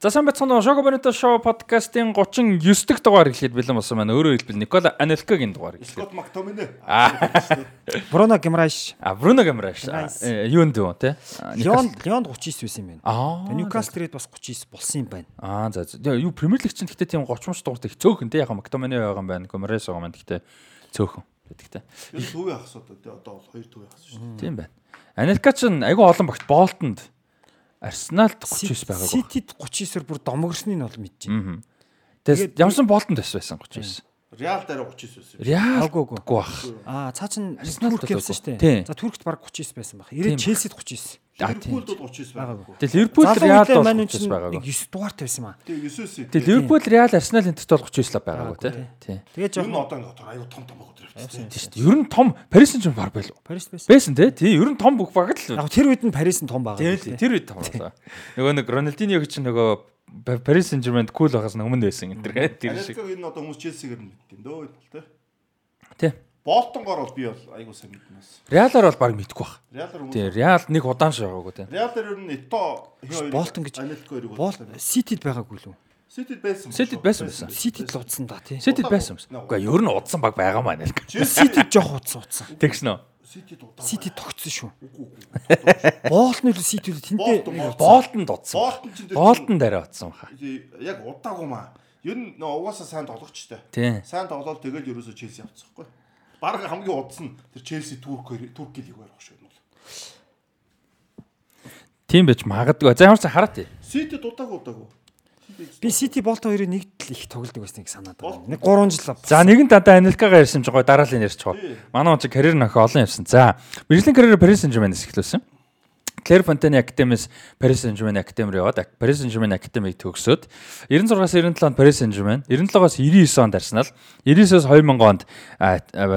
За сайн байцгаана уу. Шого Бонито шоу подкастын 39 дахь дугаар эхлэхэд бэлэн болсон байна. Өөрөөр хэлбэл Никола Анелкагийн дугаар эхлэхэд. Скот Мактомине. Бруно Гимраш. А Бруно Гамраш. Юунд юу те? Леон Леонд 39 байсан юм байна. Аа. Ньюкасл ред бас 39 болсон юм байна. Аа за. Тэгээ юу Премьер лиг чинь гэхдээ тийм 30 мч дуурт их цөөхөн те. Яг Мактомине байгаа юм байна. Гамраш байгаа юм. Гэхдээ цөөхөн. Гэхдээ. Энэ төвийн хас одоо бол хоёр төвийн хас шүү дээ. Тийм байна. Анелка ч айгүй олон багт Болтонд Арсеналд 39 байгаагүй. Ситид 39-оор бүр домогорсныг нь бол мэдэж байна. Тэгээд ямарсан Болтонд байсан 39. Реал дээр 39 байсан. Реал агуу. бах. Аа цаа чин Арсеналд явсан шүү дээ. За Туркт баг 39 байсан баг. Ирээд Челсид 39. Ливерпулд бол 39 байгаагүй. Тэгээд Ливерпул Реал бол маань 39 чинь байгаагүй. нэг 9 дугаартай байсан маа. Тэгээ 9-өөс. Тэгээд Ливерпул Реал Арсенал энтерт бол 39 л байгаагүй. Тий. Н жоохон одоо ингээд аюу том том байгаа дэрвчсэн. шүү дээ. Ер нь том Парис Сен Жермен баг байлуу. Парис байсан. Байсан те. Тий, ер нь том бүх баг л. Яг тэр үед нь Парис нь том байгаа. Тийм л тэр үед том болоо. Нөгөө нэг Рональдиньо гэж нөгөө Парис Сен Жермент кул байгаас нь өмнө байсан энэ тэр тэр шиг. Энэ одоо хүмүүс Челсигээр нь мэдтiin дөө тий. Тий. Болтонгоор бол би бол аюу сайн мэднэс. Реалаар бол баг мэдгүй бах. Реалар хүмүүс. Тий, Реал нэг удаан шаагаагүй те. Реалар ер нь Ито хин хоёр. Болтон гэж- Анелко хоёрыг Бол Ситид байгаагүй лүү? Ситид байсан. Ситид байсан байсан. Ситид л удсан да тий. Ситид байсан юм. Уу ер нь удсан баг байгаа маа нэлг. Ситид жоох удсан удсан. Тэгш нөө. Ситид удаа. Ситид тогтсон шүү. Боолны л Ситид тэндээ Болтон Болтон дутсан. Болтон Болтон дараа утсан баха. яг удаагүй маа. Ер нь нөө угаасаа сайн тоглогчтой. Тий. Сайн тоглоод тэгэл ерөөсөө Челси авцсахгүй. Бараг хамгийн удсан тэр Челси Турк Турк лиг байх шүү дээ. Тийм байж магадгүй. За ямар ч хараа тий. Сити дутаагүй удаагүй. би Сити Болто хоёрыг нэгд л их тоглодог байсныг санаад байна. Нэг 3 жил. За нэгэн дандаа Анелкагаа ярьсан ч гоё дараалал нь ярьчихоо. Манай он чи карьер нөхө олон явсан. За мэржлийн карьер Paris Saint-Germain-с эхлүүлсэн. Claire Fontaine Academy-с Paris Saint-Germain Academy руу яваад Paris Saint-Germain Academy-г төгсөөд 96-аас 97 онд Paris Saint-Germain, 97-аас 99 онд Arsenal, 99-аас 2000 онд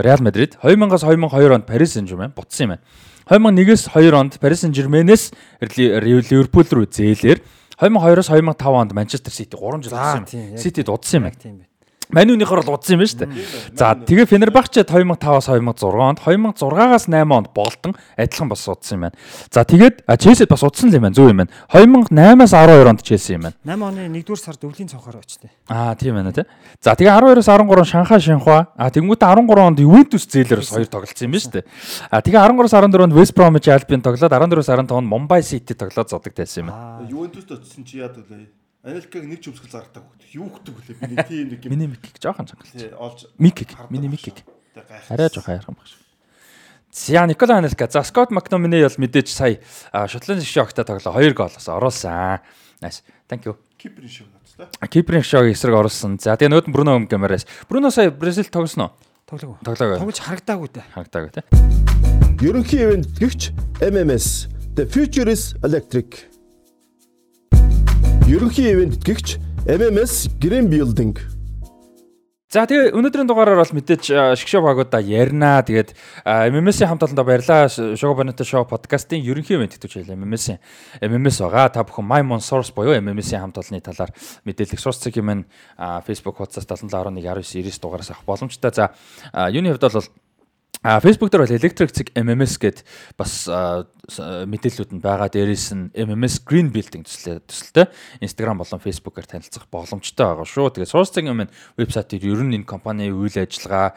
Real Madrid, 2000-аас 2002 онд Paris Saint-Germain буцсан юм байна. 2001-ээс 2 онд Paris Saint-Germain-ээс Liverpool руу зээлээр 2002-оос 2005 онд Manchester City 3 жил тийм, юм. City дудсан юм байна. Манюуныхоор л удсан юм байна шүү дээ. За тэгээ Фенербахчед 2005-аас 2006 онд 2006-аас 8 онд Болтон адилхан бас удсан юм байна. За тэгээд Челсид бас удсан л юм байна. Зөв юм байна. 2008-аас 12 онд Челси юм байна. 8 оны 1-р сард өвлийн цонхоор очтой. Аа тийм байна тий. За тэгээ 12-оос 13 Шанхай Шинхua. А тэгэнгүүтээ 13 онд Ювентус зээлэр бас хоёр тоглолцсон юм байна шүү дээ. А тэгээ 13-оос 14 онд West Bromwich Albion тоглоод 14-оос 15 онд Mumbai City тоглоод зодог тайсан юм байна. Аа. Ювентуст очсон чи яад үлээ. Анелкаг нэг ч өмсгөл зардаг хөхт. Юу хөхтөг үлээ. Би тийм нэг юм. Миний микик жоохон цангалж. Тий, олж хардаг миний багш. гайхах. Арай жоох хайрхан баг шүү. За Никола Анелка. За Скот Макномине бол мэдээж сая Шотланд шогтой тоглоо 2 гол бас оруулсан. Nice. Thank you. Киприйн шиг надтай. Киприйн шог эсрэг оруулсан. За тэгээ нөт Бруно Гамарас. Бруно сая Бразил тогсноо. Тоглог. Тоглоог Тоглож харагдаагүй дээ. харагдаагүй тий. Ерөнхий ивент гэгч MMS The Future is Electric. Ерөнхий ивент гэгч MMS Green Building. За тэгээ өнөөдрийн дугаараар бол мэдээж шгшөө багуудаа ярина. Тэгээд MMS-ийн хамт олондоо баярлаа. Шого Бонито шоу подкастын ерөнхий ивент гэдэг чинь MMS-ийн MMS байгаа. Та бүхэн MyMon Source буюу MMS-ийн хамт олонны талаар мэдээлэл сурцдаг юм нь Facebook хуудасаас 7711 19 90 дугаараас авах боломжтой. За юуны хувьд бол А Facebook дээр бол Electric Zig MMS гэд бас мэдээллүүд нь байгаа. Дээрээс нь MMS Green Building төсөлтэй Instagram болон Facebook-аар танилцах боломжтой байгаа шүү. Тэгээд Sourcing юм вебсайтыг ер нь энэ компани үйл ажиллагаа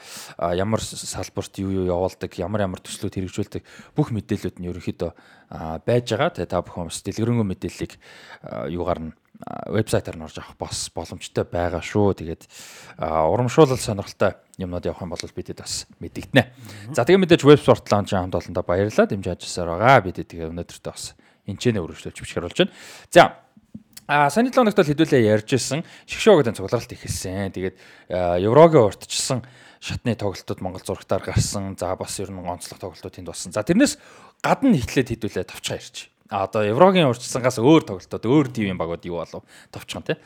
ямар салбарт юу юу явуулдаг, ямар ямар төслүүд хэрэгжүүлдэг бүх мэдээллүүд нь ерөнхийдөө байж байгаа. Тэгээд та бүхэн бас дэлгэрэнгүй мэдээллийг юугаар нь вебсайтаар нь орж авах бас боломжтой байгаа шүү. Тэгээд урамшуулал сонирхолтой юмнууд явах юм бол бидэд бас мэдэгдэнэ. За тэгээ мэдээж веб спорт лаунчийн хамт олондоо баярлалаа. Дэмжиж ажилласаар байгаа. Бид тэгээ өнөөдөртөө бас энэ ч нэ өргөжлөж бичгээр болж байна. За А 7 хоногт бол хэдүүлээ ярьж исэн шгшөө гэдэг цугларалт ихэлсэн. Тэгээд Еврогийн уртчсан шатны тоглолтууд Монгол зурагтаар гарсан. За бас ер нь онцлог тоглолтууд тэнд болсон. За тэрнээс гадна ихлээд хэдүүлээ товчгаа ярьж. Одоо Еврогийн уртчсангаас өөр тоглолтууд өөр тивийн багууд юу болов товчхон тий.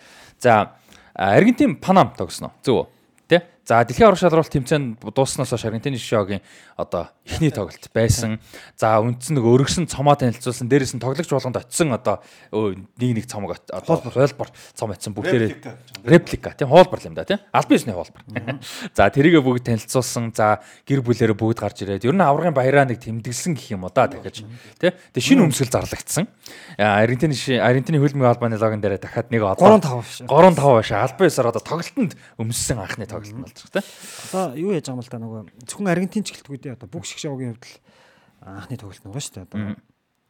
За Аргентин Панам тогсноо. Зөв үү? Тэ? За дэлхийн аврах шалралт тэмцээн дууснаас хойш Аргентины шогийн одоо эхний тоглолт байсан. За үндсэн нэг өргөсөн цомоо танилцуулсан. Дээрээс нь тоглогч болгонд очисон одоо нэг нэг цомог одоо хоолбор цом очисон бүгдээрээ реплика тийм хоолбор юм да тийм албан ёсны хоолбор. За тэрийгээ бүгд танилцуулсан. За гэр бүлэрээ бүгд гарч ирээд ер нь аврагын баяраа нэг тэмдэглэсэн гэх юм да дахиж тийм. Тэгээ шинэ өмсгөл зарлагдсан. Аа, Аргентины Аргентины хөлбөмбөгийн албаны логон дээр дахиад нэг одоо 3-5 биш. 3 5 биш албан ёсоор одоо тоглолтод өмссөн анхны тоглолт нь болж байгаа тийм. Одоо юу яаж байгаа юм л да нөгөө зөвхөн Аргентин ч гэлтгүй дээ. Одоо бүх шгшээгийн хувьд л анхны тоглолт нөгөө шүү дээ. Одоо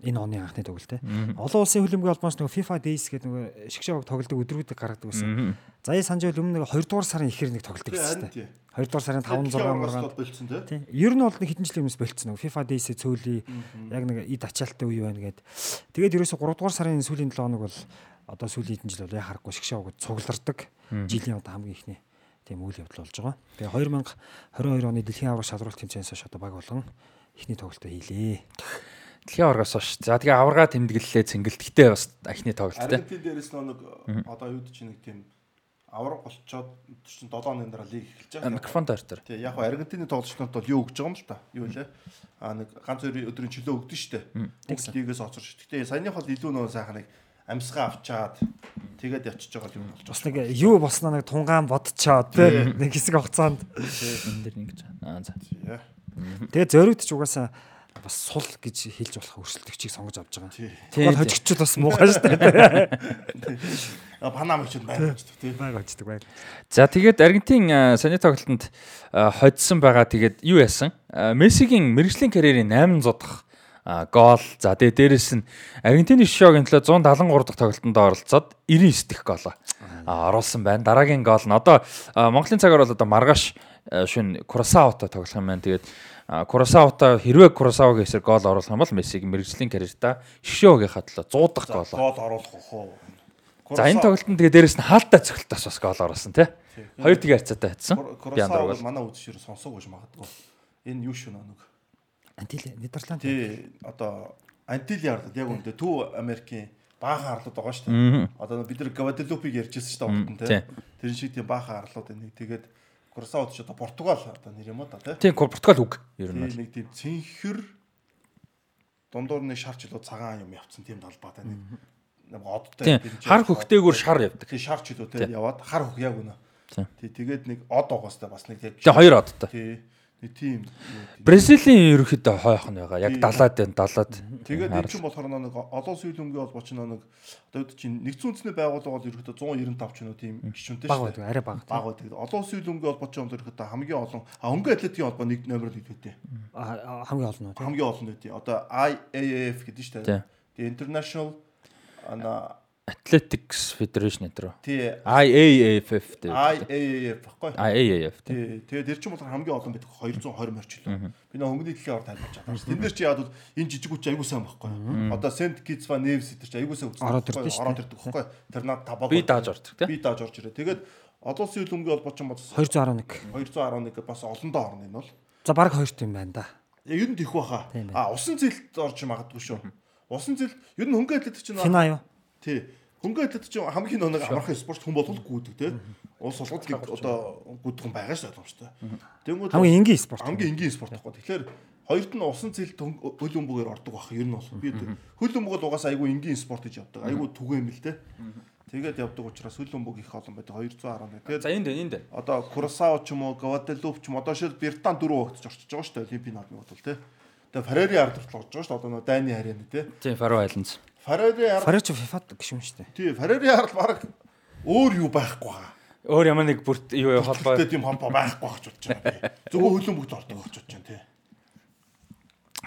энэ оны анхны тоглолт те. Олон улсын хөлбөмбөгийн албаноос нөгөө FIFA Days гэдэг нөгөө шгшээг тоглодог өдрүүдийг гаргадаг байсан. Заяа санаж байвал өмнө нэг 2 дугаар сарын ихэр нэг тоглолт гэсэн те. 2 дугаар сарын 5 6 мургаанд болцсон. Тийм. Ер нь бол нэг хэдэн жилийн өмнөөс болцсон нөгөө FIFA Days цөөлий яг нэг ид ачаалттай үе байна гэд. Тэгээд ерөөсө 3 дугаар сарын сүүлийн 7 хоног бол одоо сүүлийн хэдэн жил бол яа харахгүй шгшээг цуглардаг. Жилийн одоо хамгийн ихний тийм үйл явдал болж байгаа. Тэгээ 2022 оны дэлхийн аврах шалралт тэмцээнээс хойш одоо баг болгон ихний тоглолтоо хийлээ. Дэлхийн аврагаас хойш. За тэгээ аврагаа тэмдэглэлээ цэнгэлтгтээ бас ахны тоглолт тийм. Аргентин дээрээс нэг одоо юу гэж нэг тийм авраг болцоод чинь 7 оны дараа лиг эхэлж байгаа. Микрофон дээр тэр. Тий, яг хаа Аргентины тоглогчдод бол юу өгж байгаа юм л та. Юу лээ? Аа нэг ганц хоёр өдрийн чөлөө өгдөн штэ. Лигээс оцорч. Гэтэ саяных бол илүү нөө сайхан нэг амьсгаа авчаад тэгээд явчихж байгаа юм болж Бас нэг юу болсноо нэг тунгаан бодчоод те нэг хэсэг хугацаанд Энэ дэр ингэж. Аа за. байна. тэгээ зоригдч угаасаа бас сул гэж хэлж болох өрсөлдөгчийг сонгож авч байгаа. Тий. Тэгвэл хожигчуд бас муухай шүү дээ. А Панама ч байна гэж тий. Баг очдөг баг. За тэгээд Аргентин саний тоглолтод хоцсон байгаа. Тэгээд юу яасан? Мессигийн мэрэгжлийн карьерийн 800 дахь гол. За тэгээд дээрэс нь Аргентины шогийн төлөө 173 дахь тоглолтод оролцоод 99 дэх гол а, оруулсан байна. Дараагийн гол нь одоо Монголын цагаар бол одоо маргааш а, шөнө Курасаотой тоглох юм байна. Тэгээд а, Курасаотой хэрвээ Курасаогийн эсрэг гол оруулах юм бол Мессигийн мэрэгжлийн карьертаа Шишогийнхаа төлөө 100 дахь гол. Гол оруулах уу? За энэ тоглолтод тэгээ дээрэс нь хаалттай цогтолтоос бас гол оруулсан тий. Хоёр тэгээ харьцаатай хайцсан. Би бол манай үзшээр сонсоогүй гэж магадгүй. Энэ юу шүү нэг. Антил Нидерланд. Тий, одоо Антили арлууд яг үүндээ Төв Америкийн баахан арлууд байгаа шүү дээ. Одоо бид нар Гваделупиг ярьжсэн шүү дээ урд нь тий. тий. Тэр шиг тийм баахан арлууд энийг тэгээд Курасаод ч одоо Португал одоо нэр юм уу да тий. Тийм Португал үг ер нь нэг тийм цэнхэр дундуур нэг шар чилүү цагаан юм явцсан тийм талбайтай нэг нэг одтой Тийм хар хөхтэйгүр шар явдаг. тий шар чилүү тий яваад хар хөх яг үнэ. Тийм. Тий тэгээд нэг од оогоостай бас нэг яг Тэгээ хоёр одтой. тий нэг тийм. Бразилийн ерөөхдөө хойхон байгаа. Яг далаад байна, далаад. Тэгээд энэ чинь болохоор нэг олон сүүл өмгийн холбооч нэг одоо үүд чинь нэгдсэн үндэсний байгууллага бол ерөөхдөө 195 ч уу тийм гишүүнтэй Баг шүү байдаг, арай баг. Баг байдаг. Олон сүүл өмгийн холбооч юм ерөөхдөө хамгийн олон а хөнгөн атлетикийн холбоо нэг номер 1 гэдэг. А, хамгийн олон тий. Хамгийн олон үүдээ. Одоо IAAF гэдэг шүү дээ. Тэгээ International ана Athletics Federation энэ рүү. тий IAAF гэдэг. IAAF баггүй. IAAF. Тий. Тэгээд тэр чинь болохоор хамгийн олон байдаг 220 морчлоо. Би нэг хөнгөний дэлхийн ор тайлбарч чадсан шүү. Тэн дээр чи яад бол энэ жижиг үуч аягүй сайн байхгүй. Одоо Saint Kitts va Neves тэр чи аягүй сайн үуч. Ороод ирдэ шүү Ороод ирдэг байхгүй. Тэр над табаг. Би дааж ордог тийм. Би дааж орж ирээ. Тэгээд олон улсын үйл өмгийн холбооч юм бол 211. 211 бас олондоо орно энэ бол. За баг 2 тийм байна да. Яг ер нь тийх баха. А усан зэлд орж магадгүй шүү. Усан зэл ер нь хөнгөн атлетик чинь Фина юу? Тий. Хөнгөн атлетик чинь хамгийн нэг амархан спорт хүн болгол гүйдэг тий. Улс олгод гээд одоо гүйдэг хүн байгаа шүү боломжтой. Тэнгүүд Хамгийн энгийн спорт. хамгийн энгийн спорт байхгүй. Тэгэхээр хоёрт нь усан зэлд хөл өмгөөр ордог байх ер нь бол. Би хөл өмг бол угаасаа айгүй энгийн спорт гэж явдаг. Айгүй түгээмэл тий. Тэгээд явдаг учраас хөл өмг их олон байдаг 211. Тэгээд За энд энд одоо Курасао ч юм уу, Гваделуп ч юм одоо шил Британ дөрөв хогтж орчиж байгаа шүү дээ Олимпийн наадмын бол тий. Тэгээ Фарари ард хүртэл орж байгаа шүү дээ. Одоо нөө Дайны харьяаны тий. Тийм Faroe Islands. Фарари ард Фарач FIFA гişүн шүү дээ. тий, Фарари ард баг өөр юу байхгүй байгаа. Өөр ямар нэг бүрт юу юу холбоо. Холбоотой тийм холбоо байхгүй гэж бодож байна. Зөвхөн хөлөн бүгд ордог гэж бодож байна тий.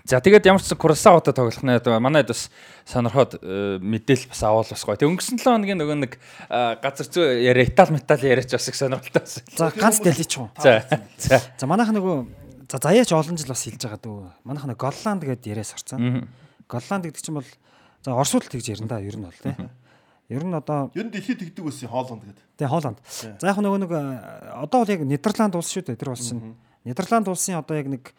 За тэгээд ямар ч сан Курасаотой тоглох нэ манайд бас сонирхоод э, мэдээлэл бас авал бас гоё. Тэг өнгөрсөн 7 хоногийн нөгөө нэг э, газар зүй яриа Итали метал яриач бас их сонирхолтой байсан. За ганц дэлий ч юм. За за. За манайх нөгөө за заяач олон жил бас хэлж байгаа дөө. Манайх нөгөө Голланд гэдэг яриас орсон. Голланд гэдэг чинь бол за Оросууд л тэгж ярина да ер нь бол тий. Ер нь одоо Ер нь дэлхийд тэгдэг байсан Хооланд гэдэг. тий Холланд. За яг нөгөө нэг э, одоо бол яг Нидерланд улс шүү дээ тэр улс нь. Нидерланд улсын одоо яг нэг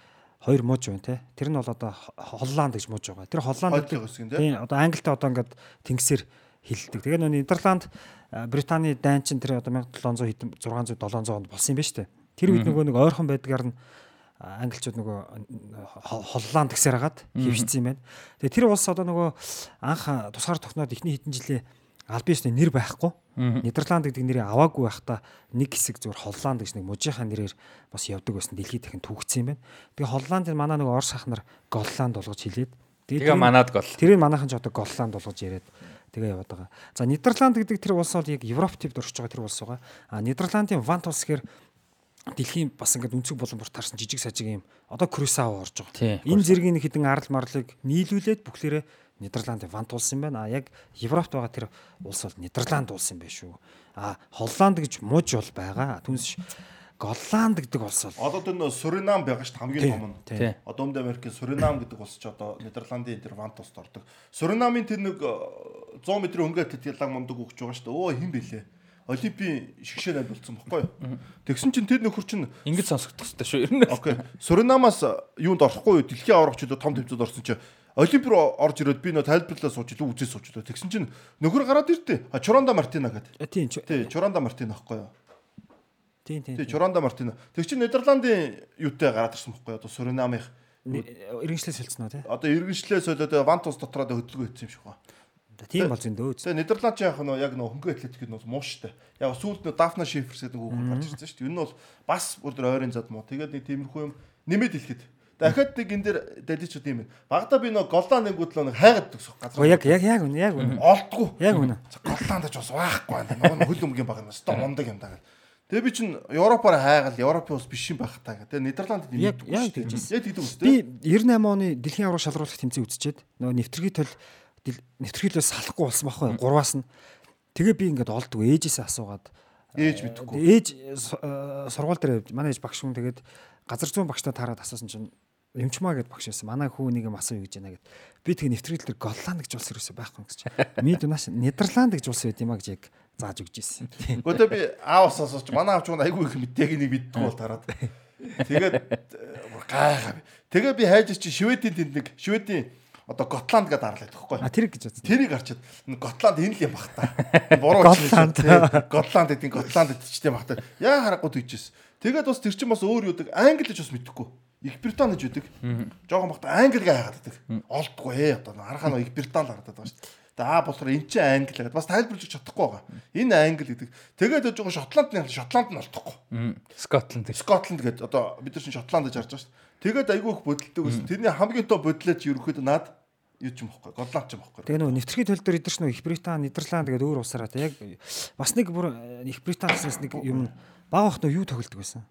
хоёр мууж байна тий. Тэр нь бол одоо Холланд гэж мууж байгаа. Тэр Холланд гэдэг нь тий. одоо Англитай одоо ингээд тэнгисээр хилдэг. Тэгээ нөгөө Нидерланд э, Британий дайн чинь тэр одоо 1700 хэдэн 600 700 онд болсон юм шүү дээ. Тэр үед нөгөө нэг ойрхон байдгаар нь англичууд нөгөө Холланд гэсээр хагаад хөвшсөн юм байна. Тэгээ тэр улс одоо нөгөө анх тусгаар тогтноод эхний хэдэн жилийн аль биесний нэр байхгүй. Нидерланд гэдэг нэрийг аваагүй байхдаа нэг хэсэг зүгээр Холланд гэж нэг мужийнхаа нэрээр бас явдаг байсан дэлхийд дахин түүхсэн юм байна. Тэгээ Холландын манай нэг Орос ахнаар Голланд болгож хэлээд Тэгээ манад гол. тэрийг манайхан ч одоо Голланд болгож яриад тэгээ яваад байгаа. За Нидерланд гэдэг тэр улс бол яг Европ тивд оршиж байгаа тэр улс байгаа. А Нидерландын Вант улс гэхээр дэлхийн бас ингээд өнцөг боломжоор тарсан жижиг сажиг юм одоо Крюсао орж байгаа. Энэ зэргийн нэг хідэн арал марлыг нийлүүлээд бүхлээрээ Нидерландын Вант улс юм байна. А яг Европт байгаа тэр улс бол Нидерланд улс юм байна шүү. А Холланд гэж мууж бол байгаа. Түнш Голланд гэдэг улс бол Одоо тэр Суринам байгаа шүү хамгийн том нь. Одоо өмнөд Америкийн Суринам гэдэг улс ч одоо Нидерландын тэр Вант улсд ордог. Суринамын тэр нэг э, 100 м өнгөт тэтгэлэг мундаг өгч байгаа шүү. Өө хин бэлээ. Олимпийн шгшээ найд болсон бохгүй юу? Тэгсэн чинь тэр нөхөр чинь Ингэж сонсогдох хэрэгтэй шүү. Ер нь. окей. Суринамаас юунд орохгүй юу? Дэлхийн аврагчдод том төвчөд орсон чинь Олимп руу орж ирээд би нөө тайлбарлаа сууж илүү үзээ сууж лөө. Тэгсэн чинь нөхөр гараад ирдээ. А Чоронда Мартина гэдэг. Тийм ч- Тий, Чоронда Мартина аахгүй юу? тийм тийм. Тий, Чоронда Мартина. Тэг чи Нидерландын юутай гараад ирсэн бохгүй юу? Одоо Суринамын Иргэншлээс хэлсэн үү те. одоо иргэншлээ солиод Вант ус дотроо хөдөлгөөн хийсэн юм шиг байна. Тийм бол зөндөө. Тэгээ Нидерланд яах нь яг нөө хөнгө атлетик нь бол муу штэ. Яг сүүлд нөө Дафна Шиферс гэдэг хүүхэн гарч ирсэн штэ. Энэ нь бол бас бүр дөр ойрын зад муу. Тэгээд нэг тиймэрхүү юм нэмээд хэлэхэд. Дахиад нэг энэ дэр даличуд юм байна. Багада би нөө голлаа нэнгүүд л нэг хайгаад төгсөх газар. Яг яг яг үнэ яг үнэ. олдгүй. Яг үнэ. Голланд ч бас байхгүй байна. Нөгөө хөл өмгийн баг нь өстой мундаг юм даа. Тэгээ би чинь Европоор хайгаал Европын ус биш юм байх таа. Тэгээ Нидерланд тийм Яг- яг тэгж. Яг тэгдэг үстэй. Би 98 оны дэлхийн аврал шалруулах тэмцээн үзчихэд нөгөө нэвтрхий төл нэвтрхийлээс салахгүй болсон байхгүй гурваас нь тэгээ би ингээд олдгүй ээжээсээ асуугаад Ээж мэдэхгүй. ээж с- э, сургууль дээр манай ээж багш хүн тэгээд газар зүүн багштай таарад асуусан чинь Эмчмаа гэд багш байсан. Манай хүү нэг юм асуу гэж байна гэд. Би тэгээ нэвтрүүлэл дээр Голланд гэж улс ерөөсөй байхгүй гэж. Ми дунаас Нидерланд гэж улс байд юм а гэж яг зааж өгч ирсэн. Гэхдээ би аав сонсооч манай аавч гоо айгүй их мэдтэйг нэг мэддэг бол тараад. Тэгээд э, гайхаа. Тэгээ би хайж чи Шведийн тэнд нэг Шведийн одоо Готланд гэдэг арлаад байхгүй. А тэр гэж бодсон. Тэрийг харчаад Готланд энэ л юм бах та. Буруу Готланд. Готланд гэдэг Готланд гэдэгчтэй бах та. Яа харахгүй тэгжээс. Тэгээд бас тэр чинь бас өөр юудаг англи гэж бас мэдэхгүй. Их Британи гэж үдэг. Жохон бахта англиг хаагаад байдаг. Олдгүй ээ одоо харахаа нэг Их Британи л харагдаад байгаа шүү дээ. Тэгээ аа болохоор эн чинь англи гэдэг. Бас тайлбарлаж чадахгүй байгаа. Энэ англи гэдэг. Тэгээд одоо жоохон Шотландны Шотланд нь олдохгүй. Скотланд. Скотланд гэдэг одоо бид нар чинь Шотланд гэж харж байгаа шүү дээ. Тэгээд айгүй их бодолтой гэсэн. Тэрний хамгийн тоо бодлооч ерөөхдөө наад юу ч юм бохгүй. Голланд ч юм бохгүй. Тэгээ нөгөө нэвтрхий төл дээр эдэрч нөгөө Их Британи, Нидерланд гэдэг өөр улсаараа та яг бас нэг бүр э, Их Британаас нэг юм баг ахт юу тоглолдог байсан.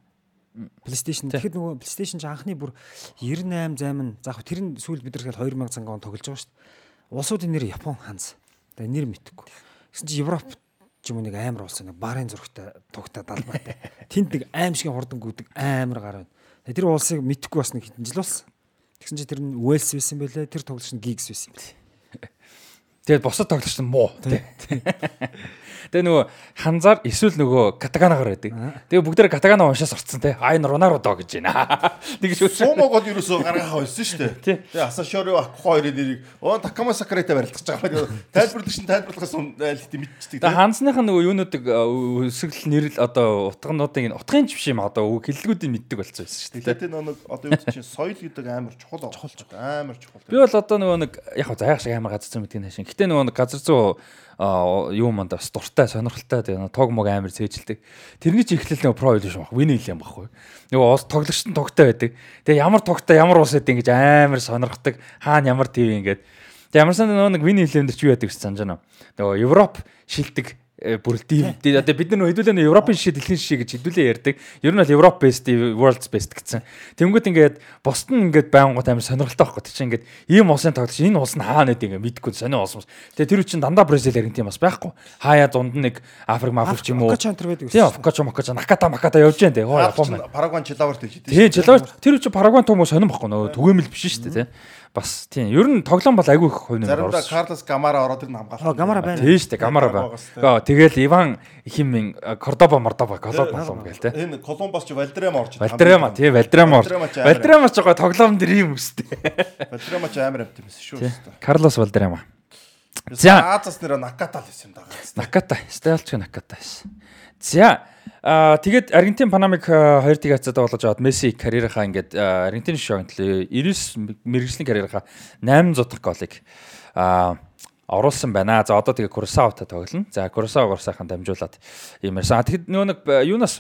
PlayStation. Тэгэхэд нөгөө PlayStation ч анхны бүр 98 займ нь за яг тэр нь сүүл бид нар тэгэл 2000 цагаан он тоглож байгаа шүү дээ. Улсуудын нэр Япон ханз. Тэгээ нэр мэдэхгүй. Гэсэн чи Европ ч юм уу нэг амар улс нэг барын зургтай тугтай далбаатай. Тэнд нэг аим шиг хурдан гүдэг амар гар байна. Тэр улсыг мэдэхгүй бас нэг хитэн жил болсон. Тэгсэн чи тэр нь Уэльс байсан байлээ. Тэр тоглогч нь Гигс байсан байна. Тэгээд босод тоглогч нь муу. тий. Тэгээ нөгөө ханзаар эсвэл нөгөө катаганагаар байдаг. Тэгээ бүгдээр катагана уншаас орцсон те. А энэ Ронаруто гэж байна. Үгүй. Сумогод ерөөсөө гаргахаа байсан шүү дээ. Тий. Тэгээ Асашори Акко хоёрын нэрийг оо Такама Сакарета барилдаж байгаа. Тайлбарлагч нь тайлбарлахаас айлт мэдчихдэг. Тэгээ ханзных нь нөгөө юунуудыг өсгөл нэрэл одоо утгануудыг утгын ч биш юм одоо үг хэллэгүүдийг мэддэг болсон байсан шүү дээ. Тэгээд энэ нэг одоо юу чинь соёл гэдэг амар чухал чухал амар чухал. Би бол одоо нөгөө нэг яг шиг амар газар зүүн мэдгийг хашин. Гэтэ нөгөө нэг газар зүүн а юу манд бас дуртай сонирхолтой тэгээ тог мог амар цээжилдэг. Тэрний чи ихлэл нөгөө про эдишн баг. Вини юм баггүй. Нөгөө ус тоглогчт нь тогтой байдаг. Тэгээ ямар тогтой ямар ус гэдэг ингэж амар сонирхдаг. Хаана ямар ТV ингээд. Тэгээ ямарсан нөгөө нэг вини хэлэнд чи юу яадаг гэж санаж байна. Нөгөө Европ шилдэг э, бүр див одоо бид нар хэдүүлээ Европын шишээ дэлхийн шишээ гэж хэдүүлээ ярьдаг. Ер нь бол Европ best world's best гэсэн. Тэнгүүд ингээд босд нь ингээд байнгут амар сонирхолтой байхгүй. Тэг чи ингээд ийм улсын тоглогч энэ улс нь хаана гэдэг ингээд мэдгүй сонио улс. Тэгээ тэр үчин дандаа Бразил Аргентин бас байхгүй. Хаяа дунд нэг Африк мафрик ч юм уу. Тийм Фокачо Макача Наката Маката явж. Хоо Япон байна. Парагван Чилаварт гэж Тийм Челавч тэр үчин Парагвай том сонирм байхгүй нөө түгээмэл биш шүү дээ те. Бас тийм ер нь тоглоом бол айгүй их хувь нэмэр Заримдаа орсон. Карлос Гамара ороод ирнэ хамгаалах. Аа, Гамара байна. Тийм шүү дээ Гамара байна. Гоо тэгэл Иван химэн Кордоба Мордоба Колоб болом гээл те. Энэ Колумбас ч Валдрема орж ирнэ. Вальдрема тий Вальдрема Вальдрема ч. Вальдрема гоо тоглоом дэр юм өстэй. Валдрема ч амар амт юм шүү дээ. Карлос Вальдрема. За. Азас нэр Наката л байсан юм даа. Наката, стайлч Наката байсан. За Аа тэгээд Аргентин Панамик хоёр тгийцад болж аваад Месси карьерийнхаа ингээд Аргентин шоунд 99 мэрэгжлийн карьерийнхаа 800 дахь голыг аа оруулсан байна. За одоо тэгээ Курасаватай тоглоно. За Курасавагаар сайхан дамжуулаад юм ярьсан. Тэгэхэд нөгөө нэг юунаас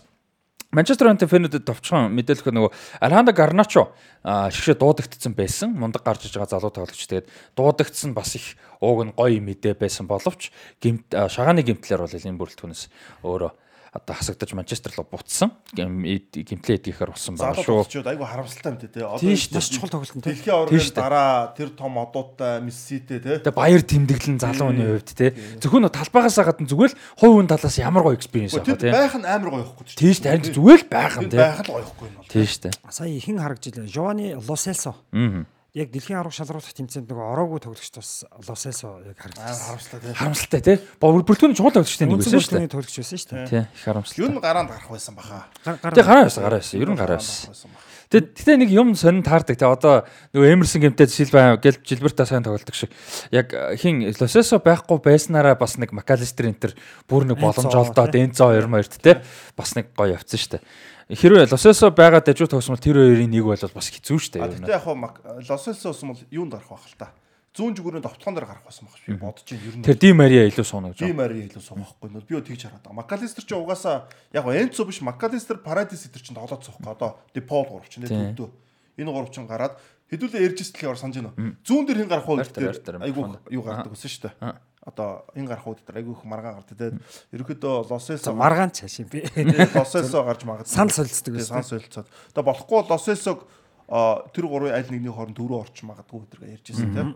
Манчестер Юнайтед фэнүүдэд товчхон мэдээлэх нөгөө Алхандо Гарначо шигшээ дуудагдсан байсан. Мундаг гарч иж байгаа залуу тоглогч. Тэгээд дуудагдсан бас их ууг нь гоё мэдээ байсан боловч гимт шагааны гимтлэр бол энэ бүрэлдэхүүнээс өөрөө одоо хасагдаж Манчестер руу буцсан. Гимплей эдгийхээр болсон байгаа шүү. Айгу харамсалтай мэт те. Одоо Тийш маш чухал тоглолт нь. Дэлхийн аваргын дараа тэр том одуудтай Месситэй те. Тэгээ баяр тэмдэглэн залуу хүний хувьд те. Зөвхөн талбайгаас гадна зүгээр л хувь хүн талаас ямар гоё экспириенс авах те. байх нь амар гоё ихгүй. Шүү дээ. Харин зүгээр л байх нь те. байх л гоё ихгүй юм бол. Шүү дээ. Сая ихэн харагджилаа. Жовани Лоселсо. Аа. Яг дэлхийн авраг шалралт тэмцээнд нөгөө ороогүй тоглогч бас Лоселсо яг харагдсан. харамсалтай те. Бүрэлдэхүүн чухал өгчтэй нэг байсан шүү дээ. бүртгүүний тоглогч байсан шүү дээ. Тий, их харамсалтай. Юу н гараанд гарах байсан баха. Тэг гараа байсан, гараа байсан. Ер нь гараа байсан. Тэг тэгтээ нэг юм сонин таардаг. Тэг одоо нөгөө Эмерсон гэмтээд Силва гэл Жилберта сайн тоглолдог шиг. Яг э, хин Лосесо байхгүй байснараа бас нэг Макалистер энтер бүр нэг боломж олдоод тий. Энцо 22-т те. Бас нэг гоё явцсан шүү дээ. Хэрвээ Лосесо байгаа дажуу тогсмол тэр хоёрын нэг бол бас хэцүү шүү дээ. тэгтээ яг хаа Лосэлс ус бол юунд гарах байх л та. Зүүн зүгүүрийн товтгон дээр гарах байсан байх би бодож байна. Ер нь Тэр Ди Мария илүү сууна гэж. Ди Мари илүү суугахгүй нь би тэгж хараад байгаа. Макалистер ч угаасаа яг Энцо биш Макалистер Парадис эдэр чинь тоглоод суухгүй. Одоо Депол гурав чинь төдөө. Энэ гурав чинь гараад хэдүүлээ ярьж ирсэлээр санаж байна. Зүүн дээр хин гарах уу гэдэг фонд. юу гардаг гэсэн шүү дээ. Одоо энэ гарах уу гэдэг айгүй их маргаан гардаг те. Ерөнхийдөө Лосэлс За маргаан цааш юм би. Лосэлсо гарч магадгүй. Сан солилцдог Тийм, байсан. сан солилцоод. Тэгээ болохгүй бол Лосэлсог а тэр гурвын аль нэгний хооронд дөрөв орч магадгүй гэдэргээ ярьж ирсэн тийм.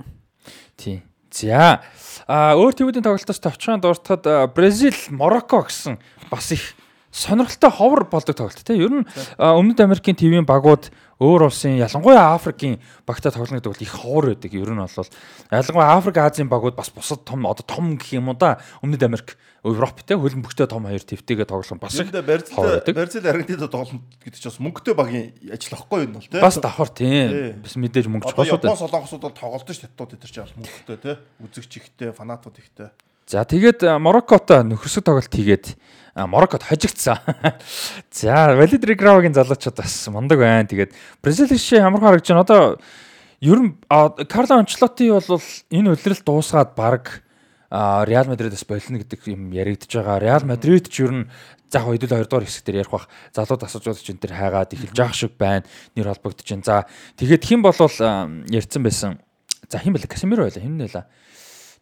Тийм. За а өөр төвүүдийн тоглолтоос товчхон дуртахад Бразил, Марокко гэсэн бас их сонирхолтой ховор болдог тоглолт тийм. Ер нь Өмнөд Америкийн ТV-ийн багууд өөр улсын ялангуяа Африкийн багтаа тоглодог бол их ховор байдаг. Ер нь бол ялангуяа Африк, Азийн багууд бас бусад том одоо том гэх юм да Өмнөд Америк, Европ тийм хөлн бөхтэй том хоёр твтэйгээ тоглох бас их ховор байдаг. Бразил Аргентинд тоглоно гэдэг чинь бас мөнгөтэй багийн ажил ахгүй юу бол тийм. Бас давхар Тий. тийм. Бас мэдээж мөнгө Одоо чухал шүү дээ. Япон солонгосууд бол тоглолт ш татууд эдэр чинь мөнгөтэй тийм. Үзэгч ихтэй, фанатууд ихтэй. За тэгээд Мороккотой нөхөрсөг тоглолт хийгээд Мороккод хожигдсан. За Валид Регравагийн залуучууд бас мундаг байна. Тэгээд Бразил шиг ямар харагдаж байна. Одоо ер нь Карло Анчлоти бол энэ үлрэл дуусгаад баг Реал Мадридээс болно гэдэг юм яригдж байгаа. Реал Мадрид ч ер нь за хэдүүл 2 дугаар хэсэг дээр ярих бах. Залууд асууж байгаа чинь тэр хайгаад эхэлж байгаа шиг байна. Нэр холбогдож байна. За тэгээд хэн болвол ярьсан байсан. За хэн бэлээ? Касемиро байлаа. Хэн нэлээ?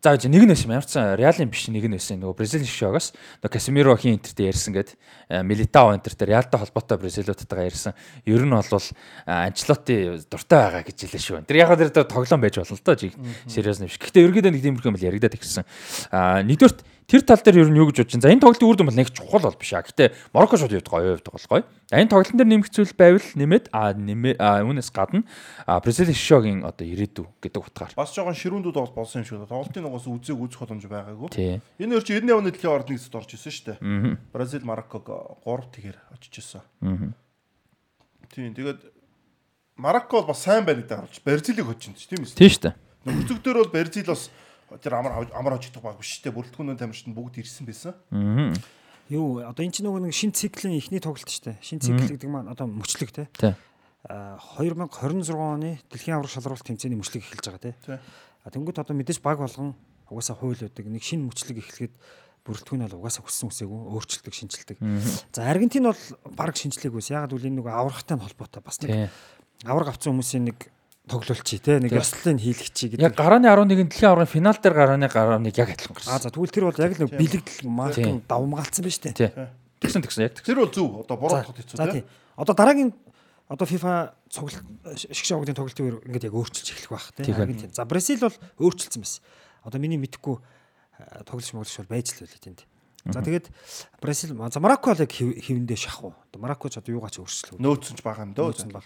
За нэг нь байсан ямар ч сан Реалын биш нэг нь байсан нөгөө Бразилийн шогоос нөгөө Касемиро хин интертэй ярьсан гээд Милитао интертэй Реалтай холбоотой Бразилиудтайгаа ярьсан. Ер нь бол Анчлоти дуртай байгаа гэж хэлээ шүү. Тэр яг тэр тоглоом байж болно л доо жиг сериус биш. Гэхдээ ерөөдөө нэг тиймэрхүү юм л яригадаад ирсэн. Аа нэгдүгürt тэр тал дээр ер нь юу гэж бодож байна. За энэ тоглолтын үр дүн бол нэг чухал бол биш аа. Гэхдээ Марокко шууд явдаг гоё бол гоё. За энэ тоглолтын дээр нэмэх зүйл байвал нэмээд аа нэмээ үүнээс гадна аа Бразилийн шогийн одоо ирээдүй гэдэг утгаар. Бас жоохон ширүүндүүд бол болсон юм шүү дээ. Тоглолтын угаас үзег үзэх боломж байгаагүй. Энэ өөр чи 90 оны дэлхийн орд нэгсэд орж исэн шүү дээ. Бразил, Марокког 3 тэгэр очиж исэн. Тийм. Тэгээд Марокко бол бас сайн байна гэдэг харуулж Бразилийг хоч чинь тийм үү? Тийм шүү дээ. Нөхцөгдөр бол Бразил бас тэр амар амар хожигдох баг биш шүү дээ. Бүрэлдэхүүнийн тамирчид бүгд ирсэн байсан. Аа. Юу одоо эн чинь нөгөө нэг шин циклийн эхний тоглолт шүү дээ. Шин цикл гэдэг маань одоо мөчлөг те. Тий. А 2026 оны дэлхийн аврах шалралт тэмцээний мөчлөг эхэлж байгаа те. Тий. А тэнгууд одоо мэдээж баг болгон угаасаа хууль үүдэг. Нэг шинэ мөчлөг эхлэхэд бүрэлдэхүүн бол угаасаа хүссэн үсээгүй өөрчлөлтөг шинжилдэг. За Аргентин бол баг шинжлээгүйс. Ягаад гэвэл энэ нөгөө аврахтай нь холбоотой бас нэг авраг авсан хүмүүсийн нэг тоглолчий те нэг ёслолын хийлгчий Яг гэдэг. гарааны 11-ийн дэлхийн аврагын финал дээр гарааны гарааныг яг адилхан А гарсан. за тэгвэл тэр бол яг л бэлэгдэл маалтан давмгаалцсан байж тээ. Тий. Тэгсэн тэгсэн яг тэгсэн. Тэр бол зөв. Одоо буруутгах хэцүү тий. Одоо дараагийн одоо FIFA цуглал шиг шогдын тоглолтын үеэр ингээд яг өөрчилж эхлэх байх тий. За Бразил бол өөрчилсөн байсан. Одоо миний мэдхгүй тоглож моглож бол байж л байлээ тэнд. За тэгээд Бразил за Марокко яг хэв- хэвэндээ. Одоо Марокко ч одоо юугаач өөрчлөлөө. Нөөцсөн ч бага юм дөө. Нөөцсөн бол.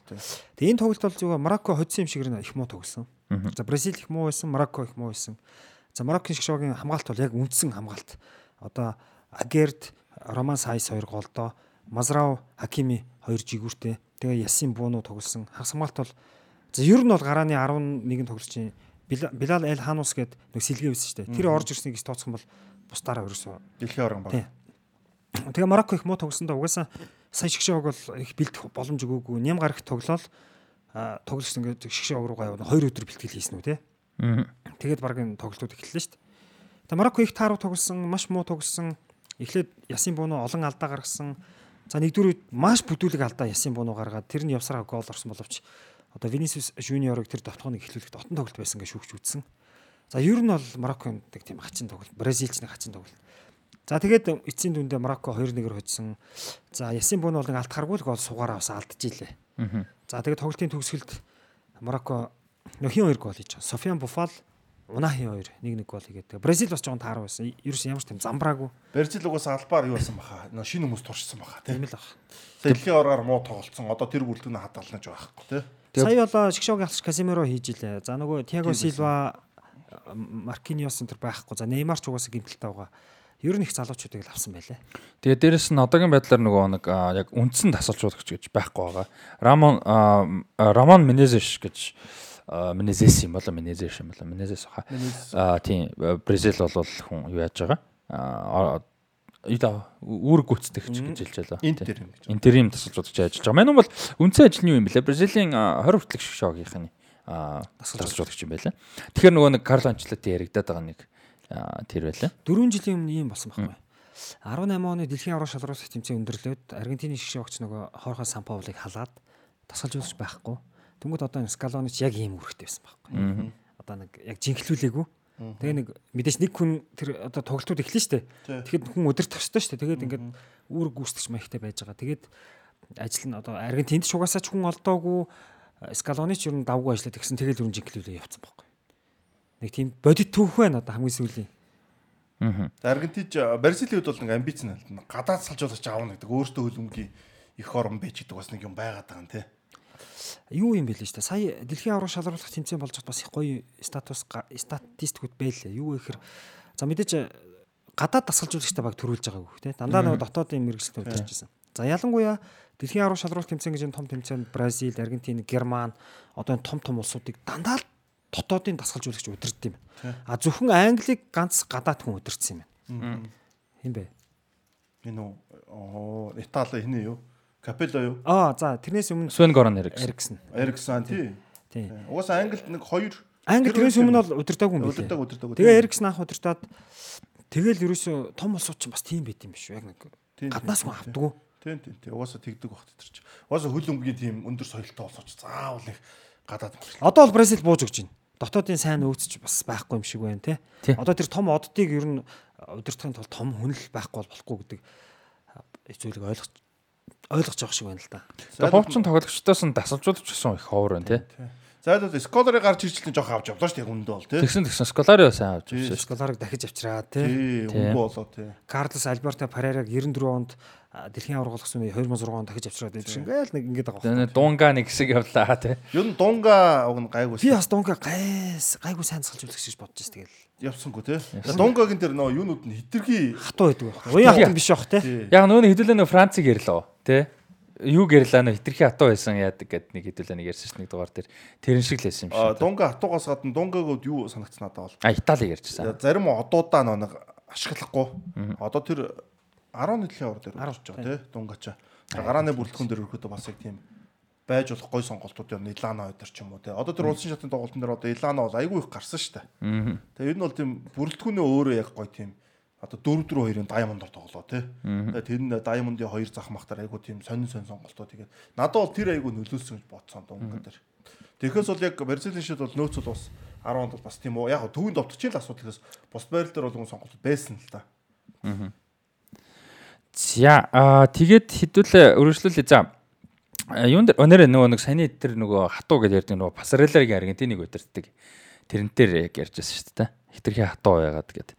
Тэгээд энэ тоглолт бол зүгээр Марокко хоцсон юм шиг их муу тоглосон. За Бразил их муу байсан, Марокко их муу байсан. За Мароккийн шиг шогийн хамгаалт бол яг үндсэн хамгаалт. Одоо Агерд, Роман Сайс хоёр голдоо, Мазрау, Хакими хоёр жигүүртэй. Тэгээ Ясин Бууну тоглосон. Хагас хамгаалт бол за ер нь бол гарааны 11 тоглолчийн Била- Билал Эль Ханус гэдэг нэг сэлгээ байсан шүү дээ. Тэр орж ирснийг гэж тооцох юм бол бусдаараа ерөөсөө Дэлхийн орон баг. Тэгээ Марокко их муу тоглосондоо угаасаа сая шгшээг бол их бэлдэх боломж өгөөгүй. Ням гарагт тоглоод а тоглож ингээд шгшээг руугаа яваад 2 өдөр бэлтгэл хийсэн үү те. Тэгээд баг энэ тоглолтууд эхэллээ шүү дээ. Тэгээ Марокко их тааруу тоглосон, маш муу тоглосон. Эхлээд Ясин Бууно олон алдаа гаргасан. За нэгдүгээр маш бүдүүлэг алдаа Ясин Бууно гаргаад тэр нь явсараа гол орсон боловч одоо Винисиус Жуниорыг тэр дотгоныг эхлүүлэхэд отон тоглолт байсан гэж шүүгч үзсэн. За ер нь бол Марокконд нэг тийм хачин тоглолт, Бразилч нэг хачин тоглолт. За тэгээд эцсийн дүндээ Марокко 2-1-ээр хоцсон. За Ясин Бууно бол нэг алт харгүй л гол сугаараа бас алдаж илээ. За тэгээд тоглолтын төгсгөлд Марокко нөхөн хоёр гол хийж. Софиан Буфал Унахи хоёр нэг нэг гол хийгээд. Бразил бас жоон тааруу байсан. Ерөөс ямар ч тийм замбраагүй. Бразил угаасаа албаар юу байсан баха. Нөө шинэ хүмүүс туршсан баха Тийм л баг. Дэлхийн ороор муу тоглолцсон. Одоо тэр бүрэлдэхүүн хадгалнаж байхгүй тийм. Сая болоо шгшоог ялч Касемиро хийж илээ. За нөгөө Тиаго Силва Маркиниос энэ төр байхгүй. За Неймар ч угаасаа гимтэлтэй байгаа. Ер нь их залуучуудыг л авсан байлээ. Тэгээ дээрэс нь одоогийн байдлаар нөгөө нэг яг үндсэн тасалжуулагч гэж байхгүй байгаа. Рамон Рамон Менезеш гэж Менезес юм болоо Менезеш юм болоо Менезес хаа. Аа тийм Бразил бол хүн юу яаж байгаа? Аа ида үүрэг гүйцэтгэгч гэж хэлж байлаа. Интер юм гэж. Интерим тасалжуулагч ажиллаж байгаа. Мань бол үндсэн нь юу юм бэлээ? Бразилийн аа, 20 хүртэлх шогийнхын аа тасалжуулагч юм байлаа. Тэгэхээр нөгөө нэг Карло Анчелоти яригадаад байгаа нэг тэр байлаа. 4 жилийн өмнө ийм болсон байхгүй. 18 оны дэлхийн аврал шалралт тэмцээн өндөрлөөд Аргентины шгшоогч нөгөө хоорхоо Сампаулыг халаад тасгалжуулагч байхгүй. Тэнгүүд одоо Скалонич яг ийм үүрэгтэй байсан байхгүй. Одоо нэг яг жинхлүүлээгүй. Тэгээ нэг мэдээж нэг хүн тэр одоо тоглолтууд эхлэн штэ. Тэгэхэд хүн өдөр төгсдөө штэ. Тэгээд ингээд үүрэг гүйцэтгэж маягтай байж байгаа. Тэгээд ажил нь одоо Аргентинд ч угаасаа ч хүн олдоогүй Скалонич ер нь давгүй ажиллаад тэгсэн тэгэл өрн жинхлүүлээ явцсан байхгүй. Нэг тийм бодит түүх байна одоо хамгийн сүүлийн. Аргентинч Бразилийн хувьд бол нэг амбиц нь гадаад салжуулагч аавна гэдэг өөртөө хөлбөмбөгийн их орон байж гэдэг бас нэг юм байгаад байгаа юм тий. юу юм бэ лээ шүү дээ. Сая дэлхийн аврал шалруулах тэмцээн болж бас их гоё статус статистикуд байлээ. Юу гэхээр за мэдээж э, гадаад дасгалжуулагчтай баг төрүүлж байгаагүй хэ. Дандаа нөгөө дотоодын мэрэгчлэлд удирж байсан. За ялангуяа дэлхийн аврал шалруулах тэмцээн гэж энэ том тэмцээнд Бразил, Аргентин, Герман одоо энэ том том улсуудыг дандаа л дотоодын дасгалжуулагч удирдсан юм. А зөвхөн Англиг ганц гадаад хүн удирдсан юм байна. Хин бэ? Энэ оо Итали хинэ юу? Капелло юу? Аа за тэрнээс өмнө Свен Горон яригсан. Эриксэн. Эриксон тий. Тийм. Угаасаа Англид нэг хоёр Англи Тэр тэрнээс өмнө бол удирдаагүй юм билээ. удирдаг удирдаг. Тэгээ Эрикс наах удирдаад тэгэл ерөөсөө том улсууд ч бас тийм байт юм биш үү? Яг нэг гаднаас хүн авдаггүй. Тийм тийм тийм. Угаасаа тэгдэг багт тэр чинь. Угаасаа хөлбөмбөгийн тийм өндөр соёлтой улсууч заавал их гадаад мөрөл. Одоо бол Бразил бууж өгч байна. Дотоодын сайн нөөцч бас байхгүй юм шиг байна те. Одоо тэр том оддыг ер нь удирдахын тулд том хүнэл байхгүй бол болохгүй гэдэг зүйлийг ойлгож ойлгож явах шиг байна л да. Тэгээ хуучин тоглогчдоос нь тасалжуулагч гэсэн их ховор байна тий. Зайлууд сколорыг гарч ирчлэн жоох авч явлаа шүү дээ үндэ бол тий. Тэгсэн тэгсэн Сколарио сайн авч шүү. Сколарыг дахиж авчираа те. Тий, үндэ болоо тий. Карлос Альберто Парераг 94 онд дэлхийн аврал голгосон 2006 онд дахиж авчираад байдаг шиг ингээл нэг ингэж байгаа. Тэгээ Дунга нэг хэсэг явлаа тий. Ер нь дунга уг нь гайгүй. Би бас дунга гайс гайгүй сайн цалжуулагч гэж бодож шээ тэгэл. явсангүй тий. Дунгагийн тэр нөө юунууд нь хитрхи Хатуу байдаг байх. Уян хатан биш байх те. тий. Яг нөөний хэдүүлээ нөө Францыг ярьлаа тий. Юу гэрлээ нөө хитрхи хатуу байсан яадаг гэд нэг хэдүүлээ нэг ярьсан ш нэг дугаар дээр тэрэн шиг л байсан юм шиг. дунга хатуугаас гадна дунгагууд юу санагц надад бол. А Итали ярьжсэн. Зарим одуудаа нөө нэг ашиглахгүй. Одоо тэр 10 дэлхийн ор дээр орж байгаа тий. Дунгача. Гарааны бүрэлдэхүүн дээр өрхөдөө бас яг тийм байж болох гой сонголтууд юм Илана өдр ч юм уу тий. Одоо тэр улсын шатны тоглолтын дээр одоо Илана бол айгүй их гарсан шүү дээ. Тэгээ энэ бол тийм бүрэлдэхүүнээ өөрөө яг гой тийм одоо 4 4 2-ын Diamond-ор тоглоо тий. Тэгээ тэр нь Diamond-ийн хоёр зах махтар айгүй тийм сонин сонин сонголтууд тэгээд надад бол тэр айгүй нөлөөсөн гэж бодсон дунга дээр. Тэгэхээс бол яг Бразилийн шид бол нөөц бол бас 10 онд бол бас тийм үү яг төвөнд довтчихын л асуудал гэхээс бус байрал дээр бол сонголт байсан л да. За аа тэгээд хэдүүлээ өргөжлүүлээ. За а, юун дээр өнөр нөгөө нэг саяны тэр нөгөө хатуу гэж ярьдаг нөгөө пасареллагийн Аргентиныг удирддаг. Тэрнээр яг ярьжсэн шүү дээ. Хитрхи хатуу байгаад гэдэг.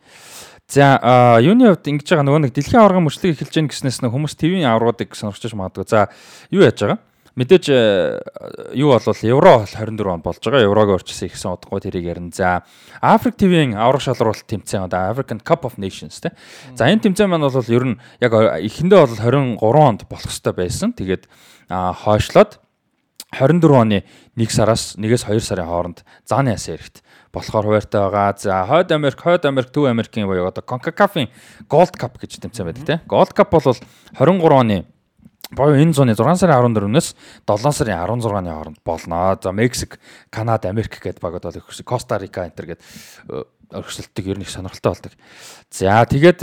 За юуны хувьд ингэж байгаа нөгөө нэг дэлхийн аваргын мөрчлөг эхэлж гэн гэснээс нэг хүмүүс ТV-ийн аврагуудыг сонирхож магадгүй. За юу яаж байгаа? Мэдээж э, юу болвол евро 24 он болж байгаа. Еврог орчсон ихсэн удахгүй тэрийг ярина. За Африк ТV-ийн авраг шалралт тэмцээн одоо African Cup of Nations те. За энэ тэмцээн маань бол ер нь яг эхэндээ бол 23 онд болох хэрэгтэй байсан. Тэгээд хойшлоод 24 оны 1 сараас 1-ээс 2 сарын хооронд зааны ясан эрэхт болохоор хуваартай байгаа. За Хойд Америк, Хойд Америк, Төв Америкийн буюу одоо CONCACAF-ийн Gold Cup гэж тэмцээн байдаг тийм. Gold Cup бол 23 оны Боёо энэ зууны 6 сарын 14-өөс 7 сарын 16-ны хооронд болно. За Мексик, Канада, Америк гэдээ багууд бол ихс Коста Рика энэ төр гээд өргөсөлтөг ер нь их сонирхолтой болдог. За тэгээд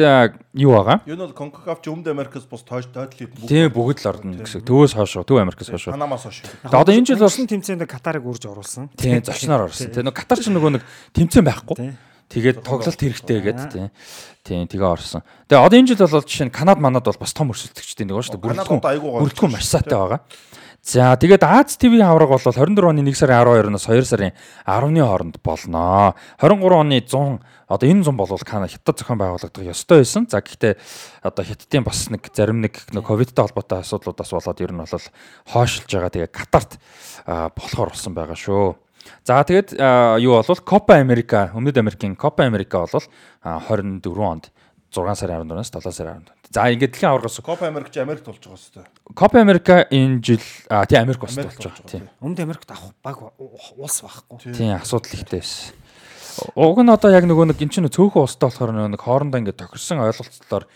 юу байгаа? Энэ бол CONCACAF Өмнөд Америкээс бус тойж тойдол хийдэг. Тийм бүгд л орно гэсэн. Төвөөс хойш, Төв Америкээс хойш. Панамаас хойш. Одоо энэ жил болсон тэмцээнд Катарыг үрж оруулсан. Тийм зочноор орсон. Тийм Катар ч нөгөө нэг тэмцээн байхгүй. Тэгээд тоглолт хэрэгтэй гэдэг тийм. Тийм тэгээ орсон. Тэгээ одоо энэ жил бол жишээ нь Канад манад бол бас том өрсөлдөгчтэй нэг ба шүү дээ. Бүрэлдэхүүн бүрэлдэхүүн маш сайтай байгаа. За тэгээд Аз ТV авраг бол 24 оны 1 сарын 12-оос 2 сарын 10-ны хооронд болно. 23 оны 100 одоо энэ 100 бол Кана хятад зохион байгуулагдах ёстой байсан. За гэхдээ одоо хятадын бас нэг зарим нэг ковидтай холбоотой асуудлуудаас болоод ер нь бол хойшилж байгаа. Тэгээ Катарт болохоор болсон байгаа шүү. За тэгээд юу бол Copa America, Өмнөд Америкийн Copa America бол 24 онд 6 сарын 14-өөс 7 сарын 14. За ингээд дэлхийн аваргаас Copa America ч Америкт болж байгаа дээ. Copa America энэ жил а тийм Америк бас болж байгаа. Тийм. Өмнөд Америкт авах баг улс байхгүй. Тийм асуудал ихтэй байсан. Уг нь одоо яг нөгөө нэг эн чинь цөөхөн устай болохоор нэг хоорондоо ингээд тохирсон ойлголцлоор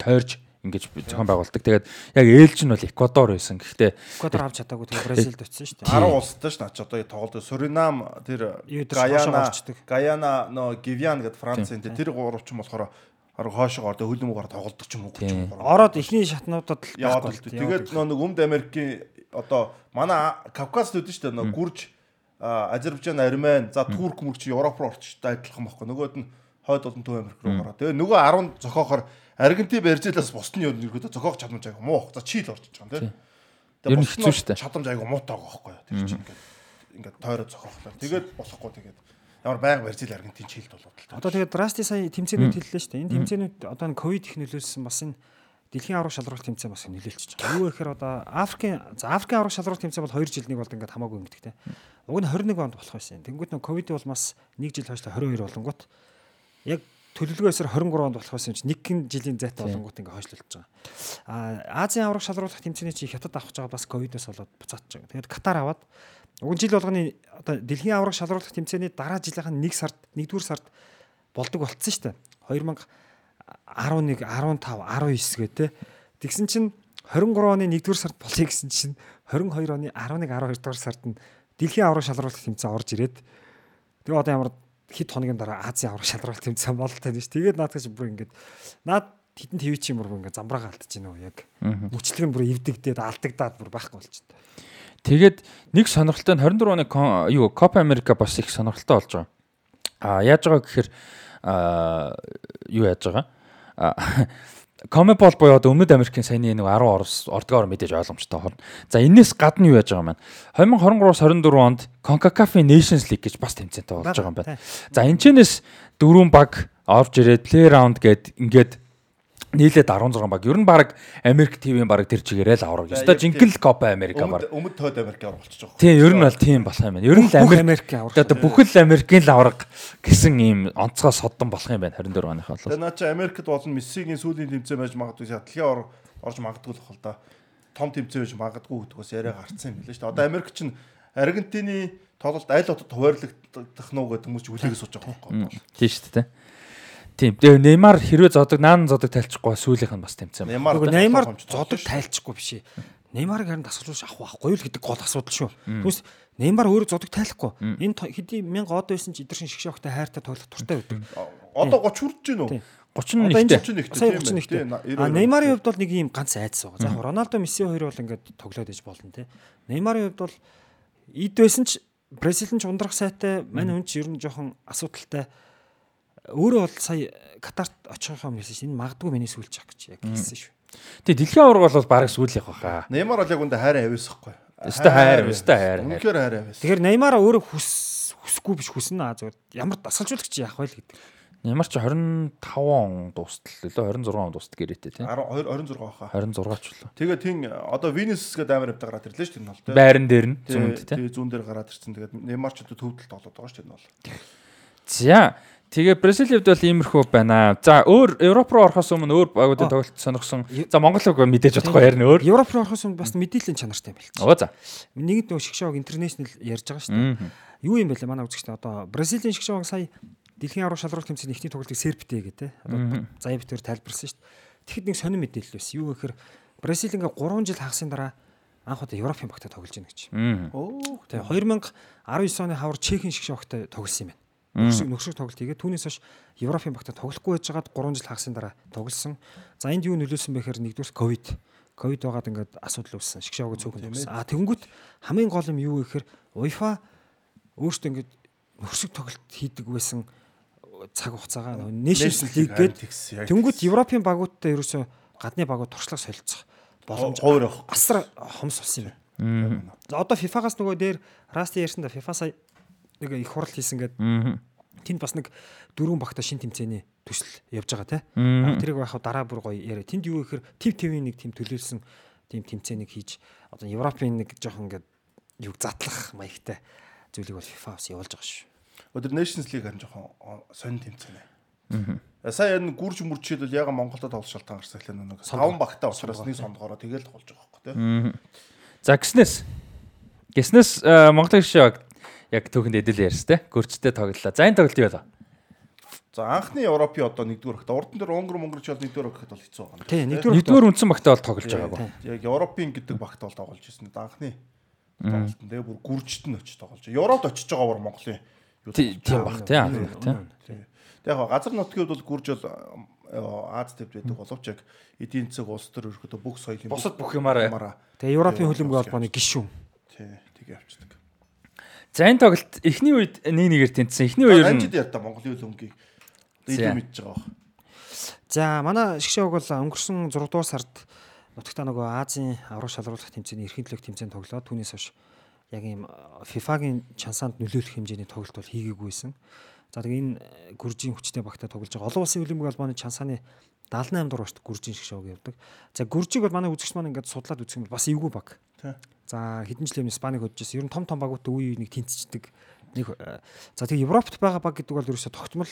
тойрж ингэж зохион байгуулдаг. Тэгээд яг ээлж нь бол Эквадор байсан. Гэхдээ Эквадор авч чадаагүй тэгээд Бразилд очсон шүү дээ. 10 улстай ш наач одоо тоглолт Суринам тэр Гаяна Гаяна нөө Гивиан гэдэг Францын тэр гурав ч юм болохоор арга хоошоо ордог хөлбөмбөгээр тоглолдог ч юм уу гэж байна. Ороод эхний шатнуудад л яваад л тэгээд нөө нэг Өмнөд Америкийн одоо манай Кавказ төдөн шүү дээ нөө гүрж Азербайджан, Армен, за Турк мөрч Европ руу орчтой адилхан байхгүй. Нөгөөд нь хойд олон төв Америк руу гараа. Тэгээ нөгөө 10 зохиохоор Аргентин, Бразилаас бусны юу нэрхүү зохиох чадамж айгу муу. За Чил орж иж байгаа юм тийм. Тэгээ бусны чадамж айгу муутай байгаа байхгүй. Тэр чинь ингээд ингээд тойроо зохиохлаа. Тэгээд болохгүй тэгээд ямар байнга Бразил Аргентин Чилд болоод л. Одоо тэгээд Расти сая тэмцээнүүд хэллээ шүү дээ. Энэ тэмцээнүүд одоо н ковид их нөлөөлсөн бас энэ дэлхийн аврах шалралт тэмцээн бас нөлөөлчихөж байгаа. Юу гэхээр одоо Африкийн за Африкийн аврах шалралт тэмцээн бол 2 жилийн болд ингээд хамаагүй юм гэдэгтэй. Уг нь 21 онд болох байсан. Тэнгүүд нөө ковид бол бас 1 жил хойшлоо 22 болонгот яг төлөвлөгөөсөр 23 онд болох байсан чинь нэг жилийн зайтай болонгот ингээ хойшлуулж байгаа. А Азийн аврах шалруулах тэмцээний чи хятад авах байгаа бас ковидоос болоод буцаатж байгаа. Тэгээд Катар аваад уг жил болгоны одоо дэлхийн аврах шалруулах тэмцээний дараа жилийнх нь 1 сард 1-р сард болдог болцсон шүү дээ. 2011 15 19 гэ тэ. Тэгсэн чинь 23 оны 1-р сард болъё гэсэн чинь 22 оны 11 12 дугаар сард нь дэлхийн аврах шалруулах тэмцээн орж ирээд тэгээ одоо ямар хэд хоногийн дараа Азийн аврах шалралт тэмцээн бололтой нь ш. Тэгээд наадах бүр ингээд наад хитэн твч юм бүр ингээд замбраага алдаж уу яг. Мөчлөг нь бүр эвдэгдээд алдагдаад бүр байхгүй болчихсон. Тэгээд нэг сонирхолтой нь 24 оны юу Copa America бас их сонирхолтой болж байгаа. А яаж байгаа гэхээр а юу яаж байгаа? Комебол буюу одоо Өмнөд Америкийн саяны нэг 10 орос ордгоор мэдээж ойлгомжтой хорно. За энэс гадна юу яаж байгаа юм байна? 2023-24 онд CONCACAF Nations League гэж бас тэмцээнтэй болж байгаа юм байна. За энэчнээс дөрвөн баг орж ирээд play round гээд ингээд нийлээд 16 баг. Ер нь баг Америк ТV-ийн баг тэр чигээрээ л авраг. Ёстой жинхэнэ Копа Америка баг. Өмнөд тойд Америк авраг болчих жоох. Тийм, ер нь бол тийм болох юм байна. Ер нь л Америк авраг. Одоо бүхэл Америкийн л авраг гэсэн ийм онцгой содон болох юм байна 24 оных бол. Тэгээ наа чи Америкт болон Мессигийн сүүлийн тэмцээн байж магадгүй шатлын орж магадгүй л хол да. Том тэмцээн байж магадгүй гэдгээс яриа гарцсан юм билээ шүү дээ. Одоо Америк чинь Аргентины тоглолт аль хотод хуваарлагдах нь гэдэг хүмүүс хүлээгээс сууж байгаа байхгүй. Тийм шүү дээ. Тийм. Тэгээ Неймар хэрвээ зодог наан зодог тайлчихгүй сүүлийнх нь бас тэмцээн. Неймар Неймар зодог тайлчихгүй биш ээ. Неймарыг харин тасгалж авах байхгүй л гэдэг гол асуудал шүү. Түүнээс Неймар өөрөө зодог тайлахгүй. Энэ хэдий 1000 од байсан ч эдгэршин шгшөөхтэй хайртай тоглох туртай байдаг. Одоо 30 хүрч гин үү? 31 тийм. А Неймарын хувьд бол нэг юм ганц айдас байгаа. За Роналдо Месси хоёр бол ингээд тоглоод иж болно те. Неймарын хувьд бол эд байсан ч Бразилын ч ундрах сайтай, мань хүн ч ер нь жоохон асуудалтай өөрөө бол сая Катарт очихоо юмсэн чинь энэ магадгүй миний сүүлж ах гэж яг хэлсэн шүү. Тэгээ дэлхийн аварга бол баг сүүлийнх баха. Неймар бол яг үндэ хайр авьяасахгүй. Өстой хайр, өстой хайр. Үнэхээр хайр авьяас. Тэгэхээр Неймар өөрөө хүс хүсэхгүй биш хүснэ аа зүгээр ямар дасгалжуулагч яах вэ гэдэг. Неймар ч 25 он дуустал лөө 26 он дуустал гэрээтэй тийм. 12 26 баха. 26 ч лөө. Тэгээ тийм одоо Винис гэдэг амар хэмтэй гараад ирлээ шүү дээ энэ бол. Байран дээр нь зүүнд тийм. Тэгээ зүүн дээр гараад ирсэн. Тэгээд Неймар ч одоо төвдөлт тоглоод байгаа шүү дээ энэ бол. За Тэгээ Бразилийн хувьд бол иймэрхүү байна. За өөр Европ руу орохоос өмнө өөр багуудын тоглолт сонирхсон. За Монгол руу мэдээж бодохгүй ярина өөр. Европ руу орохоос өмнө бас мэдээллийн чанартай юм байл. Оо за. Нэгд нөгөө шгшоог интернэшнл ярьж байгаа шүү дээ. Юу юм бэ лээ манай үзэгчтэй одоо Бразилийн шгшоог сая дэлхийн аврах шалралт тэмцээний эхний тоглолтыг Сербтэй гэдэг. Одоо заяа битээр тайлбарласан шүү дээ. Тэгэхэд нэг сонир мэдээлэл байсан. Юу гэхээр Бразил ингээ 3 жил хагасын дараа анх удаа Европын багтаа тоглож байна гэж. Оо. Тэгээ 2019 оны хавар Чехийн шгшоогтой тоглосон юм байна. Нөхсөг нөхсөг тоглолт хийгээд түүнээс хойш Европын багтаа тоглохгүй байжгаад 3 жил хагасын дараа тоглосон. За энд юу нөлөөсөн бэ гэхээр нэгдүгээр ковид. Ковид байгаад ингээд асуудал үүссэн. Шгшоогоо цөөхөн тогсон. А тэгэнгүүт хамгийн гол юм юу гэхээр UEFA өөртөө ингээд нөхсөг тоглолт хийдэг байсан цаг хугацаагаа Nations League гээд тэнгүүт Европын багуудтай ерөөсөө гадны багууд туршлага солилцох боломж асар хомс болсон юм одоо FIFA-гаас нөгөө дээр Расти ярьсан да FIFA сая нэг их хурал хийсэн гэдэг тэнд бас нэг дөрвөн багта шин тэмцээний төсөл явж байгаа те. Тэрийг яг дараа бүр гоё яриа. Тэнд юу гэхээр тив тивийн нэг тим төлөөлсөн тим тэмцээнийг хийж одоо Европын нэг жоох ингээд юг затлах маягтай зүйлийг бол FIFA бас явуулж байгаа шүү. Өдөр Nations League харин жоохон сонин тэмцээнэ. Аа. Сая энэ гүрж мөрчид бол яга Монголд тоглох шалтгаан гарсан хэлээ нэг 5 багтаа учраас нэг сондгороо тэгэл тоглож байгаа байхгүй тий. За гиснэс. Гиснэс э, Монголын шиг яг түүхэнд эдэл ярьстэй. Гүрчтэй тоглолоо. За энэ тоглолт юу вэ? За анхны Европын одоо нэгдүгээр багтаа урдан дээр Унгар Монголч бол нэгдүгээр багтаа бол хэцүү байгаа. Тий, нэгдүгээр Нэгдүгээр үндсэн багтаа бол тоглож байгаагүй. Яг Европын гэдэг багтаа бол тоглож ирсэн. Анхны тоглолт нь тэгээ бүр гүржт нь очиж тоглож. Европт очиж байгаа бүр Монголын юу Тийм баг тий анх нь тий. Тэгээ яг газар нутгийн хувьд бол гүрж бол Аз төвд байдаг боловч яг эдийн засаг улс төр өрхөдөө бүх соёлын Бусад бүх юмараа. Тэгээ Европын хөлбөмбөгийн холбооны гишүүн. тий тэгээ авчдаг. За энэ тоглолт эхний үед нэг нэгээр тэнцсэн. Эхний үеэр нь Анжид ярьда Монголын хөлбөмбөгийг За. илүү мэдж байгаа баг. За манай шгшоог бол өнгөрсөн 6 дугаар сард нутагтаа нөгөө Азийн аврах шалруулах тэмцээний эрхийн төлөв тэмцээнд тоглоод түүнээс хойш яг ийм FIFA-гийн чансаанд нөлөөлөх хэмжээний тоглолт бол хийгээгүй байсан. За тэгээ энэ гүржийн хүчтэй багтаа тоглож байгаа. Олон улсын хөлбөмбөгийн холбооны чансааны 78 дугаар урт гүржийн шгшоог явдаг. За гүржийг бол манай үзэгч маань ингээд судлаад үзэх юм бол бас эвгүй баг. Тий. За хэдэн жилийн өмнө Спанийг хөдөлжсэн. Ер нь том том багуудтай үе үеийг тэнцчихдэг. Нэг э, за тэгээ Европт байгаа баг гэдэг бол ерөөсө тогтмол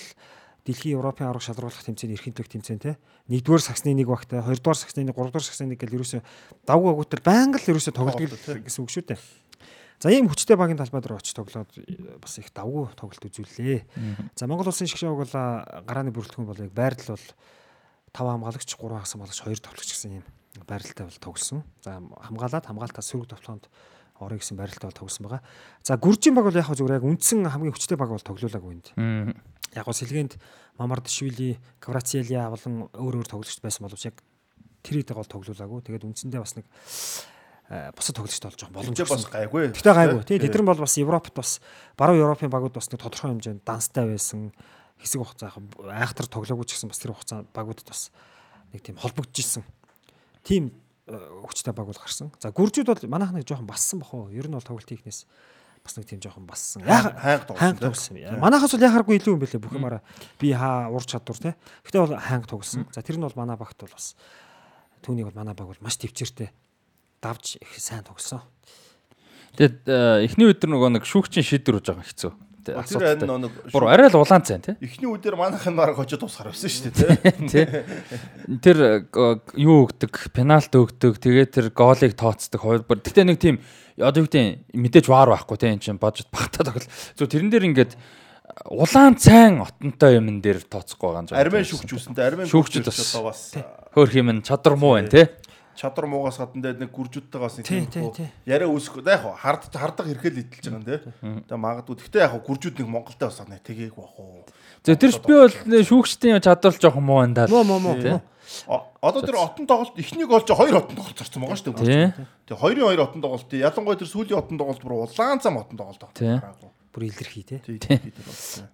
дэлхийн Европын аврах шалруулах тэмцээний эрхийн төлөв тэмцээн те. Нэгдүгээр сагсны нэг багтай, хоёрдугаар сагсны нэг, гуравдугаар сагсны нэг гэл ерөөсө давгүй агуутал байнга л ерөөсө тоглолт гэсэн үг шүү дээ. За ийм хүчтэй багийн талбай дээр очиж тоглоод э, бас их давгүй тоглолт үзүүллээ. За Монгол улсын шгшоог бол гарааны бүрэлдэхүүн бол яг байрлал бол 5 хамгаалагч, 3 хагас хамгаалагч, 2 товлогч гэсэн юм байралтай бол тоглосон. За хамгаалаад хамгаалтаа сөрөг товтлоонд орё гэсэн байралтай бол тоглосон байгаа. За гүржийн баг бол яг зүгээр яг үндсэн хамгийн хүчтэй баг бол тоглоулаагүй энд. Яг гоо сэлгээнд Мамардашвили, Кврациелия болон өөр өөр тоглогч байсан боловч яг тэр хэдэг бол тоглоулаагүй. Тэгээд үндсэндээ бас нэг э, бусад тоглогчтой болж байгаа боломж бас гайгүй. Тэгтээ гайгүй. Тий, тэд нар бол бас Европт бас баруун Европын багууд бас нэг тодорхой хэмжээнд данстай байсан. Хэсэг хугацаа айхтар тоглоогүй ч гэсэн бас тэр хугацаа багуудад бас нэг тийм холбогдож исэн. Тим э, хүчтэй баг бол гарсан. За гүржүүд бол манайх нэг жоохон бассан уу. Ер нь бол тоглолт хийхнээс бас нэг тийм жоохон бассан. Яг хайг тоглосон. Манайхаас бол яхааргүй илүү юм бэлээ бүх юмараа. Би хаа ур чадвар те. Гэтэ бол хайг тоглосон. За тэр нь бол манай багт бол бас түүнийг бол манай баг бол маш төвчээртэй давж их сайн тоглосон. Тэгээд э, эхний өдөр нөгөө нэг шүүгчийн шийдвэр үүж байгаа хэцүү. Харин нэг Бүр арай л улаан цай тий. эхний үдээр манайхын бараг хожид тусгаар байсан шүү дээ. тий? Тэр э, юу өгдөг, пенальт өгдөг, тэгээд тэр гоолыг тооцдог. хоёр бүр. Гэтэ нэг тийм одоо юу гэдэг мэдээж вар байхгүй тий эн чинь бажет багтаа тоглол. Зөв тэрэн дээр ингээд улаан цайн отонтой юмн дээр тооцохгүй байгаа юм жаа. Армен шүгч үсэнтэй армен Шүүгчд шүүгчд бас. хөөх юм чадвар муу байна тий. Чадвар муугаас гадна дээр нэг гүржүүдтэйгээс нэг Тий, тийм тий, тий. яриа үүсэх. Яг хаа хард хардаг хэрхэл идэлж байгаа юм тий. Тэгээ магадгүй. Гэхдээ яг гүржүүд нэг Монголтай бас нэг тэгээг бах уу. За тэр би бол шүүгчдийн чадвар л жоохон муу байна даа. Муу муу муу. Одоо тэр отон тоглолт эхнийг олж хоёр отон тоглолт зарсан байгаа шүү дээ. Тэгээ хоёрын хоёр отон тоглолт. Ялангуяа тэр сүүлийн отон тоглолт бүр улаан зам отон тоглолт. Тий. Бүр илэрхий те.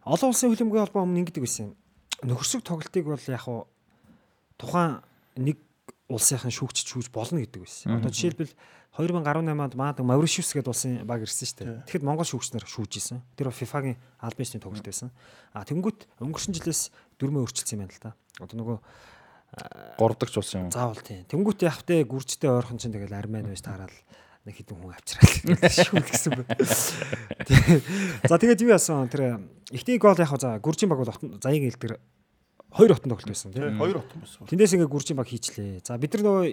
Олон улсын хөлбөмбөгийн холбоо өмнө ингэдэг байсан. Нөхөрсөг тоглолтыг бол яг тухайн нэг улсынхан шүүгч шүүж болно гэдэг байсан. Одоо жишээлбэл 2018 онд маад Мауришиус гэдэг улсын баг ирсэн шүү дээ. Тэгэхэд Монгол шүүгчнэр шүүж исэн. Тэр FIFA-гийн албан ёсны тоглолт байсан. А тэнгуут өнгөрсөн жилээс дөрмөө өөрчилсөн юм байна л да. Одоо нөгөө Гурдагч болсон юм. заавал тийм. Тэнгуут явахтай гүрчтэй ойрхон чинь тэгэл армен байж таарал нэг хідэн хүн авчраад шүүл гэсэн. Тий. За тэгээд юу яасан тэр Эхний гол яг за Гүржийн баг бол заягийн хил дээр хоёр отон тоглолт байсан Тий, тийм. хоёр отон байсан. Тэндээс ингээ Гүржийн баг хийчлээ. За бид нар нөгөө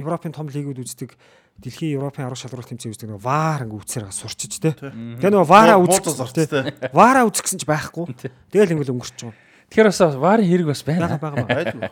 Европын том лигүүд үздэг дэлхийн Европын арга шалралт тэмцээн үздэг нөгөө ваар ингээ үтсээр га сурчиж те. Тэгээ нөгөө гэсэн те. сурч, Ваараа үзэх гэсэн ч байхгүй. Тэгэл ингээл өнгөрч байгаа. Тэгэхээр бас варын хэрэг бас байна.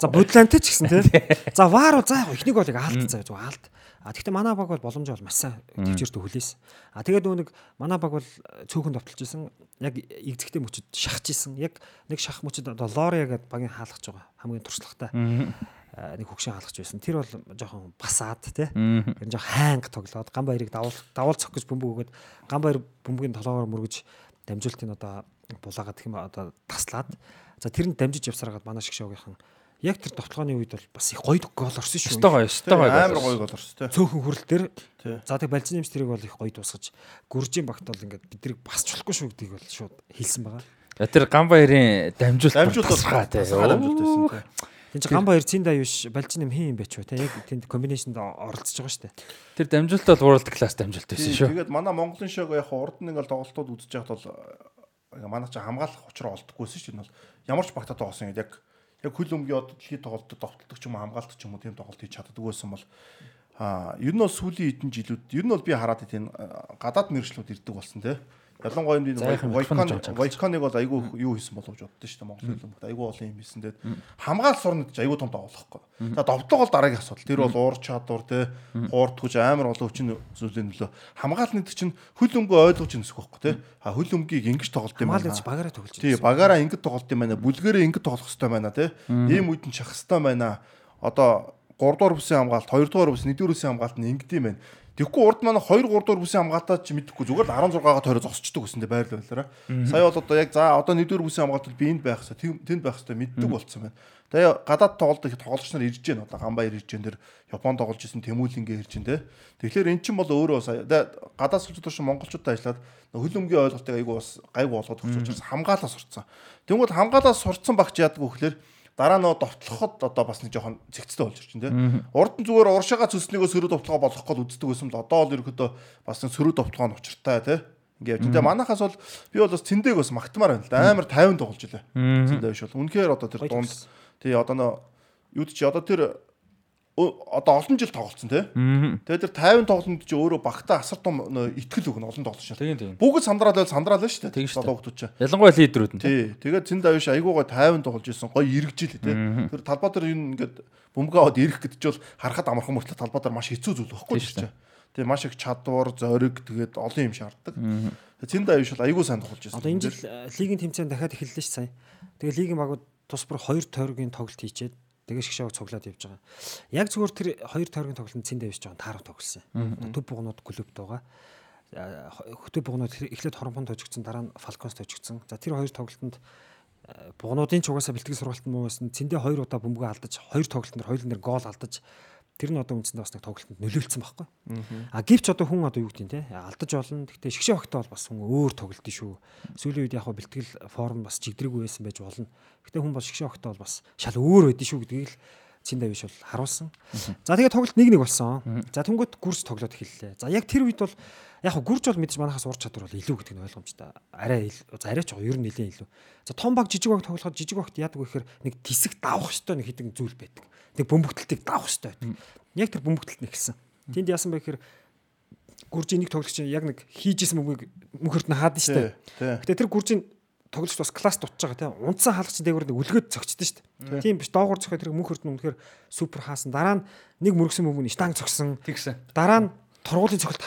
За бодлантай ч гэсэн те. За ваар бол за яг эхнийг бол яг аалт заа зүг аалт. А тэгвэл манай баг бол боломж бол маш сайн төвчөртө хүлээс. А тэгээд нөгөө нэг манай баг бол цөөхөн товтолж исэн. Яг игзэгтэй мөчөд шахаж исэн. Яг нэг шах мөчөд одоо лория гэдэг багийн хаалгаж байгаа. Хамгийн туршлагатай. Нэг хөгшин хаалгаж байсан. Тэр бол жоохон басаад те. Тэр жоохон хайнг тоглоод ган баярыг давуул давуул цох гэж бөмбөг өгөөд ган баяр бөмбөгийн толгоогоор мөргөж дамжуултын одоо булаагаад гэх юм одоо таслаад за тэр нь дамжиж явсараад манай шиг шоугийнхан яг тэр тоглооны үед бол бас их гоё гол орсон шүү. Өстой гоё, өстой гоё. Амар гоё гол орсон тий. Цөөхөн хүрэл Тий. за тэг балжин нэмс тэрийг бол их гоё дуусгаж гүржийн багт бол ингээд бидрийг басч болохгүй шүү гэдгийг бол шууд хэлсэн байгаа. Тэр Ганбаярын дамжуулт тасгаа тий. дамжуулт байсан тий. Тин чи ган баяр цинда юу ш балжин нэм хин юм бэ ч вэ те яг тэнд комбинашнд оролцож байгаа шүү дээ. Тэр дамжуулт бол world class дамжуулт байсан Тий, шүү. Тэгээд манай Монголын шог яг урд нь ингээл тоглолтууд үзэж байхад бол э, манай чи хамгаалах учраа олдохгүйсэн шүү. Энэ бол ямар ч багтаа тоглосон яг яг хөл өмгийн одоо дэлхийд тоглолтод довтлох ч юм уу хамгаалдаг ч юм уу тийм тоглолт хийж чаддаг байсан бол аа ер нь бол сүүлийн хэдэн жилүүд ер нь бол би хараад тийм гадаад мэрэгчлүүд ирдэг болсон тий. Ялангуяа энэ жоо Вайконыг бол айгүй юу хийсэн болов гэж боддоо шүү дээ Монгол хөлбөмбөд айгүй олон юм хийсэн. Тэгээд хамгаал сурнад айгүй том тоглохгүй. За довтлого бол дараагийн асуудал. Тэр бол уур чадвар те хуурдгаж амар олон хүчин зүйлийн нөлөө. Хамгаалны дээр чинь хөл өмгөө ойлгож ирнэсэх байхгүй те. А хөл өмгийг ингэж тоглолт юм Хамгаалж байна. багаараа тоглож Тий, багаараа ингэж тоглолт юм байна. Бүлгэрээ ингэж тоглох хэрэгтэй байна те. Ийм үед нь шахах хэрэгтэй байна. Одоо 3 дугаар бүсийн хамгаалт, 2 дугаар бүс, 1 дугаар бүсийн хамгаалт нь ингэдэм байна. Тэгэхгүй урд манай 2 3 дугаар бүсийн хамгаалтаа ч мэдэхгүй зүгээр л 16-гаа тойроо зогсчдөг гэсэндээ байр байлаараа. Сая бол одоо яг за одоо 1 дугаар бүсийн хамгаалт би энд байх хэрэгтэй, тэнд байх хэрэгтэй мэддэг болцсон байна. Тэгээ гадаад тоглолт их тоглогч нар ирж гэн одоо Ганбаяр ирж гэн тэр Японд тоглож исэн Тэмүүлингээ ирж гэн те. Тэгэхээр эн чинь бол өөрөө сая гадаад сүлжүүд тууш монголчуудад ажиллаад хөл өмгийн ойлголтыг айгу бас гайгүй болгоод өгч учраас хамгаалаа сурцсан. Тэнгүүд хамгаалаа сурцсан багч яадаг вэ гэхээр дараа нөө довтлоход одоо бас нэг жоохон зэгцтэй болж ирчин тийм. Урд нь зүгээр уршаага цөснийгөө сөрөг довтлогоо болгох гол үздэг байсан л одоо бол ерөөдөө бас нэг сөрөг довтлогоо нь учиртай тийм. Ингээд явж. Тэгээ манахаас бол би бол бас цэндэг бас магтмаар байна л да. Амар 50 тоглож илээ. Цэндээ биш бол. Үнэхээр одоо тэр дунд тий одоо нөө юуд чи одоо тэр одоо олон жил тоглолцсон тийм. Тэгээ тэр 50 тоглолтод чи өөрөө багтаа асар том нөө итгэл өгнө олон. Тийм тийм. Бүгд сандраад байл сандраад байна шүү дээ. Дээ. Одоо хүмүүс чинь. Ялангуяа лидерүүд нь. Тий. Тэгээд цэнд авиш айгуугаа 50 тоглож исэн. Гоё эргэжил тий. Тэр талбай дээр юу ингээд бөмбөг аваад ирэх гэдэг чинь бол харахад амархан мөртлөө талбай дээр маш хэцүү зүйл байхгүй шүү чинь. Тэгээ маш их чадвар, зориг тэгээд олон юм шаарддаг. Цэнд авиш бол айгуу сайн тоглож исэн. Одоо энэ жил э, лигийн тэмцээн дахиад эхэллээ ш сая. Тэгээ лигийн багууд тус бүр хоёр тойргийн тоглолт хийчээд тэгээ шгшааг цуглаад явж байгаа. Яг зүгээр тэр хоёр тойргийн тоглолтод цэнд авч жоохон таарах тоглосон. Төв бугнууд клубт байгаа. За, хө- төв бугнууд эхлээд хоромхон тожигдсон дараа нь фалконс тожигдсон. За тэр хоёр тоглолтод э, бугнуудын ч угаасаа бэлтгэл сургалт муу байсан. Цэндээ хоёр удаа бөмбөгөө алдаж, хоёр тоглолтод хоёулын дээр гол алдаж тэр нь одоо үндсэндээ бас нэг тоглолтод нөлөөлсөн байхгүй. А гівч одоо хүн одоо юу нь те алдаж болно. Гэхдээ шгшээ багтаа бол бас хүн өөр тоглолт шүү. Сүүлийн үед яг хаа бэлтгэл форм бас чигдрэггүй байсан байж болно. Гэхдээ хүн бол шгшээ багтаа бол бас шал өөр байдэн шүү гэдгийг л чин давиш бол харуулсан. За тэгээ тоглолт нэг нэг болсон. За тэнгуут гүрс тоглоод эхэллээ. За яг тэр үед бол яг хаа гүрж бол мэдээж манахаас ур чадвар бол илүү гэдэг нь ойлгомжтой. Арай за арай ч ер нь нэлээд илүү. За том баг жижиг баг тоглоход жижиг багт яадаг вэ гэхээр нэг тисэг давах ёстой нэг хитэн зүйл байдаг. Нэг бөмбөгтөлтийг давах ёстой байдаг. Яг тэр бөмбөгтөлт нь эхэлсэн. Тэнд яасан бэ гэхээр гүржийн нэг тоглогч яг нэг хийжсэн мөнгөийг мөнхөрт нь хаадан штэ. Тий. Гэтэ тэр гүржийн тоглогч бас класс дутж байгаа тийм. Унтсан хаалгач дээгүүр нэг үлгээд зөгчдөн штэ. Тийм биш доогуур зөхөө тэр мөнхөрт нь үнэхээр супер хаасан. Дараа нь нэг мөргсөн мөнгөний штанг зогсон. Тэгсэн. Дараа нь тургуулын цогт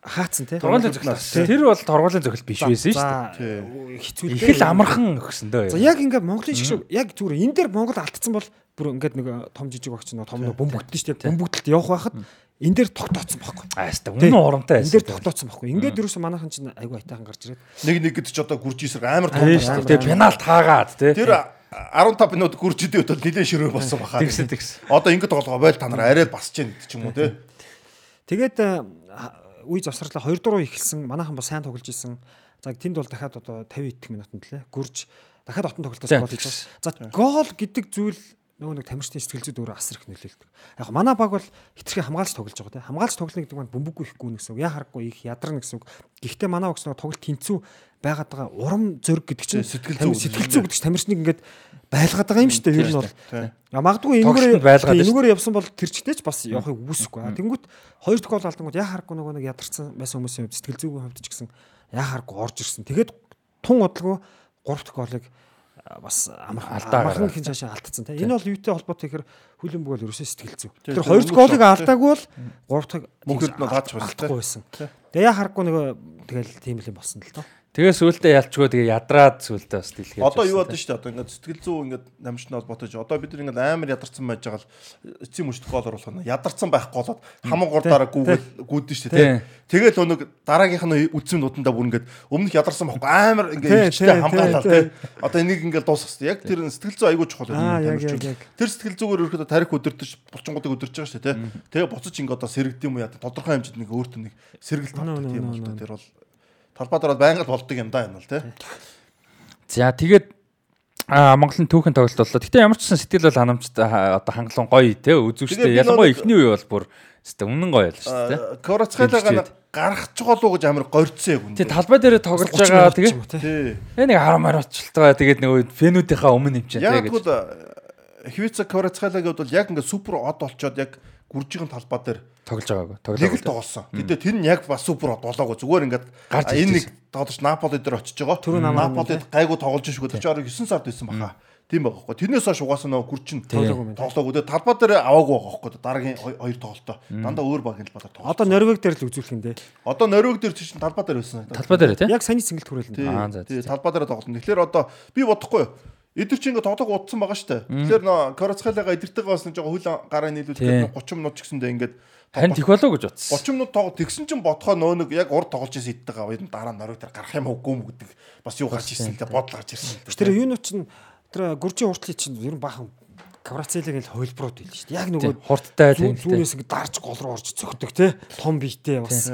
хаацсан тийм. Тургуулын цогт. Тэр бол тургуулын цогт биш байсан шүү дээ. дээ. Хэцүү Их л амархан өгсөн дөө. За яг ингээд Монголын шиг шиг яг зүгээр энэ дээр Монгол алдсан бол бүр ингээд нэг том жижиг багч нэг том бөмбөгдөн шүү дээ. Бөмбөгдөлт явах байхад энэ дээр тогтооцсон байхгүй. Ааста үнэн урамтай Энэ дээр тогтооцсон байхгүй. Ингээд ерөөсө манайхан чинь айгүй айтайхан гарч ирээд Нэг нэг гэдэг чи одоо гүрж ийсэр амар том шүү дээ. Пеналт хаагаад тий. Тэр 15 минут гүрж идэв бол нилээ ширээ болсон баха. Тэгсэн тэгсэн. Одоо ингэ тоглоо бойл та нар арай басж гэн гэдэг ч юм уу тий. Тэгээд э, үе завсарлаа 2 дуруу ихэлсэн. Манайхан бас сайн тоглож исэн. За тэнд бол дахиад одоо 50 идэх минутанд лээ. Гүрж дахиад отон тоглолтоос хийж байгаа. За гол гэдэг зүйл нөгөө нэг тамирчдын сэтгэл зүйд өөрөө асар их нөлөөлдөг. Яг манай баг бол хитрхи хамгаалж тоглож байгаа тийм. Хамгаалж тоглоно гэдэг нь бөмбөггүй ихгүй гэсэн үг. Яа харахгүй их ядарна гэсэн үг. Гэхдээ манай багс нөгөө тоглолт тэнцүү байгаад байгаа урам зориг гэдэг чинь Сэтгэл зүй сэтгэл зүй гэдэг чинь тамирчныг ингээд байлгаад байгаа юм шүү дээ. Ер нь бол. А магадгүй энэгээр байлгаад энэгээр явсан бол тэр чигтээ ч бас явахыг үгүйсэхгүй. А Тэнгүүт хоёр гол алдангууд яа харахгүй нөгөө нэг ядарсан байсан хүмүүсийн сэтгэл зүйн хувьд ч гэсэн яа харахгүй орж ирсэн. Тэгээд тун удалгүй гурав дахь голыг бас амар Алдаа амархан хин цаашаа алдсан тийм. Энэ бол юутэй холбоотой гэхээр хүлэн бүгэл ерөөсөө сэтгэл зүй. Тий, Тэр хоёр голыг алдаагүй бол гурав дахь Мөнхөд нь таач байсан, тий. алдахгүй байсан. Тэгээ яа харахгүй нөгөө тэгэл тийм л юм болсон л доо. Тэгээ сүултээ ялчгүй тэгээ ядраад сүултээ бас дэлгээд. Одоо юу бодсон шүү дээ. Одоо ингээд сэтгэл зүй ингээд намжны холбоотой ч одоо бид ингээд амар ядарсан байж байгаа л эцсийн мөчт гол оруулах нь ядарсан байхгүй болоод хамаг гор дараа гүгэл гүйдэн шүү дээ. Тэгэл өнөг дараагийнх нь үдсэм нутандаа бүр ингээд өмнөх ядарсан байхгүй амар ингээд тий, ичтэй хамгаалал тий. Одоо энийг ингээд дуусгах хэрэгтэй. Яг тэр сэтгэл зүй айгүй чухал юм. Тэр сэтгэл зүгээр ерөөхдөө тарих өдөртөж булчингуудыг өдөрж байгаа шүү дээ. тий. Тэгээ буцаж ингээд одоо сэрэгдэм юм яа тодорхой хэмжээнд нэг өөртөө нэг сэргэлт авдаг үнэ, бол тэр бол талбай дээр бол байнга л болдог юм да энэ бол тий. За тэгээд Аа Монголын түүхэн тоглолт боллоо. Гэтэ ямар ч гэсэн сэтгэл бол ханамжт аа, одоо хангалуун гоё те үзүүштэй. Тэгээ би Ялангуяа нэг- эхний үе бол бүр өстө үнэн гоё л шүү дээ. Корацхайлагаа гаргах чоолоо гэж амар горьцсон яг үндэ. Тэгээ талбай дээр тоглож байгаа тэгээ Тий. нэг 10 мар очлтгаа тэгээд нөгөө фенүүдийнхаа өмнө юм чинь Яг те бол гэж Хвица Корацхайлагаа бол яг ингээ супер од олцоод яг гүржигийн талбай дээр тоглож байгаагүй. нэг л Тоглож. тоглосон. Гэтэ тэр нь яг бас супер болоогүй. Зүгээр ингээд энэ нэг тоглож Наполи дээр очиж байгаа. Түрүү Наполид гайгүй тоглож шүү. Чинь орой 9 сард байсан баха. Тийм байгаа хөөхгүй. Тэрнээс хойш угаасаа нөгөө гүрчин Тоглоогүй. Тэгээ талбай дээр аваагүй байгаа хөөхгүй. Дараагийн хоёр тоглолтоо. Дандаа өөр багийн талбай дээр тоглоо. Одоо Норвег дээр л үзүүлэх юм дээ. Одоо Норвег дээр чинь талбай дээр байсан. Талбай дээр те. Яг саний цэнгэлт хүрээлэн. Аа, за, за, Тий, талбай дээр тоглоно. Тэгэхээр одоо би бодохгүй юу? Эдгэр чи ингээ тоглох удсан байгаа штэ. Тэгэхээр нөө Корацхайлага эдгэртэйгээ бас нэг жоо хөл гараа нийлүүлэхэд 30 минут ч гэсэндээ ингээд Харин тех болоо гэж бодсон. 30 минут тоглох тэгсэн чинь бодхоо нөө нэг яг урд тоглож ирсэн иддэг аваад дараа нь Норвег дээр гарах юм уу үгүй юм гэдэг бас юу гарч ирсэн л дээ бодол гарч ирсэн. Тэр юунууд чинь тэр гуржийн уртлыг чинь ер нь баахан Каврацелыг л хойлбрууд байл шүү дээ. Яг нөгөө Хурдтай зүүн- тэнхтэй. зүүнээс ингэ дарж гол руу орж цогтөг те. Том биетэй бас.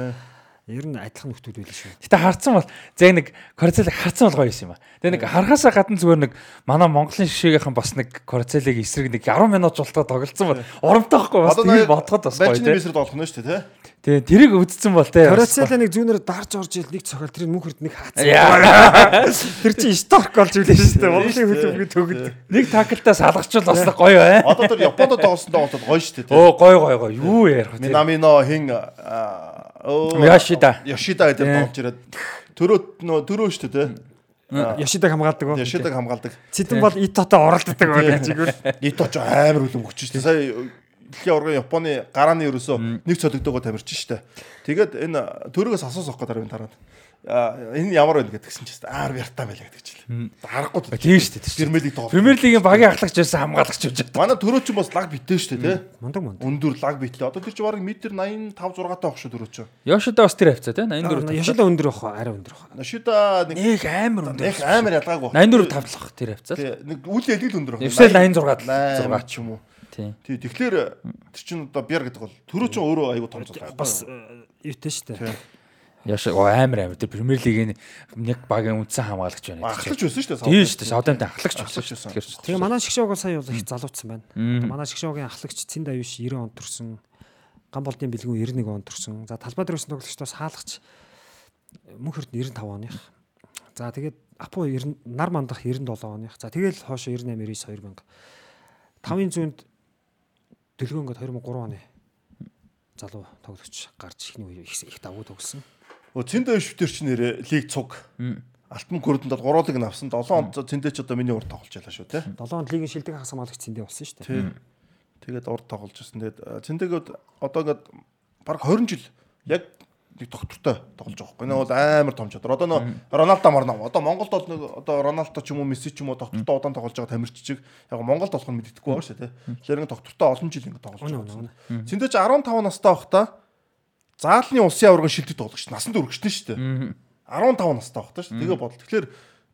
Ер нь адилхан нөхдүүд байл шүү. Гэтэ харцсан бол зэг нэг Корцелыг харцсан бол гоё юм ба. Тэгээ нэг харахаасаа гадна зүгээр нэг манай Монголын шишээгийнхэн бас нэг Корцелыг эсрэг нэг 10 минут жолтоо тоглолцсон бол урамтай байхгүй бас тийм бодоход бас гоё Бачны тий. бисред болох нь шүү дээ Тэгээ тэрийг үдцсэн бол тий. Каврацелыг нэг зүүнээр дарж орж ил нэг цохол тэр мөнхөрд нэг хаацсан. Тэр чинь историк болж үлээ шүү дээ. Монголын хөлбөмбөг төгөд. Нэг таклтаа салгачвал бас гоё бай. тэ. Одоо тэр Японд тоглосон тоглолтод гоё шүү дээ. тэ. Оо гоё гоё гоё. Юу ярих вэ? Минамино хин Yoshida. Yoshida гэдэг тоглож ирээд төрөө нөө төрөө шүү дээ. Яшидаг хамгаалдаг уу? Yoshida хамгаалдаг. Цэдэн бол Итото оролддог байна чигээр. Ито ч амар үлэм өгч шүү дээ. Сая дэлхийн урган Японы гарааны ерөөсөө нэг цодогдоогоо тамирчин шүү дээ. Тэгээд энэ төрөөс асуусах гэдэг дараагийн тараад. А энэ ямар байл гэдгсэн чинь аар вяртаа байлаа гэдэг чинь. Харахгүй Тийм шүү дээ. Премьер лиг тоглох. Премьер лигийн багийн ахлагч байсан хамгаалагч явж байгаа. Манай төрөө чинь бас лаг битээ шүү дээ, тий? Мундаг мундаг. Өндөр лаг битлээ. Одоо тэр чинь бараг метр 85 6 таа багш төрөө чинь. Yoshida бас тэр хавцаа тий 84. Яшида өндөр бах арай өндөр бах. Шида нэг Нэг амар өндөр. нэг амар ялгаагүй. 84 тавлах тэр хавцаа. Тий, нэг үйл ялгал өндөр баг. Эвсэл 86 6 ч юм уу. Тий. Тэгэхээр тэр чинь одоо бяр гэдэг бол төрөө чинь өөрөө аягүй том зүйл. Бас э, юутэй шүү дээ. Яш амар амар тэр Премьер лигийн нэг багийн үндсэн хамгаалагч байна. Ахлагч байсан шүү дээ. Тийм шүү дээ. Саудамтай ахлагч Ахлагч байсан. Тэгээ манай шгшөөг сая бол их залуучсан байна. Одоо Манай шгшөөгийн ахлагч Цэнд Аюуш 90 онд төрсэн. Ган болдын бэлгүүн 91 онд төрсэн. За талбай дээрсэн тоглогчдоос хаалгач мөнхөрд 95 оных. За тэгээд Апо 90 нар мандах 97 оных. За тэгэл хоошо 98 99 2000. 5-ын зүүнд дэлгөөнгөд 2003 оны залуу тоглогч гарч ихний үе их их давгүй тоглосон. Өө цэндэ шүтэр чинь нэрэ лиг цуг. Алтан гүрдэнд бол гурвалыг нь авсан. 7 онд цэндэ ч одоо миний урд тоглож байлаа шүү, тий? 7 онд лигийн шилдэг хагас хамгаалагч Цэндэ болсон шүү дээ. Тий. Тэгээд урд тоглож байсан. Тэгээд цэндэгэд одоо ингээд баг 20 жил яг нэг доктортой тоглож байгаа байхгүй. Энэ бол амар том чадвар. Одоо нөө Роналдо марна. Одоо Монголд бол нэг одоо Роналдо ч юм уу Месси ч юм уу доктортой удаан тоглож байгаа тамирчиг яг Монголд болох нь мэддэхгүй байгаа шүү дээ. Тэгэхээр нэг доктортой олон жил ингээд тоглож байгаа. Цэндэж 15 настай байхдаа заалны улсын аваргын шилдэг тоглогч насанд өргөжтөн шүү дээ. 15 настай байхдаа шүү. Тэгээ бодол. Тэгэхээр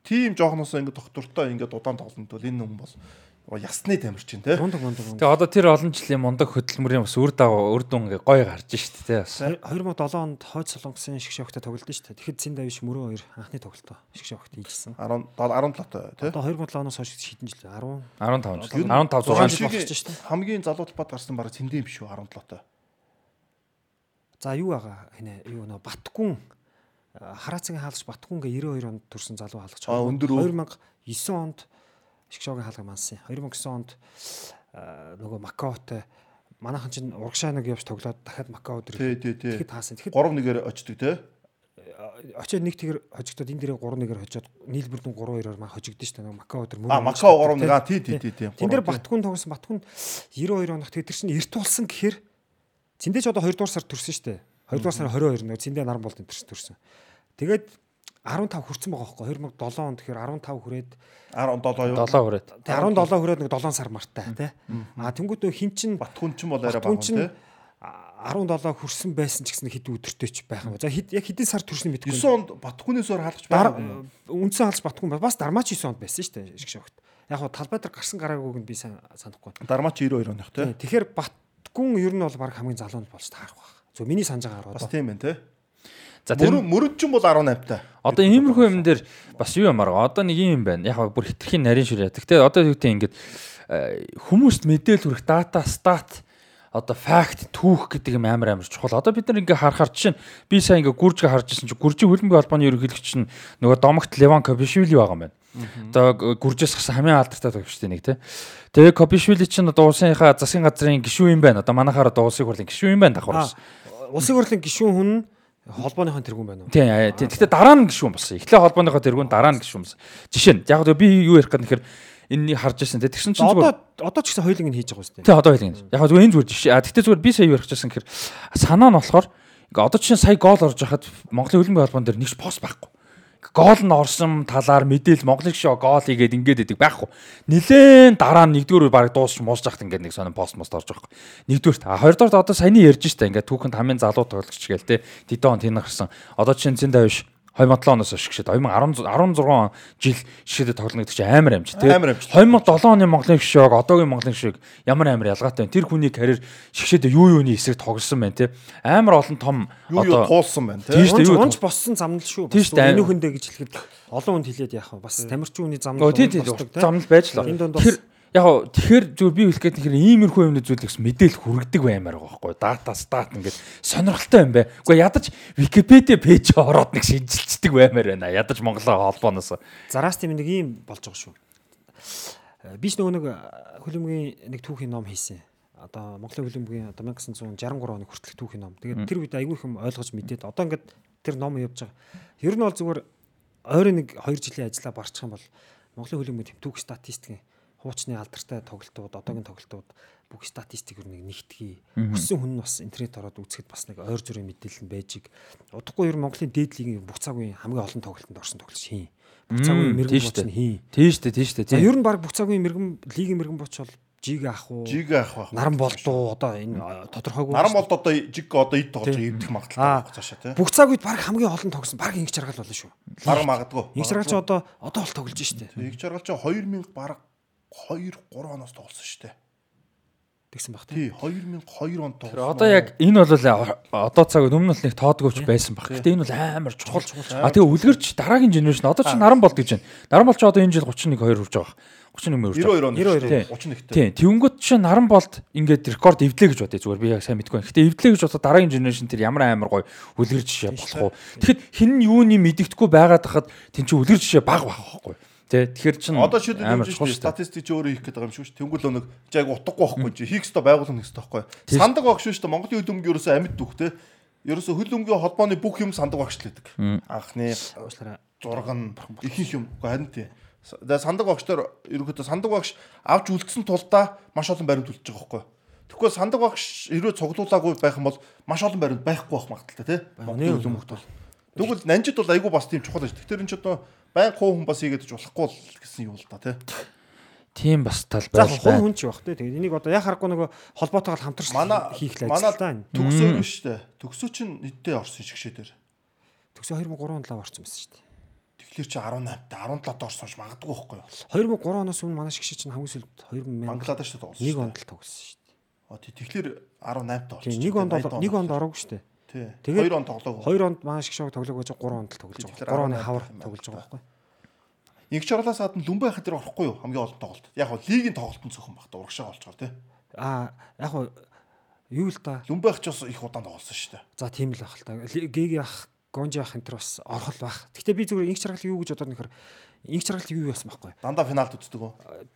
тийм жоохноос ингээд доктортой ингээд удаан тоглолт бол энэ хүн бол ясны тамирчин те. Тэгээ одоо тэр олон жилийн мундаг хөдөлмөрийн бас үр дагав үр дүн гоё гарч шít те бас. 2007 онд хойд солонгосын хогтой тоглолт шүү дээ. Тэгэхэд Цэн Давиш мөрөө хоёр анхны тоглолтоо шгшээ хогт хийжсэн. 10 17 той те. Одоо 2007 оноос хойш хэдэн жил 10 15 жил. Ер нь 15 6 жил. болж шүү дээ. Хамгийн залуу талбайд гарсан баг цэндэн биш үү 17 той. За юу байгаа хинэ юу нөө Батгүн хараацгийн хаалгач Батгүнгээ 92 онд төрсэн залуу хаалгач. Аа, өндөр үү? 2009 онд шгшөөгийн хаалга мансан. 2009 онд а, нөгөө Макаотой манайхан чинь урагшаа нэг явж тоглоод дахиад Макао дээр тэгэхэд таасан. Тэгэхэд 3 нэгээр очдөг те. очиод нэг тэгэр хожигдоод энэ дээрээ 3 нэгээр хожоод нийлбэрдэн 3 2-оор маа хожигдсон шүү дээ. Макао дээр А Макао 3 нэг. А тий, тий, тий, тий. Тэн дээр Батгүн тоглосон Батгүн 92 оноох тэр чинь эрт болсон гэхээр Цэндэж одоо 2 дугаар сар төрсөн шүү дээ. 2 дугаар сар 22 нөгөө Цэндээ наран болд энэ төрсөн. Тэгээд 15 хүрсэн байгаа байхгүй 2007 онд тэгэхээр 15 хүрээд 17 юу? 7 хүрээд. тэг 17 хүрээд нэг 7 сар мартай тий. А тэнгуүт нөө хин чин Батхун ч юм бол арай чинь те. 17 хүрсэн байсан ч гэсэн хэд өдөртэй ч байх юм. За хэд яг хэдийн сар төрсөн мэдгүй. 9 онд Батхунээс өөр хаалгач байгаа. үндсэн хаалж батгүй бас дармаач 9 онд байсан шүү дээ шиг шогт. Яг хуу талбай дээр гарсан гараагүйг нь би сайн санахгүй. Дармаач 92 оных те. Тэгэхээр батгүн ер нь бол баг хамгийн залуунд болж таарах баг. Зөв миний санаж байгаа Бас одоо. тийм байна те. За тэр Мөрөн мөрөд ч юм бол 18 та. Одоо иймэрхүү юм дээр бас юу юм аа. Одоо нэг юм байна. Яг бүр хитрхийн нарийн ширээ. Гэхдээ одоо юу гэдэг ингээд э, хүмүүст мэдээлэл хүрэх дата стат одоо факт түүх гэдэг юм амар амар чухал. Одоо бид нар ингээ харахаар чинь би сайн ингээ гүржгээ харж ирсэн чинь гүржийн хөлбөмбөгийн холбооны ерөнхийлөгч чинь нөгөө домогт Леван Кобишвили байгаа юм байна. Одоо гүржээс гарсан хамгийн алдартай тогтчтой нэг тий. Тэгээ Кобишвили чинь одоо уусынхаа засгийн газрын гишүүн юм байна. Одоо манайхаар одоо улсын хурлын гишүүн юм байна давхар. Улсын хурлын гишүүн хүн холбооныхон тэргүүн байна уу? Тийм аа, тийм. Гэхдээ дараа нь гişүүн болсон. Эхлээ холбооныхоо тэргүүн дараа нь гişүүн болсон. Жишээ нь яг би юу ярих гэхээр энэний харж ирсэн. Тэгсэн чинь Одоо зүгээр одоо ч гэсэн хоёуланг нь хийж байгаа үстэй. тий одоо хэлгэн. Яг зүгээр энэ зүгээр жишээ. А тэгтээ зүгээр би сая юу ярих гэсэн гэхээр санаа нь болохоор ингээ одоо чинь сая гол орж хахад Монголын хөлбөмбөгийн холбоон дээр нэг ч пост байхгүй. Гол нь орсон талаар мэдээл Монголын шоо гол хийгээд ингээд идэг байхгүй. Нилээн дараа нь нэгдүгээр баг дуусч муусж хахад ингээд нэг сонин пост мост орж байгаа. Нэгдүгээрт а хоёрдугаарт одоо саяны ярьж штэ ингээд түүхэнд хамгийн залуу тоглогч гээл те. Дидон тэн гарсан. Одоо чинь зэн давш 2007 оноос хойш гişэд 2016 16 жил шишэдэд тоглоно гэдэг чинь амар амжилт амжилт. 2007 оны Монголын гişөг одоогийн Монголын гişөг ямар амар ялгаатай вэ? Тэр хүний карьер шигшэдэ юу юуны эсрэг тоглосон байна тийм амар олон том юу туулсан байна те. Тийм шүү Унж боссон замнал шүү. Энэ хүндээ гэж хэлэхэд олон хүнд хэлээд яах вэ? Бас тамирчин хүний замнал те. замнал байж л Энэ яг гоо тэгэхээр зүгээр би хэлэх гээд тэгэхээр иймэрхүү юмны зүйлээс мэдээлэл хүргэдэг баймаар байгаа байхгүй дата стат ингээд сонирхолтой юм бэ. Уу ядаж Википедиа пэйж ороод нэг шинжилцдэг баймаар байна. Ядаж Монголын холбооноос. Зараас тийм нэг юм болж байгаа шүү. Э, Би ч нөгөө нэг хөлбөмбөгийн нэг түүхийн ном хийсэн. Одоо Монголын хөлбөмбөгийн одоо 1963 оны хүртэлх түүхийн ном. Тэгээд тэр үед айгүй их юм ойлгож мэдээд одоо ингээд тэр ном явж байгаа. Ер нь бол зүгээр ойрын нэг 2 жилийн ажиллаа барчих юм бол Монголын хөлбөмбөгийн тэм түүх статистикийн хуучны алдартай тоглолтууд, одоогийн тоглолтууд бүх статистик юу нэг нэгтгий. Өссөн хүн нь бас интернет ороод үзэхэд бас нэг ойр зүрийн мэдээлэл нь байж иг. Удахгүй ер Монголын дээд лигийн бүх цагийн хамгийн олон тоглолтод орсон тоглогч хийн. Бүх цагийн мэрэгэн тийм боч нь хийн. Тийм шүү дээ, тийм шүү дээ. За тийм. ер нь баг бүх цагийн мэрэгэн лигийн мэрэгэн боч бол жиг ах уу? Жиг ах байх. Наран болдуу одоо энэ тодорхойгүй. Наран болд одоо жиг одоо ид тоглож Тийм. эвдэх Аа. магадлалтай байх цаашаа те. бүх цаг үед баг хамгийн олон тогсон баг ингэ чаргал болно шүү. Бараг магадгүй. Ингэ чаргал чи одоо одоо бол тоглож штэ. Тэг чаргал чи 2000 бараг 2 3 оноос тоглосон шүү дээ. Тэгсэн баг Тий тий. 2002 онд Тэр тоглосон. одоо яг энэ бол одоо цаг өмнө нь л нэг тоодгоовч байсан баг. Гэтэ энэ бол амар чухал. А тэгээ үлгэрч дараагийн генерашн одоо чи наран болд гэж байна. Наран болч одоо энэ жил 31 2 хүрж байгаа. 31 хүрж байгаа. 92 онд 92 31 Тийм. Тэнгөт чи наран болд ингээд рекорд эвдлээ гэж бодъё зүгээр би яг сайн мэдгүй. Гэтэ эвдлээ гэж бодоход дараагийн генерашн тэр ямар амар гоё үлгэр жишээ болох уу. Тэгэхэд хин нь юуны мэддэхгүй байгаад хахад тэн чи үлгэр жишээ баг байх байхгүй. Тэ тэгэхээр чин Одоо шүү шүү дээ. статистик чи өөрөө хийх гэдэг юм шүү дээ. Тэнгүүл өнөг чи яг утгагүй байхгүй чи хийх ёстой байгууллага хийх ёстой байхгүй. Сандаг багш шүү дээ. Монголын хөл өмгөө ерөөсөө амьд дүүхтэй. Ерөөсөө хөл өмгөө холбооны бүх юм сандаг багш л гэдэг. Анхны Уучлаарай. зурган ихэнх юм үгүй харин тий. Тэгээ сандаг багштаар ерөөхдөө сандаг багш авч үлдсэн тулдаа маш олон баримт үлдэж байгаа байхгүй. Тэгэхгүй сандаг багш хэрвээ цуглуулаагүй байх юм бол маш олон баримт байхгүй байх магадaltaй тий. Монголын хөл өмгөд бол. Тэгвэл нанжид бол айгүй бас тийм чухал байж. Тэгэхээр энэ ч одоо байн хуу хүн бас хийгээд болохгүй л гэсэн юм л да тий. Тийм бас тал За байл хүн ч байх тий. Тэгээд энийг одоо яг харахгүй нөгөө холбоотойгоо хамтарч Манай хийх л манай ажил энэ. төгсөө биш үү? Төгсөө чинь нийтдээ орсон шигшээ дээр. Төгсөө 2003 онд лав орсон байсан шүү дээ. Тэгэхээр чи 18 та 17-д орсон ш магадгүй байхгүй юу? 2003 оноос өмнө манай шгшээ чинь хамгийн сүүлд 2000 Бангладеш тоглосон. нэг онд л тоглосон шүү дээ. А тий тэгэхээр 18-д орсон. Нэг онд бол- нэг онд ороогүй шүү дээ. Тэгээд 2 он тоглоагүй. 2 онд манай шгшээг тоглоог байж 3 онд л тоглож байгаа. 3 оны 18 хавар тоглож байгаа байхгүй. Инх чарлаас гадна Лүмбай хатар орохгүй юу? Хамгийн олон тоглолт. Яг хоо лигийн тоглолтын цөөхөн багт урагшаа байгаа тий. Аа яг хуу юу л да. Лүмбай ч бас их удаан тоглосон шүү дээ. За тийм л байх л та. Гийг ах Гонжи ах энэ төр бас орхол байх. Гэхдээ би зүгээр инх чаргал юу гэж бодоод нөхөр инх чаргал юу байсан байхгүй. Дандаа финалд үздэг үү?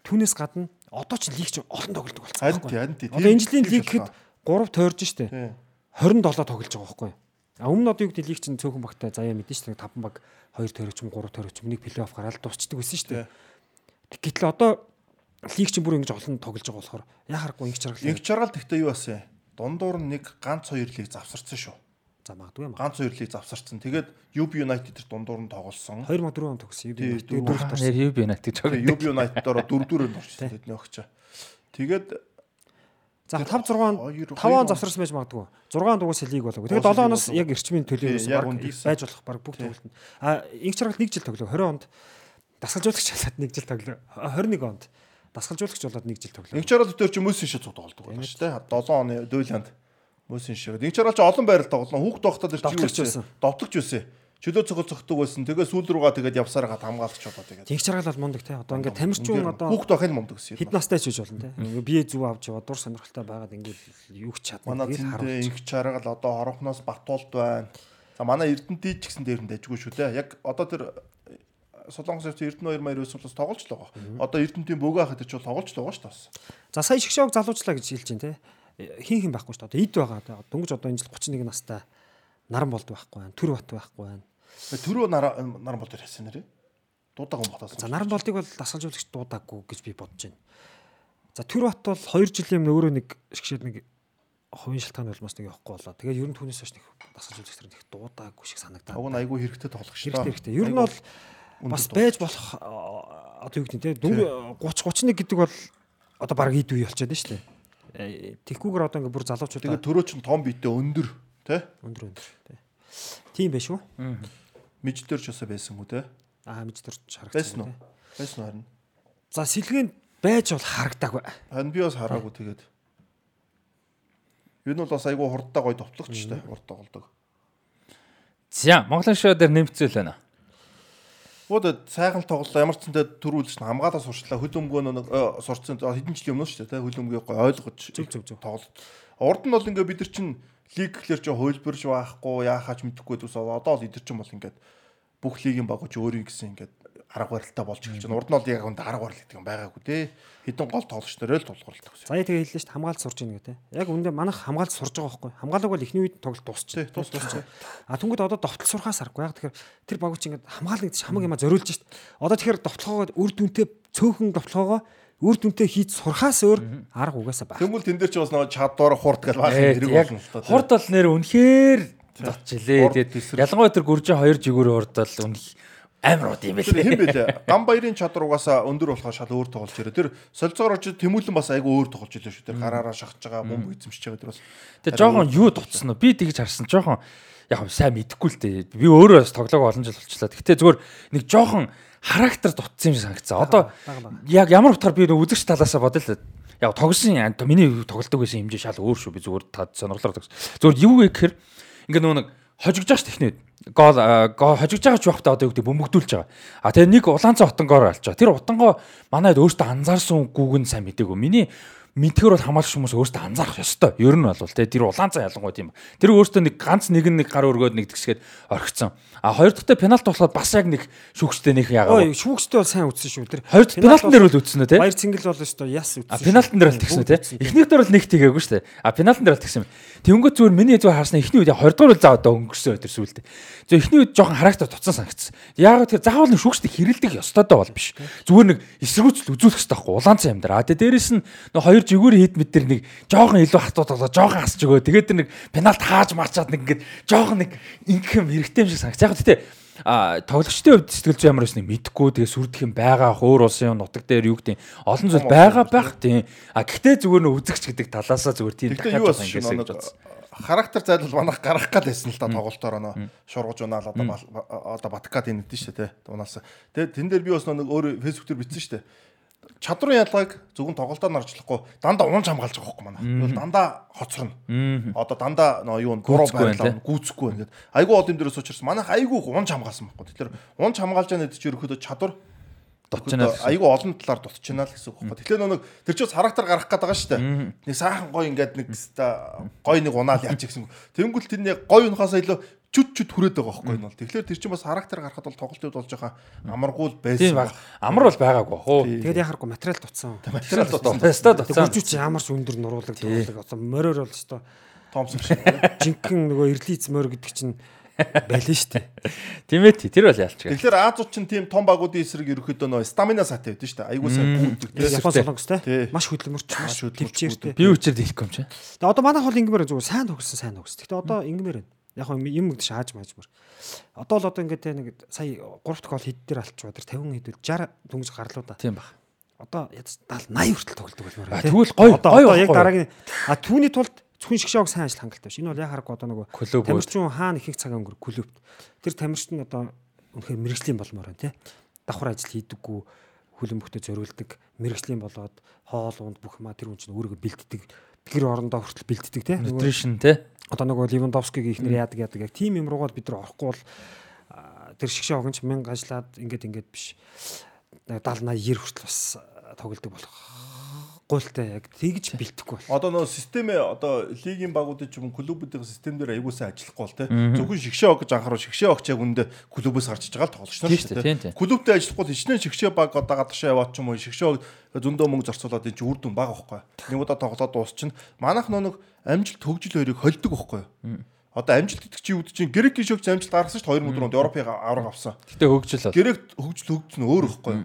Түүнээс гадна одоо ч лиг ч олон тоглолдог болсон Харин байхгүй. тий, харин тий. Одоо энэ жилийн лиг гэхэд 3 тойрж штэ. Тий. 27 тоглож байгаа байхгүй. А өмнө гэдэг лиг чинь цөөхөн багтай заяа мэдэн штэ 5 баг 2 тойрогч юм 3 тойрогч юм нэг плей-офф гараад дуусчдаг байсан штэ. Гэтэл одоо лиг чинь бүр ингэж олон тоглож байгаа болохоор яа харахгүй инх чаргал. Инх чаргал гэхдээ юу басан? Дундуур нь нэг ганц хоёр лиг завсарсан шүү. За магадгүй юм. Ганц хоёр лиг завсарсан. Тэгээд UB United тэр дундуур нь тоглосон. 2 мод 4 он тогсон. Тий, Тэгээд Тэгээ байгаа. UB United-оор дөрөв дөрөөр орчихсон тэдний огч. Тэгээд За 5 6 он Хоёр- 5 хоёр он он. завсарсан байж магадгүй. 6 дугаас лиг болов. Тэгээд Дуусах 7 лиг оноос яг эрчмийн төлөө Тий, юусэн яг баг үндийсэн. байж болох баг бүх тоглолтод. А инх чаргал 1 жил тоглоо. 20 онд дасгалжуулагч болоод 1 жил тоглоо. А, 21 онд дасгалжуулагч болоод 1 жил тоглоо. Инх чаргал дээр чи мөсөн шид тоглолдог байна шүү дээ. 7 оны Дуйланд мөсөн шид. Инх чаргал чи олон байрал тоглоно. Хүүхд тогтоод чи Довтлогч байсан. Довтлогч байсан. Чөлөө цогол цогтөг байсан. Тэгээ сүүл рүүгээ тэгээд явсаар гад хамгаалагч болоо тэгээд. Инх чаргал бол мундаг те. Одоо ингээд тамирчин одоо байх нь мундаг гэсэн. хэд настай ч гэж болно те. Бие зүв авч яваа дур сонирхолтой байгаад ингээд юу ч чадна. Зэндээ харуулж. инх чаргал одоо хоронхноос Батуулд байна. За манай Эрдэнэтэй ч гэсэн дээр нь дайггүй шүү дээ. Яг одоо тэр э, Солонгос хэвчээ Эрдэнэ 2 маяр байсан бас тоглож л байгаа. Одоо Эрдэнэтийн бөгөө хахад ч бол тоглож л байгаа шүү дээ. За сая шгшөөг залуучлаа гэж хэлж байна те. Хин хин байхгүй шүү дээ. Одоо эд байгаа. те. Дөнгөж одоо энэ жил 31 настай наран болд байхгүй байна. Төр бат байхгүй байна. Төрөө наран бол дээр хэлсэн нэрээ. Дуудаг юм батаас. За наран болдыг бол дасгалжуулагч дуудаагүй гэж би бодож байна. За төр бат бол 2 жилийн өмнө өөрөө нэг шгшээд нэг хувийн шалтгаан болмоос нэг явахгүй болоо. Тэгээд ер нь түүнээс хойш нэг дасгалжуулагч нар их дуудаагүй шиг санагдаад. Уг нь айгүй хэрэгтэй тоглох шүү Хэрэгтэй хэрэгтэй. Ер нь бол бас байж болох одоо юу гэдэг нь те дөнгө 30 31 гэдэг бол одоо баг ид үе болчиход байна шүү дээ. Тэгхгүйгээр одоо ингээ бүр залуучуудаа Тэгээ төрөө чин том биетээ өндөр тий? өндөр өндөр те. Тийм байх шүү. Мэж дээр ч басаа байсан үү тий? Аа төрч Байсан харагдсан уу? те. Байсан уу харин. За сэлгээнд байж бол харагдаагүй. Харин би бас хараагүй тэгээд. Юу нь бол бас айгүй хурдтай гоё товтлогч дээ. Урд тоглодог. За Монголын шоу дээр нэмцэл байна. Бод сайхан тоглолоо ямар ч зэнтэй төрүүлж хамгаалаа сурчлаа хөл өмгөө нэг сурцсан хэдэн жилийн өмнө шүү дээ хөл өмгөө гой ойлгож Зөв, зөв, зөв. тоглолт. Урд нь бол ингээ бид нар чинь лиг гэхлээр чи хөлбөрж байхгүй яахаач мэдэхгүй дүүс одоо л идэр чинь бол ингээд бүх лигийн багууч өөрийн гэсэн ингээд арга барилтаа болж эхэлж байна. Урд нь бол яг үнд арга барил гэдэг юм байгаагүй те. Хэдэн гол тоглогч нарыг л тулгуурлалдаг гэсэн. За яа тэгээ хэллээ шүү дээ хамгаалт сурж ийн гэдэг. Яг үндэ манайх хамгаалт сурж байгаа байхгүй. Хамгаалаг бол эхний үед тоглолт дуусчих. Тий, дуус дуус. А түнгэд одоо довтлол сурахаас аргагүй. Яг тэгэхээр тэр багууч ингээд хамгаална чинь хамаг юма зориулж шít. Одоо тэгэхээр довтлогоо үр дүнтэй цөөхөн довтлогоо үр дүнтэй хийж сурахаас өөр арга угаасаа байх. Тэнгүүл тэн дээр чи бас нэг чадвар хурд гэж байх Э, хэрэг Яг болно л тий. хурд бол нэр үнэхээр дотчлээ. Хурд Тэгээд ялангуяа тэр гүржин хоёр жигүүр хурд бол үнэх амар уу юм Тэр байлээ. хэн бэлээ? Гам баярын чадвар угаасаа өндөр болохоо шал өөр тоглож ирээ. Тэр солилцоогоор очиж тэмүүлэн бас айгүй өөр тоглож илээ шүү. Тэр гараараа шахаж байгаа, бомб эзэмшиж байгаа тэр бас. Тэгээ жоохон юу дутсан нь би тэгж харсан жоохон яг сайн мэдэхгүй л дээ. Би өөрөө бас тоглоог олон жил болчихлоо. Гэхдээ зүгээр нэг жоохон характер дутсан юм шиг санагдсан. Одоо яг ямар утгаар би үзэгч талаасаа бодъё л яг тогсон миний тоглодог байсан хэмжээ шал өөр шүү. Би зүгээр та сонирхолоор тогс. Зүгээр юу вэ гэхээр ингээ нөгөө нэг хожигж байгаа ш техник. Гол хожигж байгаа ч бахта одоо юу гэдэг бөмбөгдүүлж байгаа. А тэгээ нэг улаанцаа утангоор алж байгаа. Тэр утангоо манайд өөртөө анзаарсан үгүйг нь сайн мэдээгүй. Миний мэдхээр бол хамаалагч хүмүүс өөртөө анзаарах ёстой. Ер нь бол те тэр улаанцаа ялангуй тийм. Тэр өөртөө нэг ганц нэг нэг гар өргөөд нэг тэгсгээд орхицсан. А хоёр дахь пенальт болохоор бас яг нэг шүүгчтэй нэг ягаа. Ой шүүгчтэй бол сайн үтсэн шүү. Тэр Хоёр дахь пенальтын дээр үл үтсэн үү те? Баяр цингэл бол шүү яс үтсэн. А пенальтын дээр л тэгсэн үү те? Эхнийх дээр бол нэг тийгээгүй шүү. А пенальтын дээр л тэгсэн юм. Тэнгөт зүгээр миний зүгээр харснаа эхний үед 20 дугаар үл заа одоо өнгөрсөн өдөр сүултээ. Зөв эхний үед жоохон характер туцсан санагдсан. Яг тэр заавал нэг шүүгчтэй хэрэлдэх ёстой доо бол биш. Зүгээр нэг эсэргүүцэл үзүүлэх ёстой байхгүй улаан цай юм дээр. А тэгээ дээрэс нь нэг хоёр жигүүр хит мэд тэр нэг жоохон илүү хатууд болоо жоохон хасч өгөө. Тэгээд тэр нэг пенальт хааж марчаад нэг ингээд жоохон нэг ингэм хэрэгтэй юм шиг санагц. Яг гэхдээ а тоглогчдын хувьд сэтгэл зүй ямар байсныг мэдэхгүй тэгээ сүрдэх юм байгаа өөр улсын нутаг дээр юу гэдэг олон зүйл байгаа байх тийм а гэхдээ зүгээр нөө үзэгч гэдэг талаасаа зүгээр тийм Гэхдээ юу болсон шүү нэг характер зайлал манах гарах гад байсан л та тоглолтоор нөө шургаж унаал одоо одоо баткад инэдэн шүү те унаалсан. Тэгээ тэн дээр би бас нэг өөр фэйсбүүк дээр бичсэн шүү те. Чадрын ялгааг зөвхөн тоглолтоор нарчлахгүй дандаа унж хамгаалж байгаа хөөхгүй манай. Тэгвэл дандаа хоцорно. Одоо дандаа нөө юу буруу байна, байрлал гүйцэхгүй байна гэдэг. Айгуу од юм дээрээс учраас манайх айгуу унж хамгаалсан байхгүй. Тэгэхээр унж хамгаалж байгаа нэг чинь ерөөхдөө чадвар Дутчнаа л гэсэн. айгуу олон талаар дутчихна л гэсэн үг байхгүй. Тэгэхээр нэг тэр чинь характер гарах гээд байгаа шүү дээ. Нэг сайхан гой ингээд нэг гой нэг унаал яач гэсэн. Тэнгүүл тэр нэг гой унахаас илүү чүт чүт хүрээд байгаа байхгүй энэ бол. Тэгэхээр тэр чинь бас характер гарахад бол тоглолтууд болж байгаа амаргуул Тийм байсан. баг. Амар бол байгаагүй хөө. Тэгээд яхахгүй материал дутсан. Материал дутсан. Теста дутсан. Хөгжүүч ямар ч өндөр нуруулаг нуруулаг одоо мороор бол өстой Томсон шиг. жинхэнэ нөгөө ирлиц морь гэдэг чинь байлаа шүү дээ. Тийм ээ тий, тэр бол ялч. Тэгэхээр Азууд чинь тийм том багуудын эсрэг ерөөхдөө нөө стамина сатай байдаг шүү дээ. Айгуу сайн тийм. Япон солонгостой маш хөдөлмөрч маш хөдөлмөрч. Би үчир дийлэхгүй юм чи. Тэгээ одоо манайх бол ингэмээр зүгээр сайн тогсон сайн тогс. Гэхдээ одоо ингэмээр байна. Яг юм гэдэг шааж маажмар. Одоо л одоо ингээд те нэг сая 3 дахь гол хэд дээр алчгаа тэр 50 хэдүүл 60 дөнгөж гарлуу да. Тийм баг. Одоо ядаж 70 80 хүртэл тоглодог болмоор те. тэгвэл гоё одоо яг дараагийн а түүний тулд зөвхөн шгшааг сайн ажил хангалттай биш. Энэ бол яг харахгүй одоо нөгөө тамирчин хаана их их цаг өнгөр клубт. Тэр тамирчин одоо үнэхээр мэрэгжлийн болмоор байна те. Давхар ажил хийдэггүй хүлэмжтэй зориулдаг мэрэгжлийн болоод хоол унд бүх маа тэр хүн чинь өөрийгөө бэлддэг. Тэр орондоо хүртэл бэлддэг. Нөгөө Nutrition те. одоо нөгөө Левандовскиг ихнэр яадаг яадаг яг тим юм руугаа бид нар орохгүй бол тэр шгшээ огонч 1000 ажиллаад ингээд ингээд биш 70 80 90 хүртэл бас а, тоглодог болох гуйлтай яг тэгж бэлдэхгүй бол. Одоо нөө системээ одоо лигийн багуудын ч юм клубүүдийн системээр аягуулсан ажиллахгүй бол те. Зөвхөн шгшээ ог гэж анхаарал шгшээ огч яг үндэ клубээс гарч иж байгаа л тоглож Тийм шүү дээ. Клубтэй ажиллахгүй хичнээн шгшээ баг одоо гадагшаа яваад ч юм уу шгшээ ог зөндөө мөнгө зарцуулаад энэ чи үр дүн бага байхгүй. Нэг удаа тоглоод дуусчихна. Манайх нөө нэг амжилт төгжил хоёрыг холдог байхгүй. Одоо амжилт гэдэг чи юу гэдэг чинь грек шогч амжилт гаргасан шүү дээ 2000 онд Европын авраг авсан. Гэтэ хөгжил бол. Грек хөгжил хөгжсөн өөр байхгүй.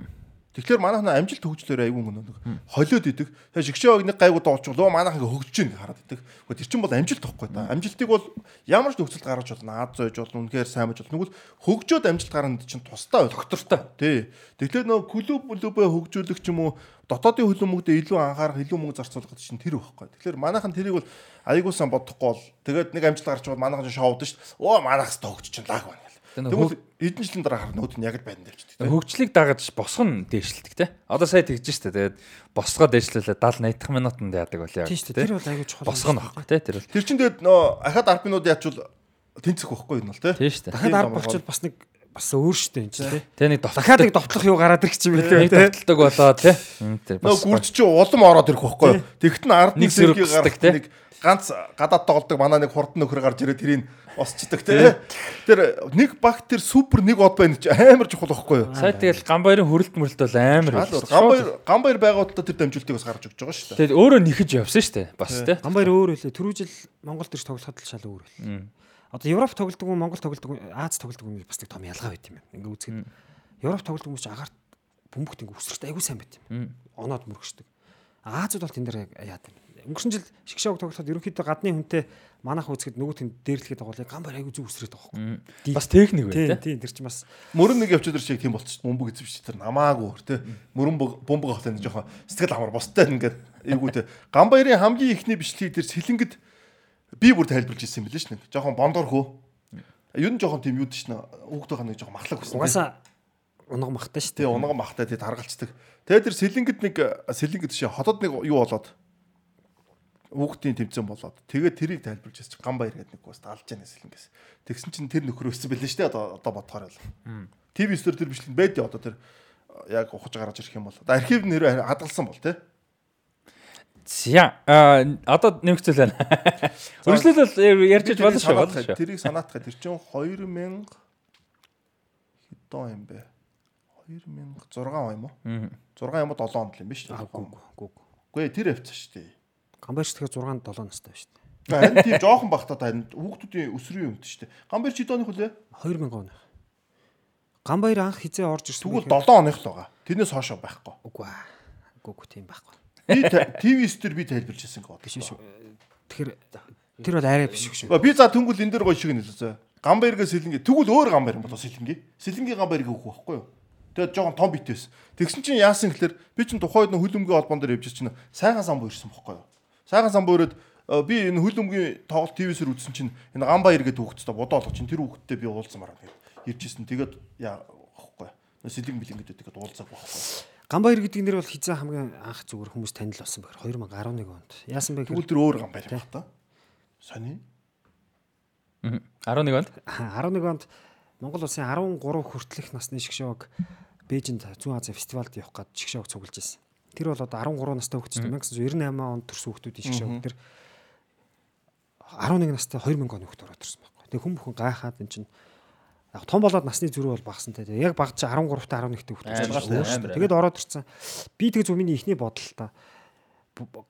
Тэгэхээр манайх нөө амжилт хөгжлөөр аягүй нэг холиод идэг. Тэгээ шгшээ нэг гайгүй доолчихлоо манайх ингээ хөгжиж ийн хараад идэг. Гэхдээ тэр чинь бол амжилт тохгүй та. Амжилтыг бол ямар ч нөхцөлд гаргаж болно. Аз зойж болно. Үнэхээр сайн мэж болно. Тэгвэл хөгжөөд амжилт гаргана чинь тусдаа доктортой. Тий. Тэгэхээр нөө клуб клубээ хөгжүүлэх ч юм уу дотоодын хөлбөмбөгдөө илүү анхаарах, илүү мөнгө зарцуулах чинь тэр байхгүй. Тэгэхээр манайхан тэрийг бол аягуулсан бодохгүй бол тэгээд нэг амжилт гарч чад манайхан шоуд шүү дээ. Оо манайхс тогтож чинь лаг байна. Тэгвэл эдэн жилийн дараа харах нүүд нь яг л байна тийм. Хөгжлийг дагаж босго нь дээшлдэг те. Одоо сая тэгж штэ. Тэгээд босгоо дээшлүүлээ 70 80 дахь минутанд яадаг бол яг. Дээ. Тэр бол аягүй чухал. босго нь баггүй те. Тэр бол. Тэр чинь тэгээд нөө ахад арпинууд ячвал тэнцэх байхгүй юм бол тий. Тийм штэ. Дахиад арга болчихвол бас нэг бас өөр штэ энэ чинь тий. Тэгээ нэг Дахиад нэг довтлох довтлох юу гараад ирэх юм билээ тий. довтлдог болоо те. Нөө гүрд чи улам ороод ирэх байхгүй юу? Тэгт нь ард Нэг зэрэг гарах тий. нэг ганц гадаад тоглодог манай нэг хурдан нөхөр гарч ирээ тэрийг осчдаг тий. Тэр нэг баг тэр супер нэг од байна чи амар чухал байхгүй юу? сая тэгэл гамбайрын хөрөлт мөрөлт бол амар. Гамбайр гамбайр байгуулалтаа тэр дамжуултыг бас гаргаж өгч байгаа шүү дээ. Тэгээд өөрөө нэхэж явсан штэ. Бас те. Гамбайр өөр үлээ. Түрүү жил Монголд ирж тоглоход л шал өөр байл. Одоо Европ тоглодог юм, Монгол тоглодог юм, Аз тоглодог юм бас нэг том ялгаа байт юм байна. Ингээ үзэхэд Европ тоглодог юм чи агаарт бөмбөгт ингээ үсрэхтэй айгүй сайн байт юм. Оноод мөргөждөг. Азууд бол тэн дээр яад юм. Өнгөрсөн жил шгшоог тоглоход ерөнхийдөө гадны хүнтэй манайх үзэхэд нөгөө тэнд дээрлэхэд байгаа бол гамбайр айгүй зүг үсрээд байгаа байхгүй. Бас техник Тийм байна те. тийм тэр чинь бас Мөрөн нэг явчаад шиг тийм болчих бөмбөг эзэмш тэр намаагүй тий. Мөрөн бөмбөг авах нэг жоохон сэтгэл амар бостой ингээд эйгүү тий. Гамбайрын хамгийн ихний бичлэгийг тэр сэлэнгэд би бүр тайлбарлаж ирсэн юм билээ ш нь. Жоохон бондор хөө. Юу н жоохон тийм юу дэш нэ. Хүүхдээ хаа нэг жоохон махлаг тий. угаасаа унага махтай шүү Тий дээ. унган махтай тий таргалцдаг. Тэгээ тэр сэлэнгэд нэг сэлэнгэд шээ хотод нэг юу болоод хүүхдийн тэмцээн болоод тэгээд тэрийг тайлбарж ирсэн чинь ган баяр гэдэг нэг бас алж яана сэлэнгээс. Тэгсэн чинь тэр нөхөр өссөн байлээ шүү дээ одоо одоо бодохоор бол. ТV стор тэр бичлэг байд одоо тэр яг ухаж гарч ирэх юм бол. Одоо архив нэрээ хадгалсан бол тий. За а одоо нэмэгцэл байна. Өргөжлөл ярьж иж болно шүү. болно. Тэрийг санаатахад тэр чинь 2000 хэдэн юм бэ? 2006 он юм уу? 6 юм уу 7 онд л юм биш үү? Гүү. Үгүй ээ, тэр явцсан шүү дээ. Гамбайр ч тэгэхээр 6 7 настай шүү дээ. Харин тийм жоохон багтаа харин хүүхдүүдийн өсрийн өмд шүү дээ. Гамбайр чи дооных үлээ? 2000 он. Гамбайр анх хизээ орж ирсэн. Тэгвэл 7 оных л байгаа. Тэрнээс хойш байхгүй. Үгүй аа. Үгүй үгүй тийм байхгүй. Би ТV стер би тайлбарлаж ирсэн гэдэг. Биш биш. Тэгэхээр тэр бол арай биш шүү. Би за тэнгуэл энэ дээр гоё шиг нэлээсэ. Гамбайрга сэлэнгээ тэгвэл өөр гамбайр юм болоо сэлэнгээ. Сэлэнгийн гамбайрга өгөх байхгүй юу? Тэгээд жоохон том бит байсан. Тэгсэн чинь яасан гэхэлэр би чинь тухайд нь хөлөмгийн холбоон дээр явж чинь сайхан самбуу ирсэн байхгүй юу? Сайхан самбуу ирээд э, би энэ хөлөмгийн тоглолт ТV-сээр үзсэн чинь энэ гамбайр гэдэг хүүхдтэй бодоо олго чинь тэр хүүхдтэй би уулзсан мараа тэгээд иржсэн. Тэгээд яа ахгүй. Сэлэн бэлэн гэдэг тэгээд уулзаагүй байхгүй. Гамбайр гэдэг нэр бол хизээ хамгийн анх зүгээр хүмүүс танил болсон бэхэр 2011 онд. Яасан бэ гэхээр тэр өөр гамбайр байх та. Сони. 11 онд 11 онд Монгол улсын 13 хүртэлх насны шгшөөг Бээжинд Зүүн Азийн фестивалд явах гээд шгшөөг цуглаж ирсэн. Тэр бол одоо 13 настай хүүхдтэй 1998 онд төрсэн хүүхдүүдийн шгшөөг тэр 11 настай 2000 оны хүүхд ороод ирсэн байхгүй. Тэгээ хүн бүхэн гайхаад эн чинь яг том болоод насны зүрх бол багсан те. Яг баг чи 13 та 11 та хүүхд Амар байгаа шүү, шүү. амар. Тэгээд ороод ирсэн. Би тэг зөв миний ихний бодол та.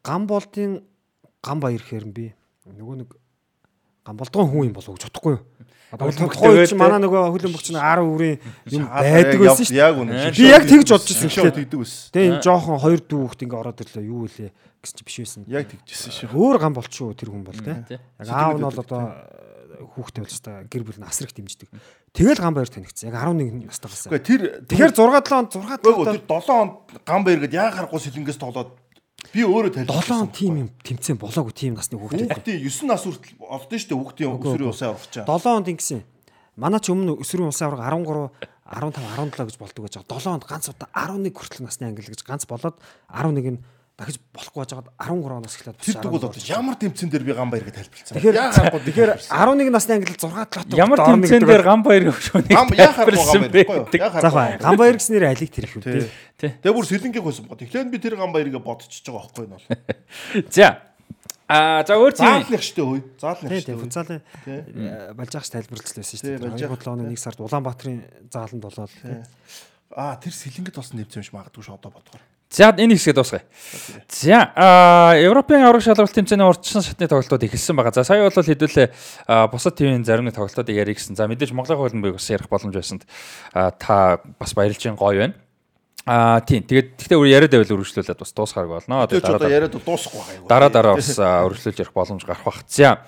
Гам болдын гам баяр нь би нөгөө нэг гам болдгон хүн юм болов гэж бодохгүй юу? Одоо байдаг. манай нөгөө хөлбөмбөгч нь 10 үрийн юм байдаг байсан шүү. Яг үнэ. Би яг тэгж бодож ирсэн гэхдээ. тэгдэг байсан. Тэгээ энэ жоохон хоёр дүү хүүхд ингээ ороод ирлээ юу илээ гэсэн чи биш байсан. Яг тэгжсэн шүү. Өөр гам болчихоо тэр хүн бол те. тий. Яг аав нь бол одоо хүүхдээ болж та гэр бүл нь асрах дэмждэг. Тэгэл гам баяр танигдсан. Яг 11 настай болсон. Гэхдээ тэр Тэгэхээр 6 7 онд 6 Гөө талаа тэр 7 онд гамбайр гэдээ яг харахгүй сэлэнгээс тоглоод би өөрөө тайлбар 7 он тим юм тэмцээн болоогүй тим насны хүүхдээ. Хүүхдийн 9 нас хүртэл олдсон шүү дээ хүүхдийн өсвөрийн усаа орох чаа. 7 онд ингэсэн. Манай ч өмнө өсвөрийн улсын авраг 13 15 17 гэж болдог гэж байгаа. 7 онд ганц удаа 11 хүртэл насны англи гэж ганц болоод 11 нь дахиж болохгүй байж байгаад 13 оноос эхлээд Тэр тэгвэл одоо ямар тэмцэн дээр би гамбайр гэдээ тайлбарлсан. Тэгэхээр харахгүй тэгэхээр 11 насны англи 6 талаатай Ямар тэмцээн дээр гам баяр өгч өнийг гам яг харахгүй гамбайр гэхгүй юу? Яг За хаа харахгүй. гамбаяр гэснээр алиг тэрх үү Тий. Тэгээ бүр сэлэнгийн хойсон бод. Тэгэхээр би тэр гамбайрыг бодчихж байгаа байхгүй юу? За. Аа за өөр тийм Заалных штэ хөөе. Заалных Тий, штэ. тий, футзалын Тий. э, болж байгаа ш тайлбарлаж байсан шүү Тий, дээ. болж 2 байгаа. оны 1 сард Улаанбаатарын зааланд болоод Аа тэр сэлэнгэд болсон нэмсэн юм шиг магадгүй ш одоо бодгоор. За энэ хэсгээ дуусгая. За Европын авраг шалралт тэмцээний урдчсан шатны тоглолтууд эхэлсэн байгаа. За сая бол хэдүүлээ бусад тивийн зарим нэг тоглолтуудыг ярих гэсэн. За мэдээж Монголын хуулбарыг бас ярих боломж байсанд та бас баярлж байгаа гоё байна. Аа тийм. Тэгээд тэгтээ өөр яриад байвал үргэлжлүүлээд бас дуусгаарг болно. Ч дараа яриад дуусахгүй байгаа юм. дараа дараа бас үргэлжлүүлж ярих боломж гарах бах. За.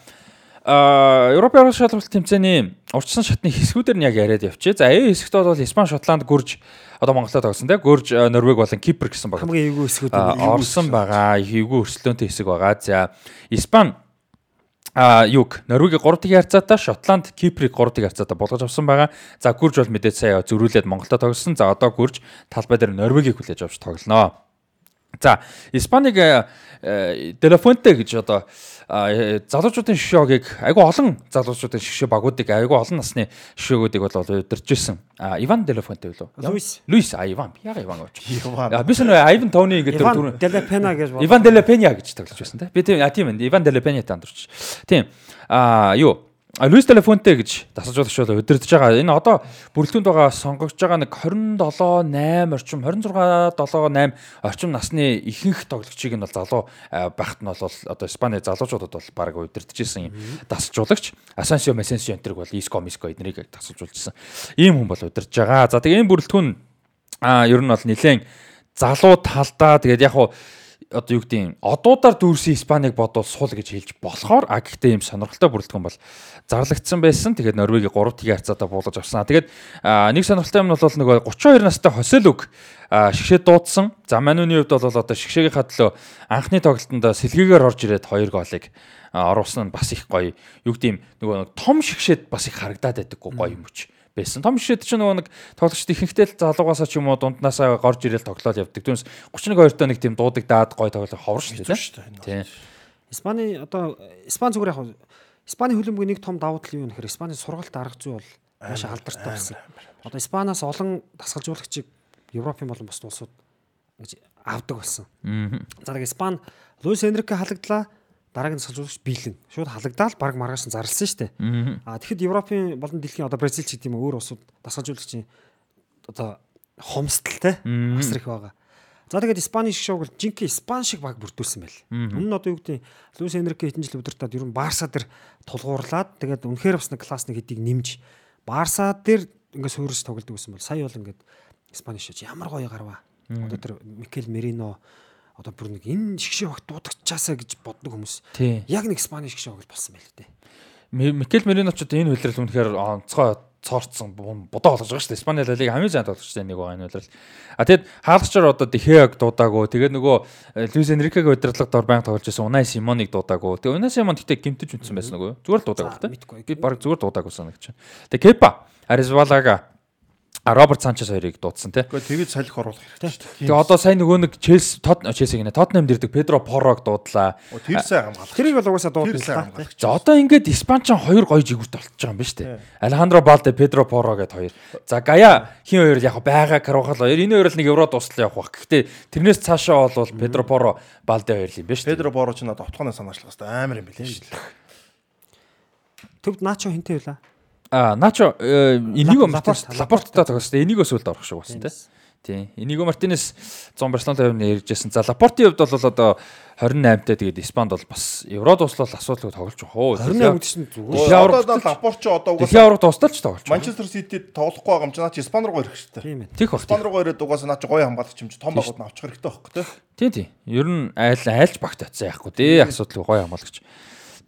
А Европын авраг шалралт тэмцээний урдчсан шатны хэсгүүдээр нь яг яриад явчих. За A хэсэгт бол Испани, Шотланд, Гүрж одоо Монголоо тогсон тийм. Гүрж, Норвег болон Кипр гэсэн баг. хамгийн эвгүй хэсгүүд орсон байгаа. Эвгүй өрсөлдөөнтэй хэсэг байгаа. За Испани а юг Норвегийг 3-1 харьцаатай, Шотланд Киприйг 3-1 харьцаатай болгож авсан байгаа. За Гүрж бол мэдээд сая зөрүүлээд Монголоо тогсон. За одоо Гүрж талбай дээр Норвегийг хүлээж авч тоглоно. За Испанийг Делафонте гэж одоо залуучуудын шишөөгийг айгүй олон залуучуудын шишөө багуудыг айгүй олон насны шишөөгүүдийг бол удирж исэн. А Иван Делафонте үлээ. Луис. Луис а Иван. Яга Иван гэж. Иван. А би шинэ Айван Тони гэдэг Иван дүр Делапена гэж бол Иван Делла Пеня гэж тоглож байсан тийм. Би тийм а тийм. Иван Делла Пеня тандурч. Тийм. А юу? А, Луис Телефонте гэж дасалжуулагч бол удирдах байгаа. Энэ одоо бүрэлдэхүүнд байгаа сонгогдож байгаа нэг 27 8 орчим 26 7 8 орчим насны ихэнх тоглогчийг нь бол залуу байхад нь бол одоо Испани залуучуудад бол баг удирдах гэсэн юм дасалжуулагч. Асансио Месенсио энтриг бол Иско Миско эднийг дасалжуулжсэн. Ийм хүн бол удирдах байгаа. За тэгээ энэ бүрэлдэхүүн а ер нь бол нэлээд залуу талдаа тэгээд яг хуу одоо юу гэдэг одуудаар дүүрсэн Испанийг бодвол сул гэж хэлж болохоор а гэхдээ ийм сонирхолтой бүрэлдэхүүн бол зарлагдсан байсан. Тэгээд Норвегийг 3 тгийн харьцаатаа буулгаж авсан. Тэгээд нэг сонирхолтой юм нь бол нөгөө 32 настай Хоселүг шгшээ дуудсан. За Мануны хувьд бол одоо шгшээгийнхаа төлөө анхны тоглолтод сэлгээгээр орж ирээд 2 голыг оруулсан нь бас их гоё. Юу гэдэг нөгөө нэг том шгшээд бас их харагдаад байдаггүй гоё юм өч байсан. Том шишэд чинь нөгөө нэг тоглогчд ихэнхдээ л залуугаасаа ч юм уу дунднаасаа горж ирэл тоглоод явдаг. Түүнээс 31 2 нэг тийм дуудаг даад гой тоглол ховор шүү дээ. Тийм. Испани одоо Испани зүгээр яг Испани хөлбөмбөгийн нэг том давуу тал юу гэхээр Испани сургалт арга зүй бол маш алдартай болсон. Одоо Испаноос олон дасгалжуулагчийг Европын болон бусад улсууд гэж авдаг болсон. За тэгээ Испани Луис Энрике халагдлаа дараагийн дасгалжуулагч биелэн шууд халагдаал баг маргааш нь зарласан шүү дээ. А тэгэхэд Европын болон дэлхийн одоо Бразил ч гэдэм өөр улсууд дасгалжуулагчийн одоо хомсдолтой асар их байгаа. За тэгээд Испани шиг шоуг бол жинхэнэ Испани шиг баг бүрдүүлсэн байл. Өмнө нь одоо юу гэдэг Луис Энрике хэдэн жил удирдаад ер нь Барса дээр тулгуурлаад тэгээд үнэхээр бас нэг классны хэдийг нэмж Барса дээр ингээд суурьж тоглодог гэсэн бол сая бол ингээд Испани шиж ямар гоё гарва. Одоо тэр Микел Мерино одоо бүр нэг энэ шгшээ багт дуудагчаасаа гэж боддог хүмүүс. Яг нэг Испани шгшээ баг болсон байл тээ. Ми- Микел Мерино ч одоо энэ үйлрэл үнэхээр онцгой цоорцсон будаа болгож байгаа шүү дээ. Испани лалиг хамгийн сайн тоглож байгаа нэг энэ үйлрэл. А тэгэд хаалгачаар одоо Дехеаг дуудаагүй. Тэгээд нөгөө э, Луис Энрикегийн удирдлага дор байнга тоглож байсан Унай Симоныг дуудаагүй. Тэгээд Унай Симон гэтээ гимтэж үнсэн байсан нөгөө. Зүгээр л дуудаагүй. Би баг зүгээр дуудаагүй санагч. Тэгээд Кепа, Аризвалага, а Роберт Санчес хоёрыг дуудсан тэ. Гэхдээ тэгж салхи оруулах хэрэгтэй шүү дээ. Тэгээ одоо сайн нөгөө нэг Челси Тот Челси гинэ Тотнам дэрдэг Педро Порог дуудлаа. Оо, Тэр сайн хамгаалах. Тэрийг бол угаасаа хамгаалах. За одоо ингээд Испанч хоёр гоё жигүүрт болчихж байгаа юм байна шүү дээ. Алехандро Балде, Педро Поро гэд хоёр. За Гая хин хоёр яг байгаа Карвахал хоёр. Энэ хоёр л нэг евро дуслал явах бах. Гэхдээ тэрнээс цаашаа бол Педро Поро, Балде хоёр л юм байна шүү дээ. Педро Боро ч надад товтгооны санаачлах хэвээр амар юм билээ шүү дээ. Төвд наачо хинтэй байлаа. А Начо э, Эниго Лапорт, Мартинес Лапорттой тоглосон. Эниго сүлд орох шиг болсон тий. Тийм. Эниго Мартинес 100 Барселонатай явна ярьжсэн. За Лапортын хувьд бол одоо 28-тай тэгээд Испанд бол бас евро дуслал асуудалгүй тоглож байгаа хөө. 28 үд чинь зүгээр. Одоо Лапорч одоо Дэлхийн угаасаа авраг тусдалч тоглож байгаа. Манчестер Сити тоглохгүй байгаа юм чи наа чи Испани руу ирэх хэрэгтэй. Тийм ээ. Тих бах. Испани руу ирээд угаасаа наа чи гоё хамгаалагч юм чи том багууд нь авчих хэрэгтэй байхгүй тий. Тий, тий. Ер нь айл айлч багт атсан яахгүй тий. Асуудал гоё хамгаалагч.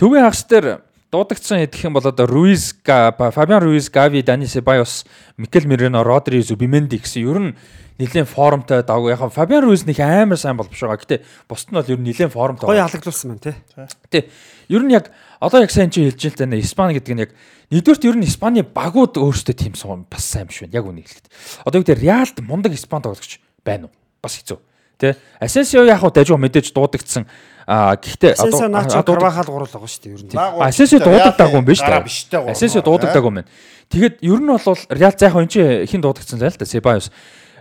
Төвийн хагас дээр дуудагдсан хэдих юм бол одоо Руиз, Фабиан Руиз, Гави, Дани Себайос, Микел Мерино, Родри, Зубименди гэсэн ер нь нэлээд формтой даав. Яг Фабиан Руиз нэг амар сайн бол биш байгаа. Гэтэ бусд нь бол ер нь нэлээд формтой. Гоё байгаа. халаглуулсан байна тий. Гэтэ ер нь яг одоо яг сайн чи хэлж байгаа нэ Испани гэдэг нь яг нэгдүгürt ер нь Испани багууд өөрсдөө тийм сум бас сайн биш байна. Яг үнийг хэлэхэд. Одоо юу гэдэг Реалд мундаг Испани тоглогч байна уу? Бас хэцүү. Тэ Асенсио яг хуу дажгүй мэдээж дуудагдсан. А гэхдээ дуудаг- Карвахал гурал байгаа шүү дээ ер нь. Асенсио дуудагдаагүй юм биш үү? Асенсио дуудагдаагүй юм байна. Тэгэхэд ер нь бол Реал заах энэ чи хин дуудагдсан л л да Себайос.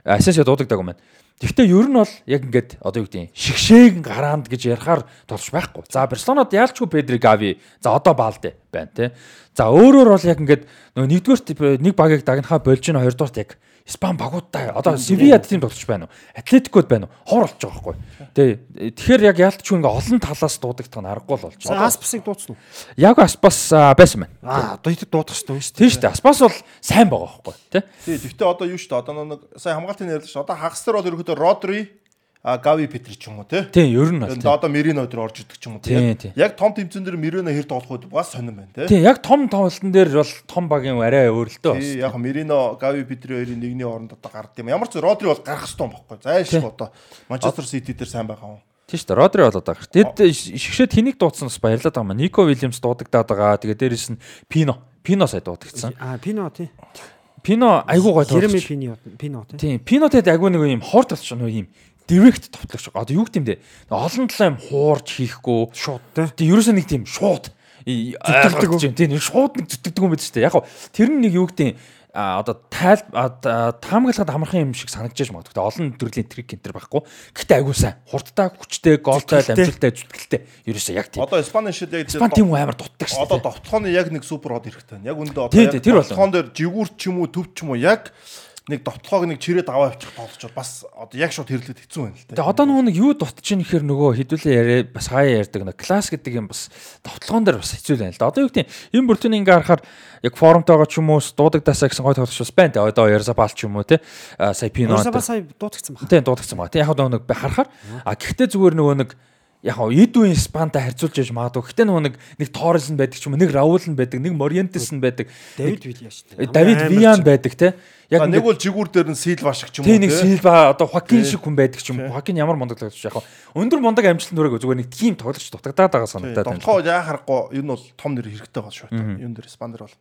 Асенсио дуудагдаагүй юм байна. Гэхдээ ер нь бол яг ингээд одоо юу гэдэг юм шигшээгэн гараанд гэж ярихаар толж байхгүй. За Барселонод яалчгүй Педри Гави. За одоо Балде байна те. За өөрөөр бол яг ингээд нөгөө нэгдүгээр нэг багийг дагнахаа болж гин хоёрдугаарт яг Испан багуудтай одоо Севияд тийм тоглож байна уу? Атлетикод байна уу? Хор болж байгаа байхгүй. Тэ тэгэхээр яг яалтчгүй ингээ олон талаас дуудагдах нь аргагүй л болж байна. Аспасыг дуудсан уу? Яг Аспас байсан байна. Аа одоо хэд дуудах шүү дээ. Тийм шүү дээ. Аспас бол сайн байгаа байхгүй тий. Тий, гэхдээ одоо юу шүү дээ. Одоо нэг сайн хамгаалтын шүү. Одоо хагас дээр бол ерөөдөө Родри, а Гави Петри ч юм уу тий. Тийм ер нь бол одоо Мерино дээр орж идэг ч юм уу тийм. Яг том тэмцэн дээр Мерино хэр тоглох вэ? Бас сонирн байна тий. Тийм яг том тоглолтын дээр бол том багийн арай өөрлөлтөө бас. Тий, яг Мерино, Гави Петри хоёрын нэгний оронд одоо гард юм. Ямар ч Родри бол гарах хэрэгтэй юм баггүй. Зайлшгүй одоо Манчестер Сити дээр сайн байгаа юм. Тийм шүү дээ. Родри бол одоо гар. Тэгэд шигшээд хэнийг дуудсан бас баярлаад байгаа юм. Нико Вильямс дуудагдаад байгаа. Тэгээ дээрэс нь Пино. Пино сая дуудагдсан. Аа Пино тий. Пино айгуу гой Jeremy тоглож. Pino Pino тий. Тийм. Пино тэд айгуу нэг юм хорт болчих нэг юм директ товтлогч. Одоо юу гэдэм бэ? Олон талаа юм хуурж хийхгүй. Шууд тий. Тийм ерөөсөө нэг тийм шууд зүтгэдэг юм. Тийм шууд нэг зүтгэдэг юм байд ч тийм. Яг тэр нь нэг юу гэдэм а одоо тайл таамаглахад амархан юм шиг санагдаж магадгүй. Олон төрлийн трик энтер байхгүй. Гэтэ айгуу сайн. Хурдтай, хүчтэй, гоолтай, амжилттай, зүтгэлтэй. Ерөөсөө яг тийм. Одоо Испани шил яг Испан тийм амар дутдаг шүү Одоо дээ. довтлооны яг нэг супер хот хэрэгтэй байна. Яг үндэ одоо бол. довтлоон дээр жигүүр ч юм уу төв ч юм уу яг нэг довтлоог нэг чирээд аваа авчих тоглож бас одоо яг шууд хэрлээд хэцүү байна л Тэгээ дээ. одоо нөгөө нэг юу дутж ийн гэхээр нөгөө хідүүлээ яриа бас хаяа ярьдаг нэг класс гэдэг юм бас товтлогоон дээр бас хэцүү байна л да. Одоо юу гэдэг энэ бүртүн ингээ харахаар яг форумтойгоо ч юм уу дуудагдаасаа гэсэн гой тоглож бас байна те. Одоо Ярзабал ч юм уу те. Сая Пино. Урсаа бас сая дуудагдсан баг. Тийм дуудагдсан байгаа. Тийм яг одоо нэг харахаар а гэхдээ зүгээр нөгөө нэг яг хаа Эдүин Испантай харьцуулж яж магадгүй. Гэхдээ нөгөө нэг нэг Торрес нь байдаг ч юм уу, нэг Раул нь байдаг, нэг Мориентес нь байдаг. Давид Вилья шүү дээ. Давид Виан байдаг те. Яг нэг бол жигүүр дээр нь Силва шиг ч юм уу Тэ нэг. Силва одоо Хокин шиг хүн байдаг ч юм. Хокин ямар мундаг тоглож яг өндөр мундаг амжилт нүрэг зүгээр нэг тим тоглож дутагдаад байгаа санагдаад байна. Довтлоо яа харахгүй юу нь бол том нэр хэрэгтэй байгаа шүү. Юун дээр Испани дээр бол.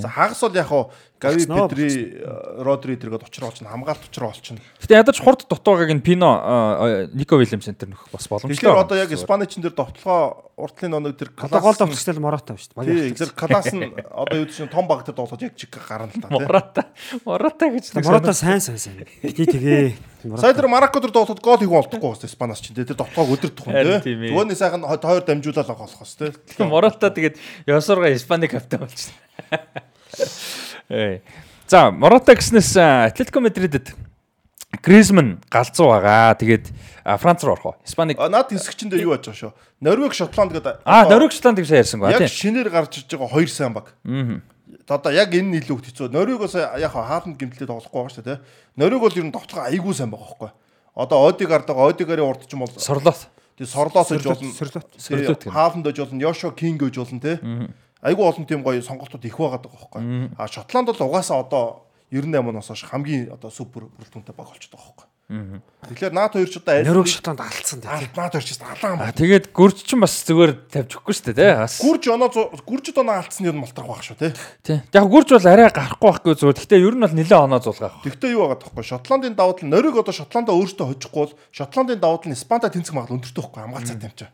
За хагас бол яг хуу Гави Петри Родри тэргээд очроо олчихно хамгаалт очроо олчихно. Гэтэ ядаж хурд дутуугааг нь Пино а, Нико Вильямс центр нөх бас боломжтой. Тэгэхээр одоо яг Испаничин дээр довтлоо уртлын оног тэр Одоо гол Калас давчтай Мората ба шүү дээ. Тий, тэр Калас нь одоо юу чинь том баг дээр тоглож яг чиг гарна л та. Мората Мората гэж нэг Мората сайн сайн сайн. Тий тэгээ. Сая тэр Марокко дээр тоглоход гол хийх болдохгүй бас Испанаас чинь тий. Тэр довтлоог өдөртөх хүн тийм ээ. тий. Төвөөний сайхан хоёр дамжуулаад байгаа болохоос тий. Тэгэхээр Мората тэгээд Ясурга Испани капитан болчихсон. Эй. За, Мората гэснээс а, Атлетико Мадридэд Гризман галзуу байгаа. Тэгээд Франц руу орох уу? Испаник А над хэсэгчэндээ юу яаж байгаа шүү. Норвег Шотланд гэдэг Аа, Норвег Шотланд гэж ярьсан гоо яг шинээр гарч иж байгаа хоёр сайн баг. Аа. Одоо яг энэ нь илүү хэцүү. Норвегоос яг хаалт гимтлээ тоглохгүй байгаа шүү дээ. Норвег бол ер нь довтлого айгүй сайн байгаа байхгүй. Одоо Одигард байгаа Одигарын урд ч юм бол Сорлоод. тий сорлоос иж болно. Гэнэ. Хаалт иж болно. Йошо Кинг иж болно тий. Айгүй олон тийм гоё сонголтууд их байгаад байгаа байхгүй. А Шотланд бол угаасаа одоо 98 оноос хойш хамгийн одоо супер бүрэлдэхүүнтэй баг болчиход байгаа байхгүй. Тэгэхээр НАТО хоёр ч одоо аль Нөрөг шотланд алдсан тий. аль НАТО хоёр ч гэсэн алаан А баг. тэгээд гүрч ч бас зүгээр тавьж өгөхгүй шүү дээ тий. Бас. Гүрж оноо гүржид оноо алдсан юм молтрох байх шүү те. Тий. Яг гүрч бол арай гарахгүй байхгүй зүгээр. Гэтэ ер нь бол нэлээд оноо зулгаах. Тэгвэл юу байгаа тоххой Шотландын давуу тал нөрөг одоо Шотландаа өөртөө хожихгүй бол Шотландын давуу тал нь Испанта тэнцэх магадлал өндөртэй байхгүй хамгаалцаа юм чаа.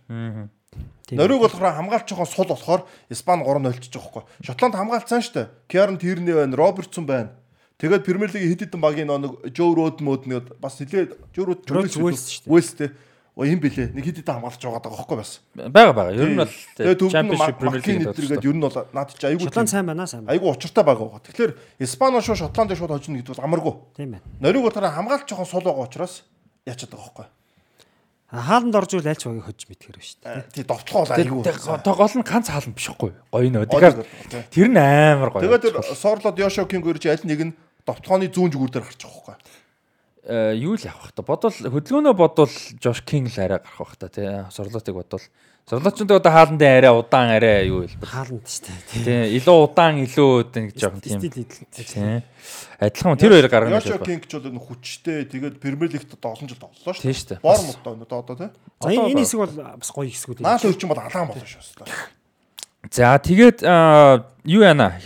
Нөрөг болохоор хамгаалч жоохон сул болохоор Испани 3-0 чиж байгаа байхгүй. Шотланд хамгаалцсан шүү дээ. Киарн Тирни байна, Робертсон байна. Тэгээд Премьер лигийн хэд хэдэн багийн нэг Жо Род мод нэг бас нэлээд Род Rhodes Wales шүү дээ. Вэлс те. Оо юм бэлээ. Нэг хэд хэдэн хамгаалч байгаа даа байхгүй бас. Бага бага. Ер нь бол Championship Premier League нэдэргээд ер нь бол наад чи айгүй Шотланд сайн байна сайн айгүй учиртай байгаа байгаа. Тэгэхээр Испани шууд Шотландын шууд хожно гэдэг бол амаргүй. Тийм байна. Нөрөг болохоор хамгаалч жоохон сул байгаа учраас яачаад байгаа байхгүй хааланд орж ирвэл аль ч багийг хожиж мэдхэр биш тийм. Э, тий довтлохоо айгүй. Одоо гол нь ганц хаалан бишгүй. Гоё нөө. Тэгэхээр тэр нь амар гоё. Тэгээд соорлоод Йошо Кинг гэрч аль нэг нь довтлооны зүүн зүгүүр дээр гарчих واخхой. Э юу л явах хта. Бодвол хөдөлгөөнөө бодвол Жош Кинг л арай гарах байх та тий. Соорлоотыг бодвол Сорлотчонд одоо хааландын арай удаан арай юу хэлбэр. Хааланд шүү дээ. Тий. Илүү удаан илүү нэг жоохон тийм. Стил идэл. Тий. Адилхан тэр хоёр гаргана гэж Йошо байна. Кинг ч бол энэ хүчтэй тэгээд Премьер лигт одоо олон жил тоглолоо шүү. Тий шүү. Бормут одоо одоо тий. За энэ хэсэг бол бас гоё хэсгүүд ч юм бол алаан болно шүү. За тэгээд юу яана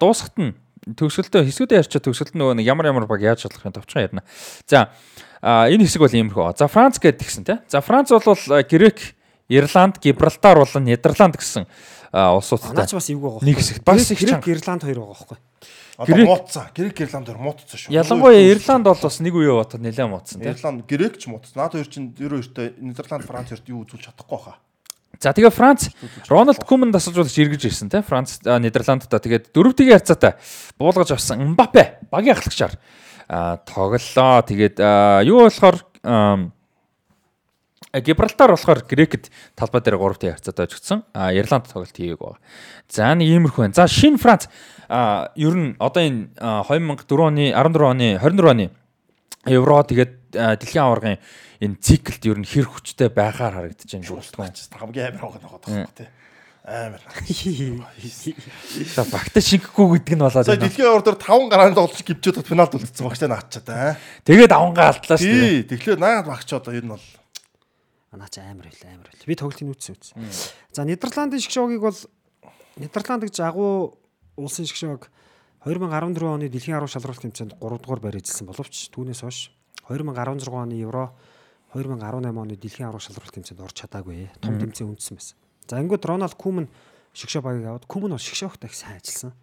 дуусахт нь төгсгөлтөө хэсгүүдээ ярьчаа төгсгөлт нөгөө нэг ямар ямар баг яаж шалгахын товчхон ярина. За энэ хэсэг бол иймэрхүү. За Франц гэдэг гисэн тий. За Франц бол Грек, Ирланд, Гибралтар болон Нидерланд гэсэн улсуудтай. Наач бас эвгүй байгаа. Нэг хэсэгт бас их чанга. Ирланд хоёр байгаа байхгүй. Одоо муудсан. Грек Ирланд хоёр муудсан шүү. Ялангуяа Ирланд бол бас нэг үе бодоход нэлээд муудсан тий. Ирланд Грек ч муудсан. Наад хоёр чинь 92-т Нидерланд Франц хоёрт юу үзүүлж чадахгүй хаа. За тэгээ Франц Рональд Куман дасалжуулагч эргэж ирсэн те Франц Нидерландтай тэгээд дөрөвдөгийн харьцаатай буулгаж авсан Мбаппе багийн ахлагчаар тоглолоо. Тэгээд юу болохоор Гибралтар болохоор Грекэд талбай дээр 3-ын харьцаатай очгдсан. А Ирланд тоглолт хийгээг байгаа. За нэг иймэрхүү байна. За шинэ Франц а ер нь одоо энэ а, 2004 оны 14 оны 24 оны Евро тэгээд дэлхийн аваргын энэ циклд ер нь хэр хүчтэй байхаар харагдаж байна бүрэлдэхүүн. Хамгийн амар байгаа байгаа тий. Амар. За багтаа шингэхгүй гэдэг нь болоод За байна. дэлхийн дээр 5 гараанд тоглож гівчээд финалд үлдсэн багчаа наачаад аа. Тэгээд авангаа алдлаа шүү дээ. Тий, тэгэхээр наад багч одоо ер нь бол Наа чи амар байл амар байл. Би тоглолтын үүссэн үз. За Нидерландын шгшогийг бол Нидерланд гэж агуу улсын шгшог 2014 оны дэлхийн арга шалралт тэмцээнд 3 дугаар байр эзэлсэн боловч түүнээс хойш 2016 оны Евро 2018 оны дэлхийн арга шалралт тэмцээнд орж чадаагүй. Том тэмцээн үндсэн байсан. За ангууд Рональд Куман шгшоо багийг аваад Куман бол шгшоогт их сайн ажилласан.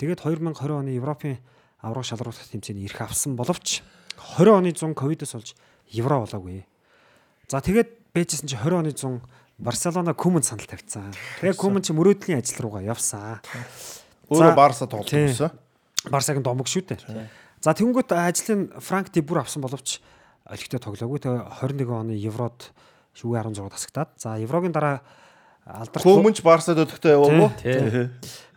Тэгээд 2020 оны Европын авраг шалралт тэмцээний эрх авсан боловч 20 оны 100 ковидос болж Евро болоогүй. За тэгээд бэжсэн чи 20 оны 100 Барселона Куман санал тавьсан. Тэгээд Куман чи мөрөөдлийн ажил руугаа явсан. өөрөө Барса гэсэн. Барсагийн домог шүү дээ. За тэнгуут ажлын Франк де бүр авсан боловч олигтой тоглоогүй. Тэгээ 21 оны Еврод шүүгээ 16 тасагтаад. За Еврогийн дараа алдарт Хөөмөнч Барсад өдөгтэй яваагүй. Тий.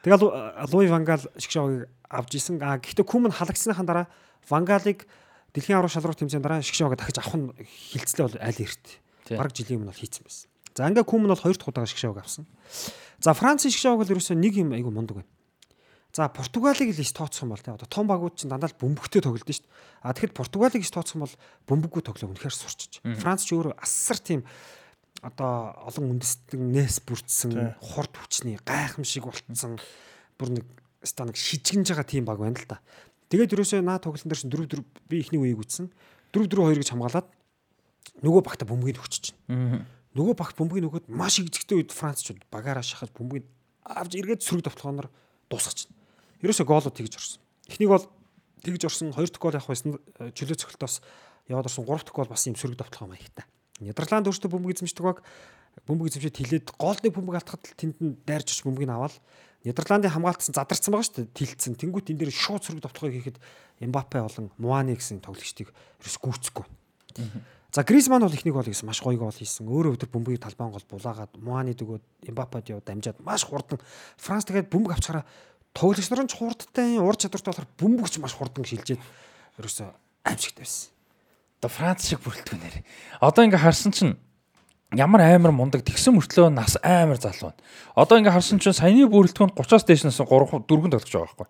Тэгээ Лу- Луи Вангал шгшогийг авч исэн. А гэхдээ Куман халагсныхаа дараа Вангалыг дэлхийн аврах шалралт тэмцээний дараа шгшоог дахиж авах нь хилцлээ бол аль эрт. Бараг жилийн өмнө бол хийцэн байсан. За ингээ Куман бол хоёр дахь удаага шгшоог авсан. За Францын шгшоог бол ерөөсөө нэг юм айгу мундаг байна. За Португалиг л ис тооцсон бол тий одоо том багууд чинь дандаа л бөмбөгтэй тоглолт нь шүү дээ. А тэгэхэд Португалиг ис тооцсон бол бөмбөггүй тоглоо үнэхээр сурчиж. Франц ч өөрөө асар тийм одоо олон үндэстэн нээс бүрдсэн хурд хүчний гайхамшиг болцсон бүр нэг ста нэг шижгэнж байгаа тийм баг байна л да. Тэгээд ерөөсөө наа тоглолтын дээр чинь 4 4 би ихний үеийг үтсэн. 4 4 2 гэж хамгаалаад нөгөө багта бөмбөгийг өгч чинь. Нөгөө багт бөмбөгийг өгөхөд маш игжигтэй үед Францчууд багаараа шахаж бөмбөгийг авч эргээд сөрөг давталгаанаар дуусгах чинь. Ерөөсөө гоолууд тэгж орсон. Эхнийг бол тэгж орсон, хоёр дахь гол явах байсан чөлөө цогтолтоос яваад орсон, гурав дахь гол бас юм сөрөг давталгаа маягтай. Нидерланд өөртөө бөмбөг эзэмшдэг баг бөмбөг эзэмшээд хилээд голны бөмбөг алдахад л тэнд нь дайрч очиж бөмбөгийг аваад Нидерландын хамгаалтсан задарсан байгаа шүү дээ. Тилцсэн. Тэнгүүт энэ дээр шууд сөрөг давталгаа хийхэд Эмбапе болон Муани гэсэн тоглогчдыг ерөөс гүйцэхгүй. За Гризман бол ихнийг бол хийсэн маш гоё гол хийсэн. Өөрөө өдөр бөмбөгийг талбайн гол булаагаад Муани дөгөөд Эмбапед яваад дамжаад маш хурдан Франц тэгээд бөмбөг авчаараа тоглогч нар ч хурдтай ур чадвартай болохоор бөмбөгч маш хурдан шилжээд ерөөсөө аимшигтай байсан. Одоо Франц шиг бүрэлдэхүүнээр. Одоо ингээ харсан чинь ямар амар мундаг тэгсэн мөртлөө нас амар залуу байна. Одоо ингээ харсан чинь саяны бүрэлдэхүүнд 30-аас дээш нас 3 4 тоглож байгаа байхгүй.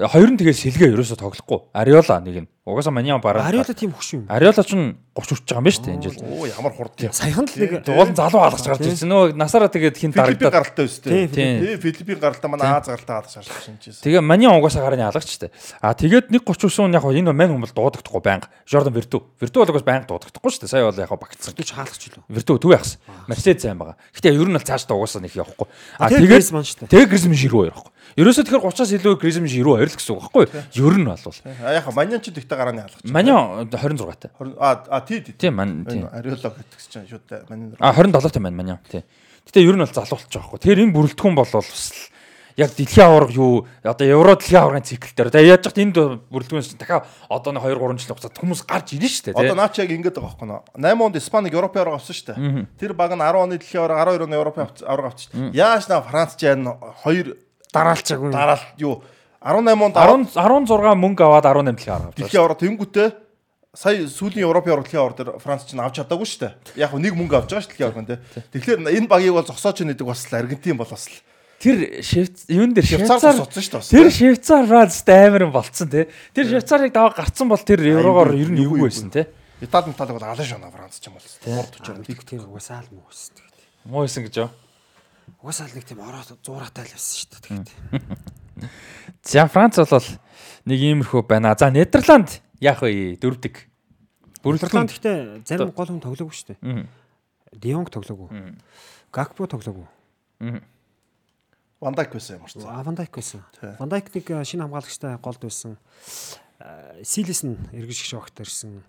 Хоёр нь тэгээ сэлгээ ерөөсө тоглохгүй. Ариола нэг нь. Угаасаа Маниан бараа. Ариола тийм хөш юм. Ариола ч 30 хүрч байгаа юм байна шүү дээ энэ жил. Оо ямар хурд юм. Саяхан л нэг Уул нь залуу алгаж гарч ирсэн. Нөгөө насаараа тэгээд хин Филиппин дарагдаад. гаралтай өстэй. Тийм, Тий, Филиппин гаралтай манай Аз гаралтай гадаж шаарч шинжээс. Тэгээ Маниан угаасаа гарны алгач штэ. А тэгээд 1.39 яг энэ мань хүмүүс дуудагдахгүй байнга. Jordan Virtu. Virtu бол угаас байнга дуудагдахгүй штэ. Сая бол яг багтсан. гэж хаалгач илүү. Virtu түг яхсан. Mercedes сайн байгаа. Гэтэ ер нь бол цааш та угаасаа нэг явахгүй. А тэгээд тэгээд Griezmann шүү дээ. тэгээд Griezmann 92 явахгүй. Ерөөсөө тэгэхээр 30-аас илүү Griezmann 92 л гэсэн үг байхгүй юу? Ер нь бол. А яг маньян ч тэгтэй гарааны алгач. Маниан 26 таа. А тий тий. Тийм мань тийм. Ариолог гэтгс чинь шууд маньян. А 27 таа маань Маниан тийм. Гэтэ ер нь бол залуу болчих жоохгүй. Тэр энэ бүрэлдэхүүн бол бас л яг дэлхийн аварга юу одоо евро дэлхийн аваргын цикл дээр одоо яаж ч энд бүрэлдэхүүнээс чинь дахиад одоо нэг 2 3 жил хугацаад хүмүүс гарч ирнэ шүү дээ Одоо наач яг ингэж байгаа байхгүй нөө. 8 онд Испанийг Европын аварга авсан шүү дээ. Тэр баг нь 10 оны дэлхийн аварга 12 оны Европын аварга авчих. Яаж наа Франц яа хоёр Дараалчаагүй. дараал юу 18 онд 10 10 16 мөнгө аваад 18 дэлхийн аварга авчихсан. дэлхийн аварга тэнгүүтээ сая сүүлийн Европын дэлхийн аварга дээр Франц ч авч чадаагүй шүү дээ. Яг нэг мөнгө авч байгаа шүү дэлхийн аварганд те. Тэгэхээр энэ багийг бол зогсооч нэдэг бас л Аргентин бол бас л Тэр Швейц юун дээр Швейцар суцсан шүү дээ. Тэр Швейцар радстай амар юм болцсон тий. Тэр Швейцарыг даваа гарцсан бол тэр еврогоор ер нь эвгүй байсан тий. Итали металыг бол алан шона Франц ч юм бол. Тэг тийм угаасаа л муу тэгээд. Муу байсан гэж юу? Угаасаа л нэг тийм ороо зуураатай л байсан шүү дээ. тэгээд. За Франц бол нэг иймэрхүү байна. За Нидерланд яах вэ? Дөрөвдөг. Нидерланд гэхдээ зарим гол хүн тоглоогүй шүү дээ. Дионг тоглоогүй. Гакпо тоглоогүй. Ван Дайк байсан юм. А Ван Дайк байсан. Ван Дайк нэг э, шинэ хамгаалагчтай голд байсан. Силис нь эргэж шогт ирсэн.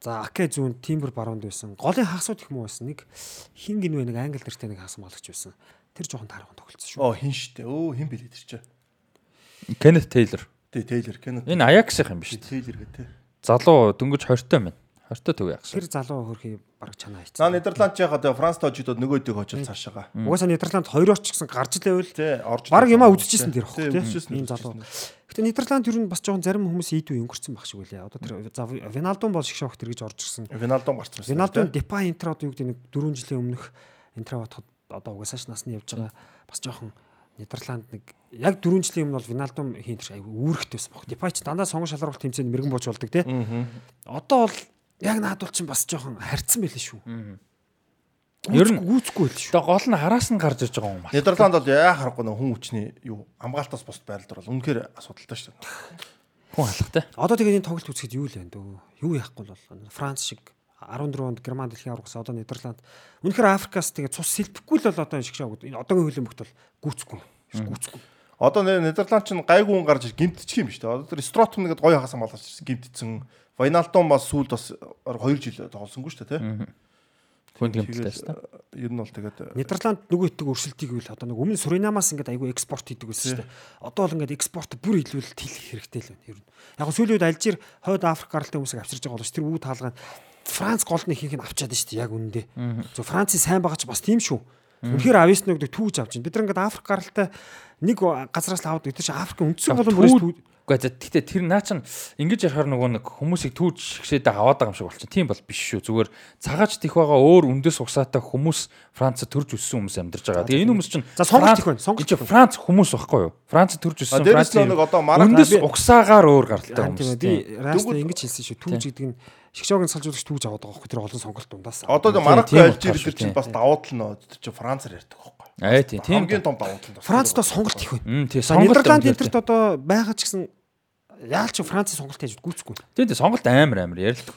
За Аке зүүн Тимбер баруунд байсан. Голын хагасууд их муу байсан. Нэг хин гинвэ нэг англ нэртэй нэг хагас малагч байсан. Тэр жоохон таархан тоглолцсон шүү. Оо хин штэ. Өө хин бэлээ тэр чинь. Кеннет Тейлор. Тэ Тейлор Кеннет. Энэ Аяксийнх юм биш үү? Тейлор гэдэг. Залуу дөнгөж 20 той байна. 20 той төв яах Тэр залуу хөрхий бараг чанаа За хийцэн. Нидерланд яг одоо Франц тоожидод нөгөөдөө хожил цаашаага. Угаасаа Нидерланд хоёроор ч гэсэн гарч Тэ орж. Бараг юмаа үзчихсэн тэр хөх тийм залуу. Гэтэ Нидерланд ер нь бас жоохон зарим хүмүүс ийдүү өнгөрцөн баг шиг үлээ. Одоо тэр за Виналдум бол шигшээ хөх тэргэж орж ирсэн. Виналдон гарсан. Виналдум Депа Интер одоо юу гэдэг нэг 4 жилийн өмнөх Интер батхад одоо угаасаа ч насны явж байгаа бас жоохон Нидерланд нэг яг 4 жилийн өмнө бол Виналдум хийн тэр айгүй үүрэгтэй байсан баг. Депа ч дандаа сонгон шалгаруулалт тэмцээнд мэрэгэн бууж болдог тий. Одоо бол яг наадвал чинь бас жоохон харьцсан байлээ шүү. Ер нь- гүйцэхгүй байл шүү. Тэгээ гол нь хараас нь гарч ирж байгаа юм байна. Нидерланд бол яа харахгүй нөх хүн хүчний юу хамгаалтаас бусд байрлал бол үнэхээр асуудалтай шүү дээ. Хүн алхахтай. Одоо тэгээд энэ тоглолт үзэхэд юу л байна дөө. Юу яахгүй бол Франц шиг 14 онд Герман дэлхийн аваргаас одоо Нидерланд. Үнэхээр Африкаас тэгээд цус сэлбэхгүй л бол одоо энэ шиг шаагууд. Энэ одоогийн хөлбөмбөгт бол гүйцэхгүй. Гүйцэхгүй. Одоо Нидерланд ч гайгүй хүн гарч гимтчих юм шүү дээ. Одоо тэр Стротом нэгэд гоё хагасан малгаж ирсэн гимтцэн. Вайналдон бас сүүлд бас 2 жил тоглосонгүй шүү дээ, тий. Хүн байна. ер нь бол тэгээд Нидерланд нөгөө итг өрсөлтийг үл одоо нэг өмнө Суринамаас ингээд айгүй экспорт хийдэг байсан шүү дээ. Одоо бол ингээд экспорт бүр илүүл тэлэх хэрэгтэй л байна ер нь. Яг нь сүүлийн үед Алжир хойд Африк гаралтай хүмүүсийг авчирж байгаа боловч тэр үг таалгаанд Франц голны ихэнх нь авчаад шүү дээ яг үнэндээ. Зөв Францын сайн байгаа ч бас тийм шүү. Үнэхээр ависног түүж авч байна. Бид нар ингээд Африк гаралтай нэг газараас л аваад гэдэг чинь Африкийн үндсэн болон бүрээс түүж Гэхдээ тэгтээ тэр наа чин ингэж ярахаар нөгөө нэг хүмүүсийг түүж шгшээдэ аваад байгаа юм шиг болчих. Тийм бол биш шүү. Зүгээр цагаач тих байгаа өөр үндэс угсаатай хүмүүс Францад төрж өссөн хүмүүс амьдарч байгаа. Тэгээ энэ хүмүүс чинь За, сонголт их байна, Франц- сонголт чинь. Франц хүмүүс байхгүй юу? Францад төрж өссөн Францын нэг одоо маргааш үндэс би- угсаагаар өөр гаралтай Тийм хүмүүс. тийм. раст ингэж хэлсэн шүү. Түүж гэдэг нь шгшөөгийн салжуулагч түүж аваад байгаа байхгүй тэр олон сонголт дундаас. одоо тийм Алжир утгатай тэр чинь бас давуу тал нөө тэр чинь Францаар ярьдаг байхгүй. Аа тийм тийм. Хамгийн том давуу тал. Францд бас сонголт их байна. Тийм За сонголт Нидерланд энтерт одоо байгаа ч гэсэн яаль ч Францын сонголт хийж гүйцэхгүй. Тийм тийм сонголт амар амар ярилдаг.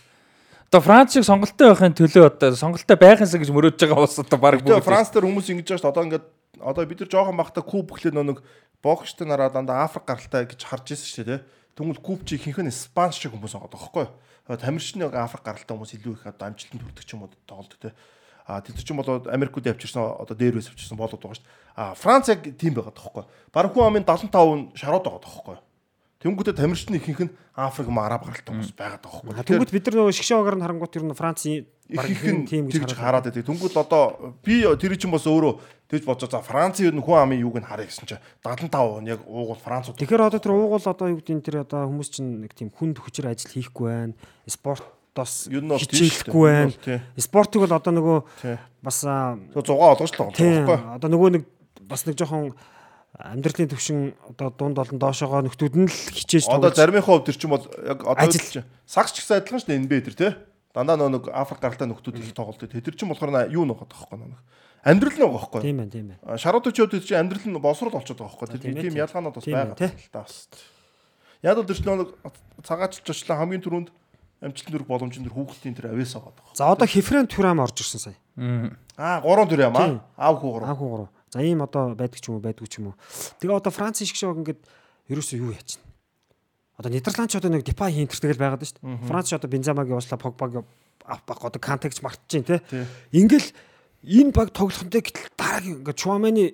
Одоо Францыг сонголттой байхын төлөө одоо сонголттой байхынсаа гэж мөрөөдж байгаа улс одоо баг Тэгээ Франц дээр хүмүүс ингэж байгаа шүү дээ. Одоо ингээд одоо бид нар жоохон бахта куб нөө нэг бокстой нараа дандаа Африк гаралтай гэж харж ирсэн шүү дээ. Тэнгүүл куб чи ихэнх нь Испани шиг хүмүүс байгаа байхгүй юу? Тамирчны Африк гаралтай хүмүүс илүү их одоо амжилтанд хүрдэг ч юм уу тоглолт те. А тэд нар ч юм бол Америкууд явчихсан одоо дээр үс авчихсан болоод байгаа шүү дээ. А Франц яг тийм байгаа тоххой. Бараг хүн амын 75% нь шарууд байгаа тоххой. Тэнгүүтээ тамирчны ихэнх нь Африк ма араб гаралтай хүмүүс байгаа тоххой. Тэнгүүд бид нар нөгөө шгшөөгаар нь харангуут ер нь Францын баг ихэнх тийм нь гэж тэгж хараад байдаг. Тэнгүүд одоо би тэр чинь бас өөрөө тэгж бодож за Францын ер нь хүн амын юуг нь харъя гэсэн чинь 75% нь яг уугуул Францууд. Тэгэхээр одоо тэр уугуул одоо юу гэдэг нь тэр одоо хүмүүс чинь нэг тийм хүнд хүчээр ажил хийхгүй байна. Спорт бас тийм хичээлэхгүй байна. Спортыг бол одоо нөгөө бас зугаа олгож л байгаа тийм байхгүй. одоо нөгөө нэг бас нэг жоохон амьдралын төвшин одоо дунд олон доошоогоо нөхдүүд нь л хичээж Одоо тоглож заримынхаа хувьд чинь бол яг одоо Ажил. чинь сагс ч гэсэн адилхан шүү дээ NBA тэр тий. Дандаа нөө нэг Африк гаралтай нөхдүүд их тоглолт. Тэр чинь болохоор юу нөхөд байгаа байхгүй нэг. Амьдрал нь байгаа байхгүй. тийм байна тийм байна. Шаруудчууд чинь амьдрал нь боловсрол болчиход байгаа байхгүй. ээ, тийм тийм. ялгаанууд бас байгаа ээ, тий. л та бас. Яг л тэр чинь нэг цагаачлж очлаа хамгийн түрүүнд амжилтын дөрөв боломжийн дэр хүүхдийн тэр авьяас байгаа байхгүй. За одоо Хефрен Түрам орж ирсэн сая. Аа гурван төр юм Тийм. аа. Аав хүү гурван. Анх гурав. За ийм одоо байдаг ч юм уу байдгүй ч юм уу. Тэгээ одоо Франц шиг шиг ингээд ерөөсөө юу яаж чинь. Одоо Нидерланд ч одоо нэг Депай хинтер тэгэл байгаад шүү дээ. Франц ч одоо Бензамагийн ууслаа Погбаг авах одоо контекст мартчихээн те. Тий. Ингээл энэ баг тоглохонтой гэтэл дараагийн ингээд Чуаманы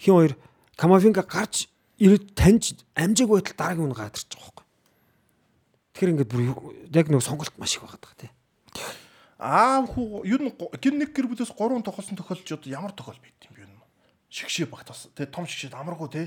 хин хоёр Камавинга гарч ирээд таньж амжааг байтал дараагийн үн гадарч байгаа байхгүй. Тэгэхээр ингээд бүр яг нэг сонголт маш их байгаа тий. Аав хүү ер нь гэр нэг гэр бүлээс гурван тохиолсон тохиолж одоо ямар тохиол байд. Шигшээ багтаас. Тэ том шигшээд амаргүй те.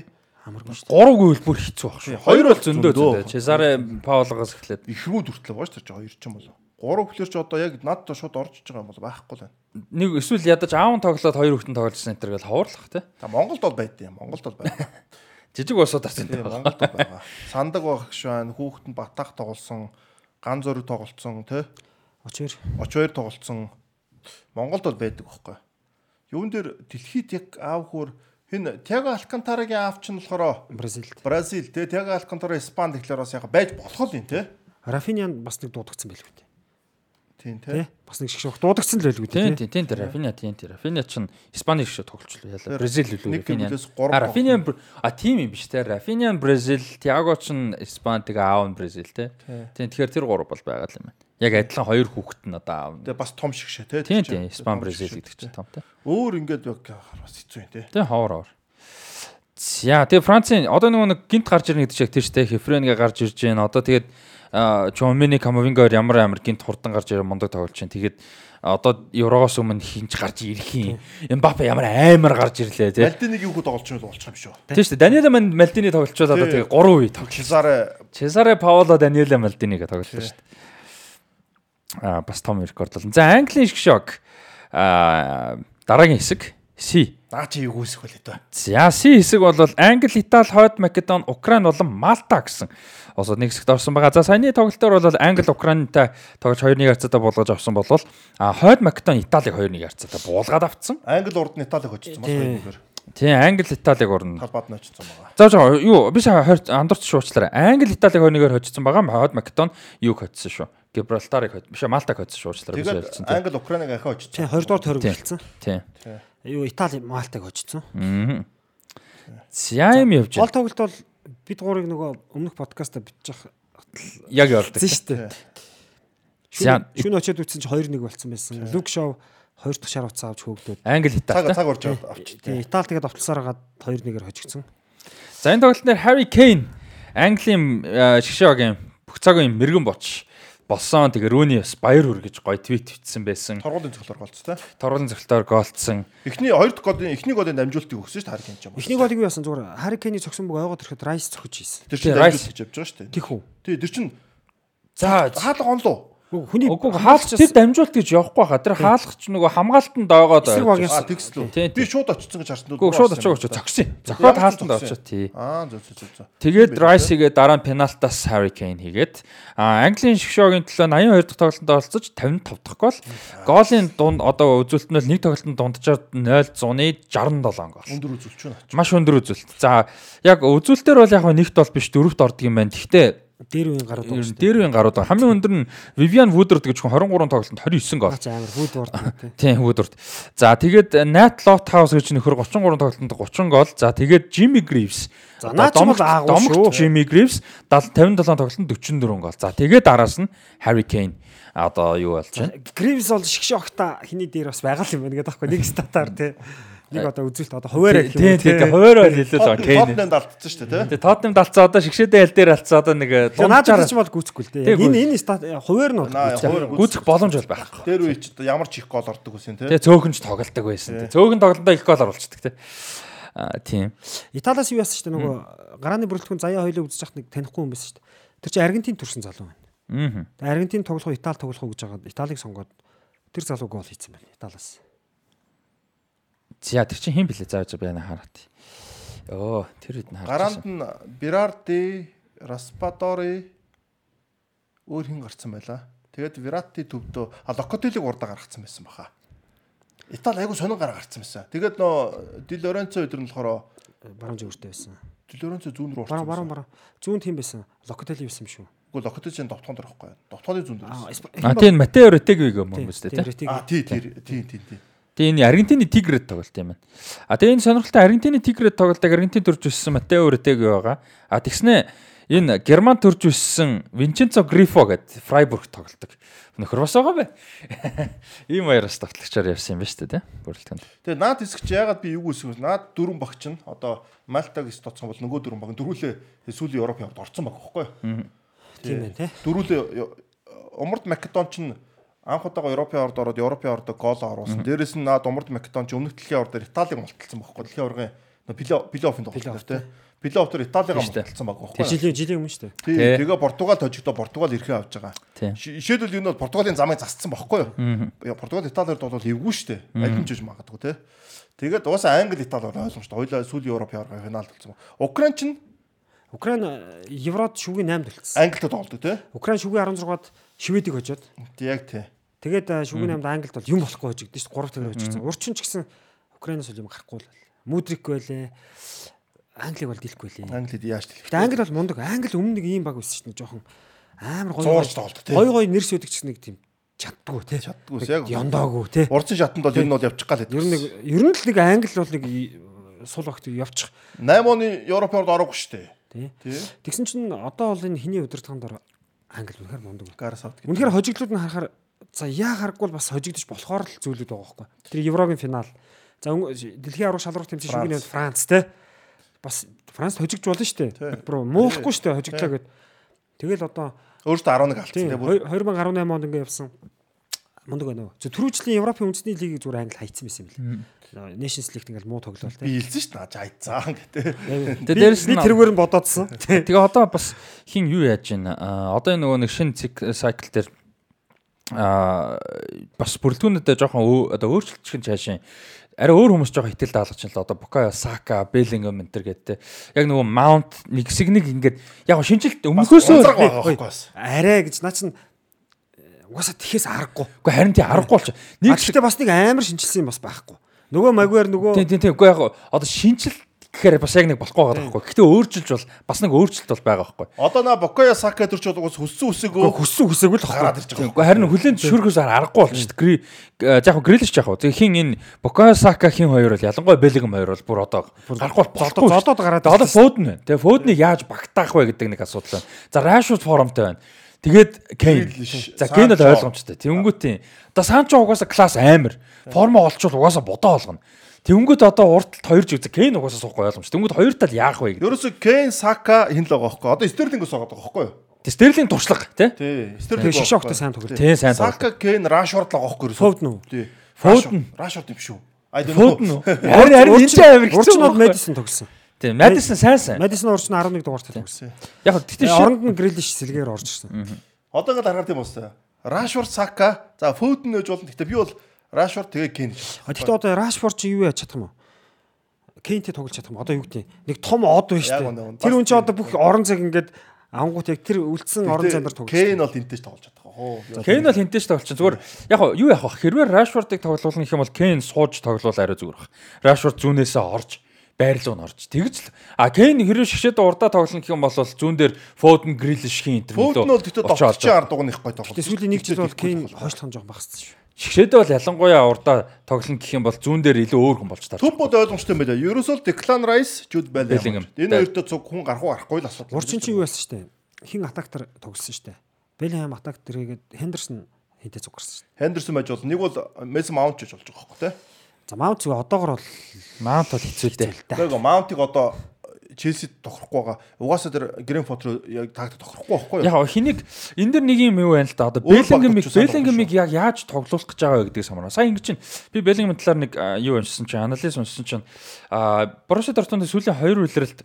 Амаргүй шүү. Гурав гэвэл бүр хэцүү баг шүү. Тий, Хоёр бол зөндөө зөндөө. Чезаре Паулогоос эхлээд Ихрүүд хүртлээ бооч тэр чи хоёр ч юм болоо. Гурав хүлэрч одоо яг над то шууд орж иж байгаа юм бол байхгүй л байна. нэг эсвэл ядаж аав нь тоглоод хоёр хүүхдэн тогложсэн энэ төр гэл ховоорлох тий. Монголд бол байд юм. Монголд бол байна. Жижиг усууд авсан Тийм Монголд байгаа. Сандаг байх гэж байна. Хүүхэнд батах тоглосон, ган зөрөг тоглолцсон те. Очоор Очоор тоглолцсон. Монголд бол байдаг байхгүй. Юун дээр дэлхийд яг аав хөр хин Тяго Алкантарагийн аав чинь болохоор Бразилд. Бразил те Тяго Алкантара Испани тэгэхээр бас яг байж болох л юм те. Рафинян бас нэг дуудагдсан байлгүй тий. Тийм Тий. те. Бас нэг шиг шиг дуудагдсан л байлгүй тий. тийм тийм тэр Рафиня тийм тийм Рафиня чинь Испани шиг тоглолчлоо яла. Бразил Рафиня. бүлээс гурав А тийм юм биш те. Рафиня Бразил, Тиаго чинь Испани тэгээ аав нь Бразил те. Тийм тэгэхээр тэр гурав бол байгаа юм байна. Яг адилхан хоёр хүүхэд нь одоо нь. Тэгээ бас том шигшээ те. Тийм чинь. тийм Испани Том Бразил гэдэг чинь том те. Өөр ингээд яг бас хэцүү юм те. Тийм ховор ховор. За тэгээ Францын одоо нэг гинт гарч ирнэ гэдэг чинь тийш те Хефренгээ гарч ирж байна. Одоо тэгээд Чомини Камовингаар ямар амар гинт хурдан гарч ирээ мундаг тоглож байна. Тэгээд одоо Еврогоос өмнө хинч гарч ирэх юм. Эмбапе ямар амар гарч ирлээ те. Мальдиныг юу болж юм болчих юм шүү. Тийм шүү дээ. Даниэле Мальдини тоглолцоод одоо Тий. тэгээ 3 үе тоглож. Чезаре Чезаре Паоло Даниэле Мальдинигээ тоглолцсон шүү бас том рекорд болно. За Английн шок аа дараагийн хэсэг C. наа чи юу гүйсэх вэ дөө. За C хэсэг бол Англи, Итали, Хойд Македон, Украин болон Малта гэсэн осод нэг хэсэгт орсон байгаа. За саяны тоглолтоор бол Англи, Украинтай тоглож 2-1 харьцаатай болгож авсан а Хойд Македон, Италиг 2-1 харьцаатай буулгаад авцсан. Англи урд нь Италиг очсон бас Тий. хоёроор Тийм Англи, Италиг урна. талбад нь очсон байгаа. За жоо юу би сая андуурч шуучлаарай. Англи, Италиг 2-1-ээр хоцсон байгаа. Хойд Македон юуг хоцсон шүү. Гибралтарыг хоц. Биш Малтаг хоцсон шуучлаарай. Би Тэгээд солилцсон. тийм. Англи Украиныг ахиа очсон. Тий 20 дугаар тойрог Тийм. хэлсэн. Тийм. Юу Итали Малтаг очсон. За юм явж Гол байна. тоглолт бол бид гурыг нөгөө өмнөх подкаста бичиж Яг явдаг. хэлсэн шүү дээ. Шүн очиод үтсэн чи 2-1 болцсон байсан. Люк Шоу 2 дахь шар утас авч хөөгдөөд. Англи, Итали. цаг орж авч. Тий Итали тэгээд авталсаар гаад 2-1-ээр хожигдсон. За энэ тоглолт дээр Harry Kane Английн э, шгшөөгийн бүх цагийн мэрэгэн боч болсон. Тэгээ Рүүни бас баяр хүр гэж гоё твит бичсэн байсан. Торгуулийн цоглоор голцтой. Торгуулийн цогтоор голцсон. Эхний хоёр дахь голын эхний голын дамжуултыг өгсөн шүү дээ харин юм. Эхний голыг юу яасан зүгээр Хари Кейний цогсон бүг ойгоод ирэхэд Райс цохиж ийсэн. Тэр чинь Тий, дамжуулт гэж явж байгаа шүү дээ. Тих үү. Тий, тэр чинь За хаалга онлоо. Хүний Үгүй хаалгач тэр дамжуулт гэж явахгүй хаа. Тэр хаалгач нөгөө хамгаалтанд доогоод Эсрэг баг А Yes. тэгслүү. Би шууд очсон гэж харсан. Үгүй шууд очиж очиж зогсон. Зохиод хаалтанд очиж тий. Аа зөв зөв зөв. Тэгээд Rice хийгээд дараа нь пенальтаас Harry Kane хийгээд Английн шгшөөгийн төлөө 82 дахь тоглолтод оролцож 55 дахь гол. Голын дунд одоо үзүүлэлт нь нэг тоглолтод дунджаар 0-100-ы 67 гол. Өндөр үзүүлч байна. Маш өндөр үзүүлэлт. За яг үзүүлэлтээр бол яг нэгт бол биш дөрөвт ордог юм байна. Гэхдээ дээр үеийн гарууд байгаа шүү дээ. дээр үеийн гарууд байгаа. Хамгийн өндөр нь Vivian Woodward гэж хүн 23 тоглолтод 29 гол. Наач амар тий. Тийм Woodward. За тэгээд Nat Lothouse гэж нөхөр 33 тоглолтод 30 гол. За тэгээд Jimmy Greaves. За, бол аагуул шүү. Jimmy Greaves 57 тоглолтод 44 гол. За тэгээд араас нь Harry Kane одоо юу болж байна? Гривс бол шгшээ огта хиний дээр бас байгаа юм байна гэдэг таахгүй нэг статаар тий. Нэг одоо үзүүлэлт одоо хуваараа гэх юм Тийм тийм хуваараа хэлээ л Kane. Тотненд алдсан шүү дээ, тий. Тэгээ Tottenham далцаа одоо шгшээдээ аль дээр алцаа одоо нэг дунджаар ч бол гүцэхгүй л дээ. Тий, Энэ энэ хуваар нь гүцэх боломж бол байхгүй. Тэр үе чи ямар ч их гол ордог гэсэн тий. Тэгээ цөөхөн ч тоглолдог байсан. тий. Цөөхөн тоглолтоо их гол оруулцдаг тий. Аа тийм. Италиас юу яасан шүү дээ нөгөө гарааны бүрэлдэхүүн заяа хоёлоо үзэж яхад нэг танихгүй юм байсан шүү дээ. Тэр чинь Аргентин төрсэн залуу байна. Аа. Аргентин тоглох уу, Итали тоглох уу гэж байгаа. Италиг сонгоод тэр залуу гол хийсэн байна. Италиас. За тэр чинь хэн блэ зааж байна хараад. Оо тэр хэд нь харж Гараанд нь Бирарди, Распадори өөр хин гарцсан байла. Тэгээд Вирати төвдөө а Локотелиг урдаа гаргацсан байсан баха. Итали айгу сонин гараа гарцсан байсан. Тэгээд нөө Ди Лоренцо өдөр нь болохоор Баруун зүгээртэй байсан. Ди Лоренцо зүүн рүү орсон. баруун баруун. Зүүн тийм байсан. Локотели байсан юм шүү. Гэхдээ Локотелийн довтгон дээр байхгүй. Довтгоны зүүн байсан. А тийм Матео Ретегийг юм юм үстэй тий. А тий тий тий тий. Тэгээ энэ Аргентины Тигрэд тоглолт юм байна. А тэгээ энэ сонирхолтой Аргентины Тигрэд тоглолтыг Аргентин төрж өссөн Матео Ретеги байгаа. А тэгснэ энэ Герман төрж өссөн Винченцо Грифо гэдэг Фрайбург тоглолдог. Нөхөр бас байгаа бай. Ийм баяраас тоглогчоор явсан юм ба шүү дээ тий. Бүрэлдэхүүнд. Тэгээ наад хэсэгч яагаад би юу гэсэн вэ? Наад дөрвөн багч нь одоо Малтаг стоцсон бол нөгөө дөрвөн баг дөрвөлээ сүүлийн Европ явд орсон баг юу? Тийм байна тий. Дөрвөлээ Умард Македон ч нь анх удаага Европын орд ороод Европын ордод гол оруулсан. Дээрээс нь наад Умард Македон ч өмнөх дэлхийн ордоор Италиг малталсан байхгүй дэлхийн оргын плей-оффын тоглолт тий. Плей-офф дээр Италигаа Тийм малталсан баг байхгүй жилийн жилийн өмнө шүү дээ. Тэгээ Португал тожигдоо Португал эрхээ авч байгаа. Тийм. Жишээлбэл энэ бол Португалийн замыг засцсан байхгүй юу? Португал Италиар бол эвгүй шүү дээ. Гэж магадгүй тий. Тэгээд уусаа Англи Итали бол ойлгомжтой. Хоёлаа сүүлийн Европын оргын финалд болсон. Украин ч Украин э, Еврод шүгийн 8-д болцсон. Англид тоглодог тий. Украин шүгийн 16-д Шведийг хожоод Тий, Яг тий. тэгээд э, шүгийн 8-д Англид бол юм болохгүй хожигдсон шүү дээ. 3 тэгэр хожигдсон. Урчин ч гэсэн Украинаас бол юм гарахгүй л. Мудрик байлээ. Англиг бол дийлэхгүй лээ. Англид яаж хэлэх. Гэтэ Англи бол мундаг. Англи өмнө нэг ийм баг шүү дээ. Жоохон амар гоё. Гой нэрс өдөг гэсэн нэг тийм чаддгүй тий. Чаддгүй яг. Яндаагүй тий. Урдсан шатанд бол нь бол явчих гал Ер нь нэг ер нь л нэг англи бол нэг сул багт явчих. 8 оны Европын орд ороогүй шүү дээ. Тий. Тэгсэн чинь одоо бол энэ хиний удирдлагын дор англи үнэхээр мундаг. Гараас авт. Үнэхээр хожигдлууд нь харахаар за яа харахгүй бас хожигдож болохоор л зүйлүүд байгаа байхгүй. Тэр Еврогийн финал. За дэлхийн аврах шалралт тэмцээн хувьд Франц те. Бас Франц хожигдж болно шүү дээ. Бро муулахгүй шүү дээ хожигдлаа гэд. Тэгэл одоо Өөртөө 11 алдсан бүр. 2018 онд ингээ явсан мундаг байна уу. Зөв түрүүжлийн Европын үндэсний лигийг зүгээр англи хайцсан байсан юм лээ. Nations League ингээл муу тоглоал те. Би хэлсэн шүү дээ. Наа айцсан гэдэг. Тэгээ дээрэс би нь тэрүүгээр нь бодоодсон. Тэгээ одоо бас хин юу яаж байна? Одоо энэ нөгөө нэг шинэ cycle дээр аа бас бүрэлдэхүүнүүдэд жоохон одоо өөрчлөлтчих нь цаашаа арай өөр хүмүүс жоохон хитэл даалгаж байна л одоо Букая Сака, Беллингем энэ төр гэдэг. Яг нөгөө Mount нэг хэсэг нэг ингээд яг шинжилт өмнөхөөсөө. Арай гэж наа чин угаасаа тэхээс аргагүй. Үгүй харин тий аргагүй болчих. Нэг гэхдээ бас нэг амар шинжилсэн юм бас байхгүй. Нөгөө магвар нөгөө тий тий тий үгүй яг одоо шинжил гэхээр бас яг нэг болохгүй байгаа байхгүй. Гэхдээ өөрчилж бол бас нэг өөрчлөлт бол байгаа байхгүй. Одоо на Бокоя Сака төрч бол уус хүссэн үсээгөө хүссэн хүсээгүй л гараад ирж байгаа. Үгүй харин хүлэн зөвшөөрөхөөс аргагүй болж шүү дээ. Гри яг гоо грилш яг гоо. Тэгээ хин энэ Букая Сака хин хоёр бол ялангуяа Беллингем хоёр бол бүр одоо гарахгүй дээ. зодоод гараад Одоо байна. Тэгээ фодныг яаж багтаах вэ гэдэг нэг асуудал байна. За Rashford формтой байна. Тэгээд Кейн. За Кейн бол ойлгомжтой. Тэнгүүт тийм. Одоо Санчо угаасаа класс амар. Формо олчвол угаасаа бодоо олгоно. Тэнгүүт одоо урталт хоёр ч үзэг Кейн угаасаа суухгүй ойлгомжтой. Тэнгүүт хоёр тал яах вэ гэдэг. Ерөөсө Кейн Сака хин л байгаа байхгүй. Одоо Стерлингээс байгаа байхгүй юу? Тэг Стерлинг туршлага тий. Тий. Тэгээ шишогтой сайн тоглож. Тий сайн тоглож. Сака Кейн Рашфорд л байгаа байхгүй юу? Фовд нүү. Тий. Foden. Рашфорд. I don't Фодн know. уу? Харин харин энэ ч амар хэцүү Урчнууд байна. Мэдисон тогсон. Тийм, Madison сайн сайн. Мэдисон урчин 11 дугаартай тогсон. Яг хөө тэгтээ ши- Оронд нь Грилиш сэлгээр орж ирсэн. Одоо ингээд хараад юм уусаа. Рашфорд Сака за Фоден нэж болно. Гэтэ би бол Рашфорд тэгээ. А тэгтээ одоо Рашфорд чи юу яаж чадах юм бэ? Кейнтэй тоглож чадах юм. Одоо юу гэдэг нэг том од байна шүү дээ. Тэр хүн чи одоо бүх орон цаг ингээд ангууд яг тэр үлдсэн орон зандар тоглож. Кейн бол энтэйч тоглож чадах. Кейн бол хинтэж тоглолч. Зүгээр яг юу яах вэ? Хэрвээ Rashford-ыг тоглуулна гэх юм бол Кейн сууж тоглуул арай зүгээр баг. Rashford зүүнээсээ орж байрлал нь орж. Тэгж л а Кейн хэрвээ шгшээд урдаа тоглоно гэх юм бол зүүн дээр Foden, Grealish хийн энэ Фоден бол тэгтээ довтлогчийн ард дугнах гой тоглож. Тэгээ сүүлийн нэг жил бол Кейн хойшлох нь жоох багссан шүү. Шгшээдээ бол ялангуяа урдаа тоглоно гэх юм бол зүүн дээр илүү өөр хүн болж таарч. Төв бод ойлгомжтой юм байна. Ерөөсөө Declan Rice, Jude Bellingham. Bellingham. Энэ хоёртой цуг хүн гарах уу гарахгүй л асуудал. Урчин чи юу байсан шүү дээ. Хин атактер тоглосон шүү дээ. Белlingham атактер хийгээд Хендерсон хинтээ зүг гарсан шүү дээ. Henderson байж бол нэг бол Mason Mount гэж болж байгаа байхгүй тий. За Маунт зүг одоогор бол Маунт бол хэцүү дээ. Тэгээ Mount-ыг одоо Челси тохирохгүй байгаа. Угаасаа тэр Greenford руу яг таагт тохирохгүй байхгүй юу? Яг хэнийг энэ дэр нэг юм юу байна л да. Одоо Беллингемиг сайн Беллингемиг яг яаж тоглуулах гэж байгаа вэ гэдгийг самараа. Сая ингэ чинь би Беллингем талаар нэг юу уншсан чинь анализ уншсан чинь а Боруссия Дортмундын сүүлийн хоёр үйлрэлт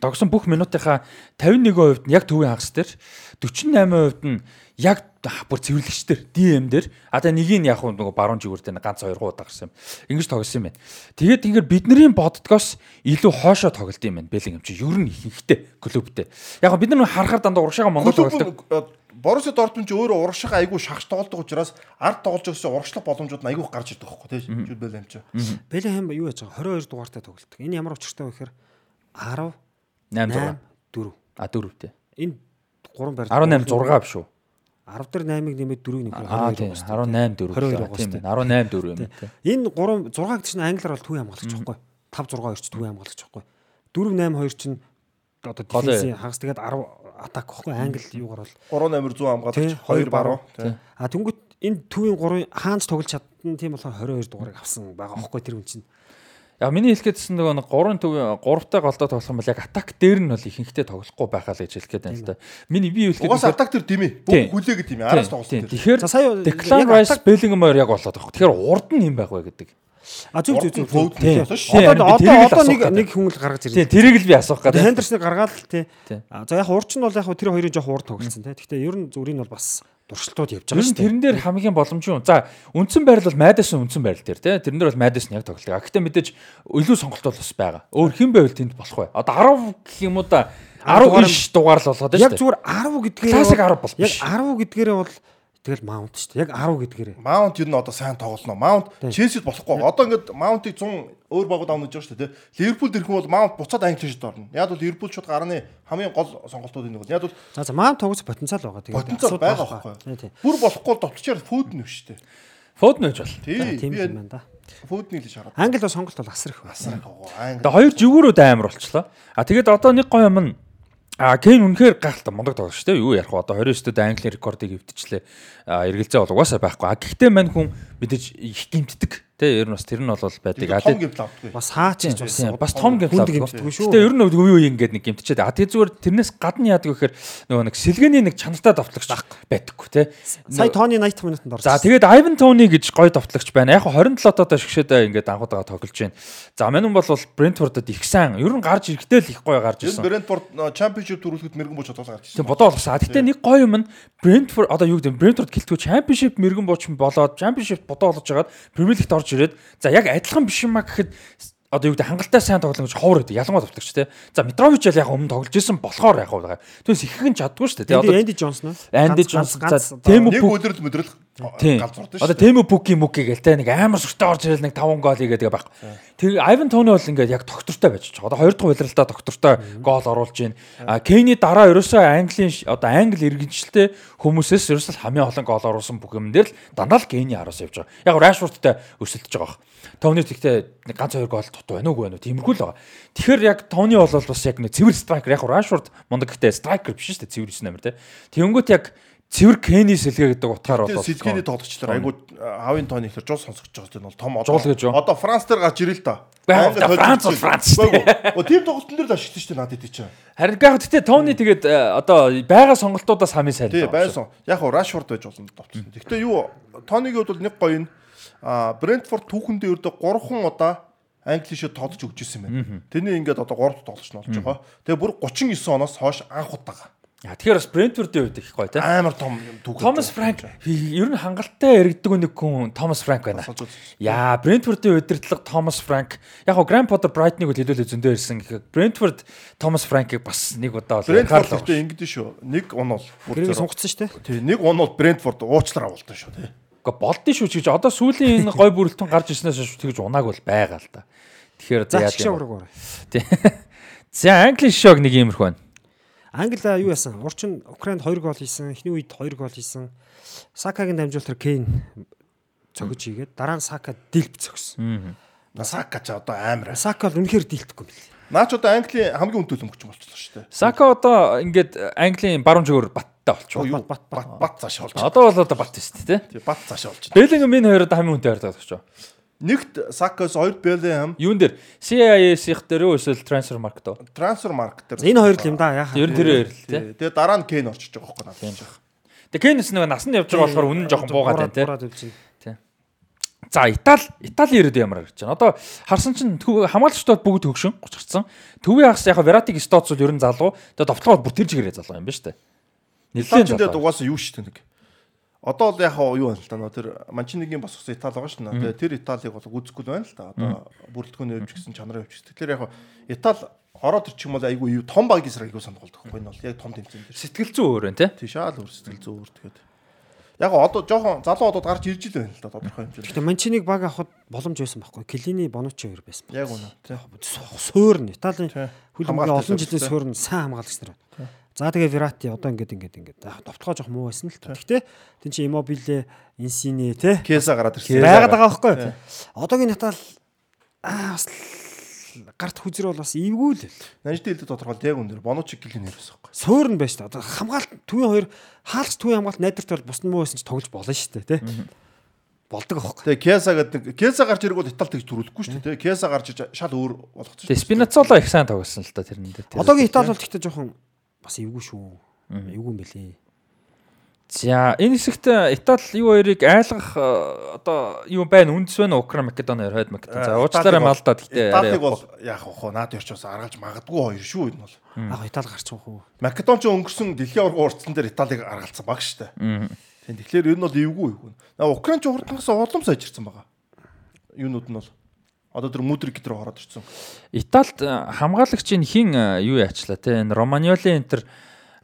тогсон бүх минутынхаа 51% нь яг төвийн хагас дээр 48% нь яг бүр цэвэрлэгч дээр DM дээр та нэг нь яг нөгөө баруун жигүүр дээр ганц хоёр гоо гарсан юм. Ингэж тогсон юм байна. Тэгээд тэгэхээр бидний боддгоос илүү хоошоо тоглолт юм байна. Юм чи ер нь ихэнхтэй клубтэй. Яг бид нар харахаар дандаа урагшаага Монгол тоглолт. Боруссия Дортмунд ч өөрөө урагшаага айгүй шахаж тоглодог учраас ард тоглож өгсөн урагшлах боломжууд нь айгүй гарч ирдэг байхгүй тийм чи бэлэм чи. Бэлэм юу яаж байгаа 22 дугаартай тоглолт. Энэ ямар учиртай вэ гэхээр 10 8 4. А 4 тий. Энэ 3 барь 18 6 биш үү? 10 дээр 8-ыг нэмээд 4-ийг нөхөр Аа тийм 18 4 22 тийм байна. 18 4 юм тий. Энэ 3 6 гэдэг чинь англиар бол төвийн хамгаалагч байхгүй. 5 6 2 ч төвийн хамгаалагч байхгүй. 4 8 2 чинь одоо дефенсийн хагас тэгээд 10 атак байхгүй англи юугаар бол 3 номер 100 хамгаалагч 2 баруун тий. А тэнгуут энэ төвийн 3-ын хаанч тоглож чадна тийм болохоор 22 дугаарыг авсан байгаа байхгүй тэр хүн чинь. Яг миний хэлэхэд нөгөө нэг 3 төв 3-тай голдоо тоглох юм бол яг атак дээр нь бол ихэнхдээ тоглохгүй байхаа л гэж хэлэх гээд байна л да. Миний би хэлэхэд Угаас атак төр димээ. Бүх хүлээгээд димээ. Араас тоглосон. Тэгэхээр За сая Declan Rice Bellingham яг болоод байгаа. Тэгэхээр урд нь юм байх вэ гэдэг. А зүг зүг зүг. Тийм. Тийм, Одоо одоо одоо нэг гэдэг. нэг хүн л гаргаж Тийм, ирнэ. тэрийг л би асуух гэдэг. Хендерсныг гаргаад л тий. Тийм. За яг урд нь бол яг тэр хоёрын жоох урд тоглолцсон тий. Гэхдээ ер нь зүрийн бол бас дуршилтууд явж байгаа нь шүү дээ. тэрэн дээр хамгийн боломжтой. За, үндсэн байрал бол Madison үндсэн байрал дээр тий. Тэрэн дээр бол Madison яг тоглолт. Гэхдээ мэдээж илүү сонголт бол бас байгаа. Өөр хэн байвал тэнд болох вэ? Одоо 10 гэх юм уу да 10 иш дугаар л Яг шүү дээ. зүгээр 10 гэдгээр Classic 10 бол Яг биш. 10 гэдгээрээ бол тэгэл маунт шүү дээ. Яг 10 гэдгээрээ. Маунт ер нь одоо сайн тоглоно. Маунт Челсид болохгүй. Одоо ингээд Маунтыг 100 өөр багууд авнаж байгаа шүү дээ. Ливерпул дэрхэн бол Маунт буцаад Англи шид орно. Яг бол Ливерпул шууд гарны хамгийн гол сонголтууд энэ бол. Яг бол За за маунт тоглох потенциал байгаа. Тэгээд потенциал асуудал байгаа байхгүй. Бүр болохгүй бол товчоор фуд нь шүү дээ. Фод нэж бол. Тий. Тийм юм байна да. фуднийг л шараад. Англи бол сонголт бол асар их. Асар их. Тэгээ хоёр жигүүрүүд амар болчлоо. А тэгээд одоо нэг гоё юм нь А Кейн үнэхээр гайхалтай мундаг тоглож шүү дээ. Юу ярих вэ? Одоо 29-д Английн рекордыг эвдчихлээ. Эргэлзээ бол угаасаа байхгүй. А гэхдээ мань хүн мэдээж их гимтдэг. Тэ ер нь бас тэр нь бол байдаг. А том гэмтэл авдаггүй. Бас хаач гэж бас Тийм, бас том гэмтэл хүнд авдаг. гэмтдэггүй шүү. Гэтэ ер нь үе үе ингээд нэг гэмтчихэд а тэгээ зүгээр тэрнээс гадна яадаг вэ гэхээр нөгөө нэг сэлгээний нэг чанартай давтлагч байдаггүй те. Сая Тони 80 минутанд орсон. За тэгээд Ivan Tony гэж гоё давтлагч байна. Яг 27 одоо шгшээд ингээд анхудаага тоглож байна. За мань хүн бол Brentford-д их сайн. Ер нь гарч ирэхдээ л их гоё гарч ирсэн. Брентфорд championship төрүүлэхэд мэрэгэн бууч бодол гарч ирсэн. бодоо болгосон. А Гэтэ нэг гоё юм нь Brentford одоо юу гэдэг Brentford гэлтгүү Championship мэрэгэн бууч болоод Championship бодоо болгож хагаад Premier League-т орж ирээд за яг адилхан биш юм а гэхэд одоо юу гэдэг хангалттай сайн тоглоно гэж ховор гэдэг ялангуяа давтлагч те. За Митрович яг өмнө тоглож исэн болохоор яг байгаа. Түүнээс их хэн чаддгүй шүү дээ. Энди Одоо Энди? Andy Ганц- Johnson, ганц- за, Нэг Пук- өдрөл Тийм. галзуурдаг Одоо шүү. Тему Пуки Муки гээл те нэг амар сүртэй орж ирэл нэг 5 гол хийгээд байгаа байхгүй. Тэр Айван Тони бол ингээд яг доктортой байж байгаа. Одоо хоёр дахь удирдалтаа доктортой гол оруулж байна. А Кейни дараа ерөөсөө Английн одоо Англи иргэншилтэй хүмүүсээс ерөөсөө хамгийн олон гол оруулсан бүх юм дээр л дандаа л Кейни араас явж байгаа. Яг Рашфордтай өсөлдөж байгаа. Тони тэгтээ нэг ганц хоёр гол тутуу байна уугүй байна уу? Тиймэрхүү л байгаа. Тэгэхээр яг Тони бол бас яг нэг цэвэр страйкер яг Рашфорд мундаг гэхдээ страйкер биш шүү дээ цэвэр 9 номер те. Тэнгүүт яг цэвэр Кейни сэлгээ гэдэг утгаар бол Тэгээ сэлгээний тоглогчлоор айгуу хавын тооны ихэр жуус сонсгож байгаа бол том Жуул гэж? Одоо Франц дээр гарч ирэл та. Франц. Франц. Үгүй. Тим тоглолтын дээр л ашигтай шүү дээ надад тий чинь. Харин яг гэхдээ Тони тэгээд э, одоо байгаа сонголтуудаас хамгийн сайн. Тий байсан. Яг Рашфорд байж болно товцсон. Гэхдээ юу Тонигийн хувьд бол нэг гоё нь Брентфорд түүхэндээ ердөө 3 хон удаа Англи шид тоглож өгч ирсэн байна. Тэрний ингээд одоо 3 дахь тоглож нь болж байгаа. Тэгээ бүр 39 оноос хойш анх удаага. Яа, Тэгэхээр бас Брентфордын үед их гоё те. Амар том түүх. Томас Франк ер нь хангалттай яригддаг нэг хүн Томас Франк байна. Яа, Брентфордын удирдлага Томас Франк. Яг гоо Гранд Поттер Брайтныг хэлүүлээ зөндөө ирсэн гэхэд Брентфорд Томас Франкийг бас нэг удаа бол Брентфорд анхаарал гэхдээ ингэдэж шүү. Нэг он бол бүр зөөр- сунгацсан шүү дээ. Тий, нэг он бол Брентфорд уучлаар авалтан шүү тий. Гэхдээ болдсон шүү ч гэж одоо сүүлийн энэ гой бүрэлдэхүүн гарч ирснээс хойш тэгж унааг бол байгаа л да. Тэгэхээр За яа ураг ураг. Тий. За Англи шог нэг иймэрхүү байна. Англи юу яасан? Урчин Украинд 2 гол хийсэн, эхний үед 2 гол хийсэн. Сакагийн дамжуулалтаар Кейн цогж хийгээд дараа нь Сака дилп цогсон. Насака ч одоо амар. Сака бол үнэхээр дийлдэхгүй юм. Наач одоо Англи хамгийн үн төлөмгч болчихлоо шүү дээ. Сака одоо ингээд Английн баруун зүгөр баттай болчихоо. Юу бат, бат, бат цааш болж. Одоо бол одоо бат тест тий. Тий, бат цааш болж. Бэлинг минь хоёр одоо хамгийн үнэтэй харагдаж байна. Нэгт Сакас, хоёр Белэм, Юун дээр CIS-ийнх дээр үү эсвэл transfer market уу? трансфер маркет дээр. Энэ хоёр л юм да яхаа. Ер нь тэр хоёр л тий. Тэгээ дараа нь Кейн орчиж байгаа байхгүй надад. Тэгээ Кенс нэг насанд явж байгаа болохоор үнэн жоохон буугаад байна тий. За Итали Итали ирээд ямар гэж байна. Одоо харсан чинь хамгаалагчдод бүгд төгшин 30 гарсан. Төвийн хагас яг Вератиг Стоц бол ер нь залуу. Тэгээ довтлогоо бүр тэр чигээрээ залуу юм ба штэ. Нилээн залуу. угаасаа юу шүү дээ нэг. Одоо бол яг хаа юу байна л да нөө тэр Манчинигийн босгосон Итали байгаа шүү дээ. Тэгээ тэр Италиг бол үзэхгүй байна л да. Одоо бүрэлдэхүүн өвч гэсэн чанарын өвч. Тэгэхээр яг хаа Итали ороод ирчих юм бол айгүй юу том багийн сар айгүй сонголдог байхгүй нь бол яг том тэмцээн дээр. Сэтгэл зүй өөр байна те. Тийш аал өөр сэтгэл зүй өөр тэгээд. Яг одоо жоохон залуу одод гарч ирж ил байна л да тодорхой хэмжээнд. Гэхдээ Манчиныг баг авахд боломж байсан байхгүй. Келини Бонуччи хоёр байсан. Яг үнэ. Суурн Италийн Тий. хөл Хамгаалалт олон жилийн суурн сайн хамгаалагч нар байна. За тэгээ Верати одоо ингээд ингээд ингээд довтгоо жоох муу байсан л та. Гэхдээ тэн чи Иммобиле, Инсини те Кеса гараад ирсэн. байгаад байгаа байхгүй. Тий. Одоогийн Натал аа бас гарт хүзэр бол бас эвгүй л. Нажид хэлдэг тодорхойлт яг үнээр Бонучи гэлэн нэрсэн байхгүй. Суурн байж та. Одоо хамгаалт төвийн хоёр хаалгач төвийн хамгаалт найдварт бол бус нь муу байсан ч тоглож болно шүү дээ те. Болдог аахгүй. Тэгээ Кеса гэдэг Кеса гарч ирэх бол Итали тэгж төрүүлэхгүй шүү дээ. Кеса гарч иж шал өөр болгоцсон. Тэгээ Спинацоло их сайн тоглосон л та тэрэн дээр. Одоогийн Итали бол гэхдээ жоохон бас эвгүй шүү. Эвгүй юм бэлээ. За энэ хэсэгт Итали юу хоёрыг айлгах э, одоо юу байна үндэс байна уу? Украин Македони хойд Македони. За уучлаарай малдаа гэхдээ арай Италиг бол яг хоо наад ярьч бас аргалж магадгүй хоёр шүү энэ бол. Аа Итали гарч байгаа хөө. Македонч өнгөрсөн дэлхийн аварга урдсан дээр Италиг аргалцсан баг. Тийм тэгэхээр энэ бол эвгүй. На Украинч урдангаас улам сайжирсан байгаа. Юунууд нь бол одоо тэр Мудрик гэдэг рүү ороод ирсэн. Италид э, хамгаалагчийн хин э, юу яачлаа те энэ Романьоли энэ төр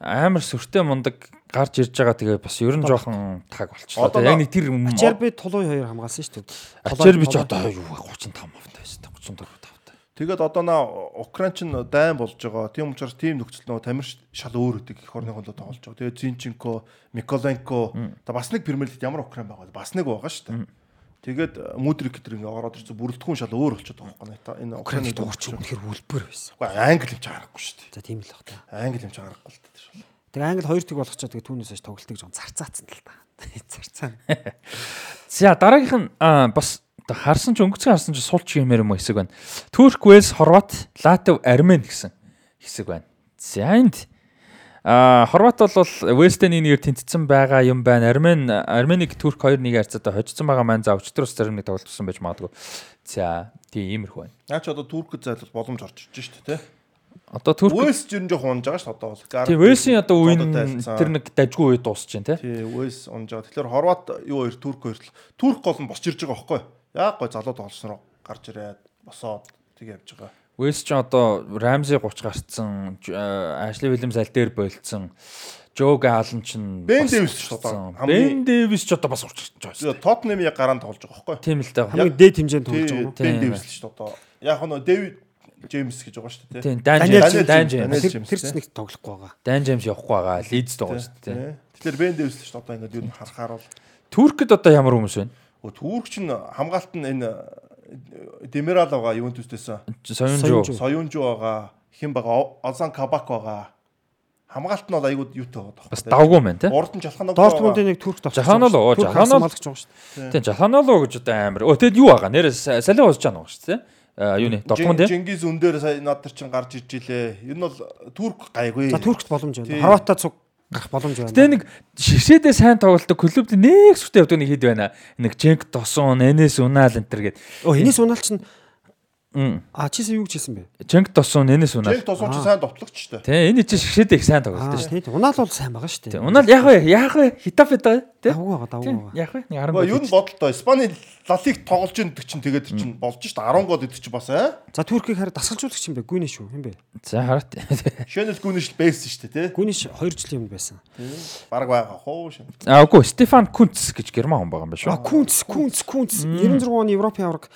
амар сүртэй мундаг гарч ирж байгаа тэгээ бас ер нь жоохон таг болчихлоо. Яг нэг тэр Ачерби тулуун хоёр хамгаалсан шүү дээ. Ачерби ч одоо юу 35 автай байсан 34 тавтай. Тэгээд одоо наа Украинч нь дайн болж байгаа. Тийм учраас тийм нөхцөл нөгөө Тамир шал өөр өдөг их орны хоолой тоглож байгаа. Тэгээд Зинченко, Миколенко одоо бас нэг Премьер лигт ямар Украин байгаа? Бас нэг байгаа шүү дээ. Тэгээд Мудрик гэдэг ингээ ороод ирсэн бүрэлдэхүүн шал өөр болчиход байгаа юм байна. Энэ Украины Украинд уурч үнэхэр үлбэр байсан. Уу англи юм ч харахгүй шүү дээ. За тийм л баг та. Англи юм ч харахгүй л дээ. шүү. Тэгээ англи хоёр тэг болгочоо тэгээ түүнээс хойш тоглолтыг жоон зарцаацсан л та. Зарцаа. За дараагийнх нь бас харсан ч өнгөцгөн харсан ч сулч юмэр юм уу хэсэг байна. Турк, Вэлс, Хорват, Латв, Армен гэсэн хэсэг байна. За энд а Хорват бол Вэлстэй нэг нэгээр тэнцсэн байгаа юм байна. Армен Арменик Турк 2-1 харьцаатай хожсон байгаа маань за өчтөрөөс зарим нэг тоглолтсон байж магадгүй. За тийм иймэрхүү байна. Наа чи одоо Туркд зайлвал боломж орж ирж шүү дээ. Одоо Турк Вэлс ч нь жоохон унж байгаа шүү дээ одоо бол. Тийм Вэлсийн одоо тайлцсан. тэр нэг дажгүй үед дуусч байна те. Тий, Вэлс унж байгаа. Тэгэхээр Хорват юу хоёр Турк хоёр л Турк гол нь босч ирж байгаа байхгүй. Яг гой залуу тоглосноор гарч ирээд босоод тэг явж байгаа. Вэлс ч одоо Рамзи 30 гарцсан, Ашли Вильямс аль дээр болцсон. Жог Аллен ч Бен Дэвис ч одоо Бен Дэвис ч одоо бас урч байгаа шүү. Тотнем яг гараанд тоглож байгаа байхгүй. Тийм л дээ. Хамгийн дээд хэмжээнд тоглож байгаа Тийм. Дэвис л дээ одоо. Яг нь Дэвид Джеймс гэж байгаа шүү дээ. Тийм Дан Джеймс, Дан Джеймс. Тэр ч нэг тоглохгүй байгаа. Дан Джеймс явахгүй байгаа. Лидс байгаа шүү дээ. Тэгэхээр Бен Дэвис л дээ одоо ингээд юу харахаар бол Туркд одоо ямар хүмүүс байна? Өө, Турк ч н хамгаалт нь энэ Демирал байгаа Ювентустэйс Соёнжуу. Соёнжуу. Союнжу байгаа хэн байгаа Озан Кабак байгаа хамгаалт нь бол айгууд юутай байгаа Бас давгүй байна те. Урд нь Жалханог Дортмундын нэг турк тоглож Жаханол уу, Турк Жаханол. хамгаалагч байгаа шүү дээ. Тийм Жаханалоо гэж одоо амар. Өө тэгэд юу байгаа? Нэрээ салин болж байгаа байгаа шүү дээ. А юуны Дортмунд тийм. Жингиз үндээр сая над нар чин гарч иж илээ. Энэ бол Турк гайгүй. За туркт боломж байна. Хорватаа цуг гарах боломж байна. Тэгээ нэг шишээдээ сайн тоглолдог клубд нэг сүртэй явдаг нэг хэд байна. Нэг Женк Тосон, Энэс Унаал энэ төр гээд. Оо энэс унаал чинь а чийсэн юу гэж хэлсэн бэ? Женк Тосон, Энэс Унаал. Жинг тосооч сайн довтлогч шүү дээ. Тэ энэ чинь шишээдээ их сайн тоглолдог шүү. тийм унаал бол сайн байгаа шүү дээ. Унаал яг вэ? Яг вэ? Хитап байдаг тий. Давгүй байгаа давгүй байгаа. Яг вэ? Нэг 10 Нөгөө юу нь бодлоо. Испани лалиг тоглож ин гэдэг чинь тэгээд чинь болж шүү дээ. 10 гол идэх чинь бас аа. За туркийг хараа дасгалжуулагч юм бэ? Гүнэ шүү. Хэм бэ? За хараат. Шөнэл гүнэш байсан шүү дээ, тий. Гүнэш 2 жилийн өмнө байсан. Бараг байгаа хоо шин. А үгүй Стефан Кунц гэж герман хүн байгаа юм байна А шүү. Кунц, Кунц, Кунц. 96 оны Европын авраг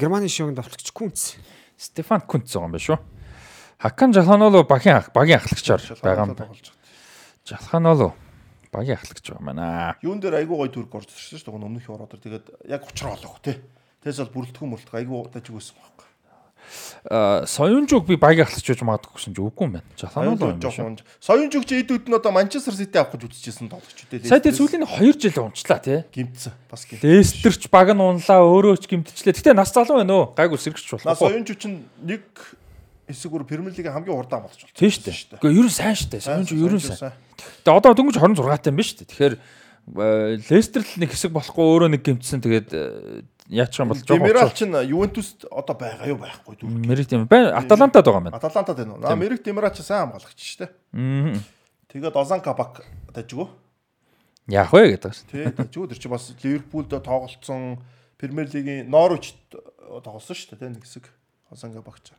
Германы шоунд давтлагч Кунц. Стефан Кунц байгаа юм байна шүү. Хакан Жалханоло багийн ах багийн ахлагчаар байгаа юм байна. Жалханоло багийн ахлагч байна. Юун дээр айгүй гой Турк орж ирсэн шүү дээ. Өмнөх ороод тэгээд яг учраа олох тий. Тэгээс бол бүрэлдэхүүн мөрөлдөх айгүй дажиг байсан байхгүй. А Соёнжуг би багийн ахлагч гэж магадгүй гэсэн чи үгүй юм байна. Соёнжуг юм унж. Соёнжуг ч эд үд нь одоо Манчестер Сити авах гэж үзчихсэн тоглогч үү. Сая тэр сүүлийн 2 жил унчлаа тий. гимтсэн бас гимт. Лестерч баг нь унлаа өөрөө ч гимтчлээ. Гэтэ нас залуу байна өө. Гайгүй сэргэж болох. Соёнжуг чинь нэг хэсэгүр Премьер лигийн хамгийн хурдан амгалж болсон. Тийм шүү дээ. Гэхдээ ер нь сайн шүү дээ. Соёнжуг ер нь Соёнжуг сайн. Тэгээ одоо дөнгөж 26 таа юм ба шүү дээ. Тэгэхээр э, Лестер л нэг хэсэг болохгүй өөрөө нэг гимтсэн тэгээд э, яачих юм бол жоохон Демирал чинь Ювентуст одоо байгаа юу байхгүй дүүр. Мерик тийм байна. Аталантад байгаа юм байна. Аталантад байна уу? Аа Мерик Демирал ч сайн хамгаалагч шүү дээ. Мм. Тэгээд Озан Кабак дажгүй. Яах вэ гэдэг байна. Тий, дажгүй тэр чинь бас Ливерпулд тоглолцсон Премьер лигийн Норвич тоглосон шүү дээ, нэг хэсэг. Озан Кабак ч.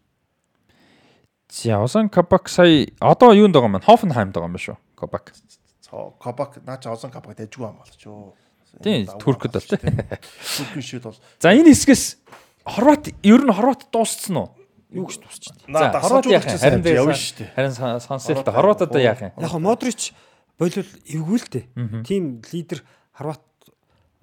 За Озан Кабак сая одоо юунд байгаа юм? Хофенхаймд байгаа юм байна шүү. Кабак. Цоо Кабак наа чи Озан Кабак дажгүй хамгаалагч юу. Тийм, Туркд бол тий. Туркийн шид бол За энэ хэсгээс Хорват ер нь Хорват дууссан уу? Юу гэж тусч чинь. За Хорват яах юм? Харин дээр явна шүү дээ. Харин сонсъё л да. Хорват одоо яах юм? Яг Модрич болов эвгүй л дээ. Тим лидер Хорват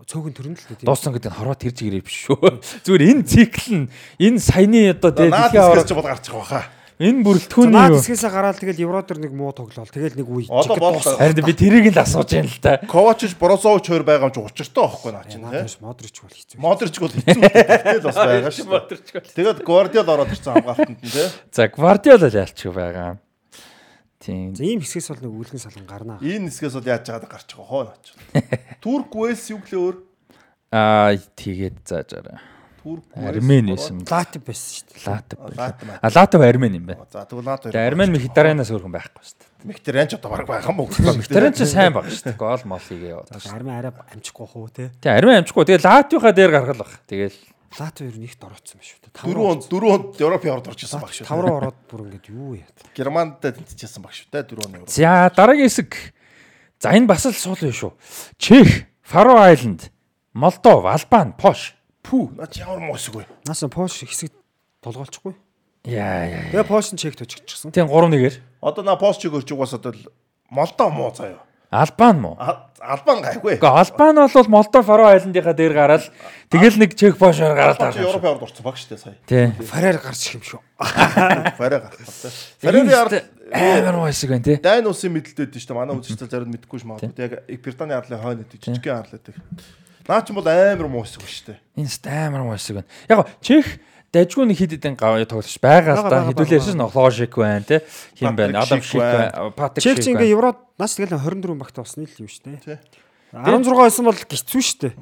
цөөхөн төрөн л дээ. Дууссан гэдэг нь Хорват ирж ирээ биш шүү. Зүгээр энэ цикл нь энэ саяны одоо дэлхийн аваар бол гарч байгаа энэ бүрэлдэхүүний Наад юу? хэсгээсээ гараад тэгэл Евро дээр нэг муу тоглол. Тэгэл нэг үе. Одоо бол Харин би тэрийг л асууж байна л да. Ковачич Борозович хоёр байгаа юм чи учиртай байхгүй наа чинь тий. Наад Модрич бол хэцүү. Модрич бол хэцүү тэгэл бас байгаа шүү дээ. Тэгээд Гвардиол ороод ирсэн хамгаалтанд нь тий. За Гвардиола л ялчих байгаа. Тийм. За ийм хэсгээс бол нэг үлгэн салган гарнаа. Энэ хэсгээс бол яаж чагаад гарч байгаа хоо наач. Турк Уэлс юу гэлээ өөр? Аа тэгээд заажаарай. Турк Армен байсан. Латив байсан шүү дээ. Латв. Латв. А Латв Армен юм байна. За тэгвэл наад Тэгээ Армен Мхитаранаас өөрхөн байхгүй шүү дээ. Мехтерянч одоо баг байгаа юм уу? Мхитаран ч сайн баг шүү дээ. Гол мол хийгээ яваад. Арми арай амжихгүй хуу те. Тэгээ Армен амжихгүй. Тэгээ Латвийнхаа дээр гаргал баг. Тэгээл Латив ер нь ихт орооцсон биш үү те. Дөрөв он дөрөв онд Европын орд орж ирсэн баг шүү. Тав руу ороод бүр ингэж юу яа. Германд тэнцэжсэн баг шүү те дөрөв он. За дараагийн хэсэг. За энэ бас л суул юм шүү. Чех, Фаро Айланд, Молдов, Албан, Пош. Пүү. Наач ямар вэ? Наасан Пош хэсэг толгоолчихгүй. Яа яа. Тэгээ Пош нь чек төччихсэн. Тийм 3-1-ээр. Одоо на пост чиг өрч угаасаа бол Молдов муу заяа. Албан муу. Албан гайгүй. Гэхдээ Албан бол Молдов, Фаро Айландынхаа дээр гараад тэгэл нэг Чех, Пошоор гараад байгаа. Европын орд орсон баг дээ сая. Тий. Фарер гарч ирэх юм шүү. Те. Фарэрийн ард амар муу хэсэг байна тий. Дайн улсын мэдлэлтэй дээ шүү дээ. Манай үзэгчдэл зарим мэдгүй ш магадгүй. Яг Британий арлын хойно жижигхэн арлаа тэг. Наа ч бол амар муу хэсэг шүү дээ. Энэ ст амар муу хэсэг байна. Яг Чех дайжгүй нэг хэд хэдэн гав тоглож байгаа л да. бага, Хэдүүлээ бага. ярьсан Лошик байна тий. Хин байна? Адам. Патрик Чек чи Шик. ингээ. Евро нас тэгэл 24 багт болсны л юм шүү дээ. 16 байсан бол гисцүү шүү дээ.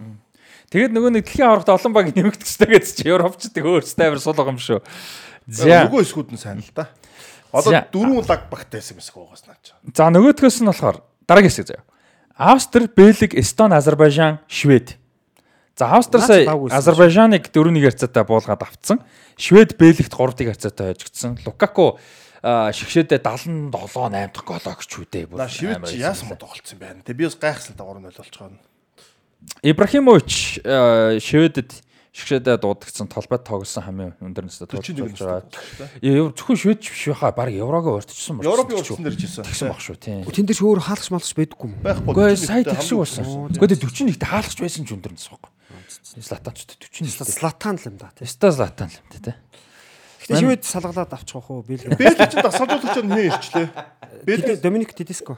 Тэгээд нөгөө нэг дэлхийн аврагт олон баг нэмэгдэжтэй гэж чи Европчдыг өөрсдөө амар сул байгаа юм шүү. За. Нөгөө хэсгүүд нь сайн л да. Одоо дөрвөн лаг багтай байсан хэсэг байгаас наач. За нөгөөдгөөс нь болохоор дараагийн хэсэг заяа. Австри, Бэлэг, Эстон, Азербайжан, Швед. За Австри сая Азербайжаныг 4-1 харьцаатай буулгаад авцсан. Швед Бэлэгт 3-1 харьцаатай хожигдсан. Лукаку шигшээдээ 77 8 дахь гол огч үдээ. На шивэд чи яасан тоглолцсон байна. Тэг би бас гайхсан та 3-0 болж байгаа нь. Ибрахимович Шведэд шигшээдээ дуудагдсан толбойд тоглосон хамгийн өндөр настай 41 тоглож байгаа. настай. Е, Зөвхөн Швед ч биш байхаа баг Еврогоо урьдчилсан байна. Европын урдсан дэр жисэн. тэгсэн баг шүү тийм. Тэн дээр ч өөр хаалгач малгач байдаггүй юм. Байхгүй. Гэхдээ сая 41 тэгшиг болсон. Гэхдээ 41-т хаалгач байсан ч өндөр нас байхгүй. Златанч 41. Слатан л юм да. тий. Теста Златан л юм тий. Гэтэ шивэд салгалаад авчих واخ уу Бэлэг. Бэлж чи дасгалжуулагч нь нэ ирчлээ. Бэлж Доминик Тедеско.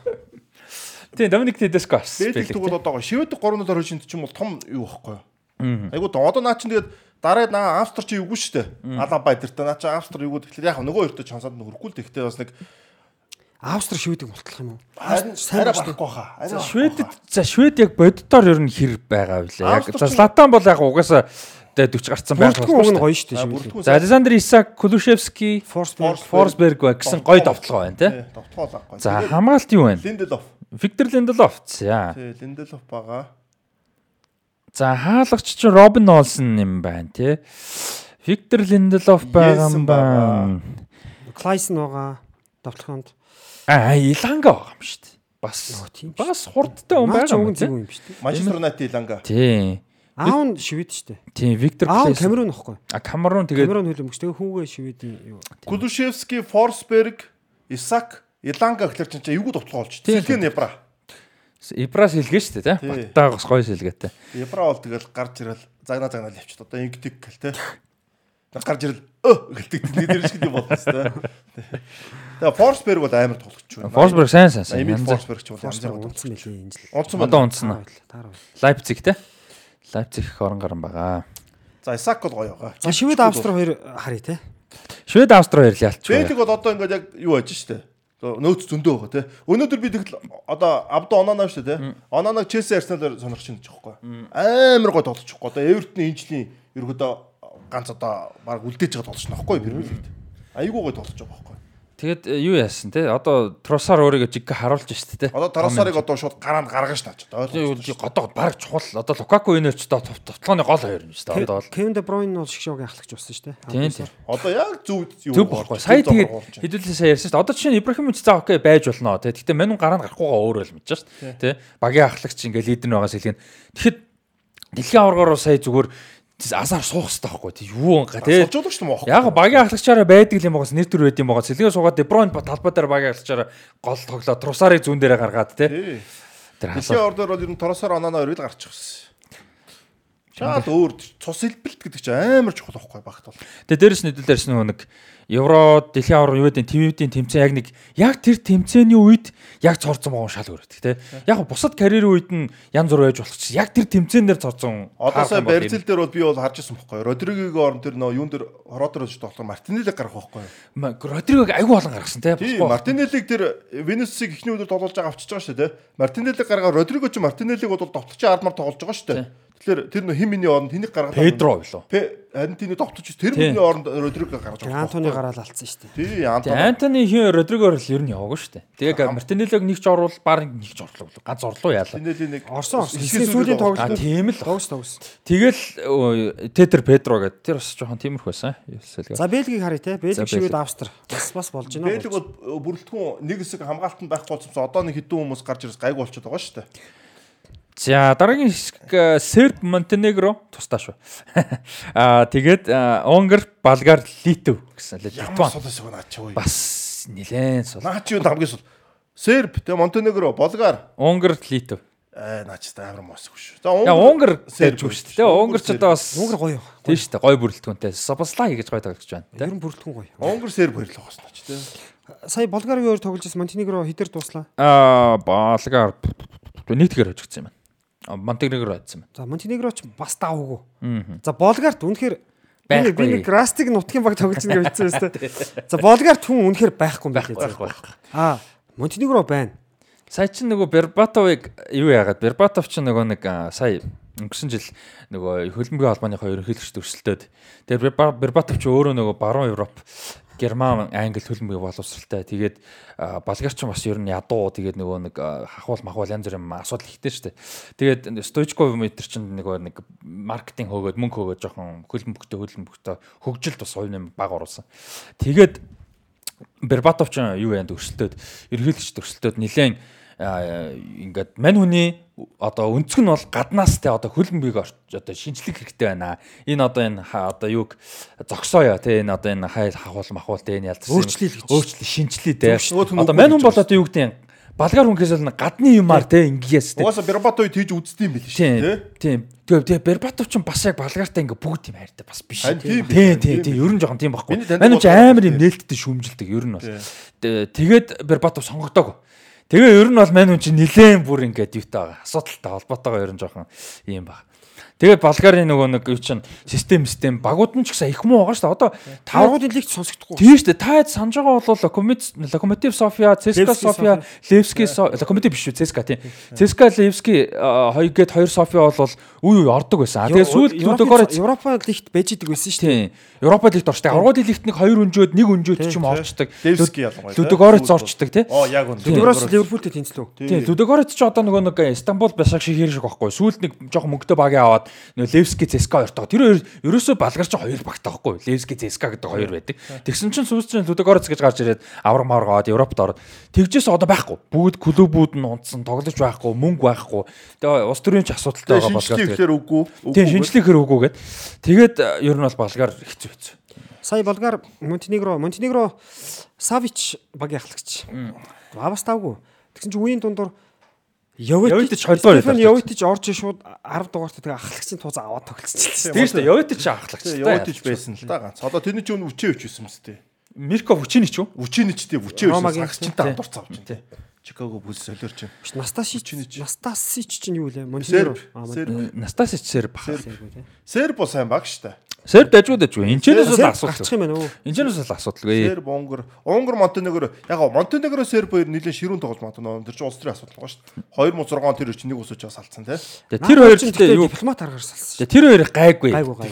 Тийм Доминик Тедеско авсан. Бэлж тэгвэл одоо шивэд 3-0 орж ин ч юм бол том юу байхгүй юу? Айгуу одоо наа чин тэгээд дараа наа Австри чи юугүй шүү дээ. Алаба эдэртэ наа чи Австри юугүй тэгэхээр яг нөгөө хоёртой чансаад нөхөргүй л тэгтээ бас нэг Австри шивэдэг мултлах юм уу? харин сайн барахгүй хаа. Шведэд за Швед яг боддоор ер нь хэр байгаа вүлээ. Яг за Златан бол яг угаасаа тэ 40 гарцсан байх уг нь гоё шүү дээ За Александр Исак, Кулушевский, Форсберг. Гэсэн гоё довтлогоо байна тий. Довтгоо лаггүй. За хамгаалт юу байна? Линделов. Виктор Линделов. За. Тий, Линделов байгаа. За хаалагч чинь Робин Олсон юм байна тий. Виктор Линделов байгаа юм байна. Клайсон байгаа. Довтлохонд. Аа Иланга байгаа юм шүү дээ. Бас тийм шүү. бас хурдтай хүн байгаа юм нь тий. зөв юм биш үү? Манчестер Юнайтед Ланга. Тий. Аав нь шивэд шүү дээ. Тий Виктор нь Клейс. Камерун ихгүй. А Камерун тэгээд Камерун хөлбөмбөч. Тэгээ хүүгээ шивэдийн юу. Кулушевский, Форсберг, Исак, Иланга гэхэлэр чинь эвгүй довтлогоо олж. Тийм. Сэлгэн Ебра. Ибрас хэлгээ шүү дээ тий. Тий. Баттаагаас гоё сэлгээтэй. Ебра бол тэгэл гарч ирэл загнаа загнаа л явчихд. Одоо ингэдэг гэл те. Тэг гарч ирэл өө гэлдэг нэр шиг юм болно тест. Тэгээ Форсберг бол амар тоглогч байна. Форсберг сайн сайн сайн. Эмил Форсберг ч бол бүр унтсан мэлээ энэ жил. Унтсан Одоо байна. унтсан. Лайпциг те. Лайпциг их орон гарan байгаа. За Исак бол гоё байгаа. За шивэд Австри хоёр харъя те. Швед Австри хоёр л ялч. Бэлэг бол одоо ингээд яг юу яаж штэ. Нөөц зөндөө байгаа тий. Өнөөдөр би тэгэл одоо Абдо Онана шүү дээ тий. Онанаг Челси Арсеналаар сонирч байна гэж байхгүй. Амар гой тоглож байхгүй. Одоо Эвертны энэ жилийн ерөөдөө ганц одоо баг үлдээж байгаа тоглож байна байхгүй Премьер лигт. Айгуу гой тоглож байгаа байхгүй. Тэгээд э, юу яасан те одоо Тросар өөрийгөө жиг харуулж штэ те. Одоо Тарасарыг одоо шууд гараанд гаргаж одоо ойлгож. годоо баг чухал одоо Лукаку энерч одоо тоглооны гол хоёр юм шүү дээ. Одоо бол Кевин Де Бройн бол шгшөөгийн ахлагч болсон шүү дээ. тийм тийм. Одоо яг зөв юу Төв бохгүй. Сая тэгээд хэдүүлээ сая ярьсан шүү дээ. Одоо жишээ нь Ибрахимович цаа окей байж болно те. Гэтэ манун гараанд гарахгүйгаа өөрөө л мэдэж шүү дээ. Тэ. Багийн ахлагч ингээ лидер байгаас хэлгэн. Тэгэхэд дэлхийн аваргаар сая зүгээр азар суух хэрэгтэй байхгүй тий. Юу анга тий. Суулжуудаг шүү дээ Яг багийн ахлагчаараа байдаг юм байгаас нэр төр байд юм байгаас сэлгээ суугаад Дебройн талбай дээр багийн ахлагчаараа гол тоглоод Трусарыг зүүн дээрээ гаргаад тий. Тэр Дэлхийн ордоор бол ер нь Торосоор Онана хоёр л гарчих байсан. Чаад өөр цус хэлбэлт гэдэг чинь амар чухал байхгүй багт бол. Тэгээ дээрэс нь хэдүүлээрс нэг Евро дэлхийн авар юу гэдэг ТВ-ийн тэмцээн яг нэг яг тэр тэмцээний үед яг цорцсон байгаа шал өрөдөг тий. Яг бусад карьерийн үед нь янз бүр байж болох чи яг тэр тэмцээн дээр цорцсон. Одоо сая Бразил дээр бол би бол харж ирсэн байхгүй. Родригийн орон тэр нөө юун дээр хороод орж тоглох Мартинелли гарах байхгүй. Родригог айгүй болон гаргасан. Тийм Мартинеллиг тэр Венесийг ихний үедээ тоглож байгаа авчиж байгаа шүү дээ. Мартинелли гаргаа Родриго ч Мартинеллиг бол довтлогчийн ардмаар тоглож байгаа шүү дээ. Тэгэхээр тэр нөө хим миний оронд хэнийг гаргаад Педро билүү. харин тийний довтлогч тэр миний оронд Родриго гаргаж байгаа. Антони гараал алдсан шүү дээ. Тий Тэгээ Антони. Антони хин Родригоор л ер нь яваагүй шүү дээ. Тэгээ Мартинеллог нэг ч орвол баг нэг ч орлоо. Ганц орлоо яалаа. Мартинелли нэг Орсон орсон. Хэсгийн сүүлийн тоглолт тийм л. тогс тогс. Тэгэл Тетер Педро гэдэг тэр бас жоохон тиймэрхүү байсан. За Бельгийг харъя те. Бельг Бельги. шивэд Австри. Бас бас болж байна. Бэлэг бол бүрэлдэхүүн нэг хэсэг хамгаалтанд байхгүй болсон. Одоо нэг хэдэн хүмүүс гарч ирээс гайг болчиход байгаа шүү дээ. За дараагийн хэсэг э, Серб Монтенегро тусдаа шүү. Аа тэгээд э, Унгар, Болгар, Литв гэсэн л Ямар Литван сул эсвэл наач юу. бас нилээн сул. Наач юу хамгийн сул. Серб, тэ Монтенегро, Болгар. Унгар, Литв. Аа наач та амар мос шүү. За Унгар Серб шүү дээ. Унгар ч одоо бас Унгар гоё. тийм шүү дээ. Гой бүрэлдэхүүнтэй. Сабаслаги гэж гой тоглож байна. Ер нь бүрэлдэхүүн гоё. Унгар Серб хоёрлох бас наач тэ. Сая Болгаригийн өөр тоглож байсан Монтенегро хідэр дуслаа. Аа Болгар нэг тэгэр хожигдсан юм байна. Монтенегро хайдсан байна. За Монтенегро ч бас давгүй. За Болгарт үнэхээр би нэг Растиг нутгийн баг тоглож байгаа гэсэн юм байна. За Болгарт хүн үнэхээр байхгүй байна. Байхгүй. Аа Монтенегро байна. Сая чинь нөгөө Бербатовыг юу яагаад Бербатов чинь нөгөө нэг сая өнгөрсөн жил нөгөө хөлбөмбөгийн албаныхаа ерөнхийлөгчд өрсөлдөөд тэгээ Берба- Бербатов ч өөрөө нөгөө баруун Европ Герман, Англи хөлбөмбөгийн боловсралтай. Тэгээд а, Болгар ч бас ер нь ядуу. Тэгээд нөгөө нэг хахуул махуул янз бүрийн асуудал ихтэй шүү дээ. Тэгээд Стоичков метр чинь нөгөө нэг маркетинг хөөгөөд мөнгө хөөгөөд жоохон хөлбөмбөгтөө хөлбөмбөгтөө хөгжилд бас хувь нэм баг оруулсан. Тэгээд Бербатов ч юу янд өрсөлдөөд ерөнхийлөгчд өрсөлдөөд нилээн ингээд мань хүний одоо өнцг нь бол гаднаас те одоо хөлбөмбөгийг орч одоо шинжлэх хэрэгтэй байна. Энэ одоо энэ одоо юг зогсооё те энэ одоо энэ хайл хахуул махуул те энэ ялцсан. Өөрчлөе л гэж. Өөрчлөе шинжлэе те. Одоо мань хүн бол одоо юу гэдэг юм балгаар хүнхээс л гадны юмар те ингэээс те. Угаасаа Бербато үед хийж үздэм байл шүү Тийм. Тэгээ тэгээ Бербатов ч бас яг балгаартай ингээ бүгд юм хайртай бас биш. Тийм, Тийм тийм, ер нь жоохон тийм байхгүй. Манай ч амар юм нээлттэй шүүмжилдэг ер нь бол. Тэ- Тэгээд Бербатов сонгогдоог. Тэгээ ер нь бол мань хүн чинь нилээн бүр ингээд юутай байгаа. Асуудалтай холбоотойгоо ер нь жоохон ийм баг. Тэгээд Болгарын нөгөө нэг юу чинь систем систем багууд нь ч гэсэн их муу байгаа шүү дээ. Одоо та Тавгуудын лигт сонсогдохгүй. Тийм шүү дээ. Та хэд санаж байгаа бол Локомотив София, ЦСКА София, Левски Со- Локомотив биш үү? ЦСКА тийм. ЦСКА Левски хоёр гээд хоёр София бол үе үе ордог байсан. А тэгээ сүүлд Лудогорец Европа лигт байж идэг байсан шүү дээ. тийм. Европа лигт орчдаг. Аврагын лигт нэг хоёр өнжөөд нэг өнжөөд ч юм орчдаг. Левски ялангуяа. Лудогорец орчдаг тий. Оо яг үнэ. Лудогорос Ливерпултэй тэнцлүү. Тийм. Лудогорец ч одоо нөгөө нэг Стамбул Башак шиг хэрэг шиг байхгүй. Сүүлд нэг жоохон мөнгөтэй багийн аваад нөгөө Левски ЦСКА хоёртоо. Тэр хоёр ерөөсөө балгар ч хоёр багтай байхгүй. Левски ЦСКА гэдэг хоёр байдаг. Тэгсэн чинь сүүлд чинь Лудогорец гэж гарч ирээд авраг мавраг аваад Европт ороод тэгжээс одоо байхгүй. Бүгд клубүүд нь унтсан, тоглож байхгүй, мөнгө байхгүй. Тэгээ улс төрийн ч асуудалтай байгаа Тэгээ болгоо. шинжлэх ихлээр үгүй. Тийм шинжлэх хэр үгүйгээд. Тэгээд ер нь бол балгаар хэцүү хэцүү. Сая Болгар Монтенегро Монтенегро Савич багийн ахлагч. Аа бас тавгүй. Тэгсэн чинь үеийн дундуур Йовитич холбоо Стефан байлаа. Йовитич орж шууд 10 дугаарт тэгээ ахлагчийн туузаа аваад тоглолцсон. Тийм шүү дээ. Йовитич ахлагч. Тэгээ явуулж байсан л да ганц. Одоо тэрний чинь үчээ өч байсан мэт дээ. Мирко Вучинич үү? Үчинич тий үчээ байсан. Ромагийн Сагчтай тий. хамдурцаа авч тий. Чикаго бүс солиорч. Настасич. Настасич чинь юу лээ? Серб. Настасич Серб. Серб бол сайн баг штэ. Серб дажгүй дажгүй. Энчнээс Серб асуудал. гарчих юм байна уу? Энчнээс бол асуудалгүй. Серб, Унгар, Унгар, Монтенегро яг гоо Монтенегро Серб хоёр нэлээд ширүүн тоглож магадгүй. Тэр чинь улс төрийн асуудал байгаа шүү дээ. 2006 тэр чинь нэг усууч салцсан тий. Тэгээ тэр хоёр ч гэхдээ юу дипломат аргаар салсан. Тэгээ тэр хоёр гайгүй.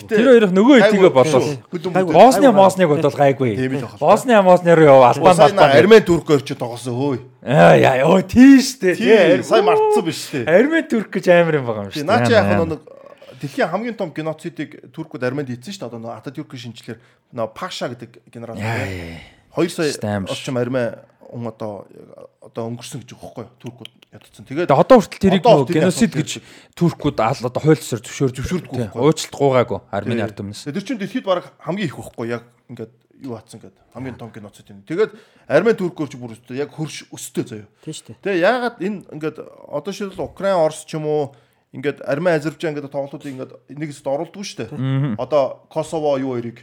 Тэр хоёрын нөгөө хэдийгээ болов. Гайгүй. Босны Мосныг бол гайгүй. Л. Босны Мосныг юу албан Сайн албан. Армен Турк хоёр ч тоглосон хөөе. Аа яа ёо тийш дээ. Тийм сайн мартсан биш үү? Армен турк гэж амар юм байгаа юм шүү наа чи яг нэг дэлхийн хамгийн том геноцидыг туркууд Арменд хийсэн шүү дээ. Одоо нөгөө Ататюркийн шинжлэр нөгөө Паша гэдэг генерал. 2 сая орчим Армен хүн одоо одоо өнгөрсөн гэж байгаа байхгүй юу? Туркууд ядцсан. Тэгээд Тэгээ одоо хүртэл тэрийг нөгөө геноцид гэж туркууд аал одоо хуульсаар зөвшөөр Зөвшөөрдөггүй байхгүй. Уучлалт гуугаагүй Армени ард түмнээс. Тэр чинь дэлхийд баг хамгийн их байхгүй яг ингээд юу хатсан гэдэг хамгийн том геноцид юм. Тэгээд Армен туркууд ч бүр яг хөрш өстэй заяа. Тийм шүү дээ. Тэгээ яагаад энэ ингээд одоо шил Украин Орос ч юм уу ингээд Армен Азербайджан гэдэг тоглолтуудыг ингээд нэг хэсэгт оруулдаг шүү дээ. Одоо Косово юу хоёрыг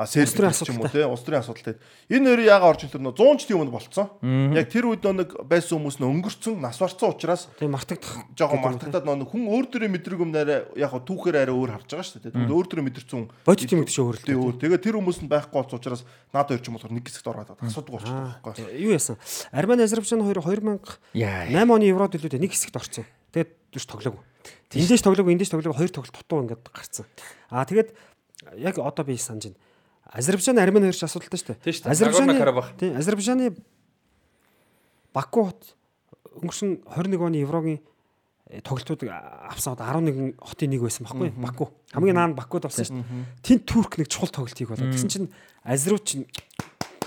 а Серб Улс төрийн ч юм уу тий улс төрийн асуудалтай. Энэ хоёрын яагаад орж ирсэн нөө 100 ч тийм юм болцсон. Яг тэр үед нэг байсан хүмүүс нь өнгөрцөн нас барцсан учраас Тийм мартагдах. жоохон мартагдаад нөө хүн өөр төрлийн мэдрэг юм нэрэ яг түүхээр арай өөр харж байгаа шүү дээ. Өөр төрлийн мэдэрсэн Бодит юм гэдэг шиг өөрлөлтөө. өөр. Тэгээ тэр хүмүүс нь байхгүй болсон учраас наад хоёр ч юм болохоор нэг хэсэгт ороод асуудаг болчихсон байхгүй. Юу яасан? Армени Азербайджан хоёр 2008 Яа. оны Евро дэлгүүдэд нэг хэсэгт орсон. Тэгээд биш тоглоогүй. Эндээс тоглоогүй, эндээс тоглоогүй хоёр тоглолт дутуу ингээд гарцсан. Аа тэгээд яг одоо би санаж байна. Азербайджан Армени хоёр ч асуудалтай шүү дээ. Нагорно-Карабах. Тийм Азербайджаны Баку хот өнгөрсөн 21 оны Еврогийн э, тоглолтууд авсан одоо 11 хотын нэг байсан байхгүй Баку. Хамгийн наанд Бакуд болсон шүү дээ. Тэнд Турк нэг чухал тоглолт хийх болоо. Тэгсэн чинь Азеруч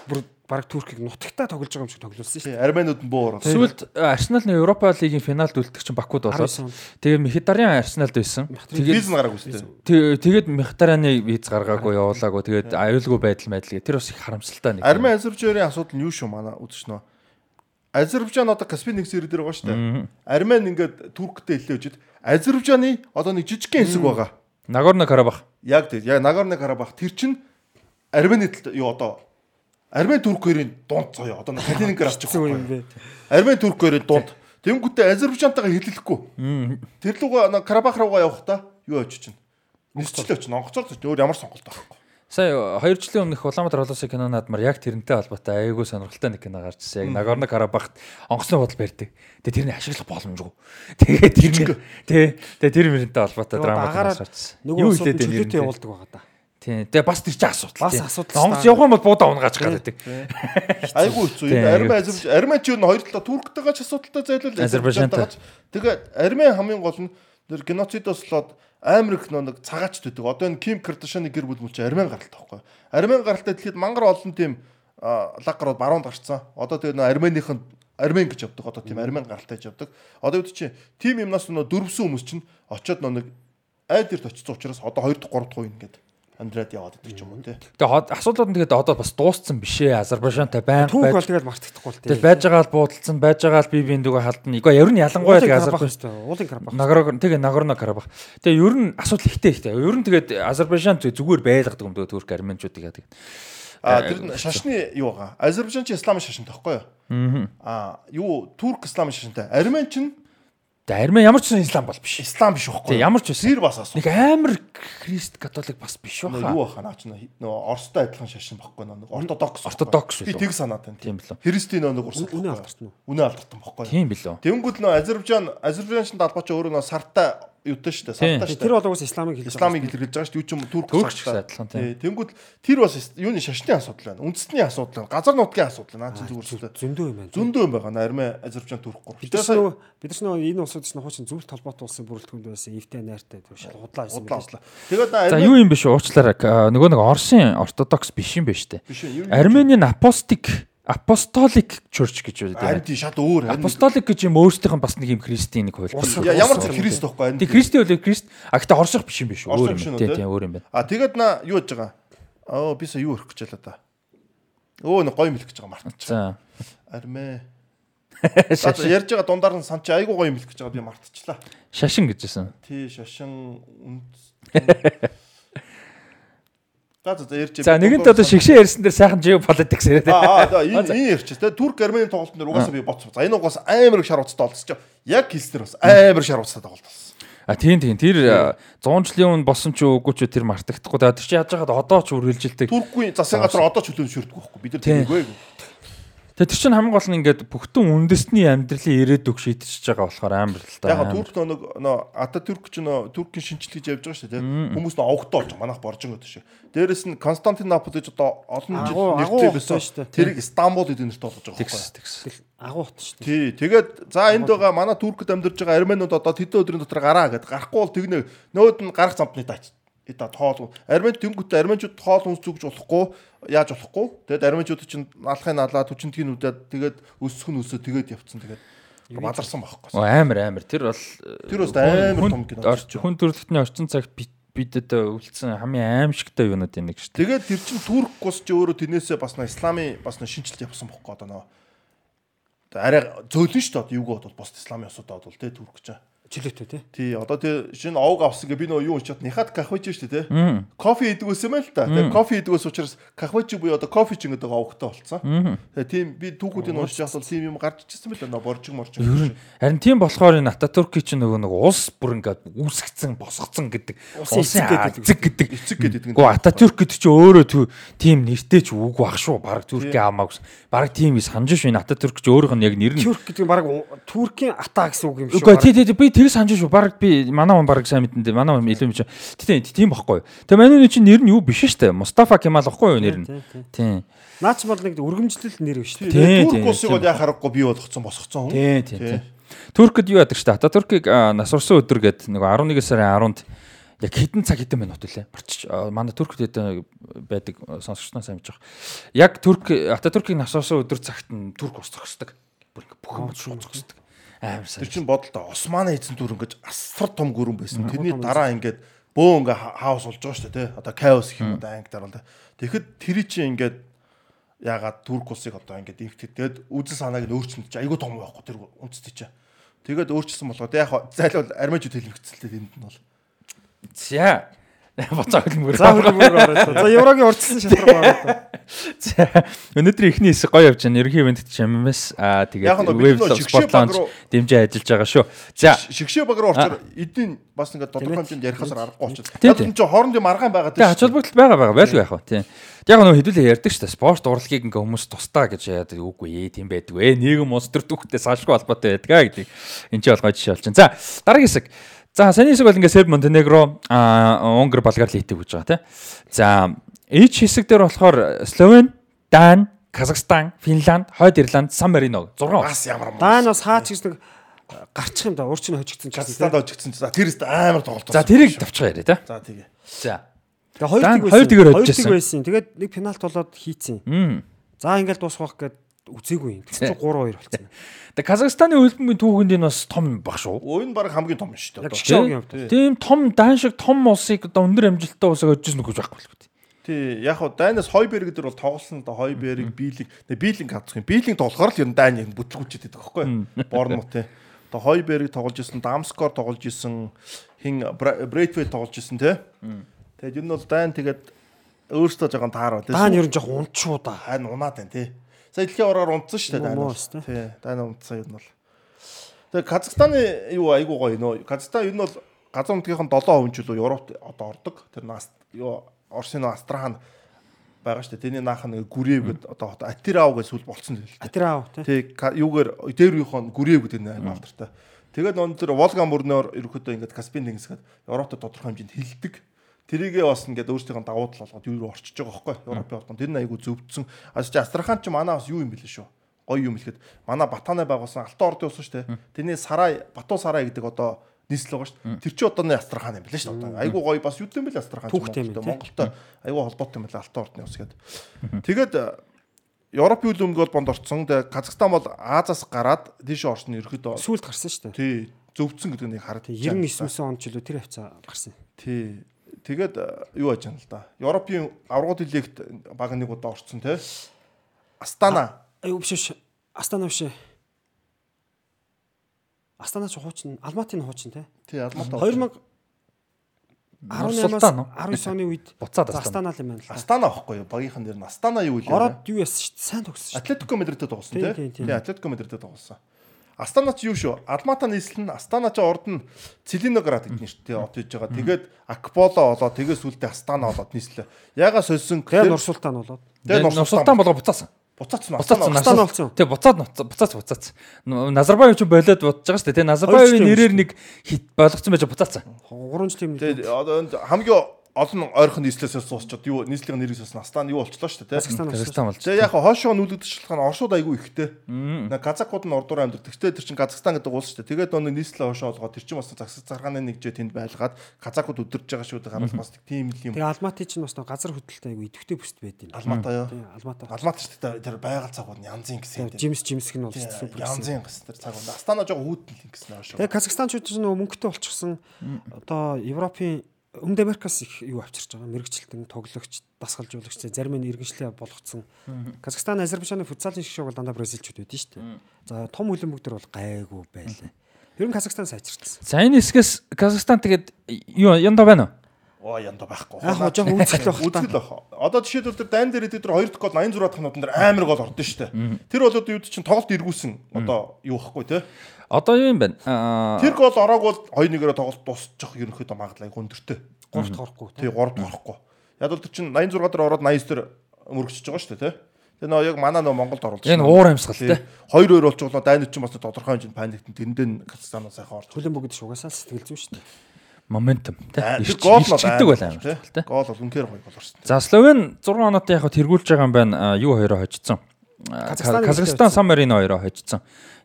бүр баг Туркийг нутагтаа тоглож байгаа юм шиг тоглуулсан шүү Тий Арменууд нь буу ороод. Сүүлд Арсенал нь Европа лигийн финалд үлдэх чинь Бакуд болоод 19 онд. тэгээ Мхитарян Арсеналд байсан. Виз Тэгээд нь гараагүй шүү дээ. Тэ- Тэгээд Мхитаряны виз гаргаагүй явуулаагүй. Тэгээд аюулгүй байдал байдал гэх. Тэр бас их харамсалтай нэг. Армен Азербайджаны асуудал нь юу шүү манай нөө. Азербайджан одоо Каспийн нэгс ирээд байгаа шүү дээ. Армен ингээд Турктэй хэлээжид Азербайджаны одоо нэг жижигхэн хэсэг байгаа. Нагорно-Карабах. Яг тийм. Яг Нагорно Карабах тэр чинь Армени юу одоо Армен Турк хоёрын дунд заяа. Одоо Калининград ч дээ. байхгүй. Армен Турк хоёрын дунд. Тэнгүүтээ Азербайджантайгаа хэлэлэхгүй. Тэр лугаа Карабах руугаа явахдаа юу очиж чинь. Нисчлээ очиж онгоцоор ч өөр ямар сонголт байхгүй. Сая 2 жилийн өмнөх Улаанбаатар холоосын кино наадмаар яг тэрнтэй холбоотой айгүй сонирхолтой нэг кино гарч ирсэн. Яг Нагорно Карабахт онгоцны бодол барьдаг. Тэгээ тэрний ашиглах боломжгүй. Тэгээ тэр тий Тэгээ тэр мөрөнтэй холбоотой драма гарч ирсэн. Юу хэлээд чөлөөтэй байна явуулдаг байгаа да. Тий. Тэгээ бас тэр чинь асуудал. Бас асуудал Онгоц явах юм бол буудаа унгааж гадаг. Айгуу хэцүү. Тийм, Энэ Армен айгуу Азербайджан Армен ч юу н хоёр талаа Турктайгаа ч асуудалтай зайлуул Азербайджантай. Тэгээд Армен хамгийн гол нь тэр геноцидоос болоод амар их нэг цагаач төдөг. Одоо энэ Ким Кардашины гэр бүл мөл чи Армен гаралтай байхгүй. Армен гаралтай дэлхийд мангар олон тийм лаг гарууд баруунд гарцсан. Одоо тэр нөө Арменийнх нь Армен гэж явдаг. Одоо тийм Армен гаралтай гэж явдаг. Одоо үүд чи тим юмнаас нөө дөрвсөн хүмүүс чинь очиод нөө нэг айд дэрт очсон учраас одоо 2 дахь 3 дахь үе ингээд Андрад яваад идэх юм уу те. Тэгээ асуудлууд нь тэгээд одоо бас дууссан биш ээ. Азербайджантай байнга Түүх бол байж. тэгэл мартагдахгүй л Тэгэл байж байгаа л буудалцсан, байж байгаа л бие биендээ халдна. Игаа ер нь ялангуяа тэгээ Азербайджан Уулын Карабах. Нагорно тэгээ Нагорно Карабах. Тэгээ ер нь асуудал ихтэй ихтэй. Ер нь тэгээд Азербайджан зү- зүгээр байлгадаг юм дөө Турк арменчууд тэгээ. А тэр нь шашны юу байгаа. Азербайджан ч исламын шашинтай байхгүй юу? Аа юу турк исламын шашинтай. Армен ч нь Тэгээ армен ямар ч сан ислам бол биш. ислам биш байхгүй ямар ч байсан. Тэр бас асуу. Нэг амар христ католик бас биш баха. юу баха наач нөө Оростой адилхан шашин байхгүй нэг ортодокс. Ортодокс Би тэг санаад байна. Тийм билүү? Христийн нөө нэг урс. Үнэ алдартна уу? Үнэ алдартан байхгүй. Тийм билүү? Тэнгүүд нөө Азербайджан Азербайджан талбай ч өөрөө нөө сартай юутай шүү дээ. Тийм. Сартай шүү Тэр дээ. бол угсаа исламыг хэлж Исламыг илэрхийлж байгаа шүү дээ. Юу ч юм ч сартай. адилхан, тийм. Тий, Тэнгүүд тэр бас юуны шашны асуудал байна. Үндэсний асуудал байна. Газар нутгийн асуудал байна. Наа чи зүгээр шүү дээ. зөндөө юм байна. Зөндөө юм байгаа. Армен Азербайджан турк гур. Бид нар бид нар энэ улсууд ч нөхөж зөвлөлт холбоотой улсын бүрэлдэхүүнд байсан эвтэй найртай тийм шал худлаа байсан байдаг. удлаа. Тэгээд За юу юм биш? Уучлаарай. А, Нөгөө нэг Оросын ортодокс биш юм байна биш юу? Арменийн апостик апостолик church гэж Харин байдаг. тий шат өөр. харин Апостолик гэж юм өөрсдийнх нь бас нэг юм христийн нэг хувь. Ямар ч Христ харин. Тэг христийн үл христ. А гэтээ орших биш юм биш Өөр юм. Тийм тий? тийм өөр юм байна. А тэгээд на юу гэж байгаа? Аа би сая юу өрөх гэж байлаа да. Өө нэг гоё мэлэх гэж байгаа мартчих. За. Армэ. За, ярьж байгаа дундаар нь сан чи айгуу гоё мэлэх гэж байгаа би мартчихлаа. Шашин гэжсэн. Тий шашин. За за ярьж. За нэгэнт одоо шигшээ ярьсан дээр сайхан geopolitics яриад байна. Аа энэ энэ ярьчих те турк армени тоглолтын дээр угаасаа би боцсон. За энэ угаасаа амар их шар уцтай олдсон чи яг хэлснээр бас амар шар уцтай тоглолт болсон. А тийм тийм тэр 100 жилийн өмнө болсон ч үгүй ч тэр мартагдахгүй. Тэр чи яаж байгаад одоо ч үргэлжилдэг. Туркгүй засгийн газар одоо ч хөлөө шүрдэггүй байхгүй. Бид нар тийм үгүй. Тэгээ тэр чинь хамгийн гол нь ингээд бүхтэн үндэсний амьдралын ирээдүг шийдчихэж байгаа болохоор амар л та. Яг турк нэг нөө Ататүрк ч нөө туркийн шинжилгээ хийж явж байгаа шүү дээ. Хүмүүс нөө овогтой болж манайх боржин гэдэг шиг. Дээрэс нь Константинополь гэж одоо олон жил нэртэй байсан шүү дээ. Тэрийг Стамбул гэдэг нэртэй болгож байгаа байхгүй. Тэгс тэгс. Агуу хот шүү. Тий. Тэгээд за энд байгаа манай туркд амьдарч байгаа армянууд одоо тэдэн өдрийн дотор гараа гэд гарахгүй бол тэгнэ. Нөөд нь гарах замтны таач эта тоол армяд тэнгүүтээ армянчууд тоол хүнс зүгж болохгүй яаж болохгүй? Тэгээд армянчууд чинь алахын налаа түчинтгийн үдээд тэгээд өсөх нь өсөө тэгээд явцсан тэгээд бадарсан байхгүй амар амар. Тэр бол тэр бас амар том кино хүн төрөлхтний орчин цагт бидэд үлдсэн хамгийн аимшигтай юунууд нэг шүү дээ тэгээд тэр чин турк ус ч өөрөө тэрнээсээ бас нэг исламын бас нэг шинжилт явсан бохгүй одоо нөө арай зөөлөн шүү дээ юуг бодвол бос исламын усудаа бодвол тэ турк ч чөлөөтэй тий. Тий, одоо тий шинэ овг авсан гэ би нөө юу уншаад нихат кафеж шүү дээ тий. Кофе идэг ус юм л та. Тэгээ кофе идэг ус учраас кафеж буюу одоо кофе ч ингэдэг овгтой болцсон. Тэгээ тийм би түүхүүдийг уншиж явах бол тийм юм гарч ирсэн байл нөө боржиг моржиг. Харин тийм болохоор энэ Ататүрки ч нөгөө нэг ус бүр ингээд үүсгэцэн босгоцсон гэдэг. Усын эцэг гэдэг. Эцэг гэдэг. Гоо Ататүрк гэдэг чи өөрөө тийм нэртэй ч үг баг шүү. Бараг Түркийн амаа гэсэн. Бараг тийм санаж шүү. Энэ Ататүрк ч өөрийнх нь яг нэр нь Түрк гэдэг нь бараг Туркийн ата гэсэн үг юм шүү. Үгүй тий тий би тэр санаж шүү. Бараг би манай хүн бараг сайн мэдэн дээ. Манай хүн илүү мэдэн. Тийм тийм баггүй. Тэгээ манай хүн чинь нэр нь юу биш дээ. Мустафа Кемал баггүй юу нэр нь. Тийм. Наач бол нэг өргөмжлөл нэр биш дээ. Турк улсыг бол яхаарахгүй бий болгоцсон босгоцсон хүн. Тийм тийм. Туркд юу яадаг шүү дээ. Ататүркийг насварсан өдөр гээд нэг 11 сарын 10-нд яг хэдэн цаг хэдэн минут үлээ. Барчиж манай туркд хэдэн байдаг сонсогчноо сайн байгаа. Яг турк Ататүркийг насварсан өдөр цагт нь турк ус зогсдог. Бүр ингээ бүх юм шууд зогсдог. Аим сайн. Тэр чинь бодолтой Османы эзэн дүр ингэж асар том гүрэн байсан. Тэрний дараа ингээд бөө ингээ хаус болж байгаа шүү дээ, тэ. Одоо Chaos гэх юм одоо анги дараа л. Тэгэхэд тэр чинь ингээд ягаад турк улсыг одоо ингээд инхтэд тэгээд үзэн санааг нь өөрчлөж айгүй том байхгүй тэр үндэстэй чинь. Тэгээд өөрчлөсөн болгоо. Яг зайлвал армяжууд хэлмэгцэлтэй тэнд нь бол. За Боцоо хөлмөр. За хөлмөр ороод. За еврогийн урдсан шатраг ороод. За өнөөдөр ихний хэсэг гоё явж байна. Ерөнхий ивент чаммас аа тэгээд веб спортлонч дэмжиж ажиллаж байгаа шүү. За шигшээ баг руу орчоор эдийн бас ингээд тодорхой хэмжээнд ярихасаар аргагүй болчихсон. Яг энэ чинь хоорондын маргаан байгаа тийм. Ач холбогдол байгаа байгаа байлгүй яах вэ тийм. Яг нөө хэдүүлээ ярьдаг шүү дээ. Спорт урлагийг ингээ хүмүүс тустаа гэж яадаг үгүй ээ тийм байдаг вэ. Нийгэм улс төр түүхтэй салшгүй холбоотой байдаг гэдэг. Энд чинь болгоо жишээ болж байна. За дараагийн хэсэг За саний хэсэг бол ингээ Серб Монтенегро а Унгар Болгар литиг гэж байгаа тийм. За H хэсэг дээр болохоор Словен, Дан, Казахстан, Финланд, Хойд Ирланд, Сан Марино 6 бас ямар Дан бас хаач гэж нэг гарчих юм да уурчин хожигдсон ч гэсэн. Казахстанд хожигдсон. За тэрээс амар тоглолт. За тэрийг давчих яриа тийм. За тэгээ. За. Тэгээ хоёр тиг байсан. Хоёр тигээр хожижсэн. байсан. Тэгээд нэг пенальт болоод хийцэн. За ингээл дуусгах гээд үзээгүй юм. Тэгсэн чинь 3-2 болсон. Тэгээ Казахстаны хөлбөмбөгийн түүхэнд энэ бас том баг шүү. Уйн баг хамгийн том шүү дээ. Тийм том дан шиг том улсыг одоо өндөр амжилттай улсыг өжсөн үгүй байхгүй л. Тий, яг хоо дайнаас Хойберг дээр бол тоглосон да Хойберг, Бийлинг, Бийлинг хацх юм. Бийлинг тоглохоор л ер нь дайн юм бүтлгүүчээд байдаг байхгүй. Борнмут тий. Одоо Хойберг тоглож исэн, Дамскор тоглож исэн, хин Брэйтвей тоглож исэн тий. Тэгээд ер нь бол дайн тэгээд өөртөө жоохон таараа. Даан ер нь жоохон унчуу да. Хань унаад байна тий. Сая дэлхийн ороор унтсан шүү дээ дайна. Тий, дайна унтсан юм бол. Тэгээ Казахстаны юу айгуу гоё нөө. Казахстан ер нь бол газар нутгийнхын 7% ч илүү Европт одоо ордог. Тэр нас юу Орсын Астрахан байгаа шүү дээ. Тэний наах нэг Гүрэв гэдэг одоо Атирав гэж сүл болцсон дээ. Атирав тий. Юугээр дээр үеийнхэн Гүрэв гэдэг нэг алдартай. Тэгээд нон тэр Волган мөрнөөр ерөөхдөө ингээд Каспийн тэнгисгээд Европт тодорхой хэмжээнд хилдэг. Тэрийгээ бас ингээд өөрсдийнхөө давуу тал болгоод юу руу орчиж байгаа байхгүй Европын ордон. Тэр нь айгу зөвдсөн. А чи Астрахан ч манай бас юу юм бэлээ шүү. Гоё юм хэлэхэд манай Батанаа байгуулсан Алтан ордын ус шүү дээ. Тэрний Сарай, Батуу Сарай гэдэг одоо нийслэл байгаа шүү. Тэр чи одоо нэг Астрахан юм бэлээ шүү дээ. Айгу гоё бас юу юм бэлээ Астрахан ч Монголтой айгу холбоотой юм бэлээ Алтан ордны ус гэдэг. Тэгээд Европын үйл өмгөөл бонд орцсон. Тэгээ Казахстан бол Азаас гараад тийш орсон ерөөдөө сүулт гарсан шүү дээ. Тий. Зөвцөн гэдэг нэг хараад 99 онд ч илүү тэр хавцаа гарсан. Тий. Тэгээд юу яаж юм л да. Европын аврагууд лигт баг нэг удаа орцсон те. Астана. Аюу биш биш. Астана биш. Астана ч хуучин, Алматын хуучин те. Тий, Алмата. 2000 18-аас 19 оны үед буцаад Астана л юм байна л. Астана аахгүй юу? Багийнхан дээр нь Астана юу вэ? Ороод юу яасан шүү дээ. Сайн тогсон шүү. Атлетико Мадридтэй тоглосон тий. Тий, Атлетико Мадридтэй тоглосон. Астана ч юу шүү? Алмата нийслэл нь Астана ч урд нь Целиноград гэдэг нэртэй от хийж байгаа. Тэгээд Акполо олоод тэгээд сүлдээ Астана олоод нийслэлээ. Ягаа сольсон Тэгээ гэхээр Нур Султан болоод. тэгээд Нур Султан болго буцаасан. буцаацсан Буцаасан. Астана болсон. Тэг буцаад буцаац буцаац. Назарбаев ч болоод бодож байгаа шүү дээ. Тэг Назарбаевын нэрээр нэг хит болгоцсон байж буцаацсан. 3 жилийн өмнө. Тэгээд одоо хамгийн олон ойрхон нийслэлээс суусчод юу нийслэлийн нэрийг суусан Астана юу болчлоо шүү дээ. Болсон. Казахстан болж. Тэгээ яг хоошоо нүүлэгдэж шалтгаан Оршууд айгүй ихтэй. Нэг казакууд нь ордуур амьд. Тэгтээ тэр чин Казахстан гэдэг улс шүү дээ. Тэгээд нөгөө нийслэл хоошоо олгоод тэр чин бас засаг заргааны нэгжээ тэнд байлгаад казакууд өдөрж байгаа шүү дээ. Гарал бас тийм л юм. Тэгээ Алматы чинь бас нэг газар хөдлөлтөй айгу идэвхтэй бүст байд юм. Алмата юу? Тийм Алмата. Алмат шүү дээ. Тэр байгаль цагууд нь янзын гэсэн. Жимс Жимсг нь бол супер. Янзын гэсэн тэр цаг. Астана жоо хүүтэн гэсэн хоошоо. Тэгээ Казахстанчууд чинь мөнгөтэй болчихсон одоо Европын Өмнөд Америкаас их юу авчирч байгаа мэрэгчлэлтэн тоглогч дасгалжуулагч зарим нь иргэншлээ болгоцсон Казахстан Азербайджаны футзалын шгшог бол дандаа бразилчууд байдэн шүү дээ. За том хөлбөмбөг төр бол гайгүй байлаа. Ер нь Казахстан сайжирцсан. За энэ хэсгээс Казахстан тэгээд юу янда байна уу? Оо янда байхгүй. Яг хоо жоохон үзэл байх. Үзэл байх. Одоо жишээлбэл тэр дайн дээр тэр 2 дахь гол 86 дахь минутанд амар гол ордон шүү дээ. Тэр болоод юу чинь тоглолт эргүүлсэн. Одоо юу байхгүй те. Одоо юу юм бэ? Тэр гол ороог бол 2-1-ээр тоглолт дуусчих ерөнхийдөө магадлал айгу өндөртэй. 3 дахь орохгүй. Тий 3 дахь орохгүй. Яг бол тэр чинь 86 дээр ороод 89 дээр мөрөгчөж байгаа шүү дээ те. Тэгээ нөө яг манай нөө Монголд оруулж. энэ уур амьсгал те. 2-2 болчихлоо дайнууд чинь бас тодорхой хэмжээнд паниктэн тэрэндээ Казахстан сайхан орж. Хөлбөмбөг гэдэг шугасаа сэтгэл зүй шүү дээ. Моментум Ирч- гол ирчдэг байл амар тий. Гол бол үнээр гоё гол орсон. За Словен 6 оноотой яг тэргүүлж байгаа юм байна. Юу хоёроо хожицсан. Аа, Казахстаны Казахстан хожицсан. Сан Марино хоёроо хожицсан.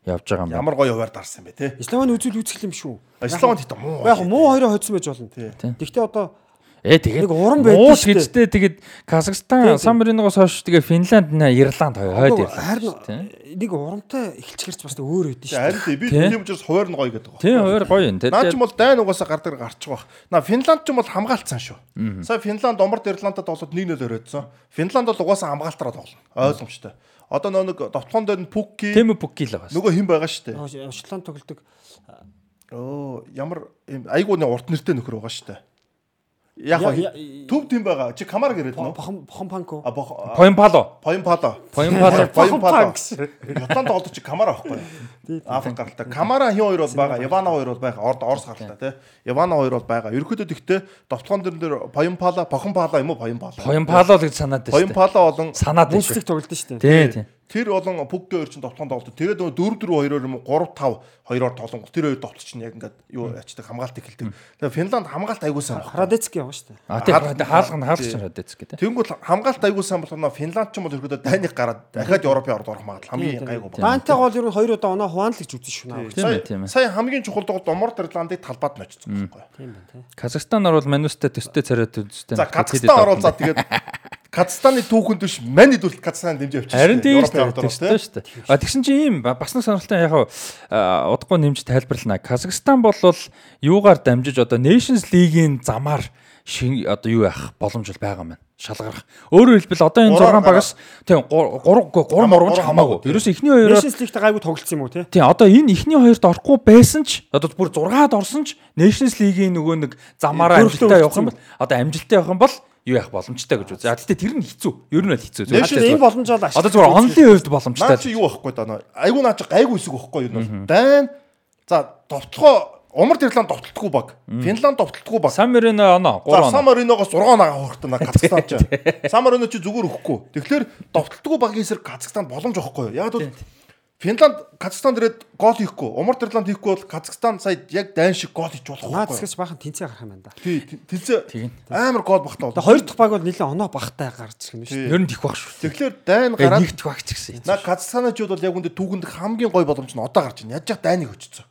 Явж байгаа юм байна. Ямар гоё хуваар дарсан бэ те. Исламын үзүүл үүсгэл юм шүү. Исламд хитэ муу. Яг муу хоёроо хоцсон байж болно. Гэхдээ одоо Ээ тэгээд Нэг уран байдаг муу шүү дээ. гэжтэй тэгээд Казахстан Тий, тий. Сан Мариноос хойш тэгээд Финланд нэ Ирланд хоёр хойд Ирланд. харин тий. нэг урамтай эхэлчихэрч бас өөр байдэн шүү. Харин тий би Тий. тийм учраас хуваар нь гоё гэдэг байна. Тийм хоёр гоё юм. Наа ч юм Тэгээд бол дайн угаасаа гардаг гарчих واخ. На Финланд ч юм бол хамгаалцсан шүү. Сая Финланд Умард Ирландад тоглоод 1-0 өрөөдсөн. Финланд бол угаасаа хамгаалтараа тоглоно. Ойлгомжтой. Одоо нөө нэг довтлогон дээр нь Пукки Тэм Пуккил байгаа. нөгөө хэн байгаа шүү дээ. Шотланд тоглодог Оо ямар юм айгууны урт нэртэй нөхөр байгаа шүү дээ. Яг төв тийм байгаа. Чи камар гэрэд нөө. бохон бохон панко. А бох Поимпало. Поимпало. Поимпало. Поимпало. Ятланд тоглож чи камара байхгүй. Африк гаралтай. Камара хин хоёр бол байгаа. Ивана хоёр бол байгаа. Орд Орос гаралтай тий. Ивана хоёр бол байгаа. Ерөнхийдөө тэгтээ довтлогон дэр дээр Поимпало, Похонпало юм уу Поимпало. Поимпало гэж санаад байна шүү дээ. Поимпало болон Санаад байна. Мөнхлөг тоглолт шүү дээ. Тий, тий. Тэр болон Пүгдөө хоёр чинь довтлогон тоглолт. Тэгээд нөгөө 4 4 2-оор юм уу 3 5 2-оор тоглон. Тэр хоёр тоглолт чинь яг ингээд юу ячдаг хамгаалт эхэлдэг. Тэгээд Финланд хамгаалт байна. Радецки яваа шүү дээ. А тий хаалга нь хаалгач нь радец гэдэг. Тэнгүүл хамгаалт аягүй сайн болохоор Финланд ч юм бол ерөөдөө дайныг гараад дахиад Европын орд орох магадлал хамгийн гайгүй байна. Даантай гол ер нь хоёр удаа оноо хуан л гэж үзсэн шүү. Тийм тийм. Сая хамгийн чухал тоглолт Умард Ирландыг талбад нь очсон байхгүй. Тийм байна тий. Казахстан орвол Манустай төстэй царайд үзтэй. За Казахстан орол за тэгээд Казахстаны түүхэнд биш мань хэдүүлэлт Казахстан дэмжиж авчих. Харин тийм шүү дээ. А тэгсэн чинь ийм ба- бас нэг сонирхолтой яг удахгүй нэмж тайлбарлана. Казахстан бол юугаар дамжиж одоо Nations League-ийн замаар шин одоо юу яах боломж бол байгаа юм байна. Шалгарах. Өөрөөр хэлбэл одоо энэ Гурван 6 багаас тийм 3 3 3 ч хамаагүй. Ерөөс ихний хоёроо Nations League-тэй гайгүй тоглолцсон юм уу тий? Тийм одоо энэ ихний хоёрт орохгүй байсан ч одоо бүр 6-ад орсон ч Nations League-ийн нөгөө нэг замаараа амжилттай явах юм бол одоо амжилттай явах юм бол юу яах боломжтой гэж үү. За гэхдээ тэр нь хэцүү. Ер нь бол хэцүү. Нээшл энэ боломж бол одоо зүгээр онлын хувьд боломжтой. Наа чи юу байхгүй даа. Айгуу наа чи гайгүй хэсэг байхгүй юу бол дайн. За товтлогоо Умар Ирланд товтолтгүй баг. Финланд товтолтгүй баг. Сан Марино оноо 3 оноо. Сан Мариногоос 6 оноо авах хэрэгтэй наа Казахстан ч. Сан Марино чи зүгээр өгөхгүй. Тэгэхээр товтолтгүй багийн эсрэг Казахстанд боломж واخхгүй юу. Яг бол Финланд Казахстан дээрээ гол хийхгүй. Умард Ирланд хийхгүй бол Казахстан сая яг дайн шиг гол хийж болох Наад зэскэж бахан тэнцээ гарах юм байна да. Тий, тэнцээ амар гол багтаа Тэгээ бол. хоёр дахь баг бол нэлээд оноо багтай гарч ирэх юм шүү. Ер нь тех баг шүү. Тэгэхээр дайн гараад нэг тех баг ч гэсэн. На Казахстанчууд бол яг үндэ түүхэнд хамгийн гой боломж нь одоо гарч байна. Яаж яах дайныг өчсөн.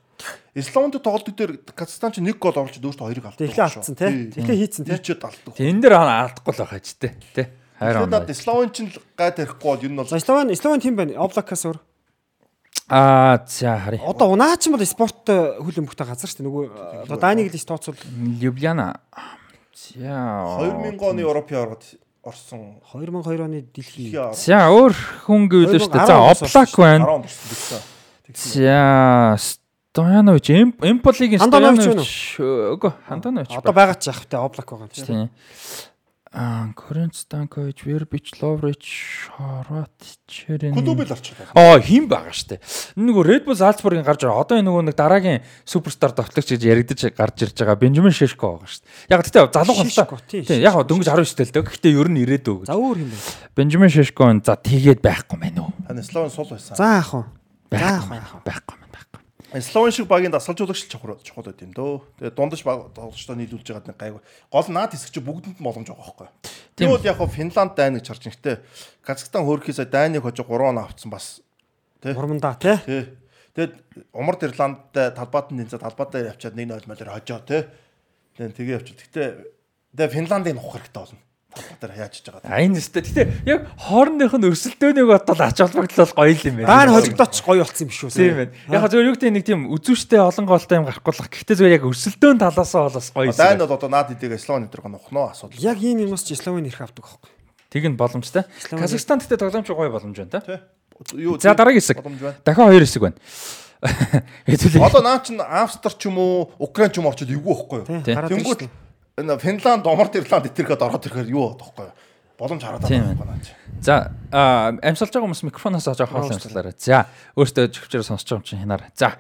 Исламд тоглолт дээр Казахстан ч нэг гол оруулж дөөшөө хоёрыг алдсан. Тэглээ алдсан тий. Тэглээ хийцэн тий. Тийчэд алдсан. Тэн дээр алдахгүй л байгаа ч тий. Тий. Хайр Тэгэхээр над оноо. Исламын ч л гай тарихгүй бол ер нь бол Словен Словен тим байна. Облакас өөр. Аа за харъя. Одоо унаач юм бол спорт хөлбөмбөгтэй газар шүү дээ. Нөгөө одоо Даниг л тооцвол Любляна. За 2000 оны Европын оргод орсон 2002 оны дэлхийн За өөр хүн гэвэл шүү дээ. За 2010 Облак байна. 10 онд орсон гэсэн. За Стоянович Эмполигийн Стоянович үгүй Ханданович. одоо байгаа ч яах вэ? Облак байгаа юм шүү дээ. Коринт Станкович, Вербич, Ловрич, Шарат, Черен. Клубэл орчих байна. Аа, хим байгаа штэ. Нөгөө Red Bull Salzburg-ын гарч байгаа. Одоо энэ нөгөө нэг дараагийн суперстар товтлогч гэж яригдаж гарч ирж байгаа Бенжамин Шешко байгаа штэ. Яг гэхдээ та. тий, Тийм, яг дөнгөж 19 тэл дэг. Гэхдээ ер нь ирээдүү гэж. За өөр юм байна. Бенжамин Шешко за тэгээд байхгүй мэн үү? Хань Словен сул байсан. За яах вэ? За яах Байхгүй. Байхгүй байхгүй. Словен шиг багийн дасгалжуулагч чухал чухал байт юм дөө. Тэгээ дундаж баг тоглолчдоо нийлүүлж байгаа нэг гайгүй. Гол наад хэсэг чи бүгдэнд боломж байгаа байхгүй. Бол яг Финланд дайныг харж нэгтэй. Казахстан хөөрхөөсөө дайныг хожиг 3 он авцсан бас тий. Урмандаа. Тий. Тэгэд Умард Ирландтай талбайд нь тэнцээ талбайдаа явчаад нэг нойл молоор хожоо тий. Тэгээ тэгээ явчих. Гэтэ тэгээ Финландын ухах хэрэгтэй болно. Яаж чиж байгаа. А энэ өстэй. Гэтэ яг хоорондынх нь өрсөлдөөнийг бодвол ач холбогдол гоё юм байна. Баан холигдооч гоё болсон юм шүү. Тийм байна. Яг зөв юу гэдэг нэг тийм үзүүштэй олон голтой юм гарахгүй л. Гэхдээ зөв яг өрсөлдөөн талаасаа бол бас гоё юм. Дайн бол одоо наад идэг Словен өдрөг нухноо асуудал. Яг ийм юмс ч Словен ирэх авдаг байхгүй. Тэг нь боломжтой. Казахстан гэхдээ тоглоомч гоё боломж байна та. За дараагийн хэсэг. Дахиад хоёр хэсэг байна. Хэдүүлээ. Одоо наа чин Австри ч юм уу, Украин ч юм уу орчод эвгүй байхгүй юу? Тэнгүүд. Энэ Финланд, Умард Ирланд итерхэд ороод ирэхээр юу бодох байхгүй юу? Боломж хараад байгаа наа чи. За амьсгалж байгаа хүмүүс микрофоноос авч авах юмслаарай. За өөртөө зөвчөөр сонсож байгаа юм чинь хинаар. За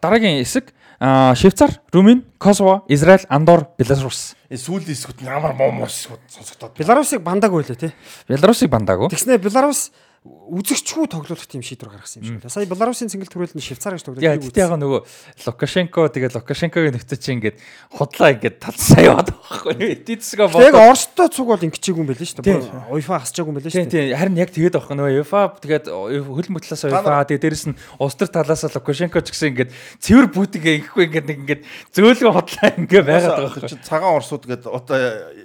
дараагийн хэсэг Швейцар, Румын, Косово, Израиль, Андор, Беларусь. Энэ сүүлийн хэсгүүд нь ямар мом мос хэсгүүд сонсогдоод. Беларусыг бандаг байлаа тий. Беларусыг бандаагүй. Тэгснэ Беларус үзэгчгүй тоглох тийм шийдвэр гаргасан юм шиг. Сая Беларусын цэнгэлт хүрээлэн Швейцар гэж тоглож Яа тэгтээ яг нөгөө Лукашенко тэгээ Лукашенкогийн нөхдөд чинь ингээд худлаа ингээд талсаа яваад байгаа байхгүй. Эдисгээ Яг бодоод Оростой цуг бол ингэчээгүй юм байл шүү дээ. UEFA хасчаагүй юм байл Тийм шүү дээ. тийм харин яг тэгээд байхгүй нөгөө UEFA тэгээд хөлбөмбөг талаас UEFA тэгээд дээрэс нь улс төр талаас Лукашенко ч гэсэн ингээд цэвэр бүүтгээ ихгүй ингээд нэг ингээд зөөлгөө худлаа ингээд байгаад байгаа байхгүй. цагаан Оросууд гээд одоо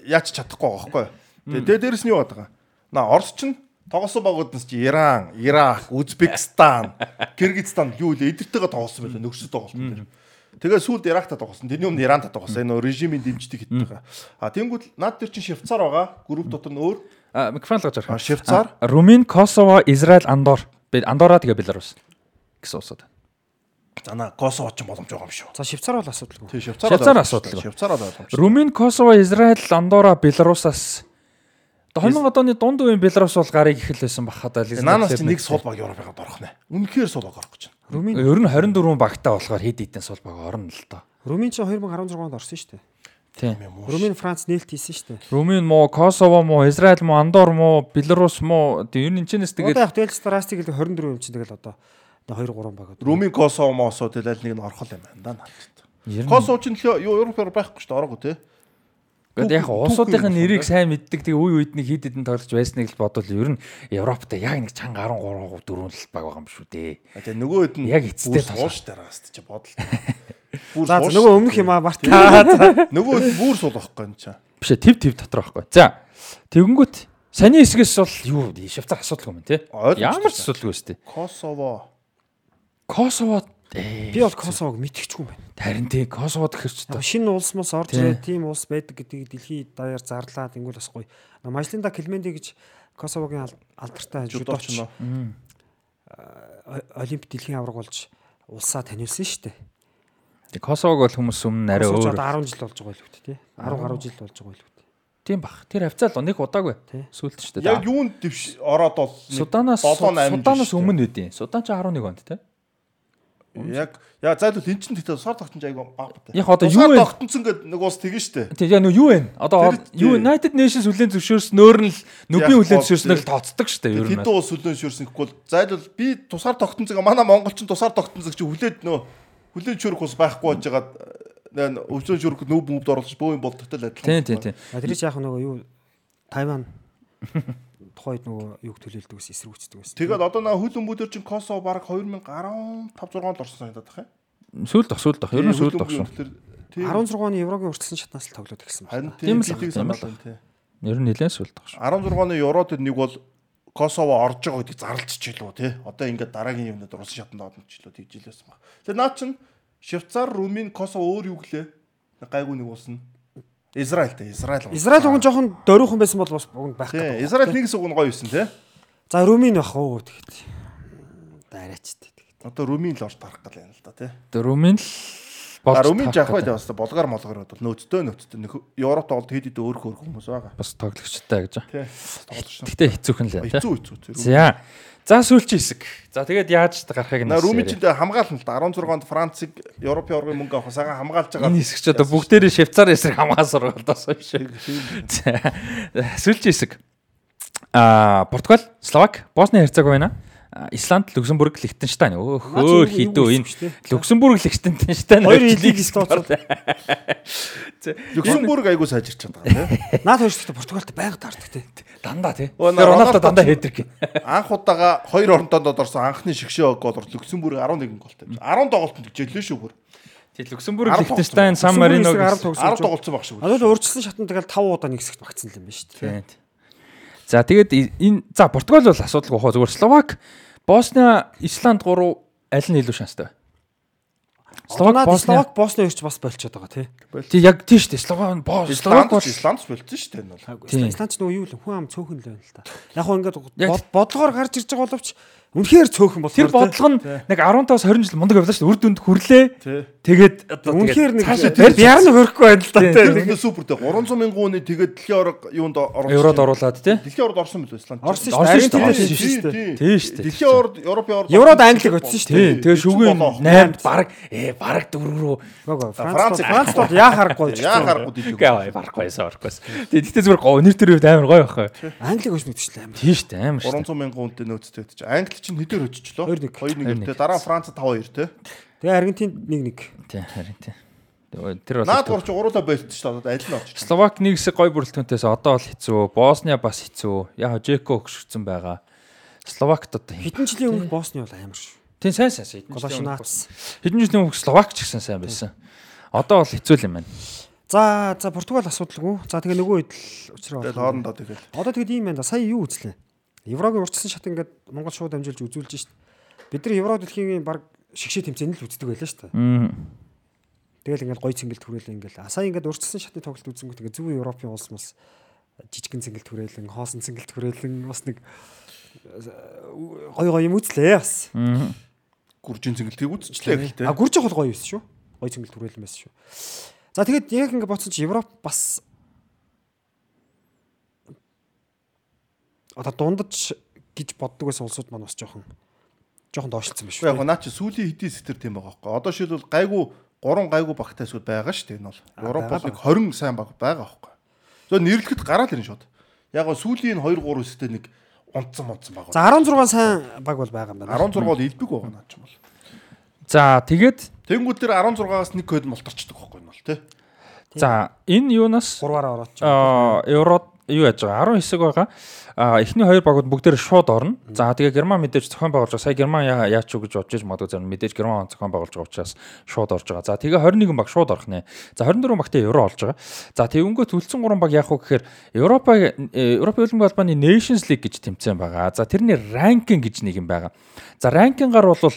яач чадахгүй байгаа байхгүй юу? Тэгээ дээрэс нь юу байгаа? На Орос чинь тоглосон багуудаас чи Иран, Ирак, Узбекистан, Кыргызстан юу л эдэртэйгээ тоглосон байлаа нөхсөд тоглосон. Тэгээ сүүлд Иракта тоглосон. Тэрний өмнө Иранта тоглосон. Энэ режимийн дэмждэг хэд байгаа. А тэнгууд над тэр чинь Швейцар байгаа. Групп дотор нь өөр. А микрофон л гаж харах. Швейцар, Румын, Косово, Израиль, Андор. Би Андораа тэгээ Беларус гэсэн усууд. за на Косово ч боломж байгаа юм шүү. За Швейцар бол асуудалгүй. Тий Швейцар. Асуудалгүй. Швейцар боломж. Румын, Косово, Израиль, Андора, Беларусаас 2000 оны дунд үеийн Беларус бол гарыг ихэлсэн бахад аль Наанаас чи нэг сул баг Европыад орох нэ. Үнэхээр сул баг орох гэж байна. Румын Ер нь 24 багтаа болохоор хэд хэдэн сул баг орно л доо. Румын ч 2016 онд орсон шүү дээ. Тийм. Румын Франц нээлт хийсэн шүү дээ. Румын муу, Косово муу, Израиль муу, Андор муу, Беларус муу. Тэг ер нь энэчнээс Одоо тэгээд яг Дэлс Трастиг л 24 юм чинь тэгэл одоо 2 3 баг. Румын Косово мосоо тэгэл аль нэг нь орох юм байна да Косово ч нөхөө юу Европоор байхгүй шүү дээ ороогүй тий. Гэхдээ яг Түүх- улсуудын түүх юм нэрийг сайн мэддэг тэгээ үе үед нэг хэд хэдэн тоглож байсныг л бодвол ер нь Европт яг нэг чанга 13 4 л баг байгаа юм шүү дээ. А тэгээ нөгөө хэд нь Яг эцтэй бүр сууш тараас чи бодол. Бүр За нөгөө өмнөх юм аа Март. нөгөө бүр суул байхгүй юм чаа. Биш ээ, төв төв дотор байхгүй. За. Тэгэнгүүт саний хэсгээс бол юу Швейцар асуудалгүй юм тий. Ямар ч асуудалгүй өстэй. Косово. Косово ээ, Би бол Косовог мэдчихгүй юм байна. харин тий Косово гэхэрч та. Шинэ улс мос орж Тий. ирээд тийм улс байдаг гэдгийг дэлхийд даяар зарлаад ингүүл бас гоё. Мажлинда Келменди гэж Косовогийн ал- алдартай жудооч нөө. о- Олимп дэлхийн авраг болж улсаа таниулсан шүү дээ. Тэг Косовог бол хүмүүс өмнө арай өөр. одоо 10 жил болж байгаа байлгүй тий. 10 гаруй жил болж байгаа байлгүй. Тийм бах. Тэр хавцаал нэг удаагүй. Тий. Сүлт шүү дээ. Яг юунд дэвш ороод бол Суданаас 7 8 Суданаас өмнө үдийн. Судан ч 11 онд тий. Яг яа зайлвал эн чинь тэгтээ сар тогтсон айгу баг бат. Яг одоо юу вэ? тогтсон гэд нэг уус тэгэн штэ. Тэг яг нөө юу вэ? Одоо юу. United Nations хүлэн зөвшөөрснөөр нь л нүбийн хүлэн зөвшөөрснөөр л тооцдог дээ. Ер нь. Хэдэн уус хүлэн шүрсэн гэхгүй зайлвал би тусаар тогтсон манай монголчин тусаар тогтсон чи хүлээд нөө хүлэн шүрэх ус байхгүй байж байгаад нэ өвчөн шүрэх нүүб мөвд оруулж бөө юм болдогтой л адилхан. Тийм тийм тийм. Тэр чинь яг нөгөө юу Тайван тухайд нөгөө юг төлөөлдөг ус эсрэгүүцдэг байсан. Тэгээд одоо наа хөл өмбөдөр чинь Косово баг 2015 6 онд орсон санагдаад байна. Сүүлд сүүлд ах. Ер нь сүүлд ах шүү. 16 оны Еврогийн урьдчилан шатнаас л тоглоод Харин байна. Тийм л тийм л санаад байна тий. Ер нь нэлээд сүүлд ах шүү. 16 оны Евро төр нэг бол Косово орж байгаа гэдгийг зарлж чилүү тий. Одоо ингээд дараагийн юмнууд Рус шатанд орно чилүү тэгж илээсэн баг. Тэгээ наа чин Швейцар, Румын, Косово өөр юу гэлээ? Гайгүй нэг улс нь. Израиль тий, Израиль. Израиль уг нь жоохон дөрөөхөн байсан бол бас уг нь байх гэдэг. Израиль нэг суг нь гоё юусэн тий. За Румын бах уу тэгэхэд. Дараач дээ. Одоо Румын л орж тарах гал юм л да тий. Румын л болж Румын жах гэдэг. бас болгоор молгоор бол нөөцтэй нөөцтэй Европ тоглолт хэд хэд өөр өөр хүмүүс байгаа. бас тоглогчтой гэж. Тий. Гэтэ хэцүүхэн л байна. Хэцүү хэцүү. За. За сүүлчийн хэсэг. За тэгээд яаж гарахыг На нас энэ хамгаална л да 16-нд Францыг Европын оргын мөнгө авах сагаан хамгаалж байгаа. Энэ хэсэг ч одоо бүгдээрээ Швейцар эсрэг хамгаалсан сургалтаас биш. За. Сүүлчийн хэсэг. Аа, Португал, Словак, Босни Херцеговина, Исланд, Люксембург, Лихтенштайн. Өөх Наад өөр юу- хідүү энэ. Люксембург, Лихтенштайн Хоёр лиг тооцоод. Э, Люксембург айгуу сайжирч байгаа тий. Наад хоёр ч Португалд байнга таардаг тий. Дандаа тий. Тэр Роналдо дандаа хэдрэг. Анх удаага хоёр оронтонд орсон анхны шигшээ гол орж Люксембург 11 голтой. 10 тоглолтод жилээ шүү бүр. Тий Люксембург, Лихтенштайн, Сан Марино эсрэг арав гэсэн- тоглосон 10 ч. тоглолцсон баг шүү. Одоо л урьдчилан шатнд тэгэл 5 удаа нэг хэсэгт багцсан юм байна шүү. Тий. За тэгээд энэ за Португал бол асуудалгүй хоо зүгээр Словак, Босnia, Исланд 3 аль нь илүү шанстай вэ? Словак Словак, Босны хоёрч бас болчиход байгаа тий. Тий яг тий шүү дээ. Словак, Бос, Словак бол Исланд болцсон шүү дээ энэ бол. Исландч нөгөө юу л хүн ам цөөхөн л байна л та. Яг хөө ингээд бодлогоор гарч ирж байгаа боловч үнэхээр цөөхөн болохоор тэр бодлого нь нэг 15-аас 20 жил мундаг явлаа шүү дээ. Үр дүнд хүрлээ. Тэгээд үнэхээр нэг бяар нь хөрөхгүй байна л да. Тийм. Тэр нь супер дээ 300 мянган хүний тэгээд дэлхийн орог юунд орсон. еврод оруулаад тий. Дэлхийн ород орсон мөлөө Исланд. Орсон шүү дээ. шүү дээ. Тийм шүү дээ. Тий шүү дээ. Дэлхийн ород Европын ород Еврод Англиг өтсөн шүү дээ. тэгээд шүгэн 8 баг ээ баг 4 рүү Франц- Франц бол яа харахгүй ч. Яа харахгүй дий. гээ барахгүйсэн барахгүйсэн. Тэгээд тэгтээ зүгээр гоо өнөр төр үед амар гоё байхгүй. Англиг өчнө гэсэн амар. Тий шүү дээ амар шүү. 300 мянган хүнтэй нөөцтэй гэж. Англи чинь хэдээр өччлөө? 2-1. 2-1 те дараа нь Франц 5-2 те. Тэгээ Аргентин 1-1. Тий харин тий. Тэр Наад бол гурч гуруула байлт шүү дээ. Аль нь орчих. Словак нэг хэсэг гой бүрэлдэхүүнтээс одоо бол хэцүү. Босния бас хэцүү. Яг Жеко өгшөрсөн байгаа. Словакт одоо. Хэдэн жилийн өмнө Босны бол амар шүү. Тийм сайн сайн. Өмнө- Голошнац. Хэдэн жилийн өмнө Словак ч гэсэн сайн байсан. Одоо бол хэцүү л юм байна. За за Португал асуудалгүй. За тэгээ нөгөө хэд л учраа болох. хоорондоо тэгэл. Одоо тэгэд ийм байна да. Сая юу үзлээ? Еврогийн урьдчилан шат ингээд Монгол шууд амжилж үзүүлж шít. Бид нар Евро дэлхийн баг шигшээ тэмцээнд л үздэг байлаа. Мм. Тэгэл ингээд гой цэнгэлт хүрээлэн ингээд а сая ингээд урьдчилан шатны тоглолт үзэнгүүт ингээд зөвхөн Европын улс мас жижигэн цэнгэлт хүрээлэн, хоосон цэнгэлт хүрээлэн бас нэг гой гой юм үзлээ бас. Гүржин цэнгэлтийг үзчихлээ гэхдээ. А гүрж хол гоё байсан шүү. Гоё цэнгэлт хүрээлэн байсан шүү. За тэгэд яг ингээд бодсон чи Европ бас одоо дундаж гэж боддог байсан улсууд маань бас жоохон жоохон доошлцсон биш Яг үү? наа чи сүүлийн хэдийн сэтэр тийм байгаа хөөхгүй. Одоо шийдвэл гайгүй 3 гайгүй багтай эсвэл байгаа шүү дээ энэ бол. Европ байгаа болыг 20 сайн баг байгаа хөөхгүй. зөв нэрлэхэд гараад ирэн шууд. Яг гоо сүүлийн 2 3 сэтэр нэг унтсан мунтсан баг. За 16 сайн баг бол байгаа юм байна. 16 бол элбэг байгаа наа ч юм бол. За тэгээд Тэнгүүд дээр 16-аас нэг код молторчдөг байхгүй нь бол тий. за энэ юунаас 3-аар ороод ч. аа евро юу яаж байгаа 10 хэсэг байгаа. А эхний хоёр багууд бүгдээр шууд орно. За тэгээ Герман мэдээж зохион байгуулж байгаа. Сая Герман яа яач уу гэж бодож иж магадгүй зарим мэдээж Герман зохион байгуулж байгаа учраас шууд орж байгаа. За тэгээ 21 баг шууд орох нэ. За 24 багтай евро олж байгаа. За тэгэнгүүт үлдсэн 3 баг яах вэ гэхээр Европа Европын Олимпийн холбооны Nations League гэж тэмцээн байгаа. За тэрний ранкинг гэж нэг юм байгаа. За ранкингаар бол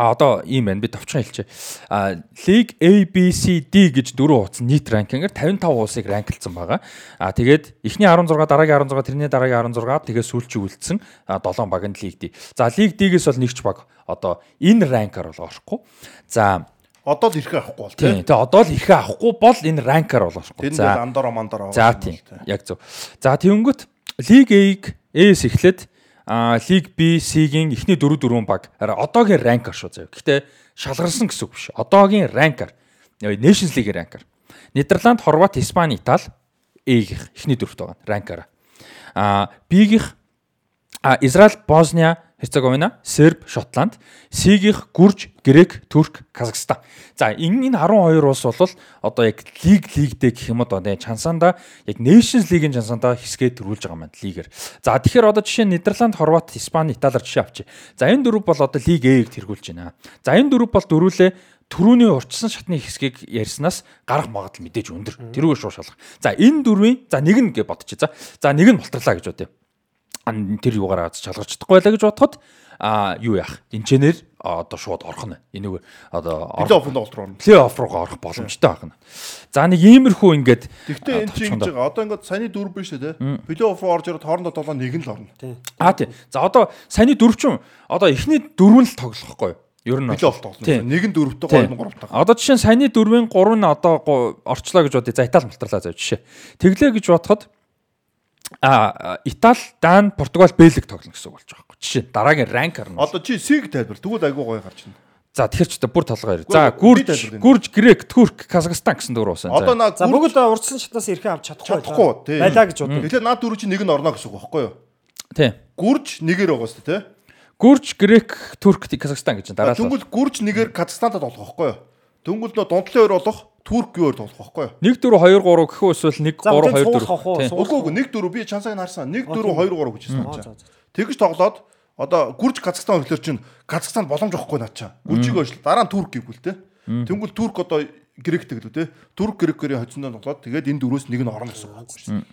А одоо ийм байна. Би товчхон хэлчихье. А League A, B, C, D гэж дөрвөн хуудас нийт ранкингээр 55 улсыг ранклцсан байгаа. А тэгээд эхний 16, дараагийн 16, тэрний дараагийн 16, тэгээд сүүлчиг үлдсэн 7 баг нь League D. За League D-гээс бол нэгч баг одоо энэ ранкаар бол орохгүй. За Одоо л ирэхээ авахгүй бол тийм. тий. Тэгээд одоо л ихэ авахгүй бол энэ ранкаар бол орохгүй. Тэр нь л андороо мандороо. За тийм. Яг зөв. За тэгэнгүүт Лиг A-г A-с эхлээд а Лиг B, C-гийн эхний 4 4 баг одоогийн ранкаар шүү заяа. Гэхдээ шалгарсан гэсэн үг биш. Одоогийн ранкаар. Nations League ранкаар. Нидерланд, Хорват, Испани, Итали A-гийнх эхний дөрөвт байгаа ранкаараа. А B-гийнх а Израиль, Босния, Херцеговина, Серб, Шотланд, С-гийнх Гүрж, Грек, Турк, Казахстан. За энэ энэ 12 улс бол одоо яг лиг лигдээ гэх юм одоо чансаанда яг Nations League-ийн чансаанда хэсгээ төрүүлж байгаа юм байна лигээр. За тэгэхээр одоо жишээ нь Нидерланд, Хорват, Испани, Италиар жишээ авчи. За энэ дөрөв бол одоо лиг A-г тэргүүлж байна. За энэ дөрөв бол дөрүүлээ төрөүний урчсан шатны хэсгийг ярьснаас гарах магадлал мэдээж өндөр. Тэрүүгээр шууд шалгах. За энэ дөрвийн за нэг нь гэж бодчих. За за нэг нь болтрлаа гэж бодъё тэр юугаар аз чалгарч чадахгүй байлаа гэж бодоход а юу яах инженеэр одоо шууд орох нь энийг одоо Плей оффын тоглолт руу орно. плей офф руугаа орох боломжтой байна. За нэг иймэрхүү ингээд Гэхдээ энэ чинь ингэж байгаа. Одоо ингээд саяны дөрв биш үү те. Плей офф руу орж ирээд хоорондоо долоо нэг нь л орно. аа тий. За одоо саяны дөрвчин одоо эхний дөрвөн л тоглохгүй юу? Ер нь болт тоглоно. Нэг нь дөрөвтэй, гол нь гуравтай. Одоо жишээ нь саяны 4-ийн 3 нь одоо орчлоо гэж бодъё. За Итали мултралаа зав жишээ. Тэглээ гэж бодоход а Итали, Дан, Португал, Бэлэг тоглоно гэсэн үг болж байгаа юм. Жишээ нь дараагийн ранкер нь. Одоо чи сиг тайлбар. Тэгвэл айгуу гоё гарч байна. За тэгэхээр ч бүр толгой. Үгүй, За Гүрж, Гүрж, Грек, Турк, Казахстан гэсэн дөрөв усан. Одоо наа За бүгд урдсан шатнаас эрхээ авч чадахгүй. чадахгүй тий. Байлаа гэж боддог. Тэгэхээр наад дөрөв чи нэг нь орно гэсэн үг байхгүй юу? тийм. Гүрж нэгээр байгаа шүү дээ тий. Гүрж, Грек, Турк, Казахстан гэж дараалал. Дөнгөл гүрж нэгээр Казахстантад болох байхгүй юу? Дөнгөл нөө дундлын хоёр болох Турк юуэр тоглох байхгүй юу? 1 4 2 3 гэх үсвэл 1 3 2 4. Үгүй үгүй 1 4 би чансаг нарсан. 1 4 2 3 гэж хэлсэн. Тэгж тоглоод одоо Гүрж Казахстан хөтлөөр чинь Казахстан боломж واخхгүй наа чаа. Гүржийг очлоо. Дараа нь Турк гэвгүй л те. Тэнгүүл Турк одоо Грек тэглүү те. Турк Грек гэрийн хоцондоо тоглоод тэгээд энэ дөрвөөс нэг нь орно гэсэн үг байхгүй юу?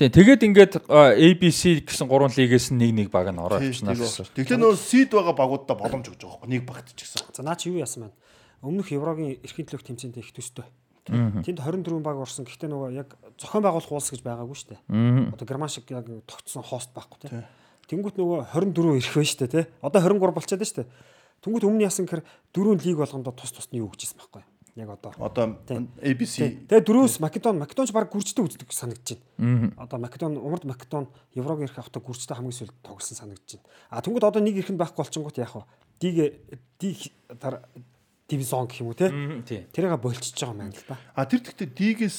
Тий, тэгээд ингээд ABC гэсэн гурван лигээс нэг нэг баг нь ороод явчихна гэсэн. Тэгэхээр нөө сид байгаа багуудаа боломж өгч байгаа хөөе. Нэг багт ч гэсэн. За наа чи юу яасан байна? Өмнөх Еврогийн эрхийн төлөөх тэмцээнд их төстэй. Тэнд 24 баг орсон. Гэхдээ нөгөө яг зохион байгуулах уулс гэж байгаагүй шүү дээ. Одоо герман шиг яг тогтсон хост байхгүй тий. Тэнгүүт нөгөө 24 ирэх байна шүү дээ тий. Одоо 23 болчиход шүү дээ. Тэнгүүт өмнө яасан гэхээр дөрөв лиг болгондоо тус тусны юу гэжсэн байхгүй. Яг одоо. Одоо Тийм. ABC Тэгээ дөрөөс Македон Македонч баг гүржтэй үздэг санагдаж байна. Одоо Македон умард Македон Еврогийн ирэх авто гүржтэй хамгийн сүүлд тоглосон санагдаж байна. А тэнгууд одоо нэг ихэнд байхгүй болчингууд яах вэ? Dig дараа дивизион гэх юм уу те? Тийм. Тэрийг болчихж байгаа юм байна л да. А тэр тэгтээ D-гээс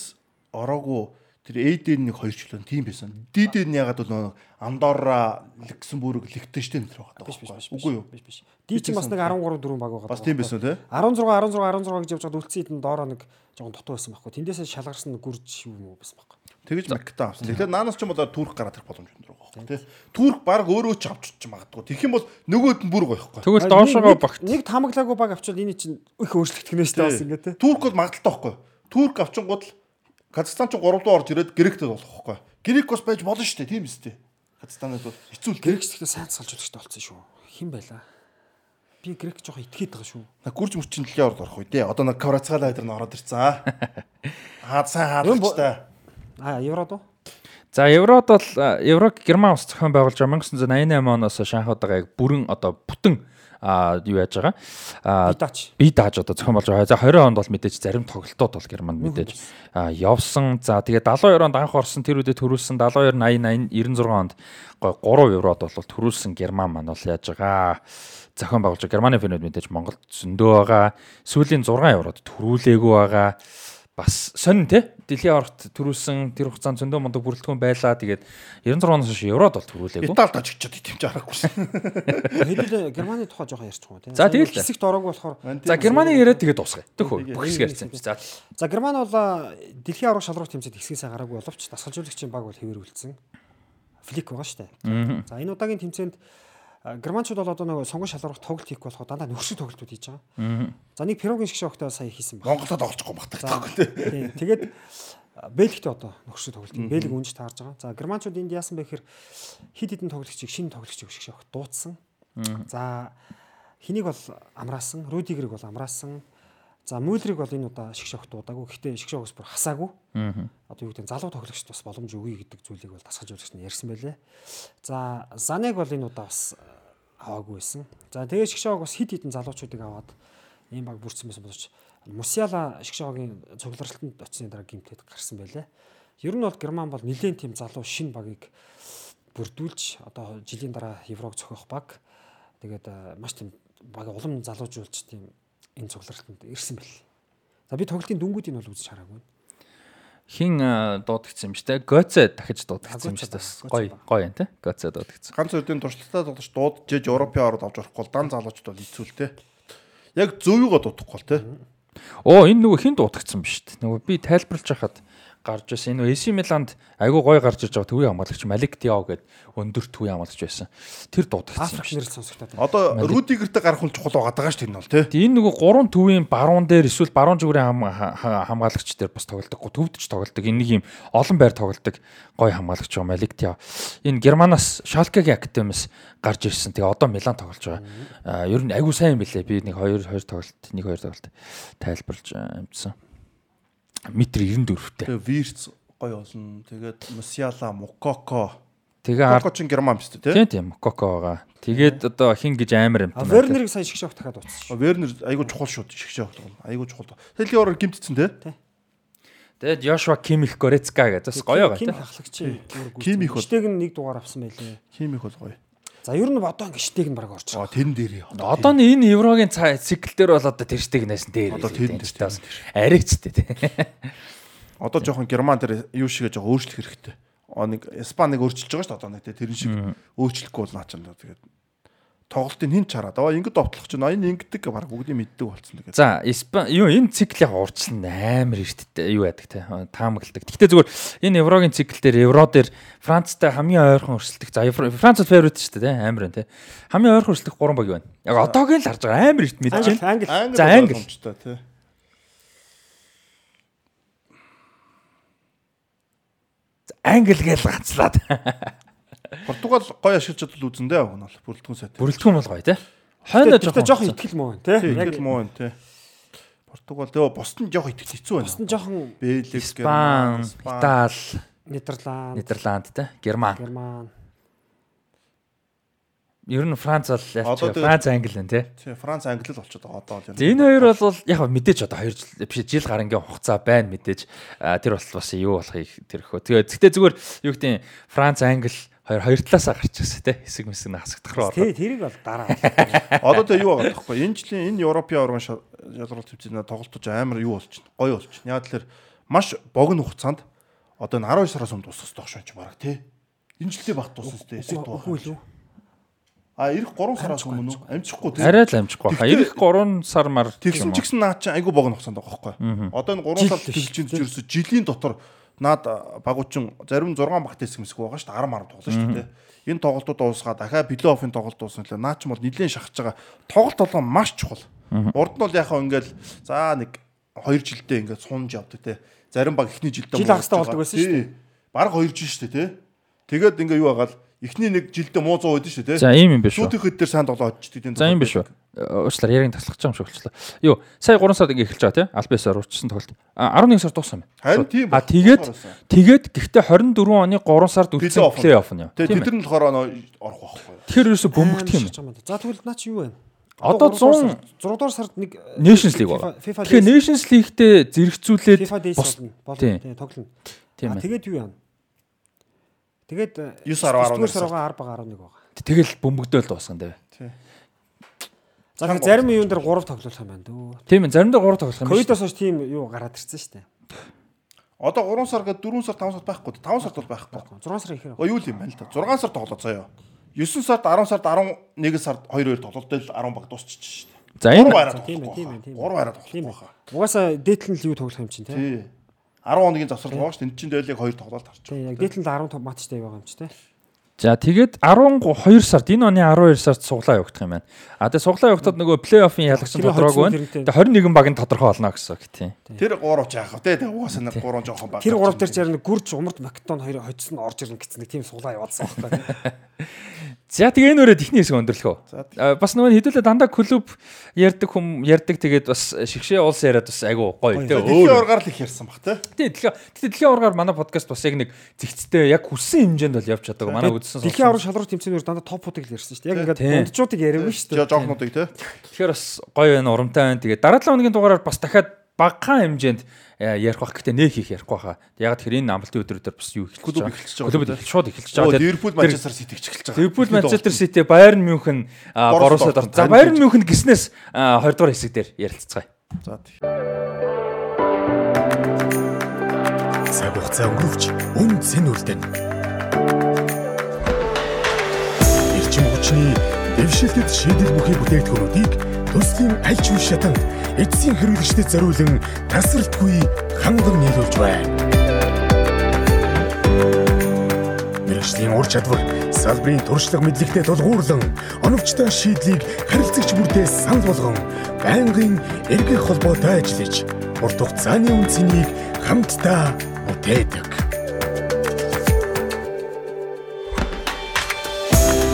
ороогүй тэр A-дээр нэг хоёр члэн тийм байсан. D-дээр нь ягаад бол Андорра, Люксембург, Лихтенштейн тэр байгаа даа. Үгүй юу? Биш биш. Ди чинь бас нэг 13 4 баг байгаа. Бас тийм байсан тий. 16 16 16 гэж явж байгаад үлдсэн хэдэн доороо нэг жоохон дутуу байсан байхгүй. Тэндээсээ шалгарсан гүрж юм уу байсан байхгүй. Тэгэж Макта авсан. Тэгэхээр наанаас ч юм бол турк гараад ирэх боломж өндөр байгаа байхгүй тий. Турк баг өөрөө ч авч ч магадгүй. Тэгэх юм бол нөгөөд нь бүр гоё байхгүй. Тэгвэл доошогоо багт. Нэг тамаглаагүй баг авчвал энэ чинь их өөрчлөгдөх нэ шүү дээ бас ингээд те. Турк бол магадaltaй байхгүй. Турк авчингууд л Казахстан ч 3 дуу орж ирээд Гректэй болох байхгүй. Грек бас байж болно шүү дээ. Тийм үстэй. Казахстанад бол хэцүү л тий. Грекч гэхдээ сайн салжуулагчтай болсон шүү. Хин байла? Би грек жоохон итгээд байгаа шүү. На гүрж мөрчин дэлхийн орд орох үедээ одоо нэг Кварацгалаа дээр нь ороод ирцэн. Хаад сайн бо- хаалагчтай. А еврод уу? За Еврод бол а, Еврог Герман улс зохион байгуулж байгаа 1988 оноос Шанхайд байгаа яг бүрэн одоо бүтэн а юу яаж байгаа. А би дааж одоо зохион болж байгаа. За 20 онд бол мэдээж зарим тоглолтууд бол Германд мэдээж явсан. За тэгээд 72 онд анх орсон тэр үедээ төрүүлсэн 72 80 80 96 онд гой 3 еврод бол төрүүлсэн Герман маань бол яаж байгаа. Зохион байгуулж. Германы фэнүүд мэдээж Монголд зөндөө байгаа. Сүүлийн 6 еврод төрүүлээгүй байгаа. Бас сонин те дэлхийн орогт төрүүлсэн тэр хугацаанд зөндөө мундаг бүрэлдэхүүн байлаа. Тэгээд 96-оноос хойш еврод бол төрүүлээгүй. Италид очичод итэмж харахгүй шин. Хэдүүл Германы тухай жоохон ярьчих юм те. За, тэгэл л. хэсэгт ороогүй болохоор За Германы яриад тэгээд дуусгая. Төхөө бүх хэсэг ярьсан юм чи. За За Герман бол дэлхийн аврах шалралт тэмцээнд хэсгээс гараагүй боловч дасгалжуулагчийн баг бол хэвээр үлдсэн. Флик байгаа дээ. За энэ удаагийн тэмцээнд германчууд бол одоо нөгөө сонгон шалралт тоглолт хийх болох дандаа нөхрөг тоглолтууд хийж байгаа. За нэг пирогийн шиг шогтой сая хийсэн байна. Монголд багтагтаагүй тий. Тийм. Тэгээд а, Бэлгтэй одоо нөхрөг тоглолт. Бэлг үнж таарж байгаа. За германчууд энд яасан бэ гэхээр хид хидэн тоглогчийг шинэ тоглогчийг шиг шогт дуудсан. За хэнийг бол амраасан, Рудигерийг бол амраасан. За Мюллерийг бол энэ удаа шиг шогт дуудаагүй. Гэхдээ шиг шогоос бүр хасаагүй. Одоо юу гэдэг нь залуу тоглогчд бас боломж өгье гэдэг зүйлийг бол дасгалжуулагч нь ярьсан байлээ. За Занег бол энэ удаа бас э, аваагүй байсан. За тэгээ шиг шог бас хид хидэн залуучуудыг аваад ийм баг бүрдсэн байсан боловч Мусиала шиг шогийн цугларалтанд очсны дараа гимтэд гарсан байлээ. Ер нь бол Герман бол нэлээд тийм залуу шин багийг бүрдүүлж одоо жилийн дараа Еврог зохиох баг. Тэгээд э, маш тийм баг улам залуужуулж тийм энэ цугларалтанд ирсэн байл. За би тоглолтын дүнгуудыг нь бол үзэж хараагүй. хин дуудагдсан юм шүү дээ. Гоце дахиж дуудагдсан юм шүү дээ. Гой гой юм те. Гоце дуудагдсан. Ганц үрдийн туршлагатай тоглож дуудаж Европын орд авч орохгүй бол дан залуучд бол хэцүү л тий. Яг зөвүйгөө дуудахгүй бол тий. Оо энэ нөгөө хин дуудагдсан биш үү? Нөгөө би тайлбарлаж хахад гарч байсан. Энэ AC Milan-д айгүй гой гарч ирж байгаа төвийн хамгаалагч Малик Диао гэдэг өндөр төвийн хамгаалагч байсан. Тэр дуудагдсан шүү. байна. Одоо Рудигертэй гарах хүн чухал байгаа даа шүү дээ энэ бол тий. Энэ нөгөө гурван төвийн баруун дээр эсвэл баруун зүгээрийн хам- ха- ха- хамгаалагч дээр бас тоглодог. Төвдөж тоглодог. Энэ нэг юм олон байр тоглодог гой хамгаалагч байгаа Малик Диао. Энэ Германаас Шалкегийн академиас гарч ирсэн. Тэгээ одоо Милан тоглож байгаа. Аа ер нь айгүй сайн юм билээ. Би нэг хоёр хоёр тоглолт, нэг хоёр тоглолт тайлбарлаж аа, юмсан. Метр 94-тэй. Тэгээ Вирц гоё болно. Тэгээд Мусиала, Мукоко Тэгээ ард Коко чин герман биз дээ, тийм тийм Коко байгаа. Тэгээд одоо хин гэж амар юм. Вернерийг сайн шгшөөх дахиад утсан шүү. Вернер айгуу чухал шигшээ тоглоно. Айгуу чухал. Тэлийн ороор гимтцэн те. Тэгээд Joshua Kimmich Goretzka гэдэг бас гоё байгаа Ким тийм. хахлагч. Кимих бол- Штег нэг дугаар авсан байлээ. Химих бол гоё. За ер нь одоо ингэ штег нь баг Аа байгаа. тэн дээр. Одоо нь энэ еврогийн цай- цикл дээр бол одоо тэрштэг нээс дээр. Одоо тэр дээр, тэр аригчтэй тийм. Одоо жоохон герман дээр юу шигээ жоохон өөрчлөх хэрэгтэй. Нэг Испаниг өөрчилж байгаа шүү дээ одоо нэг тэрэн шиг өөрчлөхгүй бол наачаа тэгээд тоглолтын хин чараад аа ингэд довтлох чинь аа энэ ингэдэг баг бүгдийг мэддэг болцсон тэгээд. За, юу энэ цикл яг урьдчилан амар эрттэй юу яадаг те таамагладаг. Гэхдээ зүгээр энэ еврогийн цикл дээр евро дээр Францтай хамгийн ойрхон өрсөлдөх. За, Франц фаворит шүү дээ те амар байна те. Хамгийн ойрхон өрсөлдөх 3 баг байна. Яг одоогийн л харж байгаа амар эрт Англи байна. За, тий. Англи гээл ганцлаад. Португал гоё ашиглаж чадвал үзэндээ яг нь бол бүрэлдэхүүн сайт. Бүрэлдэхүүн бол гоё те. Хойно Гэхдээ жоохон итгэл муу байна Тий, тий. итгэл муу байна тий. Португал тэгээ босд нь жоохон итгэл хэцүү байна. Босн жоохон Бэлэг, Испан, Итали, Нидерланд, Нидерланд те, Герман. Герман. Ер нь Франц бол Франц англи байна те. Тий, Франц англи л болчиход байгаа одоо бол. За энэ хоёр бол яг мэдээж одоо 2 жил биш жил гарангийн хугацаа байна мэдээж тэр бол бас юу болохыг тэр хөө. Тэгээ гэхдээ зүгээр юу гэдэг нь Франц англи хоёр хоёр талаасаа гарч ирсэн те хэсэг мэсэг насагдах руу Тий, ороод. тэрийг бол дараа. Одоо тэгээ юу байгаа байхгүй энэ жилийн энэ Европын аваргын шалралт тэмцээний тоглолтож амар юу болчихно. Гоё болчихно. Яг тэгэхээр маш богино хугацаанд одоо энэ 12 сараас өмнө дуусах хэрэгтэй шүү дээ баг тий. Энэ жилдээ багт дуусна сте эсэг үү? А ирэх 3 сараас өмнө үү? амжихгүй тий. Арай л амжихгүй хаа. Ирэх 3 сар мар Тэгсэн ч гэсэн наад чинь айгүй богино хугацаанд байгаа байхгүй. Одоо энэ 3 сар Жил биш, тэлжинд ч ерөөсө жилийн дотор наад багуучин зарим 6 багт хэсэг мэсэг байгаа шүү дээ 10 10 тоглож шүү дээ. Энэ тоглолтууд дуусгаад дахиад плей-оффын тоглолт дуусна лээ. Наа ч бол нэлээд шахаж байгаа. Тоглолт болгоо маш чухал. Урд нь бол яхаа ингээл за нэг 2 жилдээ ингээд сунж явдаг те. Зарим баг эхний жилдээ Жил хагастай болдог байсан шүү дээ. Бараг 2 жил шүү дээ те. Тэгээд ингээ юу байгаа л эхний нэг жилдээ муу 100 байдсан шүү дээ. За ийм юм биш үү? Шүүтийн хэд дээр сайн тоглоод очдөг тийм. За ийм биш үү? Уучлаарай яриг таслах гэж юм шиг болчлаа. Юу, сая 3 сард ингээ эхэлж байгаа тийм. Альбиасаар урчсан тоглолт. А 11 сар дууссан юм. Харин тийм. А тэгээд тэгээд гэхдээ 24 оны 3 сард үлдсэн Плей-офф. плей-офф нь. Тэгээд Тийм тэд нар болохоор орох байхгүй. Тэгэхээр ерөөсө бөмбөгдөх юм. За тэгвэл наа чи юу вэ? Одоо 100 6 дугаар сард нэг Nations League. FIFA Тэгэхээр Nations League-тэй зэрэгцүүлээд болно. Тий, тоглоно. тийм тэгээд юу яана? Тэгээд 9 10 11 сар байгаа 10 байгаа 11 байгаа. Тэгэл бөмбөгдөөл дуусган дээ. За тэгээд зарим юун дээр 3 тоглох юм байна дөө. Тийм ээ, заримдаа 3 тоглох юм. Ковидоос хойш тийм юу гараад ирсэн шүү дээ. Одоо 3 сар гээд 4 сар 5 сар байхгүй. 5 сард бол байхгүй. 6 сар ихэр. Оо юу л юм байна л да. 6 сар тоглоо заяа. 9 сард 10 сард 11 сард 2 2 тоглолттой л 10 баг дуусчих шүү дээ. За 3 энэ тийм ээ, тийм ээ, тийм ээ. 3 байраа тоглох ээ. байхаа. Угаасаа дээдлэн л юу тоглох юм чинь тий. Тий. 10 хоногийн завсрал байгаа шүү дээ. Энд чинь дэйлэг 2 тоглолт харчих. Тий, яг дээдлэн л 15 матчтай байгаа юм чи тий. За тэгээд 12 сард энэ оны 12 сард суглаа явагдах юм байна. А тэгээд суглаа явагдаад нөгөө плей-оффын ялагч нь Тэр тодорхойгүй байна. Тэгээд 21 баг нь тодорхой болно гэсэн үг тийм. Тэр 3 ч яах вэ? Тэ угаасаа нэг 3 жоохон баг. Тэр 3 дээр ч ярина гүрж умард Макдон хоёр хоцсон орж ирнэ гэсэн нэг тийм суулаа явуулсан байхгүй. За тэгээ энэ өрөөд ихний хэсэг өндөрлөхөө. Бас нөгөө хэдүүлээ дандаа клуб ярддаг хүм ярддаг тэгээд бас шигшээ улс яриад бас айгу гоё тийм. Дэлхийн ургаар л их ярьсан баг те. Тийм дэлхийн дэлхийн ургаар манай подкаст бас яг нэг зэгцтэй яг хүссэн хэмжээнд бол явж чаддаг. Манай үдсэн Дэлхийн аврал шалралт тэмцээнээр дандаа топуудыг л ярьсан шүү дээ. Яг ингээд дундчуудыг яриаггүй шүү дээ. Жоохнуудыг те. Тэгэхээр бас гоё байна, урамтай байна. Тэгээд дараа 7 хоногийн дугаараар бас дахиад багахан хэмжээнд ярих бах гэхдээ нэг хийх ярихгүй хаа. Яг тэр энэ амралтын өдрүүдээр бас юу эхэлж байгаа. Клуб шууд эхэлж байгаа. Ливерпул Манчестер Сити ч эхэлж байгаа. Ливерпул Манчестер Сити Байерн Мюнхен Боруссия Дортмунд. За Байерн Мюнхен гиснээс 20 дугаар хэсэг дээр ярилцгаая. За тий. цаг хугацаа өнгөрөвч үн цэн үлдэнэ. Эрчим хүчний дэвшилтэд шийдэл бүхий бүтээгдэхүүнүүдийг төслийн аль ч үе шатанд эцсийн хэрэглэгчдэд зориулан тасралтгүй ханган нийлүүлж байна. Мэргэжлийн ур чадвар салбарын туршлага мэдлэгтэй тулгуурлан оновчтой шийдлийг харилцагч бүртээ санал болгон байнгын эргэх холбоотой ажиллаж урт хугацааны үнцнийг хамтдаа бүтээдэг.